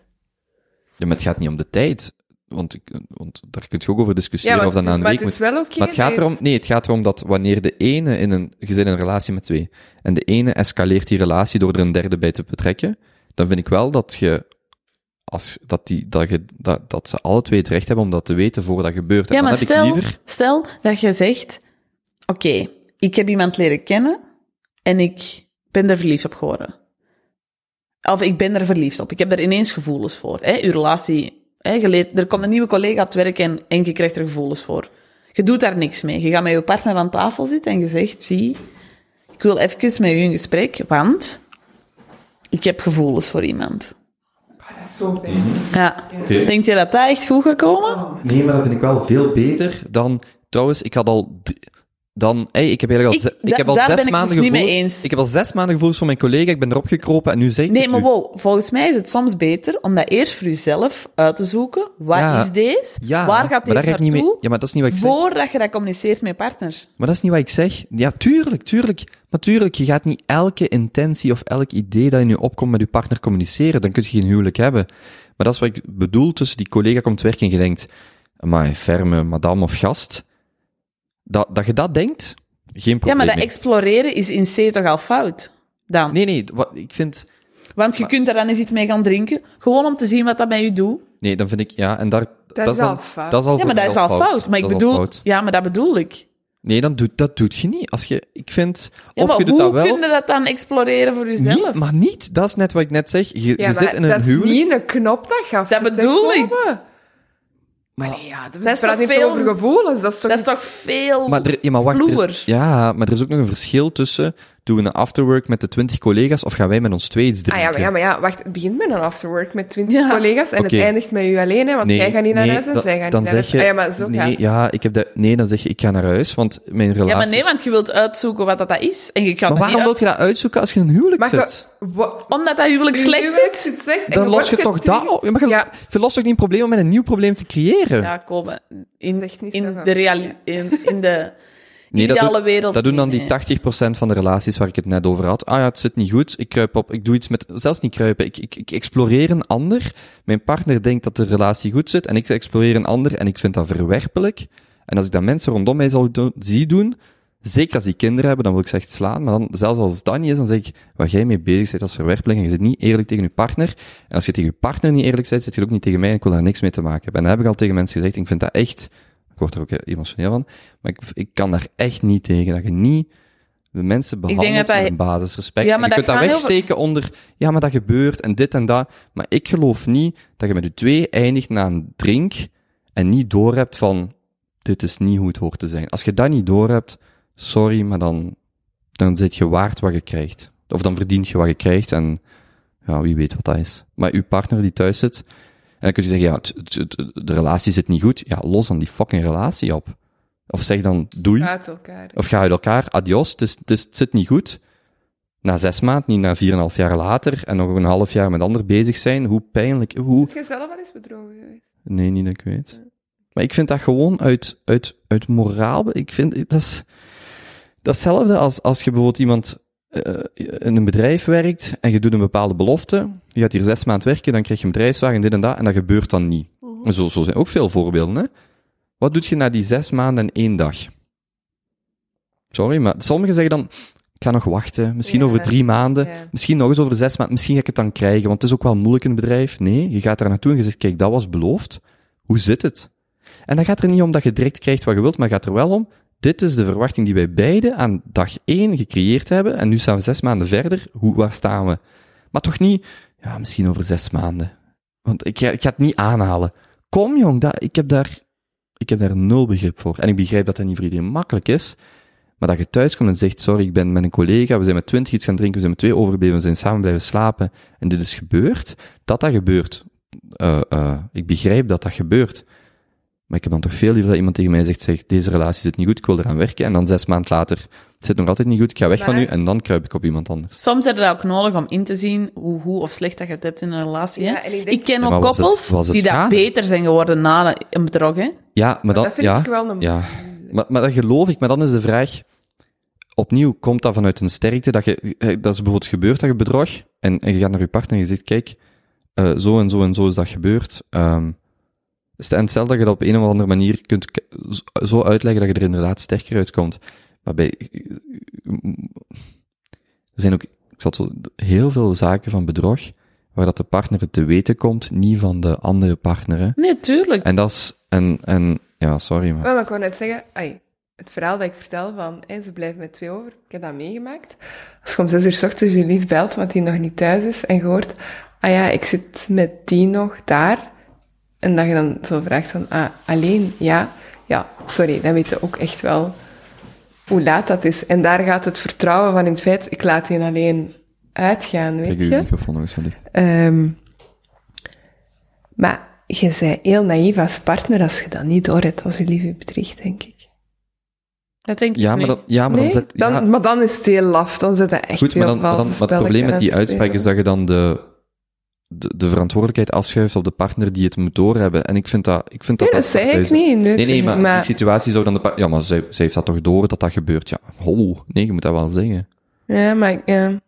ja, maar het gaat niet om de tijd. Want, ik, want daar kun je ook over discussiëren maar, of dat na een maar week het is moet. wel oké. Maar het gaat erom, nee, het gaat erom dat wanneer de ene in een, je zit in een relatie met twee, en de ene escaleert die relatie door er een derde bij te betrekken, dan vind ik wel dat je, als, dat die, dat je, dat, dat ze alle twee het recht hebben om dat te weten voordat dat gebeurt. Ja, maar stel, liever, stel dat je zegt... Oké, ik heb iemand leren kennen en ik ben er verliefd op geworden. Of ik ben er verliefd op. Ik heb er ineens gevoelens voor. Hè? Uw relatie... Hè? Je leert, er komt een nieuwe collega op het werk en, en je krijgt er gevoelens voor. Je doet daar niks mee. Je gaat met je partner aan tafel zitten en je zegt... Zie, ik wil even met u in gesprek, want... Ik heb gevoelens voor iemand. Dat is zo fijn. Ja. Oké. Denk je dat dat echt goed gaat komen? nee, maar dat vind ik wel veel beter dan, trouwens, ik had al, drie- dan, hey, ik heb eigenlijk al, Ik- heb al daar zes ben ik maanden dus niet mee gevoelens- eens. Ik heb al zes maanden gevoelens voor mijn collega, ik ben erop gekropen en nu zeg ik Nee, maar u. wow, volgens mij is het soms beter om dat eerst voor jezelf uit te zoeken. Wat Ja. is deze? Ja, Waar gaat deze niet mee- naartoe? Ja, maar dat is niet wat ik zeg. Voordat je dat communiceert met je partner. Maar dat is niet wat ik zeg. Ja, tuurlijk, tuurlijk. Maar tuurlijk, je gaat niet elke intentie of elk idee dat in je opkomt met je partner communiceren. Dan kun je geen huwelijk hebben. Maar dat is wat ik bedoel tussen die collega komt werken en je denkt, maar ferme madame of gast. Dat, dat je dat denkt, geen Ja, probleem. maar dat exploreren is in C toch al fout? Dan. Nee, nee, wat, ik vind... Want je kunt er dan eens iets mee gaan drinken. Gewoon om te zien wat dat bij je doet. Nee, dan vind ik, ja, en daar, Dat is al fout. Dat is al Ja, maar dat is al fout. Maar ik Dat bedoel... Ja, maar dat bedoel ik. Nee, dan doet, dat doet je niet. Als je, ik vind, Ja, of maar je doet hoe dat wel, kun je dat dan exploreren voor jezelf? niet, maar niet. Dat is net wat ik net zeg. Je, Ja, je maar zit in dat een is huwelijk. niet een knop dat gaf. Dat bedoel ik. Maar nee, ja, dat, Dat is praat toch niet veel- over gevoelens. Dat is toch, Dat is toch veel Maar, er, ja, maar wacht, er is, ja, maar er is ook nog een verschil tussen, doen we een afterwork met de twintig collega's, of gaan wij met ons twee iets Ah drinken? ja, maar, ja, maar ja, wacht. Het begint met een afterwork met twintig Ja. collega's en het eindigt met u alleen, hè, want Nee, jij gaat niet naar nee, huis en zij gaan dan niet naar zeg huis. je- Ah, ja, maar zo nee, gaat ja, ik heb dat, nee, dan zeg je, ik ga naar huis, want mijn relatie... Ja, maar nee, want je wilt uitzoeken wat dat, dat is. En je gaat Maar waarom uit- wil je dat uitzoeken als je een huwelijk Maar Omdat dat huwelijk uw slecht huwelijk zit. slecht Dan los je toch dat op? Je, Ja. je lost toch niet een probleem om met een nieuw probleem te creëren? Ja, komen. In, Zegt niet zo in de reali in, in de Nee, dat ideale doen, wereld. dat doen dan die 80% van de relaties waar ik het net over had. Ah ja, het zit niet goed. Ik kruip op. Ik doe iets met, zelfs niet kruipen. Ik, ik, ik exploreer een ander. Mijn partner denkt dat de relatie goed zit en ik exploreer een ander en ik vind dat verwerpelijk. En als ik dat mensen rondom mij zou doen, zie doen, zeker als die kinderen hebben, dan wil ik ze echt slaan. Maar dan, zelfs als dat niet is, dan zeg ik, waar jij mee bezig bent als verwerpeling en je zit niet eerlijk tegen je partner. En als je tegen je partner niet eerlijk bent, zit je ook niet tegen mij en ik wil daar niks mee te maken hebben. En dat heb ik al tegen mensen gezegd. Ik vind dat echt, ik word er ook emotioneel van, maar ik, ik kan daar echt niet tegen. Dat je niet de mensen behandelt met een basisrespect. Ja, En maar je dat kunt dat heel wegsteken onder, ja, maar dat gebeurt en dit en dat. Maar ik geloof niet dat je met je twee eindigt na een drink en niet doorhebt van, dit is niet hoe het hoort te zijn. Als je dat niet doorhebt, sorry, maar dan, dan zit je waard wat je krijgt. Of dan verdient je wat je krijgt en, ja, wie weet wat dat is. Maar uw partner die thuis zit, en dan kun je zeggen, ja, het, het- het- de relatie zit niet goed. Ja, los dan die fucking relatie op. Of zeg dan, doei. Uit elkaar. Of ga uit elkaar, adios, het, is, het, is- het zit niet goed. Na zes maanden, niet na vier en een half jaar later, en nog een half jaar met ander bezig zijn, hoe pijnlijk, hoe... Heb je zelf al eens bedrogen geweest? Nee, niet dat ik weet. Maar ik vind dat gewoon uit, uit, uit moraal, ik vind, dat is, datzelfde als, als je bijvoorbeeld iemand in een bedrijf werkt, en je doet een bepaalde belofte, je gaat hier zes maanden werken, dan krijg je een bedrijfswagen, dit en dat, en dat gebeurt dan niet. En Zo, zo zijn ook veel voorbeelden, hè. Wat doet je na die zes maanden en één dag? Sorry, maar sommigen zeggen dan, ik ga nog wachten, misschien Ja. over drie maanden, Ja. misschien nog eens over zes maanden, misschien ga ik het dan krijgen, want het is ook wel moeilijk in het bedrijf. Nee, je gaat daar naartoe en je zegt, kijk, dat was beloofd. Hoe zit het? En dan gaat er niet om dat je direct krijgt wat je wilt, maar het gaat er wel om, dit is de verwachting die wij beiden aan dag één gecreëerd hebben, en nu staan we zes maanden verder, hoe, waar staan we? Maar toch niet, ja, misschien over zes maanden. Want ik, ik ga het niet aanhalen. Kom jong, dat, ik, heb daar, ik heb daar nul begrip voor. En ik begrijp dat dat niet voor iedereen makkelijk is. Maar dat je thuis komt en zegt, sorry, ik ben met een collega, we zijn met twintig iets gaan drinken, we zijn met twee overgebleven, we zijn samen blijven slapen, en dit is gebeurd, dat dat gebeurt. Eh, eh, ik begrijp dat dat gebeurt. Maar ik heb dan toch veel liever dat iemand tegen mij zegt, zeg, deze relatie zit niet goed, ik wil eraan werken, en dan zes maanden later, het zit nog altijd niet goed, ik ga weg van u, en dan kruip ik op iemand anders. Soms heb je dat ook nodig om in te zien hoe, hoe of slecht dat je het hebt in een relatie. Ja, ik denk- ik ken Ja, ook koppels het die dat schade? beter zijn geworden na een bedrog. Hè. Ja, maar dan, dat vind ja, ik wel een... Ja, maar, maar dat geloof ik. Maar dan is de vraag, opnieuw, komt dat vanuit een sterkte dat je, eh, dat is bijvoorbeeld gebeurd dat je bedrog, en, en je gaat naar je partner en je zegt, kijk, eh, zo en zo en zo is dat gebeurd. Ehm en stel dat je dat op een of andere manier kunt zo- uitleggen dat je er inderdaad sterker uitkomt. Maar bij, er zijn ook, ik zal het zo, heel veel zaken van bedrog, waar dat de partner het te weten komt, niet van de andere partner. Hè. Nee, tuurlijk. En dat is, en, en, ja, sorry, maar. Maar, maar ik wou net zeggen, ai, het verhaal dat ik vertel van, hé, ze blijven met twee over, ik heb dat meegemaakt. Als je om zes uur s ochtends je lief belt, want die nog niet thuis is, en je hoort, ah ja, ik zit met die nog daar, en dat je dan zo vraagt van, ah, alleen, ja, ja, sorry, dan weet je ook echt wel hoe laat dat is. En daar gaat het vertrouwen van in het feit, ik laat die alleen uitgaan, weet Kijk, je. microfoon nog eens. Ehm, maar je bent heel naïef als partner als je dat niet doorhebt als je liefje bedriegt, denk ik. Dat denk ik Ja, maar, dat, ja, maar nee? dan zet, dan, maar dan is het heel laf. Dan zit het echt goed, maar heel dan, maar dan, valse maar het probleem met die uitspraak is dat je dan de, de, de verantwoordelijkheid afschuift op de partner die het moet doorhebben. En ik vind dat, ik vind dat Nee, dat zei ik niet. Nee, Nee, nee, maar, maar die situatie zou dan de pa- Ja, maar zij, zij heeft dat toch door dat dat gebeurt? Ja, ho, nee, je moet dat wel zeggen. Ja, maar ja.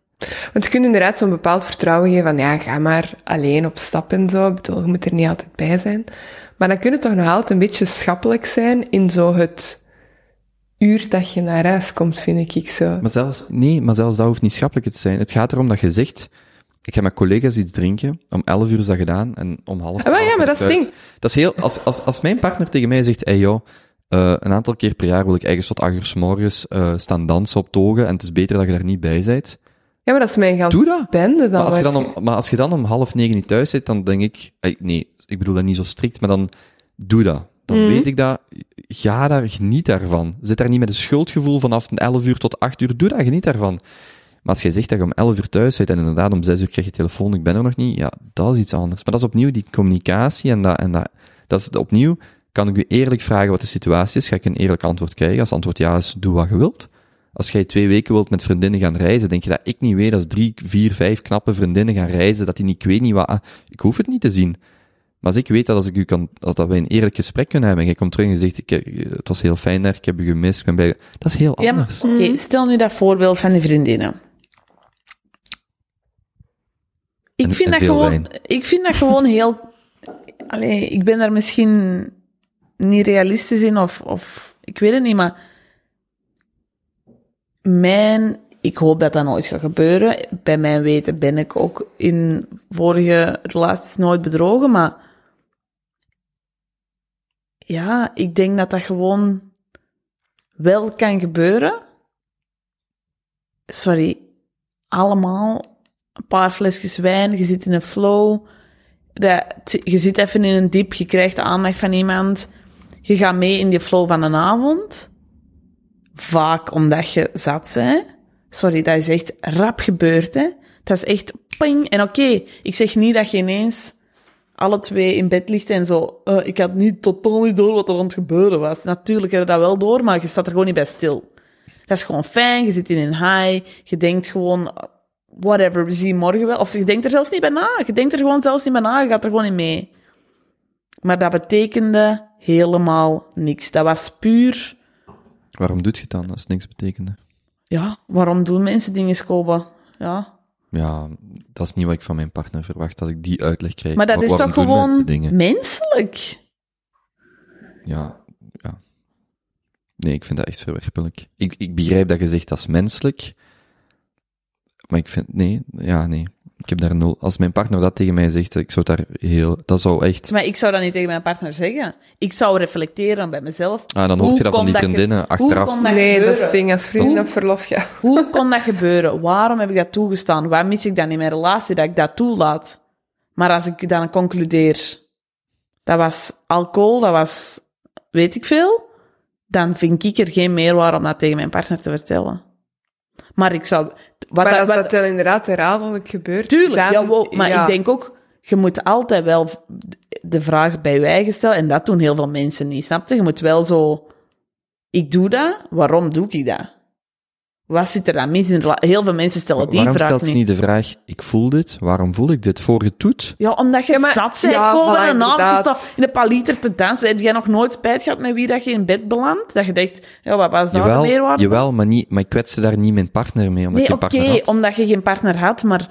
Want je kunt inderdaad zo'n bepaald vertrouwen geven van ja, ga maar alleen op stap en zo. Ik bedoel, je moet er niet altijd bij zijn. Maar dan kun je toch nog altijd een beetje schappelijk zijn in zo het uur dat je naar huis komt, vind ik zo. Maar zelfs, nee, maar zelfs dat hoeft niet schappelijk te zijn. Het gaat erom dat je zegt, ik ga met collega's iets drinken, om 11 uur is dat gedaan, en om half Ah, ja, maar dat is ding. Dat is heel, als, als, als mijn partner tegen mij zegt, hey joh, eh, een aantal keer per jaar wil ik eigenlijk tot 8 uur s morgens eh, staan dansen op togen, en het is beter dat je daar niet bij bent. Ja, maar dat is mijn ganse Doe dat! bende dan. Maar als, je dan om, maar als je dan om half negen niet thuis zit, dan denk ik, nee, ik bedoel dat niet zo strikt, maar dan doe dat. Dan Mhm. weet ik dat, ga daar, geniet daarvan. Zit daar niet met een schuldgevoel vanaf 11 uur tot 8 uur, doe dat, geniet daarvan. Maar als jij zegt dat je om 11 uur thuis zit en inderdaad om 6 uur krijg je telefoon, ik ben er nog niet, ja, dat is iets anders. Maar dat is opnieuw die communicatie en dat, en dat, dat is opnieuw, kan ik u eerlijk vragen wat de situatie is, ga ik een eerlijk antwoord krijgen. Als het antwoord ja is, doe wat je wilt. Als jij twee weken wilt met vriendinnen gaan reizen, denk je dat ik niet weet als drie, vier, vijf knappe vriendinnen gaan reizen, dat die niet, ik weet niet wat, ah, ik hoef het niet te zien. Maar als ik weet dat als ik u kan, dat, wij een eerlijk gesprek kunnen hebben, en jij komt terug en je zegt, ik, het was heel fijn daar, ik heb u gemist, ik ben bij, dat is heel Ja, anders. oké, stel nu dat voorbeeld van die vriendinnen. Ik En- vind, en dat gewoon, wijn. ik vind dat gewoon heel... Allee, ik ben daar misschien niet realistisch in, of, of ik weet het niet, maar mijn... Ik hoop dat dat nooit gaat gebeuren. Bij mijn weten ben ik ook in vorige relaties nooit bedrogen, maar ja, ik denk dat dat gewoon wel kan gebeuren. Sorry, allemaal een paar flesjes wijn, je zit in een flow, je zit even in een diep, je krijgt de aandacht van iemand, je gaat mee in die flow van een avond. Vaak omdat je zat bent. Sorry, dat is echt rap gebeurd, hè. Dat is echt ping. En oké, ik zeg niet dat je ineens alle twee in bed ligt en zo. eh, ik had niet totaal niet door wat er aan het gebeuren was. Natuurlijk heb je dat wel door, maar je staat er gewoon niet bij stil. Dat is gewoon fijn, je zit in een high, je denkt gewoon, whatever, we zien morgen wel. Of je denkt er zelfs niet bij na. Je denkt er gewoon zelfs niet bij na, je gaat er gewoon in mee. Maar dat betekende helemaal niks. Dat was puur, Waarom doet je het dan, als het niks betekende? ja, waarom doen mensen dingen, Koba? Ja. Ja, dat is niet wat ik van mijn partner verwacht, dat ik die uitleg krijg. Maar dat Wa- is toch gewoon menselijk? Ja, ja. Nee, ik vind dat echt verwerpelijk. Ik, ik begrijp dat je zegt dat is menselijk, maar ik vind, nee, ja, nee. Ik heb daar nul. Als mijn partner dat tegen mij zegt, ik zou daar heel, dat zou echt, Maar ik zou dat niet tegen mijn partner zeggen. Ik zou reflecteren bij mezelf. ah, dan Hoe hoort je dat van kon die dat ge- vriendinnen Hoe achteraf. kon dat Nee, dat gebeuren? is het ding. Als vrienden Hoe- op verlof gaan. Hoe kon dat gebeuren? Waarom heb ik dat toegestaan? Waar mis ik dan in mijn relatie dat ik dat toelaat? Maar als ik dan concludeer, dat was alcohol, dat was weet ik veel, dan vind ik er geen meerwaarde om dat tegen mijn partner te vertellen. Maar ik zou... Wat Maar dat, wat, dat dan inderdaad herhaaldelijk gebeurt... Tuurlijk, dan- jawel, maar ja. ik denk ook, je moet altijd wel de vraag bij je eigen stellen, en dat doen heel veel mensen niet, snap je? Je moet wel zo, ik doe dat, waarom doe ik dat? Wat zit er dan mis in? Heel veel mensen stellen die Waarom vraag stelt je niet. de vraag, ik voel dit, waarom voel ik dit voor je het doet? Ja, omdat je Ja, maar- zat bent, ja, gewoon voilà, en een staat in de palieter te dansen. Heb jij nog nooit spijt gehad met wie dat je in bed belandt? Dat je denkt, ja, wat was daar de Jawel, meerwaarde? jawel, maar niet, maar ik kwetste daar niet mijn partner mee, omdat Nee, ik oké, een partner had. omdat je geen partner had, maar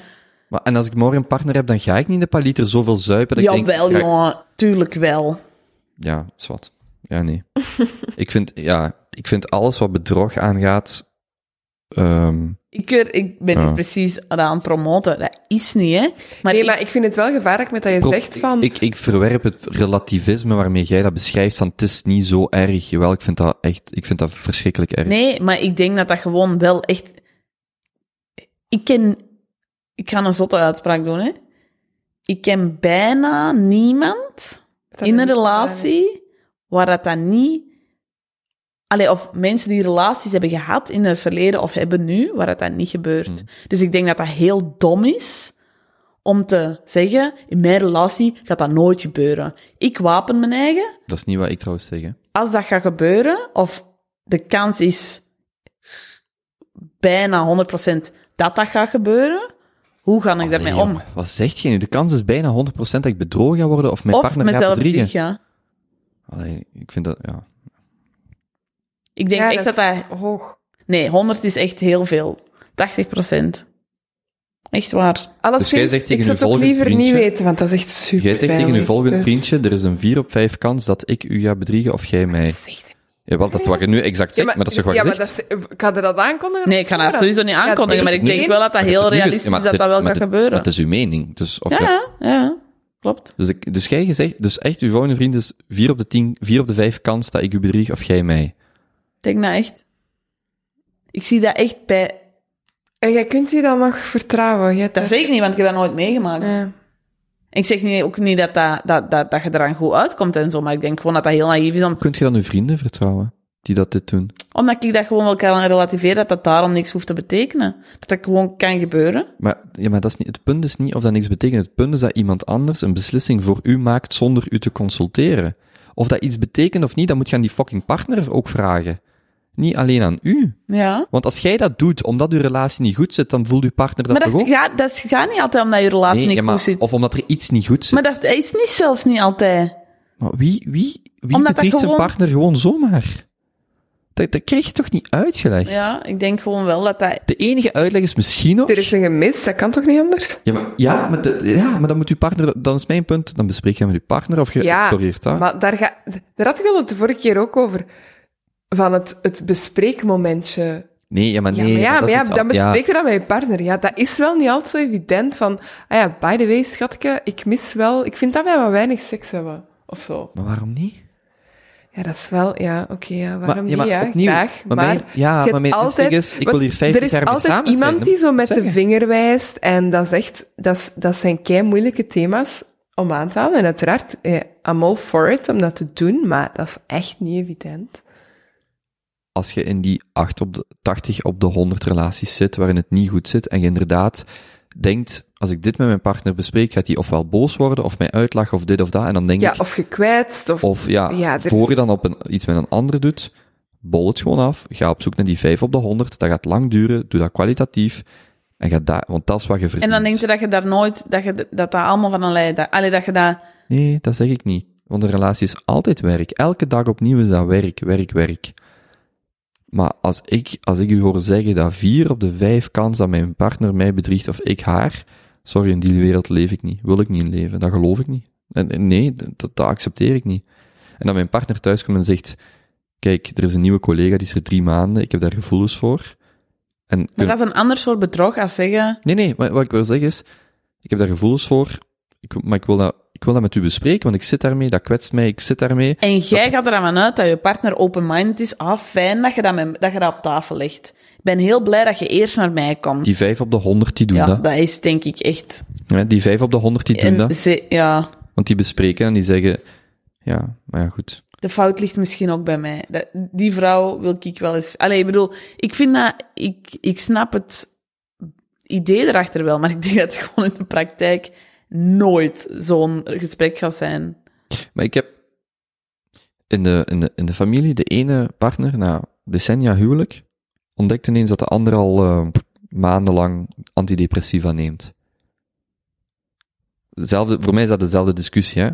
Maar, en als ik morgen een partner heb, dan ga ik niet de paliter zoveel zuipen dat ik jawel, denk... ga- jongen, tuurlijk wel. Ja, zwart. Ja, nee. ik vind, ja, ik vind alles wat bedrog aangaat, ehm, Ik, ik ben Ja. niet precies dat aan het promoten. Dat is niet, hè. Maar, Nee, ik- maar ik vind het wel gevaarlijk met dat je pro- zegt van... ik, ik verwerp het relativisme waarmee jij dat beschrijft van het is niet zo erg. Jawel, ik vind dat echt, ik vind dat verschrikkelijk erg. nee, maar ik denk dat dat gewoon wel echt... Ik ken... Ik ga een zotte uitspraak doen, hè. Ik ken bijna niemand dat in een relatie waar dat dan niet... Allee, of mensen die relaties hebben gehad in het verleden of hebben nu, waar dat dan niet gebeurt. Hmm. Dus ik denk dat dat heel dom is om te zeggen, in mijn relatie gaat dat nooit gebeuren. Ik wapen mijn eigen. Dat is niet wat ik trouwens zeg, hè. Als dat gaat gebeuren, of de kans is bijna 100% dat dat gaat gebeuren, hoe ga ik daarmee om? Wat zegt je nu? De kans is bijna 100% dat ik bedrogen ga worden of mijn Of partner gaat bedriegen. bedrieg, ja. Allee, ik vind dat, ja. Ik denk Ja, echt dat dat hoog. Nee, 100 is echt heel veel. 80%. Echt waar. Alleszins, Dus jij zegt tegen ik zou uw het ook liever niet vriendje- weten, want dat is echt super Jij zegt tegen je pijnlijk. volgende Dus- vriendje, er is een 4 op 5 kans dat ik u ga bedriegen of jij mij. Zegt- Jawel, dat is wat je nu exact zegt, maar, dat is toch wat ja, je maar zegt? dat is, kan je dat aankondigen? Nee, ik ga dat sowieso niet aankondigen, maar ik denk nee, wel dat dat heel realistisch maar is dat dat wel maar gaat dit- gebeuren. maar Het is uw mening. Dus, of Ja, ja, klopt. dus, ik, dus jij gezegd, dus echt, uw volgende vriend is 4 op de 10, 4 op de 5 kans dat ik u bedrieg of jij mij. Ik denk dat echt. Ik zie dat echt bij... En jij kunt je dan nog vertrouwen. Dat zeg ik niet, want ik heb dat nooit meegemaakt. Ja. Ik zeg niet, ook niet dat, dat, dat, dat, dat je eraan goed uitkomt en zo, maar ik denk gewoon dat dat heel naïef is. Om, Kunt je dan uw vrienden vertrouwen? Die dat dit doen? omdat ik dat gewoon wel kan relativeren, dat dat daarom niks hoeft te betekenen. Dat dat gewoon kan gebeuren. Maar, ja, maar dat is niet, het punt is niet of dat niks betekent. Het punt is dat iemand anders een beslissing voor u maakt zonder u te consulteren. Of dat iets betekent of niet, dan moet je aan die fucking partner ook vragen. Niet alleen aan u. Ja. Want als jij dat doet omdat uw relatie niet goed zit, dan voelt uw partner dat Maar dat toch ook? gaat, dat gaat niet altijd omdat je relatie Nee, niet ja, maar- goed zit. Of omdat er iets niet goed zit. Maar dat is niet zelfs niet altijd. Maar wie, wie, wie Omdat dat bedriegt zijn partner gewoon zomaar? Dat, dat krijg je toch niet uitgelegd? Ja, ik denk gewoon wel dat dat... De enige uitleg is misschien nog... Er is een gemis, dat kan toch niet anders? Ja, maar, ja, maar, de- ja, maar dan moet uw partner... Dan is mijn punt, dan bespreek je met uw partner of je Ja, exploreert dat. maar daar, ga, daar had ik al het de vorige keer ook over. Van het, het bespreekmomentje. Nee, ja, maar Ja, nee. maar ja, dat maar ja, dan an- bespreek je dat met je partner. Ja, dat is wel niet altijd zo evident van... Ah ja, by the way, schatje, ik mis wel... Ik vind dat wij wat weinig seks hebben. Of zo. Maar waarom niet? Ja, dat is wel... Ja, oké, ja, waarom maar, ja, niet? Ja, opnieuw, graag. maar ja, maar mijn altijd... is, ik wil hier 50 Er is altijd iemand zijn, die zo met de vinger wijst. En dat is echt... Dat, is, dat zijn kei moeilijke thema's om aan te halen. En uiteraard, eh, I'm all for it om dat te doen. Maar dat is echt niet evident. Als je in die 8 op de, 80 op de 100 relaties zit, waarin het niet goed zit, en je inderdaad denkt, als ik dit met mijn partner bespreek, gaat hij ofwel boos worden, of mij uitlachen, of dit of dat, en dan denk Ja, ik, of gekwetst, of... Of ja, Ja, er voor is- je dan op een, iets met een andere doet, bol het gewoon af. Ga op zoek naar die 5 op de 100. Dat gaat lang duren. Doe dat kwalitatief. En ga daar, want dat is wat je verdient. En dan denk je dat je daar nooit... Dat je, dat, dat allemaal van een lijn... Dat, allee, dat je dat... Nee, dat zeg ik niet. Want een relatie is altijd werk. Elke dag opnieuw is dat werk, werk, werk. Maar als ik, als ik u hoor zeggen dat 4 op de 5 kans dat mijn partner mij bedriegt of ik haar, sorry, in die wereld leef ik niet. Wil ik niet in leven. Dat geloof ik niet. En, en nee, dat, dat accepteer ik niet. En dat mijn partner thuis komt en zegt, kijk, er is een nieuwe collega, die is er drie maanden, ik heb daar gevoelens voor. En Maar dat is een ander soort bedrog als zeggen... Nee, nee, maar wat ik wil zeggen is, ik heb daar gevoelens voor, ik, maar ik wil, dat, ik wil dat met u bespreken, want ik zit daarmee, dat kwetst mij, ik zit daarmee. En jij gaat er aan uit dat je partner open-minded is. Ah, fijn dat je, dat, met, dat je dat op tafel legt. Ik ben heel blij dat je eerst naar mij komt. Die vijf op de honderd, die doen ja, dat. dat is denk ik echt... Ja, die vijf op de honderd, die doen En dat. ze, ja, Want die bespreken en die zeggen, ja, maar ja, goed. de fout ligt misschien ook bij mij. Die vrouw wil ik wel eens... Allee, ik bedoel, ik vind dat... Ik, ik snap het idee erachter wel, maar ik denk dat het gewoon in de praktijk nooit zo'n gesprek gaat zijn. Maar ik heb in de, in de, in de familie de ene partner, na decennia huwelijk, ontdekt ineens dat de andere al eh, maandenlang antidepressiva neemt. Hetzelfde, voor mij is dat dezelfde discussie, hè.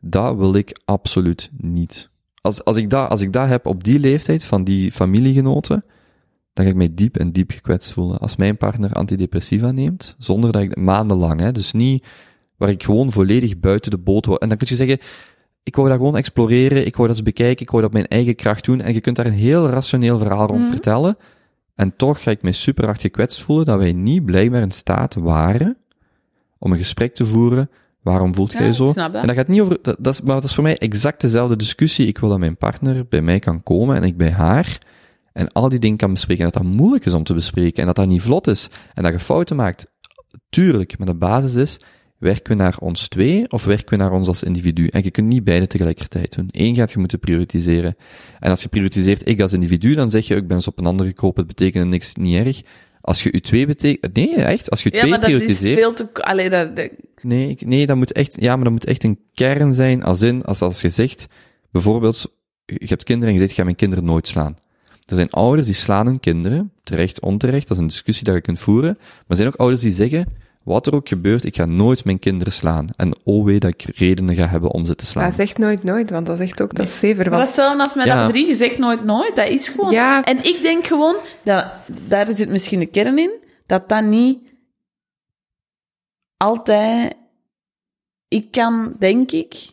Dat wil ik absoluut niet. Als, als, ik dat, als ik dat heb op die leeftijd van die familiegenoten, dan ga ik mij diep en diep gekwetst voelen. Als mijn partner antidepressiva neemt, zonder dat ik maandenlang, hè, dus niet waar ik gewoon volledig buiten de boot word. En dan kun je zeggen, ik wou dat gewoon exploreren, ik wou dat eens bekijken, ik wou dat op mijn eigen kracht doen. En je kunt daar een heel rationeel verhaal rond Mhm. vertellen. En toch ga ik mij super hard gekwetst voelen dat wij niet blijkbaar in staat waren om een gesprek te voeren. Waarom voelt Ja, jij ik zo? En dat gaat niet over, dat, dat is, maar dat is voor mij exact dezelfde discussie. Ik wil dat mijn partner bij mij kan komen en ik bij haar. En al die dingen kan bespreken. En dat dat moeilijk is om te bespreken. En dat dat niet vlot is. En dat je fouten maakt. Tuurlijk. Maar de basis is, werken we naar ons twee of werken we naar ons als individu? En je kunt niet beide tegelijkertijd doen. Eén gaat je moeten prioritiseren. En als je prioritiseert ik als individu, dan zeg je, ik ben eens op een andere gekomen, het betekent niks, niet erg. Als je u twee betekent, nee, echt, als je Ja, twee maar dat is veel te... Allee, dat, Nee, nee, dat moet echt, ja, maar dat moet echt een kern zijn, als in, als, als je zegt, bijvoorbeeld, je hebt kinderen en je zegt, ik ga mijn kinderen nooit slaan. Er zijn ouders die slaan hun kinderen, terecht, onterecht, dat is een discussie dat je kunt voeren, maar er zijn ook ouders die zeggen, wat er ook gebeurt, ik ga nooit mijn kinderen slaan. En oh wee dat ik redenen ga hebben om ze te slaan. Maar zeg nooit nooit, want dat zegt ook dat is zever. Maar dat Want stellen als mij Ja. dat drie gezegd nooit nooit, dat is gewoon... Ja. En ik denk gewoon, dat, daar zit misschien de kern in, dat dat niet altijd... Ik kan, denk ik,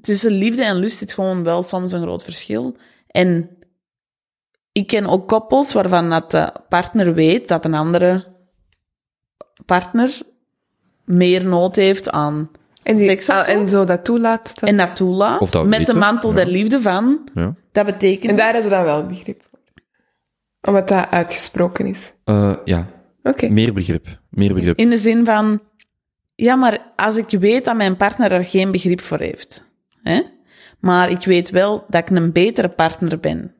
tussen liefde en lust zit gewoon wel soms een groot verschil. En ik ken ook koppels waarvan dat de partner weet dat een andere partner meer nood heeft aan En, die, seks of ah, zo. en zo dat toelaat. Dat, en dat toelaat, Of dat met de mantel ja. der liefde van, Ja. dat betekent... en daar hebben ze dan wel begrip voor. Omdat dat uitgesproken is. Eh, ja, Oké. meer begrip. Meer begrip. In de zin van, ja, maar als ik weet dat mijn partner er geen begrip voor heeft, hè, maar ik weet wel dat ik een betere partner ben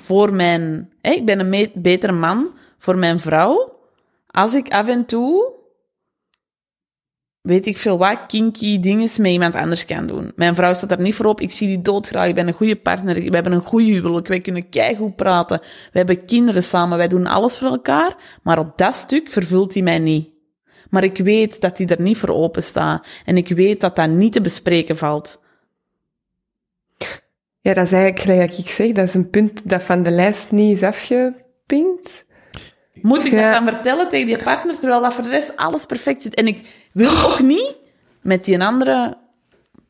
voor mijn, ik ben een betere man voor mijn vrouw, als ik af en toe, weet ik veel wat, kinky dingen met iemand anders kan doen. Mijn vrouw staat er niet voor op, ik zie die doodgraag, ik ben een goede partner, we hebben een goede huwelijk, wij kunnen keigoed praten, we hebben kinderen samen, wij doen alles voor elkaar, maar op dat stuk vervult hij mij niet. Maar ik weet dat hij er niet voor open staat. En ik weet dat dat niet te bespreken valt. Ja, dat is eigenlijk gelijk ik zeg. Dat is een punt dat van de lijst niet is afgepinkt. Moet ik Ja. dat dan vertellen tegen die partner, terwijl dat voor de rest alles perfect zit? En ik wil ook niet met die andere...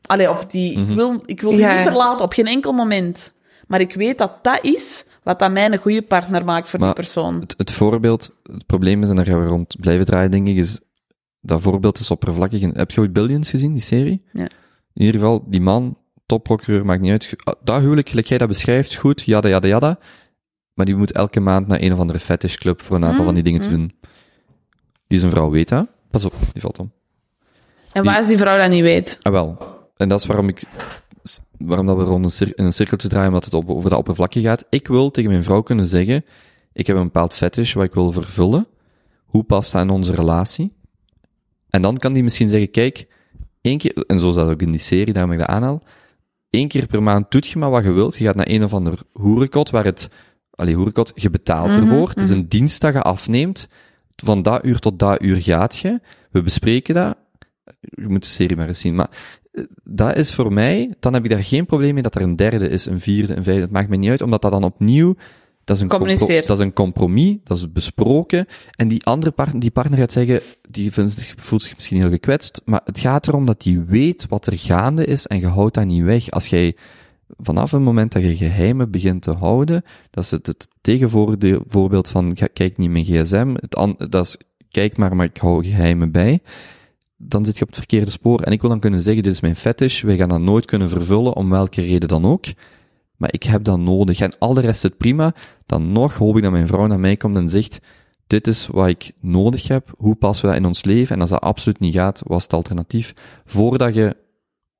Allee, of die... ik wil, ik wil die Ja. niet verlaten, op geen enkel moment. Maar ik weet dat dat is wat dat mij een goede partner maakt voor die persoon. Het, het voorbeeld, het probleem is, en daar gaan we rond blijven draaien, denk ik, is dat voorbeeld is oppervlakkig. Heb je ooit Billions gezien, die serie? Ja. In ieder geval, die man, topprocureur, maakt niet uit. Ah, Dat huwelijk, gelijk jij dat beschrijft, goed, jada, jada, jada. Maar die moet elke maand naar een of andere fetishclub voor een aantal Mm, van die dingen te mm. doen. Die zijn vrouw weet dat. Pas op, die valt om. En waar als die vrouw dat niet weet? Ah, wel. En dat is waarom ik, waarom dat we rond een, cir- in een cirkeltje draaien, omdat het op, over dat oppervlakje gaat. Ik wil tegen mijn vrouw kunnen zeggen, ik heb een bepaald fetish wat ik wil vervullen. Hoe past dat in onze relatie? En dan kan die misschien zeggen, kijk, één keer, en zo het ook in die serie, daarom ik dat aanhaal, één keer per maand doet je maar wat je wilt. Je gaat naar een of ander hoerenkot, waar het, allee, hoerenkot, je betaalt Mhm, ervoor. Het is een dienst dat je afneemt. Van dat uur tot dat uur gaat je. We bespreken dat. Je moet de serie maar eens zien. Maar eh, dat is voor mij, dan heb ik daar geen probleem mee dat er een derde is, een vierde, een vijfde. Het maakt me niet uit, omdat dat dan opnieuw, dat is een, compro- Communiceert. dat is een compromis, dat is besproken. En die andere partner, die partner gaat zeggen, die vindt voelt zich misschien heel gekwetst, maar het gaat erom dat die weet wat er gaande is en je houdt dat niet weg. Als jij vanaf het moment dat je geheimen begint te houden, dat is het, het tegenvoorbeeld van kijk niet mijn gsm, het an, dat is kijk maar, maar ik hou geheimen bij, dan zit je op het verkeerde spoor. En ik wil dan kunnen zeggen, dit is mijn fetish, wij gaan dat nooit kunnen vervullen, om welke reden dan ook. Maar ik heb dat nodig. En al de rest zit prima. Dan nog hoop ik dat mijn vrouw naar mij komt en zegt, dit is wat ik nodig heb, hoe passen we dat in ons leven? En als dat absoluut niet gaat, wat is het alternatief? Voordat je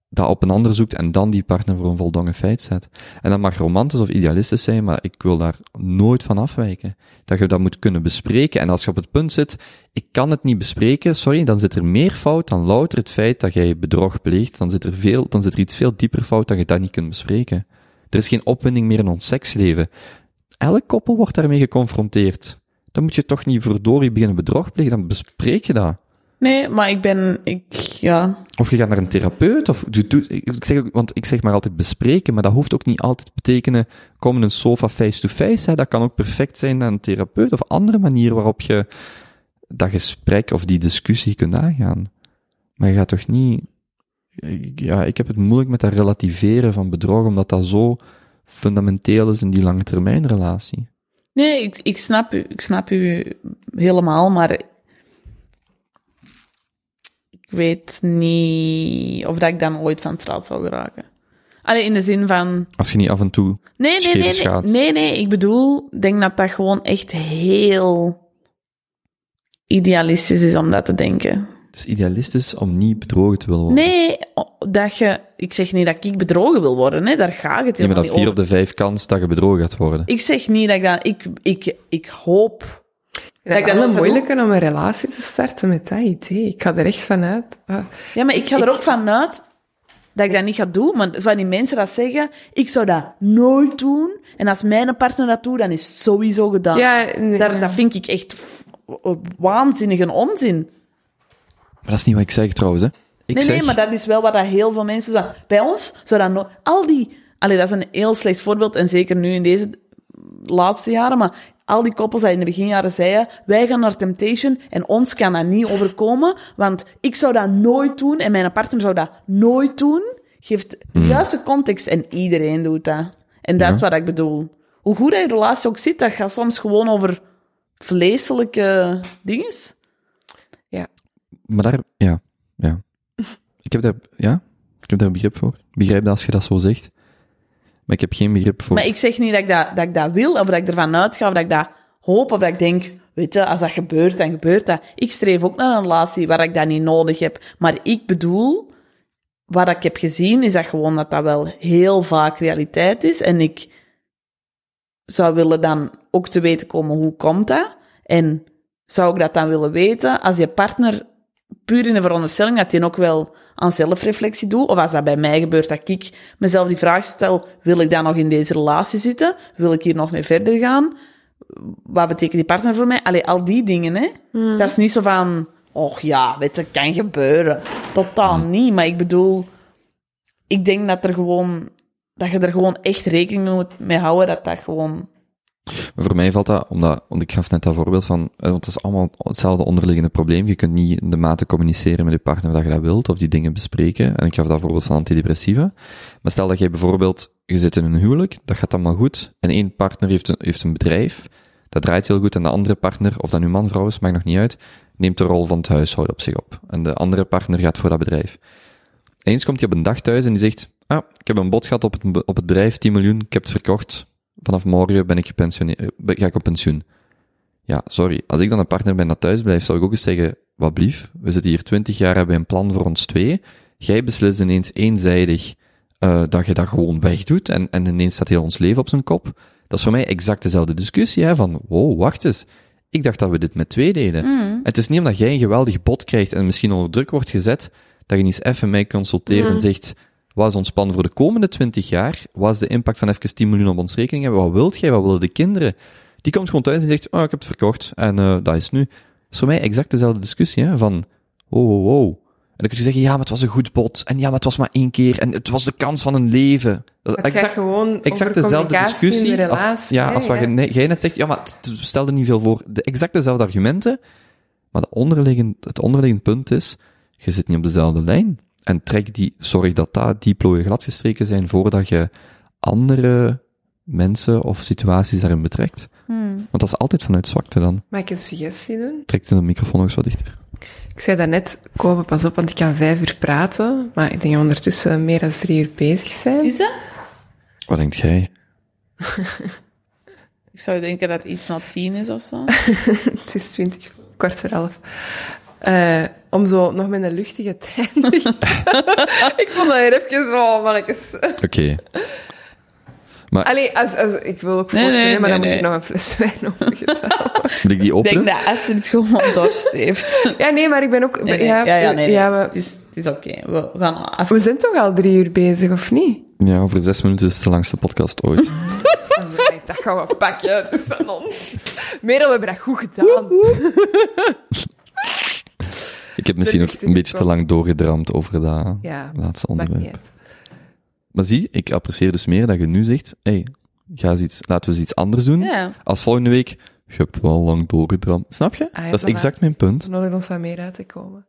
dat op een ander zoekt en dan die partner voor een voldongen feit zet. En dat mag romantisch of idealistisch zijn, maar ik wil daar nooit van afwijken. Dat je dat moet kunnen bespreken. En als je op het punt zit, ik kan het niet bespreken, sorry, dan zit er meer fout dan louter het feit dat jij bedrog pleegt. Dan zit er veel, dan zit er iets veel dieper fout dat je dat niet kunt bespreken. Er is geen opwinding meer in ons seksleven. Elk koppel wordt daarmee geconfronteerd. Dan moet je toch niet verdorie beginnen bedrog plegen, dan bespreek je dat. Nee, maar ik ben, ik, ja, Of je gaat naar een therapeut, of doe, doe, ik zeg, want ik zeg maar altijd bespreken, maar dat hoeft ook niet altijd te betekenen, kom in een sofa face-to-face, hè. dat kan ook perfect zijn naar een therapeut, of andere manier waarop je dat gesprek of die discussie kunt aangaan. Maar je gaat toch niet, ja, ik heb het moeilijk met dat relativeren van bedrog, omdat dat zo fundamenteel is in die lange termijn relatie. Nee, ik, ik, snap u, ik snap u helemaal, maar ik weet niet of dat ik dan ooit van straat zou geraken. Allee, in de zin van... Als je niet af en toe, Nee, nee, nee, nee, schaats. nee, nee, ik bedoel, ik denk dat dat gewoon echt heel idealistisch is om dat te denken. Het is idealistisch om niet bedrogen te willen worden. Nee, dat je... Ik zeg niet dat ik bedrogen wil worden, hè, daar gaat het Nee, maar helemaal dan niet vier op de vijf kans dat je bedrogen gaat worden. Ik zeg niet dat ik dat... Ik, ik, ik hoop Dat ik is dat wel nog moeilijk om een relatie te starten met dat idee. Ik ga er echt vanuit. Ah, Ja, maar ik ga er ook vanuit dat ik dat niet ga doen. Maar zouden die mensen dat zeggen, ik zou dat nooit doen. En als mijn partner dat doet, dan is het sowieso gedaan. Ja, nee, Daar, ja. dat vind ik echt f- waanzinnige onzin. Maar dat is niet wat ik zeg trouwens, hè. Ik nee, zeg, nee, maar dat is wel wat dat heel veel mensen zeggen. Bij ons zou dat nooit... Al die... Allee, dat is een heel slecht voorbeeld. En zeker nu in deze laatste jaren. Maar al die koppels die in de beginjaren zeiden... Wij gaan naar Temptation en ons kan dat niet overkomen. Want ik zou dat nooit doen en mijn partner zou dat nooit doen. Geef de Hmm. juiste context en iedereen doet dat. En dat Ja. is wat ik bedoel. Hoe goed dat je relatie ook zit, dat gaat soms gewoon over vleeselijke dingen. Maar daar, ja, ja. Ik heb daar, ja, ik heb daar begrip voor. Ik begrijp dat als je dat zo zegt. Maar ik heb geen begrip voor. Maar ik zeg niet dat ik dat, dat ik dat wil, of dat ik ervan uitga, of dat ik dat hoop, of dat ik denk, weet je, als dat gebeurt, dan gebeurt dat. Ik streef ook naar een relatie waar ik dat niet nodig heb. Maar ik bedoel, wat ik heb gezien, is dat gewoon dat dat wel heel vaak realiteit is. En ik zou willen dan ook te weten komen, hoe komt dat? En zou ik dat dan willen weten als je partner puur in de veronderstelling dat hij ook wel aan zelfreflectie doet, of als dat bij mij gebeurt, dat ik mezelf die vraag stel, wil ik dan nog in deze relatie zitten? Wil ik hier nog mee verder gaan? Wat betekent die partner voor mij? Allee, al die dingen, hè. Dat is niet zo van, oh ja, weet je, kan gebeuren. Totaal niet, maar ik bedoel, ik denk dat er gewoon, dat je er gewoon echt rekening moet mee houden, dat dat gewoon... Maar voor mij valt dat, omdat, want ik gaf net dat voorbeeld van, eh, want het is allemaal hetzelfde onderliggende probleem. Je kunt niet in de mate communiceren met je partner dat je dat wilt, of die dingen bespreken. En ik gaf dat voorbeeld van antidepressiva. Maar stel dat jij bijvoorbeeld, je zit in een huwelijk, dat gaat allemaal goed, en één partner heeft een, heeft een bedrijf, dat draait heel goed, en de andere partner, of dat nu man, vrouw is, maakt nog niet uit, neemt de rol van het huishouden op zich op. En de andere partner gaat voor dat bedrijf. Eens komt hij op een dag thuis en die zegt, ah, ik heb een bod gehad op het, op het bedrijf, 10 miljoen, ik heb het verkocht, vanaf morgen ben ik gepensioneerd, eh, ga ik op pensioen. Ja, sorry. Als ik dan een partner ben dat thuis blijft, zou ik ook eens zeggen, wat blief, we zitten hier 20 jaar, hebben een plan voor ons twee. Jij beslist ineens eenzijdig eh, dat je dat gewoon wegdoet en, en ineens staat heel ons leven op zijn kop. Dat is voor mij exact dezelfde discussie, hè, van, wow, wacht eens. Ik dacht dat we dit met twee deden. Het is niet omdat jij een geweldig bod krijgt en misschien onder druk wordt gezet, dat je niet eens even mij consulteert en zegt, wat is ons plan voor de komende 20 jaar? Wat is de impact van even 10 miljoen op ons rekening hebben? Wat wilt jij? Wat willen de kinderen? Die komt gewoon thuis en zegt, oh, ik heb het verkocht en eh dat is nu. Dat is voor mij exact dezelfde discussie, hè, van, wow, wow, wow. En dan kun je zeggen, ja, maar het was een goed bod. En ja, maar het was maar één keer. En het was de kans van een leven. Dat is Het gaat gewoon exact dezelfde discussie. de Als, ja, hè, als wat jij net zegt, ja, maar het, het stelde niet veel voor. De exact dezelfde argumenten. Maar de onderliggend, het onderliggend punt is, je zit niet op dezelfde lijn. En trek die, zorg dat daar die plooien gladgestreken zijn voordat je andere mensen of situaties daarin betrekt. Want dat is altijd vanuit zwakte dan. Mag ik een suggestie doen? Trek de microfoon nog eens wat dichter. Ik zei daarnet, Kobe, pas op, want ik kan vijf uur praten. Maar ik denk dat we ondertussen meer dan drie uur bezig zijn. Is dat? Wat denkt jij? Ik zou denken dat het iets na tien is of zo. Het is twintig, kwart voor elf. Eh, om zo nog met een luchtige te eindigen. ik vond dat hier even zo, mannetjes. Oké. Maar Allee, als, als, ik wil ook Nee, voortgaan, nee, maar dan nee, moet ik nog een fles wijn opgedaan. moet ik die Ik openen? denk dat Astrid gewoon dorst heeft. Ja, nee, maar ik ben ook... Nee, nee. Ja, Ja, ja, nee. nee. ja, Het we, is, het is oké. We gaan af. we zijn toch al drie uur bezig, of niet? Ja, over zes minuten is het de langste podcast ooit. Alright, dat gaan we pakken. Dat is aan ons. Merel, we hebben dat goed gedaan. Ik heb misschien ook Berichten een beetje te lang doorgedramd over dat Ja, laatste onderwerp. Maar zie, ik apprecieer dus meer dat je nu zegt, hey, ga eens iets, laten we eens iets anders doen. Ja. Als volgende week, je hebt wel lang doorgedramd. Snap je? Ah, ja, dat is exact mijn punt. We nodigen ons meer uit te komen.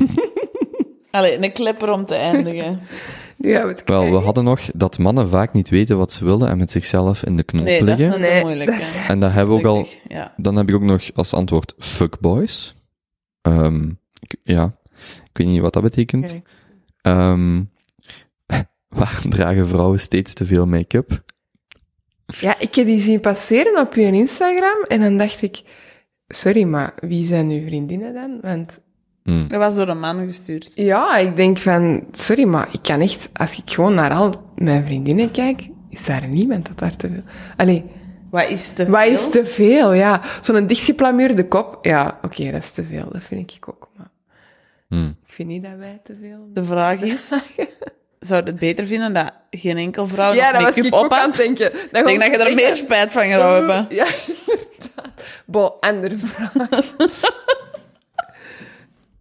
Allee, een klepper om te eindigen. Nu gaan we het Wel, we hadden nog dat mannen vaak niet weten wat ze willen en met zichzelf in de knop Nee, dat is liggen. Nee, moeilijk. dat is- hè. En dat hebben we ook al, Ja. dan heb ik ook nog als antwoord fuckboys. Ehm ik- ja, ik weet niet wat dat betekent. Oké. Ehm waarom dragen vrouwen steeds te veel make-up? Ja, ik heb die zien passeren op je Instagram en dan dacht ik, sorry, maar wie zijn uw vriendinnen dan? Want Hm. Dat was door een man gestuurd. ja, ik denk van, sorry, maar ik kan echt, als ik gewoon naar al mijn vriendinnen kijk, is daar niemand dat daar te veel. Allee, Wat is te wat veel? is te veel? Ja, zo'n dichtgeplamuurde kop, ja, oké, dat is te veel, dat vind ik ook. Maar Hm. ik vind niet dat wij te veel... De vraag is, zou je het beter vinden dat geen enkel vrouw ja, dat was make-up ik op ook aan het denken. Ik denk dat je er meer spijt van zou hebben. Ja, inderdaad. Bo, andere vraag.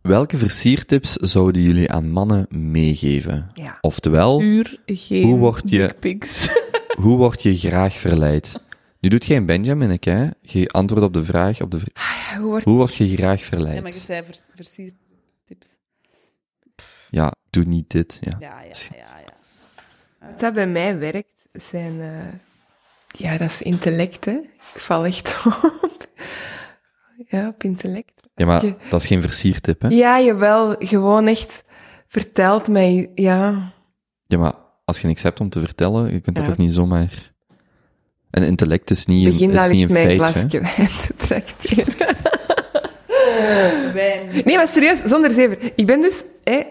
Welke versiertips zouden jullie aan mannen meegeven? Ja. Oftewel, Puur geen Hoe word je- hoe word je graag verleid? Nu doet geen Benjamin, ik, hè? Je antwoordt op de vraag, op de Hoe wordt hoe word je graag Ja, maar je verleid? zei vers versiertips. ja, doe niet dit. Ja. Ja, ja, ja, ja. Wat dat bij mij werkt, zijn... eh, ja, dat is intellect, hè. Ik val echt op. Ja, op intellect. Ja, maar Je- dat is geen versiertip, hè? Ja, jawel. Gewoon echt vertelt mij... Ja, Ja, maar als je niks hebt om te vertellen, je kunt dat Ja. ook niet zomaar... En intellect is niet een, begin is dan niet ik een mijn feitje. hè. glasje wijn te tracteren. Wijn. Nee, maar serieus, zonder zever. Ik ben dus hè,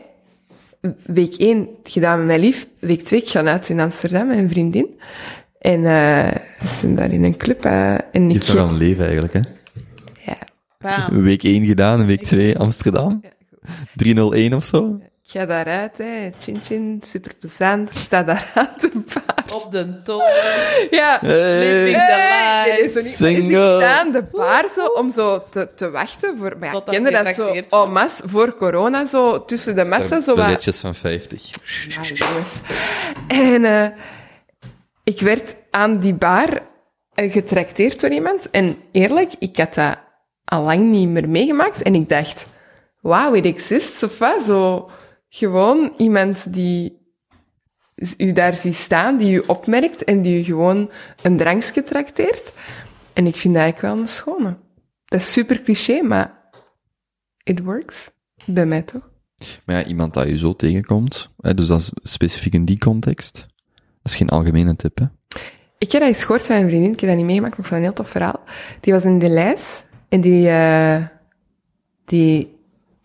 week 1 gedaan met mijn lief. Week 2 ik ga uit in Amsterdam met een vriendin. En eh we zijn daar in een club. eh, en Je hebt toch al een leven eigenlijk, hè? Ja, Bam. Week 1 gedaan, week 2 Amsterdam. 301 of zo. Ik ga daaruit, hè. Chin chin, super plezant. Ik sta daar aan de bar. Op de toren. Ja. Living the Hey, life. nee, zo niet. Single. Dus ik sta aan de bar zo, om zo te, te wachten voor... Maar ja, je dat zo wordt. masse voor corona, zo tussen de massa, zo wat... Billetjes van 50. Ja, jongens. En eh, ik werd aan die bar eh, getrakteerd door iemand. En eerlijk, ik had dat al lang niet meer meegemaakt. En ik dacht, wauw, it exists, of wat? Zo gewoon iemand die u daar ziet staan, die u opmerkt en die u gewoon een drankje trakteert. En ik vind dat eigenlijk wel een schone. Dat is super cliché, maar it works. Bij mij toch? Maar ja, iemand dat je zo tegenkomt, hè, dus dat is specifiek in die context, dat is geen algemene tip, hè? Ik heb dat eens gehoord van een vriendin, ik heb dat niet meegemaakt, maar ik vond een heel tof verhaal. Die was in de lijst en die, eh die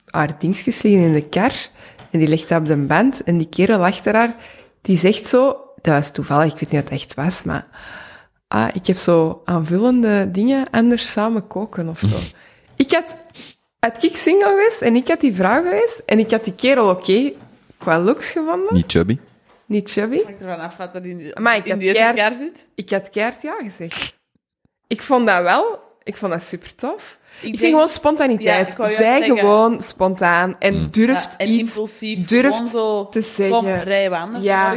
haar dingetjes liggen in de kar en die legt dat op de band en die kerel achter haar, die zegt zo, dat was toevallig, ik weet niet wat het echt was, maar ah, ik heb zo aanvullende dingen anders samen koken of zo. ik had, had ik single geweest en ik had die vrouw geweest en ik had die kerel oké qua looks gevonden, Niet chubby. niet chubby. Ik ervan af wat er in, die- Maar ik in die zit. Ik had keihard ja gezegd. Ik vond dat wel, ik vond dat super tof. Ik, denk- vind gewoon spontaniteit. Zij zeggen. gewoon spontaan en durft Ja, en iets impulsief. durft zo, te zeggen. Kom, we anders Ja.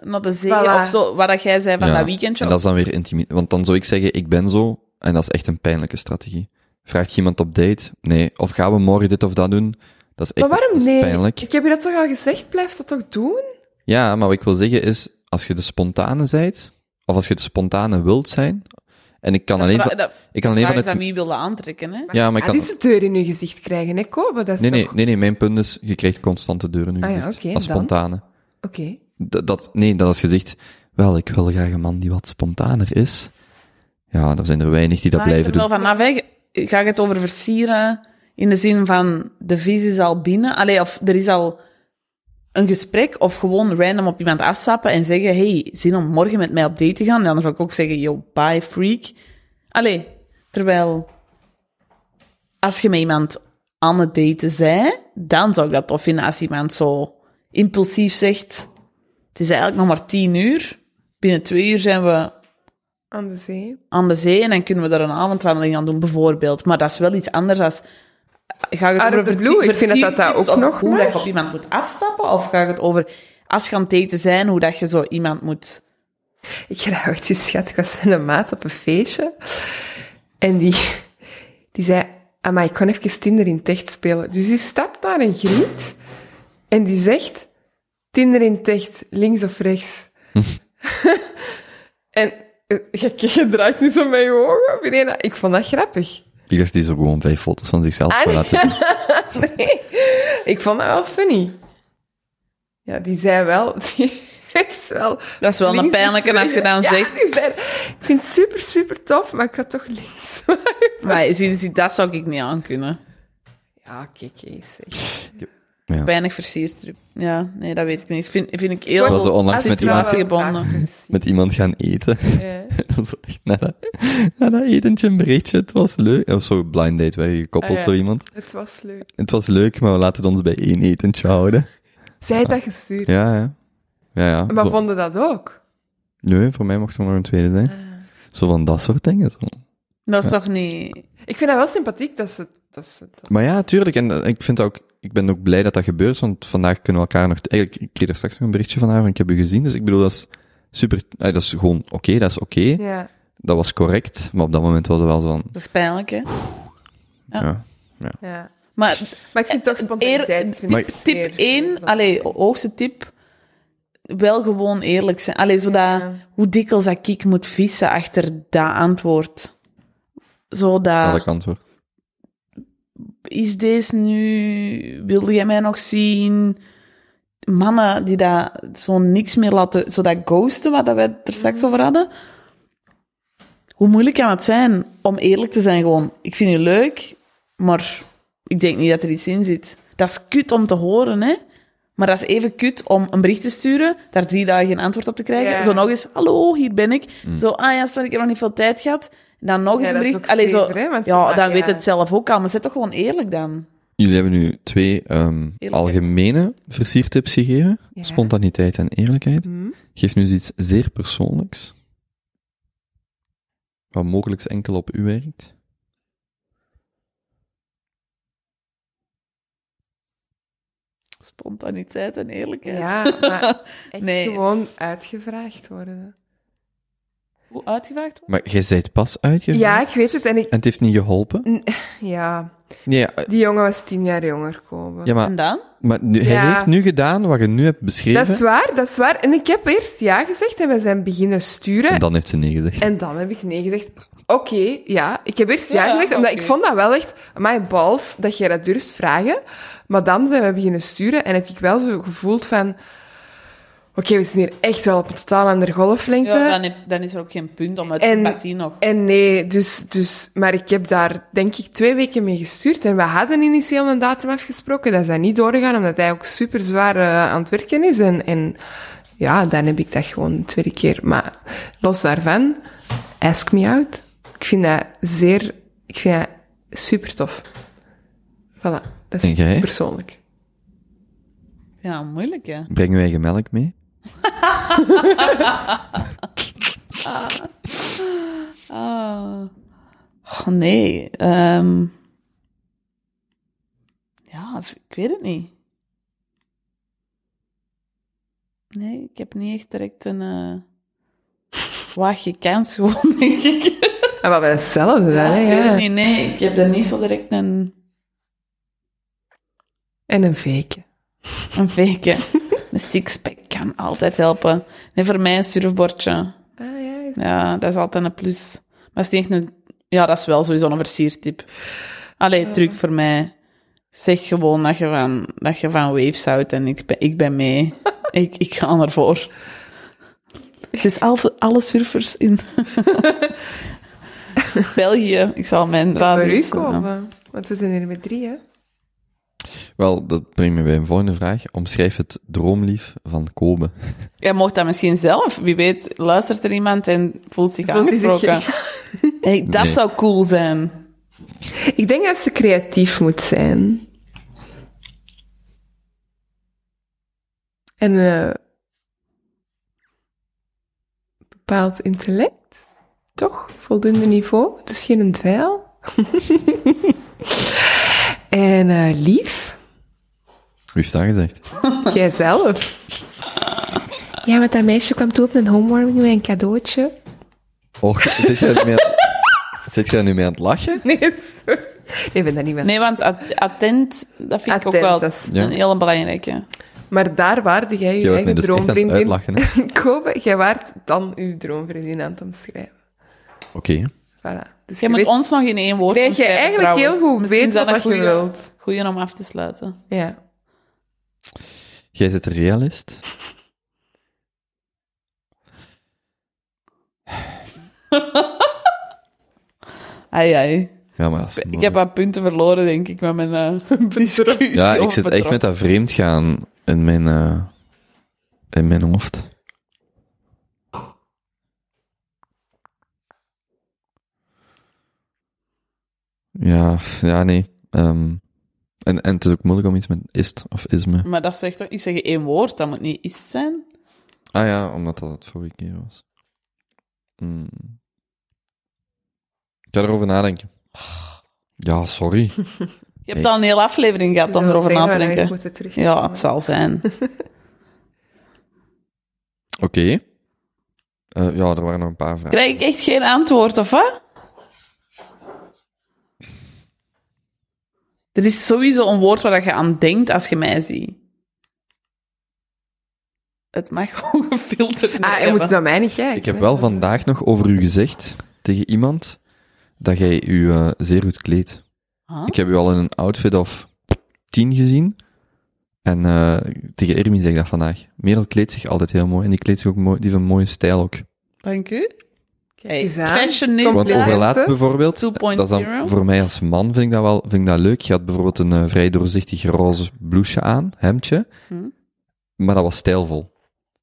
naar de zee. Voilà. Of zo, wat dat jij zei van Ja, dat weekendje. En dat is dan weer intimidatie. Want dan zou ik zeggen, ik ben zo, en dat is echt een pijnlijke strategie. Vraagt je iemand op date? Nee. Of gaan we morgen dit of dat doen? Dat is echt Maar waarom dat is nee? pijnlijk. Ik heb je dat toch al gezegd? Blijf dat toch doen? Ja, maar wat ik wil zeggen is, als je de spontane zijt, of als je de spontane wilt zijn, en ik kan alleen, dat- ik kan alleen vraag van is aan het... wie wilde aantrekken, hè? Ja, maar ik Ah, kan... de deur in je gezicht krijgen, hè, Kobe? Dat is Nee, nee, toch... nee, nee, mijn punt is, je krijgt constante deuren in je Ah ja, gezicht. dat dan. spontane. Oké. Dat, dat, nee, dat als je zegt, wel, ik wil graag een man die wat spontaner is. Ja, er zijn er weinig die dat blijven wel doen. vanaf, hè. Ga je het over versieren in de zin van de vis is al binnen? Allee, of er is al een gesprek of gewoon random op iemand afstappen en zeggen, hey, zin om morgen met mij op date te gaan? Dan zou ik ook zeggen, yo, bye, freak. Allee, terwijl als je met iemand aan het daten zij, dan zou ik dat tof vinden als iemand zo impulsief zegt, het is eigenlijk nog maar tien uur, binnen twee uur zijn we Aan de zee. aan de zee en dan kunnen we daar een avondwandeling aan doen, bijvoorbeeld. Maar dat is wel iets anders als... Ga je het Out of over blue, ik vind dat dat ook nog hoe dat je op iemand moet afstappen? Of ga je het over, als je aan het daten zijn, hoe dat je zo iemand moet... Ik ooit eens gehad. Ik was met een maat op een feestje. En die, die zei, maar ik kan even Tinder in Techt spelen. Dus die stapt naar een griet. En die zegt, Tinder in Techt, links of rechts. en eh, je, je draait niet zo met je ogen. Ik vond dat grappig. Ik dacht, die zo gewoon vijf foto's van zichzelf Ah, laten zien. nee, ik vond dat wel funny. Ja, die zei wel, die heeft wel... Dat is wel een pijnlijke als je dan ja, zegt... die zei, ik vind het super, super tof, maar ik ga toch links. Maar zie, zie, dat zou ik niet aankunnen. ja, kijk eens. zeg. Ja. Weinig versierd. Ja, nee, dat weet ik niet. Vind, vind ik heel... zo onlangs met iemand, gebonden. met iemand gaan eten. Ja. Dan zo echt na dat, na dat etentje een berichtje. Het was leuk. Of zo, blind date, werden gekoppeld Ah, ja. door iemand. Het was leuk. Het was leuk, maar we laten het ons bij één etentje houden. Zij dat gestuurd. Ja, ja. Ja, ja. Maar Zo- vonden dat ook? Nee, voor mij mocht er nog een tweede zijn. Zo van dat soort dingen. Zo. Dat is toch niet... Ik vind dat wel sympathiek dat ze... Dat ze dat- Maar ja, tuurlijk. En eh, ik vind ook, ik ben ook blij dat dat gebeurt, want vandaag kunnen we elkaar nog, eigenlijk, ik kreeg er straks nog een berichtje van haar, van ik heb u gezien, dus ik bedoel, dat is super, eh, dat is gewoon oké, dat is oké, Ja. dat was correct, maar op dat moment was het wel zo van, Dat is pijnlijk, hè? ja. ja. Maar Maar ik vind toch spontaniteit. Tip meer- 1, allee, hoogste tip, wel gewoon eerlijk zijn. Allee, zodat, Ja. hoe dikwijls dat ik moet vissen achter dat antwoord. Zodat, Welk antwoord? Is deze nu, wilde jij mij nog zien? Mannen die dat zo niks meer laten, zo dat ghosten, wat dat er straks over hadden. Hoe moeilijk kan het zijn om eerlijk te zijn gewoon, ik vind je leuk, maar ik denk niet dat er iets in zit. Dat is kut om te horen, hè. Maar dat is even kut om een bericht te sturen, daar drie dagen geen antwoord op te krijgen. Ja. Zo nog eens, hallo, hier ben ik. Zo, ah ja, sorry, ik heb nog niet veel tijd gehad. Dan nog eens Ja, een bericht. Allee, zo, zever, hè, want ja, dan ja. weet het zelf ook al, maar zet toch gewoon eerlijk dan. Jullie hebben nu twee ehm, algemene versiertips gegeven. Ja. Spontaniteit en eerlijkheid. Hm? Geef nu eens iets zeer persoonlijks. Wat mogelijk enkel op u werkt. Spontaniteit en eerlijkheid. Ja, maar echt Nee. gewoon uitgevraagd worden. Hoe uitgevraagd wordt? Maar jij zijt pas uitgevraagd Ja, ik weet het. En ik, en het heeft niet geholpen? ja, Nee, die jongen was tien jaar jonger komen. ja, maar, En dan? maar nu, hij Ja. heeft nu gedaan wat je nu hebt beschreven. Dat is waar, dat is waar. En ik heb eerst ja gezegd en we zijn beginnen sturen. En dan heeft ze nee gezegd. En dan heb ik nee gezegd. Oké, ja. Ik heb eerst ja, Ja, gezegd, omdat ik vond dat wel echt... My balls, dat jij dat durft vragen. Maar dan zijn we beginnen sturen en heb ik wel zo gevoeld van... Oké, we zitten hier echt wel op een totaal andere golflengte. Ja, dan, heb- dan is er ook geen punt om uit En- nog. En nee, dus, dus... Maar ik heb daar, denk ik, twee weken mee gestuurd. En we hadden initieel een datum afgesproken. Dat is dan niet doorgegaan, omdat hij ook super zwaar eh, aan het werken is. En, en ja, dan heb ik dat gewoon een tweede keer. Maar los daarvan, ask me out. Ik vind dat zeer... Ik vind dat super tof. Voilà, dat is jij? persoonlijk. Ja, moeilijk, hè. Brengen wij melk mee? Ah. Oh, nee. ehm. ja, ik weet het niet. Nee, ik heb niet echt direct een uh, waagje kans gewoon, denk ik. En wat wel hetzelfde dan, Ja, hè? niet, nee. Ik heb er niet zo direct een, En een fake. een fake. Een sixpack kan altijd helpen. Nee, voor mij een surfbordje. Ah, ja. Ja, dat is altijd een plus. Maar is niet echt een... Ja, dat is wel sowieso een versiertip. Allee, truc voor mij. Zeg gewoon dat je van, dat je van waves houdt en ik ben, ik ben mee. ik, ik ga ervoor. Dus al, alle surfers in België, ik zal mijn Voor u radius... komen. Want we zijn hier met drie, hè? Wel, dat brengt me bij een volgende vraag. Omschrijf het droomlief van Kobe. Jij mocht dat misschien zelf. Wie weet, luistert er iemand en voelt zich aangesproken. Hey, dat Nee. zou cool zijn. Ik denk dat ze creatief moet zijn. En eh bepaald intellect, toch? Voldoende niveau, dus geen dweil. en eh, lief, Wie heeft dat gezegd? jijzelf. Ja, want dat meisje kwam toe op een homewarming met een cadeautje. Och, zit jij nu mee aan, zit jij nu mee aan het lachen? Nee, ik ben dat niet meer. Nee, want at- attent, dat vind ik ook Attent, wel dat is- Ja. een hele belangrijke. Maar daar waarde jij je eigen dus droomvriendin. Kobe, jij waart dan uw droomvriendin aan het omschrijven. Oké. Voilà. Dus Je moet weet- ons nog in één woord Nee, jij omschrijven, eigenlijk trouwens. heel goed Misschien weet dat wat je wilt. Goeie om af te sluiten. Ja. Jij zit een realist. Ai, ai. Ja, maar dat is Ik heb wat punten verloren, denk ik, met mijn eh discussie Ja, ik zit echt met dat vreemdgaan in mijn, eh, in mijn hoofd. Ja, ja, nee. Ehm, en, en het is ook moeilijk om iets met ist of isme. Maar dat zegt toch... Ik zeg één woord, dat moet niet is zijn. Ah ja, omdat dat het vorige keer was. Hmm. Ik ga erover nadenken. Ja, sorry. Je hebt al een hele aflevering gehad om erover na te denken. Ja, het zal zijn. Oké. Eh, ja, er waren nog een paar vragen. Krijg ik echt geen antwoord, of wat? Er is sowieso een woord waar je aan denkt als je mij ziet. Het mag gewoon gefilterd Ah, je hebben. moet naar mij niet kijken. Ik heb wel vandaag nog over u gezegd tegen iemand dat jij u eh, zeer goed kleedt. Huh? Ik heb u al in een outfit of tien gezien. En eh, tegen Ermin zeg ik dat vandaag. Merel kleedt zich altijd heel mooi. En die kleedt zich ook mooi. Die heeft een mooie stijl ook. Dank u. Kijk Hey, fashionista. Want Ja, over hè? laat bijvoorbeeld, 2.0. dat is dan voor mij als man vind ik dat wel vind ik dat leuk. Je had bijvoorbeeld een eh, vrij doorzichtig roze blouseje aan, hemdje. Hm. Maar dat was stijlvol.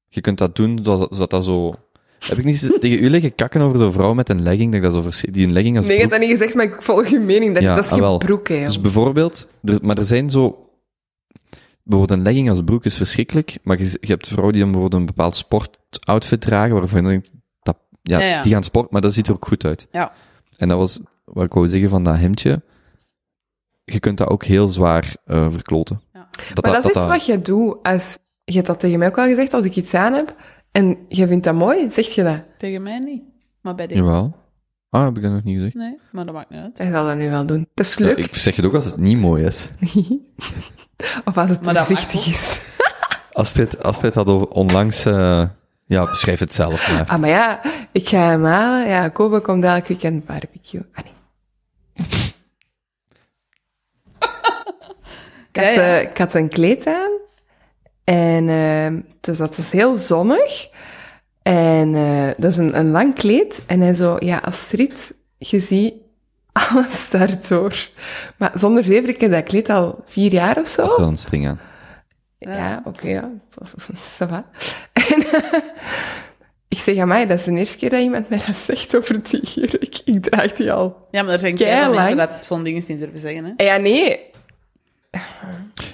Je kunt dat doen zodat, zodat dat zo... Heb ik niet tegen u liggen kakken over zo'n vrouw met een legging, dat ik dat zo vers- die een legging als Nee, je hebt dat niet gezegd, maar ik volg je mening. Dat, Ja, dat is ah, geen wel. broek, hè. Dus bijvoorbeeld, er, maar er zijn zo... Bijvoorbeeld een legging als broek is verschrikkelijk, maar je, je hebt vrouwen die dan bijvoorbeeld een bepaald sportoutfit dragen, waarvan je denkt, dat, ja, Ja, ja. die gaan sport, maar dat ziet er ook goed uit. Ja. En dat was wat ik wou zeggen van dat hemdje. Je kunt dat ook heel zwaar eh, verkloten. Ja. Dat, maar dat, is iets wat je doet. Als, je hebt dat tegen mij ook al gezegd, als ik iets aan heb en je vindt dat mooi, zeg je dat. Tegen mij niet. Maar bij dit Jawel. Ah, heb ik dat nog niet gezegd? Nee, maar dat maakt niet uit. Hij zal dat nu wel doen. Dat is leuk. Ik zeg het ook als het niet mooi is. of als het dat voorzichtig is. Astrid, Astrid had over onlangs... eh, ja, beschrijf het zelf maar. Ah, maar ja, ik ga hem halen. Ja, Kobe komt elk weekend barbecue. Ah, nee. ik, had, Ja, ja. eh, ik had een kleed aan. En eh, dus dat was heel zonnig. En eh, dat is een, een lang kleed. En hij zo, ja, Astrid, je ziet alles daardoor. Maar zonder zever, ik heb dat kleed al vier jaar of zo. Was er een string aan. Ja, oké, ja. Ça va. En ik zeg aan mij, dat is de eerste keer dat iemand mij dat zegt over die jurk. Ik draag die al. Ja, maar er zijn keihard mensen dat zo'n dingen niet durven zeggen. Hè? En ja, nee.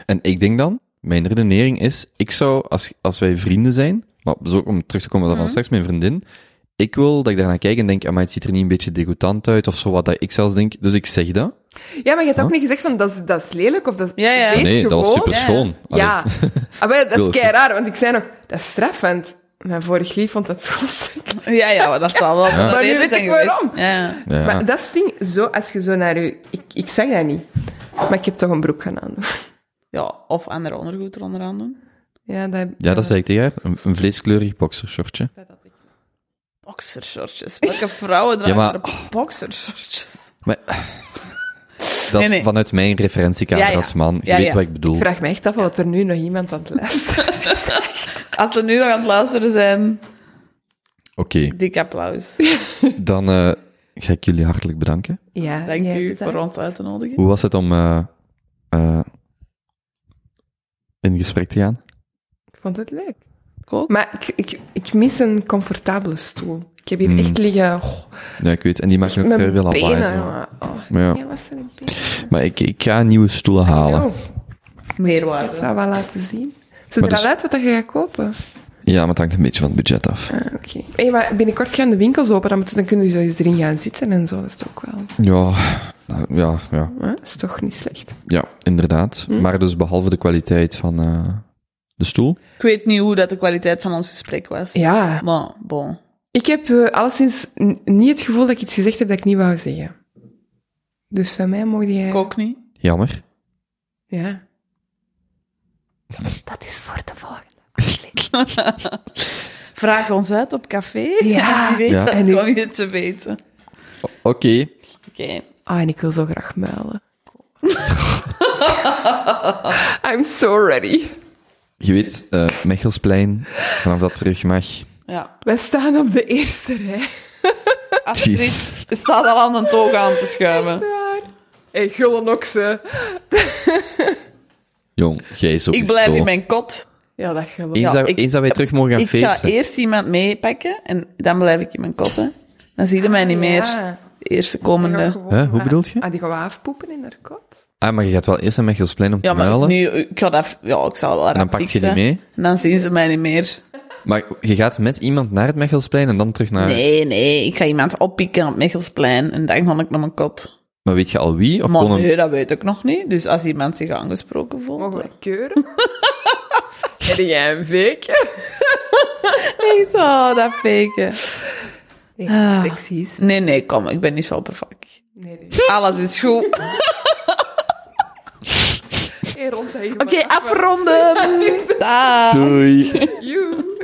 En ik denk dan, mijn redenering is, ik zou, als, als wij vrienden zijn, maar zo om terug te komen Mhm. van straks, mijn vriendin, ik wil dat ik daarnaar kijk en denk, maar het ziet er niet een beetje degoutant uit, of zo, wat dat ik zelfs denk. Dus ik zeg dat. Ja, maar je hebt ook niet gezegd van, dat is, dat is lelijk, of dat is... Ja, ja. Nee, dat was super schoon. Ja. Ah, maar dat Wil is kei raar, want ik zei nog, dat is straf, want mijn vorig lief vond dat zo stuk. Ja, ja, maar dat zal wel Ja. een Maar nu weet ik waarom. Ja. Ja. Maar dat is het ding, zo, als je zo naar je... Ik, ik zag dat niet. Maar ik heb toch een broek gaan aandoen. ja, of andere ondergoed er onderaan doen. Ja, dat... Ja, dat zei ik tegen haar. Een, een vleeskleurig boxershortje. Boxershortjes. Welke vrouwen dragen Ja, maar- er boxershortjes? Maar, dat is nee. vanuit mijn referentiekader Ja, ja. als man. Je Ja, weet ja. wat ik bedoel. Ik vraag me echt af of er nu nog iemand aan het luisteren Als ze nu nog aan het luisteren zijn, Oké, dik applaus. dan eh, ga ik jullie hartelijk bedanken. Ja, Dank u bedankt. voor ons uit te nodigen. Hoe was het om eh, eh, in gesprek te gaan? Ik vond het leuk. Cool. Maar ik, ik, ik mis een comfortabele stoel. Ik heb hier Hmm. echt liggen... Oh, Ja, ik weet. En die maken ook heel veel lawaai. benen. Oh, Maar ja. Maar ik, ik ga nieuwe stoelen halen. Oh, dat Meerwaarde. zou wel laten zien. Ziet er dus- al uit wat je gaat kopen? Ja, maar het hangt een beetje van het budget af. Ah, oké. Hey, maar binnenkort gaan de winkels open, dan, kunnen ze zo eens erin gaan zitten en zo. Dat is toch ook wel... Ja, nou, ja, ja? Dat is toch niet slecht. ja, inderdaad. Hm? Maar dus behalve de kwaliteit van eh, de stoel. Ik weet niet hoe dat de kwaliteit van ons gesprek was. Ja, Maar, bon. Ik heb eh, alleszins n- niet het gevoel dat ik iets gezegd heb dat ik niet wou zeggen. Dus van mij mocht jij... Ik ook niet. Jammer. Ja. Dat is voor de volgende. Vraag ons uit op café. Ja. En wie weet, Ja. En nu- kom je het te weten. Oké. Oké. Ah, en ik wil zo graag muilen. I'm so ready. Je weet, eh Mechelsplein, vanaf dat terug mag. Ja. Wij staan op de eerste rij. Astrid Jeez. staat al aan een toga aan te schuimen. Waar? Hey, gullenokse. Jong, jij zo. Ik blijf in mijn kot. Ja, dat geloof Eens, Ja, dat, ik- eens dat wij terug mogen gaan Ik ga feesten. eerst iemand meepakken en dan blijf ik in mijn kot. Hè. Dan zie je mij niet meer. Ja. De eerste gaan komende. hoe bedoelt je? Ah, die gaan we afpoepen in haar kot. Ah, maar je gaat wel eerst naar Mechelsplein om te Ja, maar muilen. nu, ik ga dat, ja, ik zal wel en dan pak je die mee. En dan zien ze mij niet meer. Maar je gaat met iemand naar het Mechelsplein en dan terug naar... Nee, nee, ik ga iemand oppikken op Mechelsplein en dan ga ik naar mijn kot. Maar weet je al wie? Of Maar een... nee, dat weet ik nog niet. Dus als iemand zich aangesproken voelt... Mogen wij keuren? Heb jij een veekje? Echt, oh, dat faken. Nee, Ah. sexy is. Nee, nee, kom, ik ben niet zo perfect. Nee, nee. Alles is goed. Oké, af. afronden. Doei. Joe.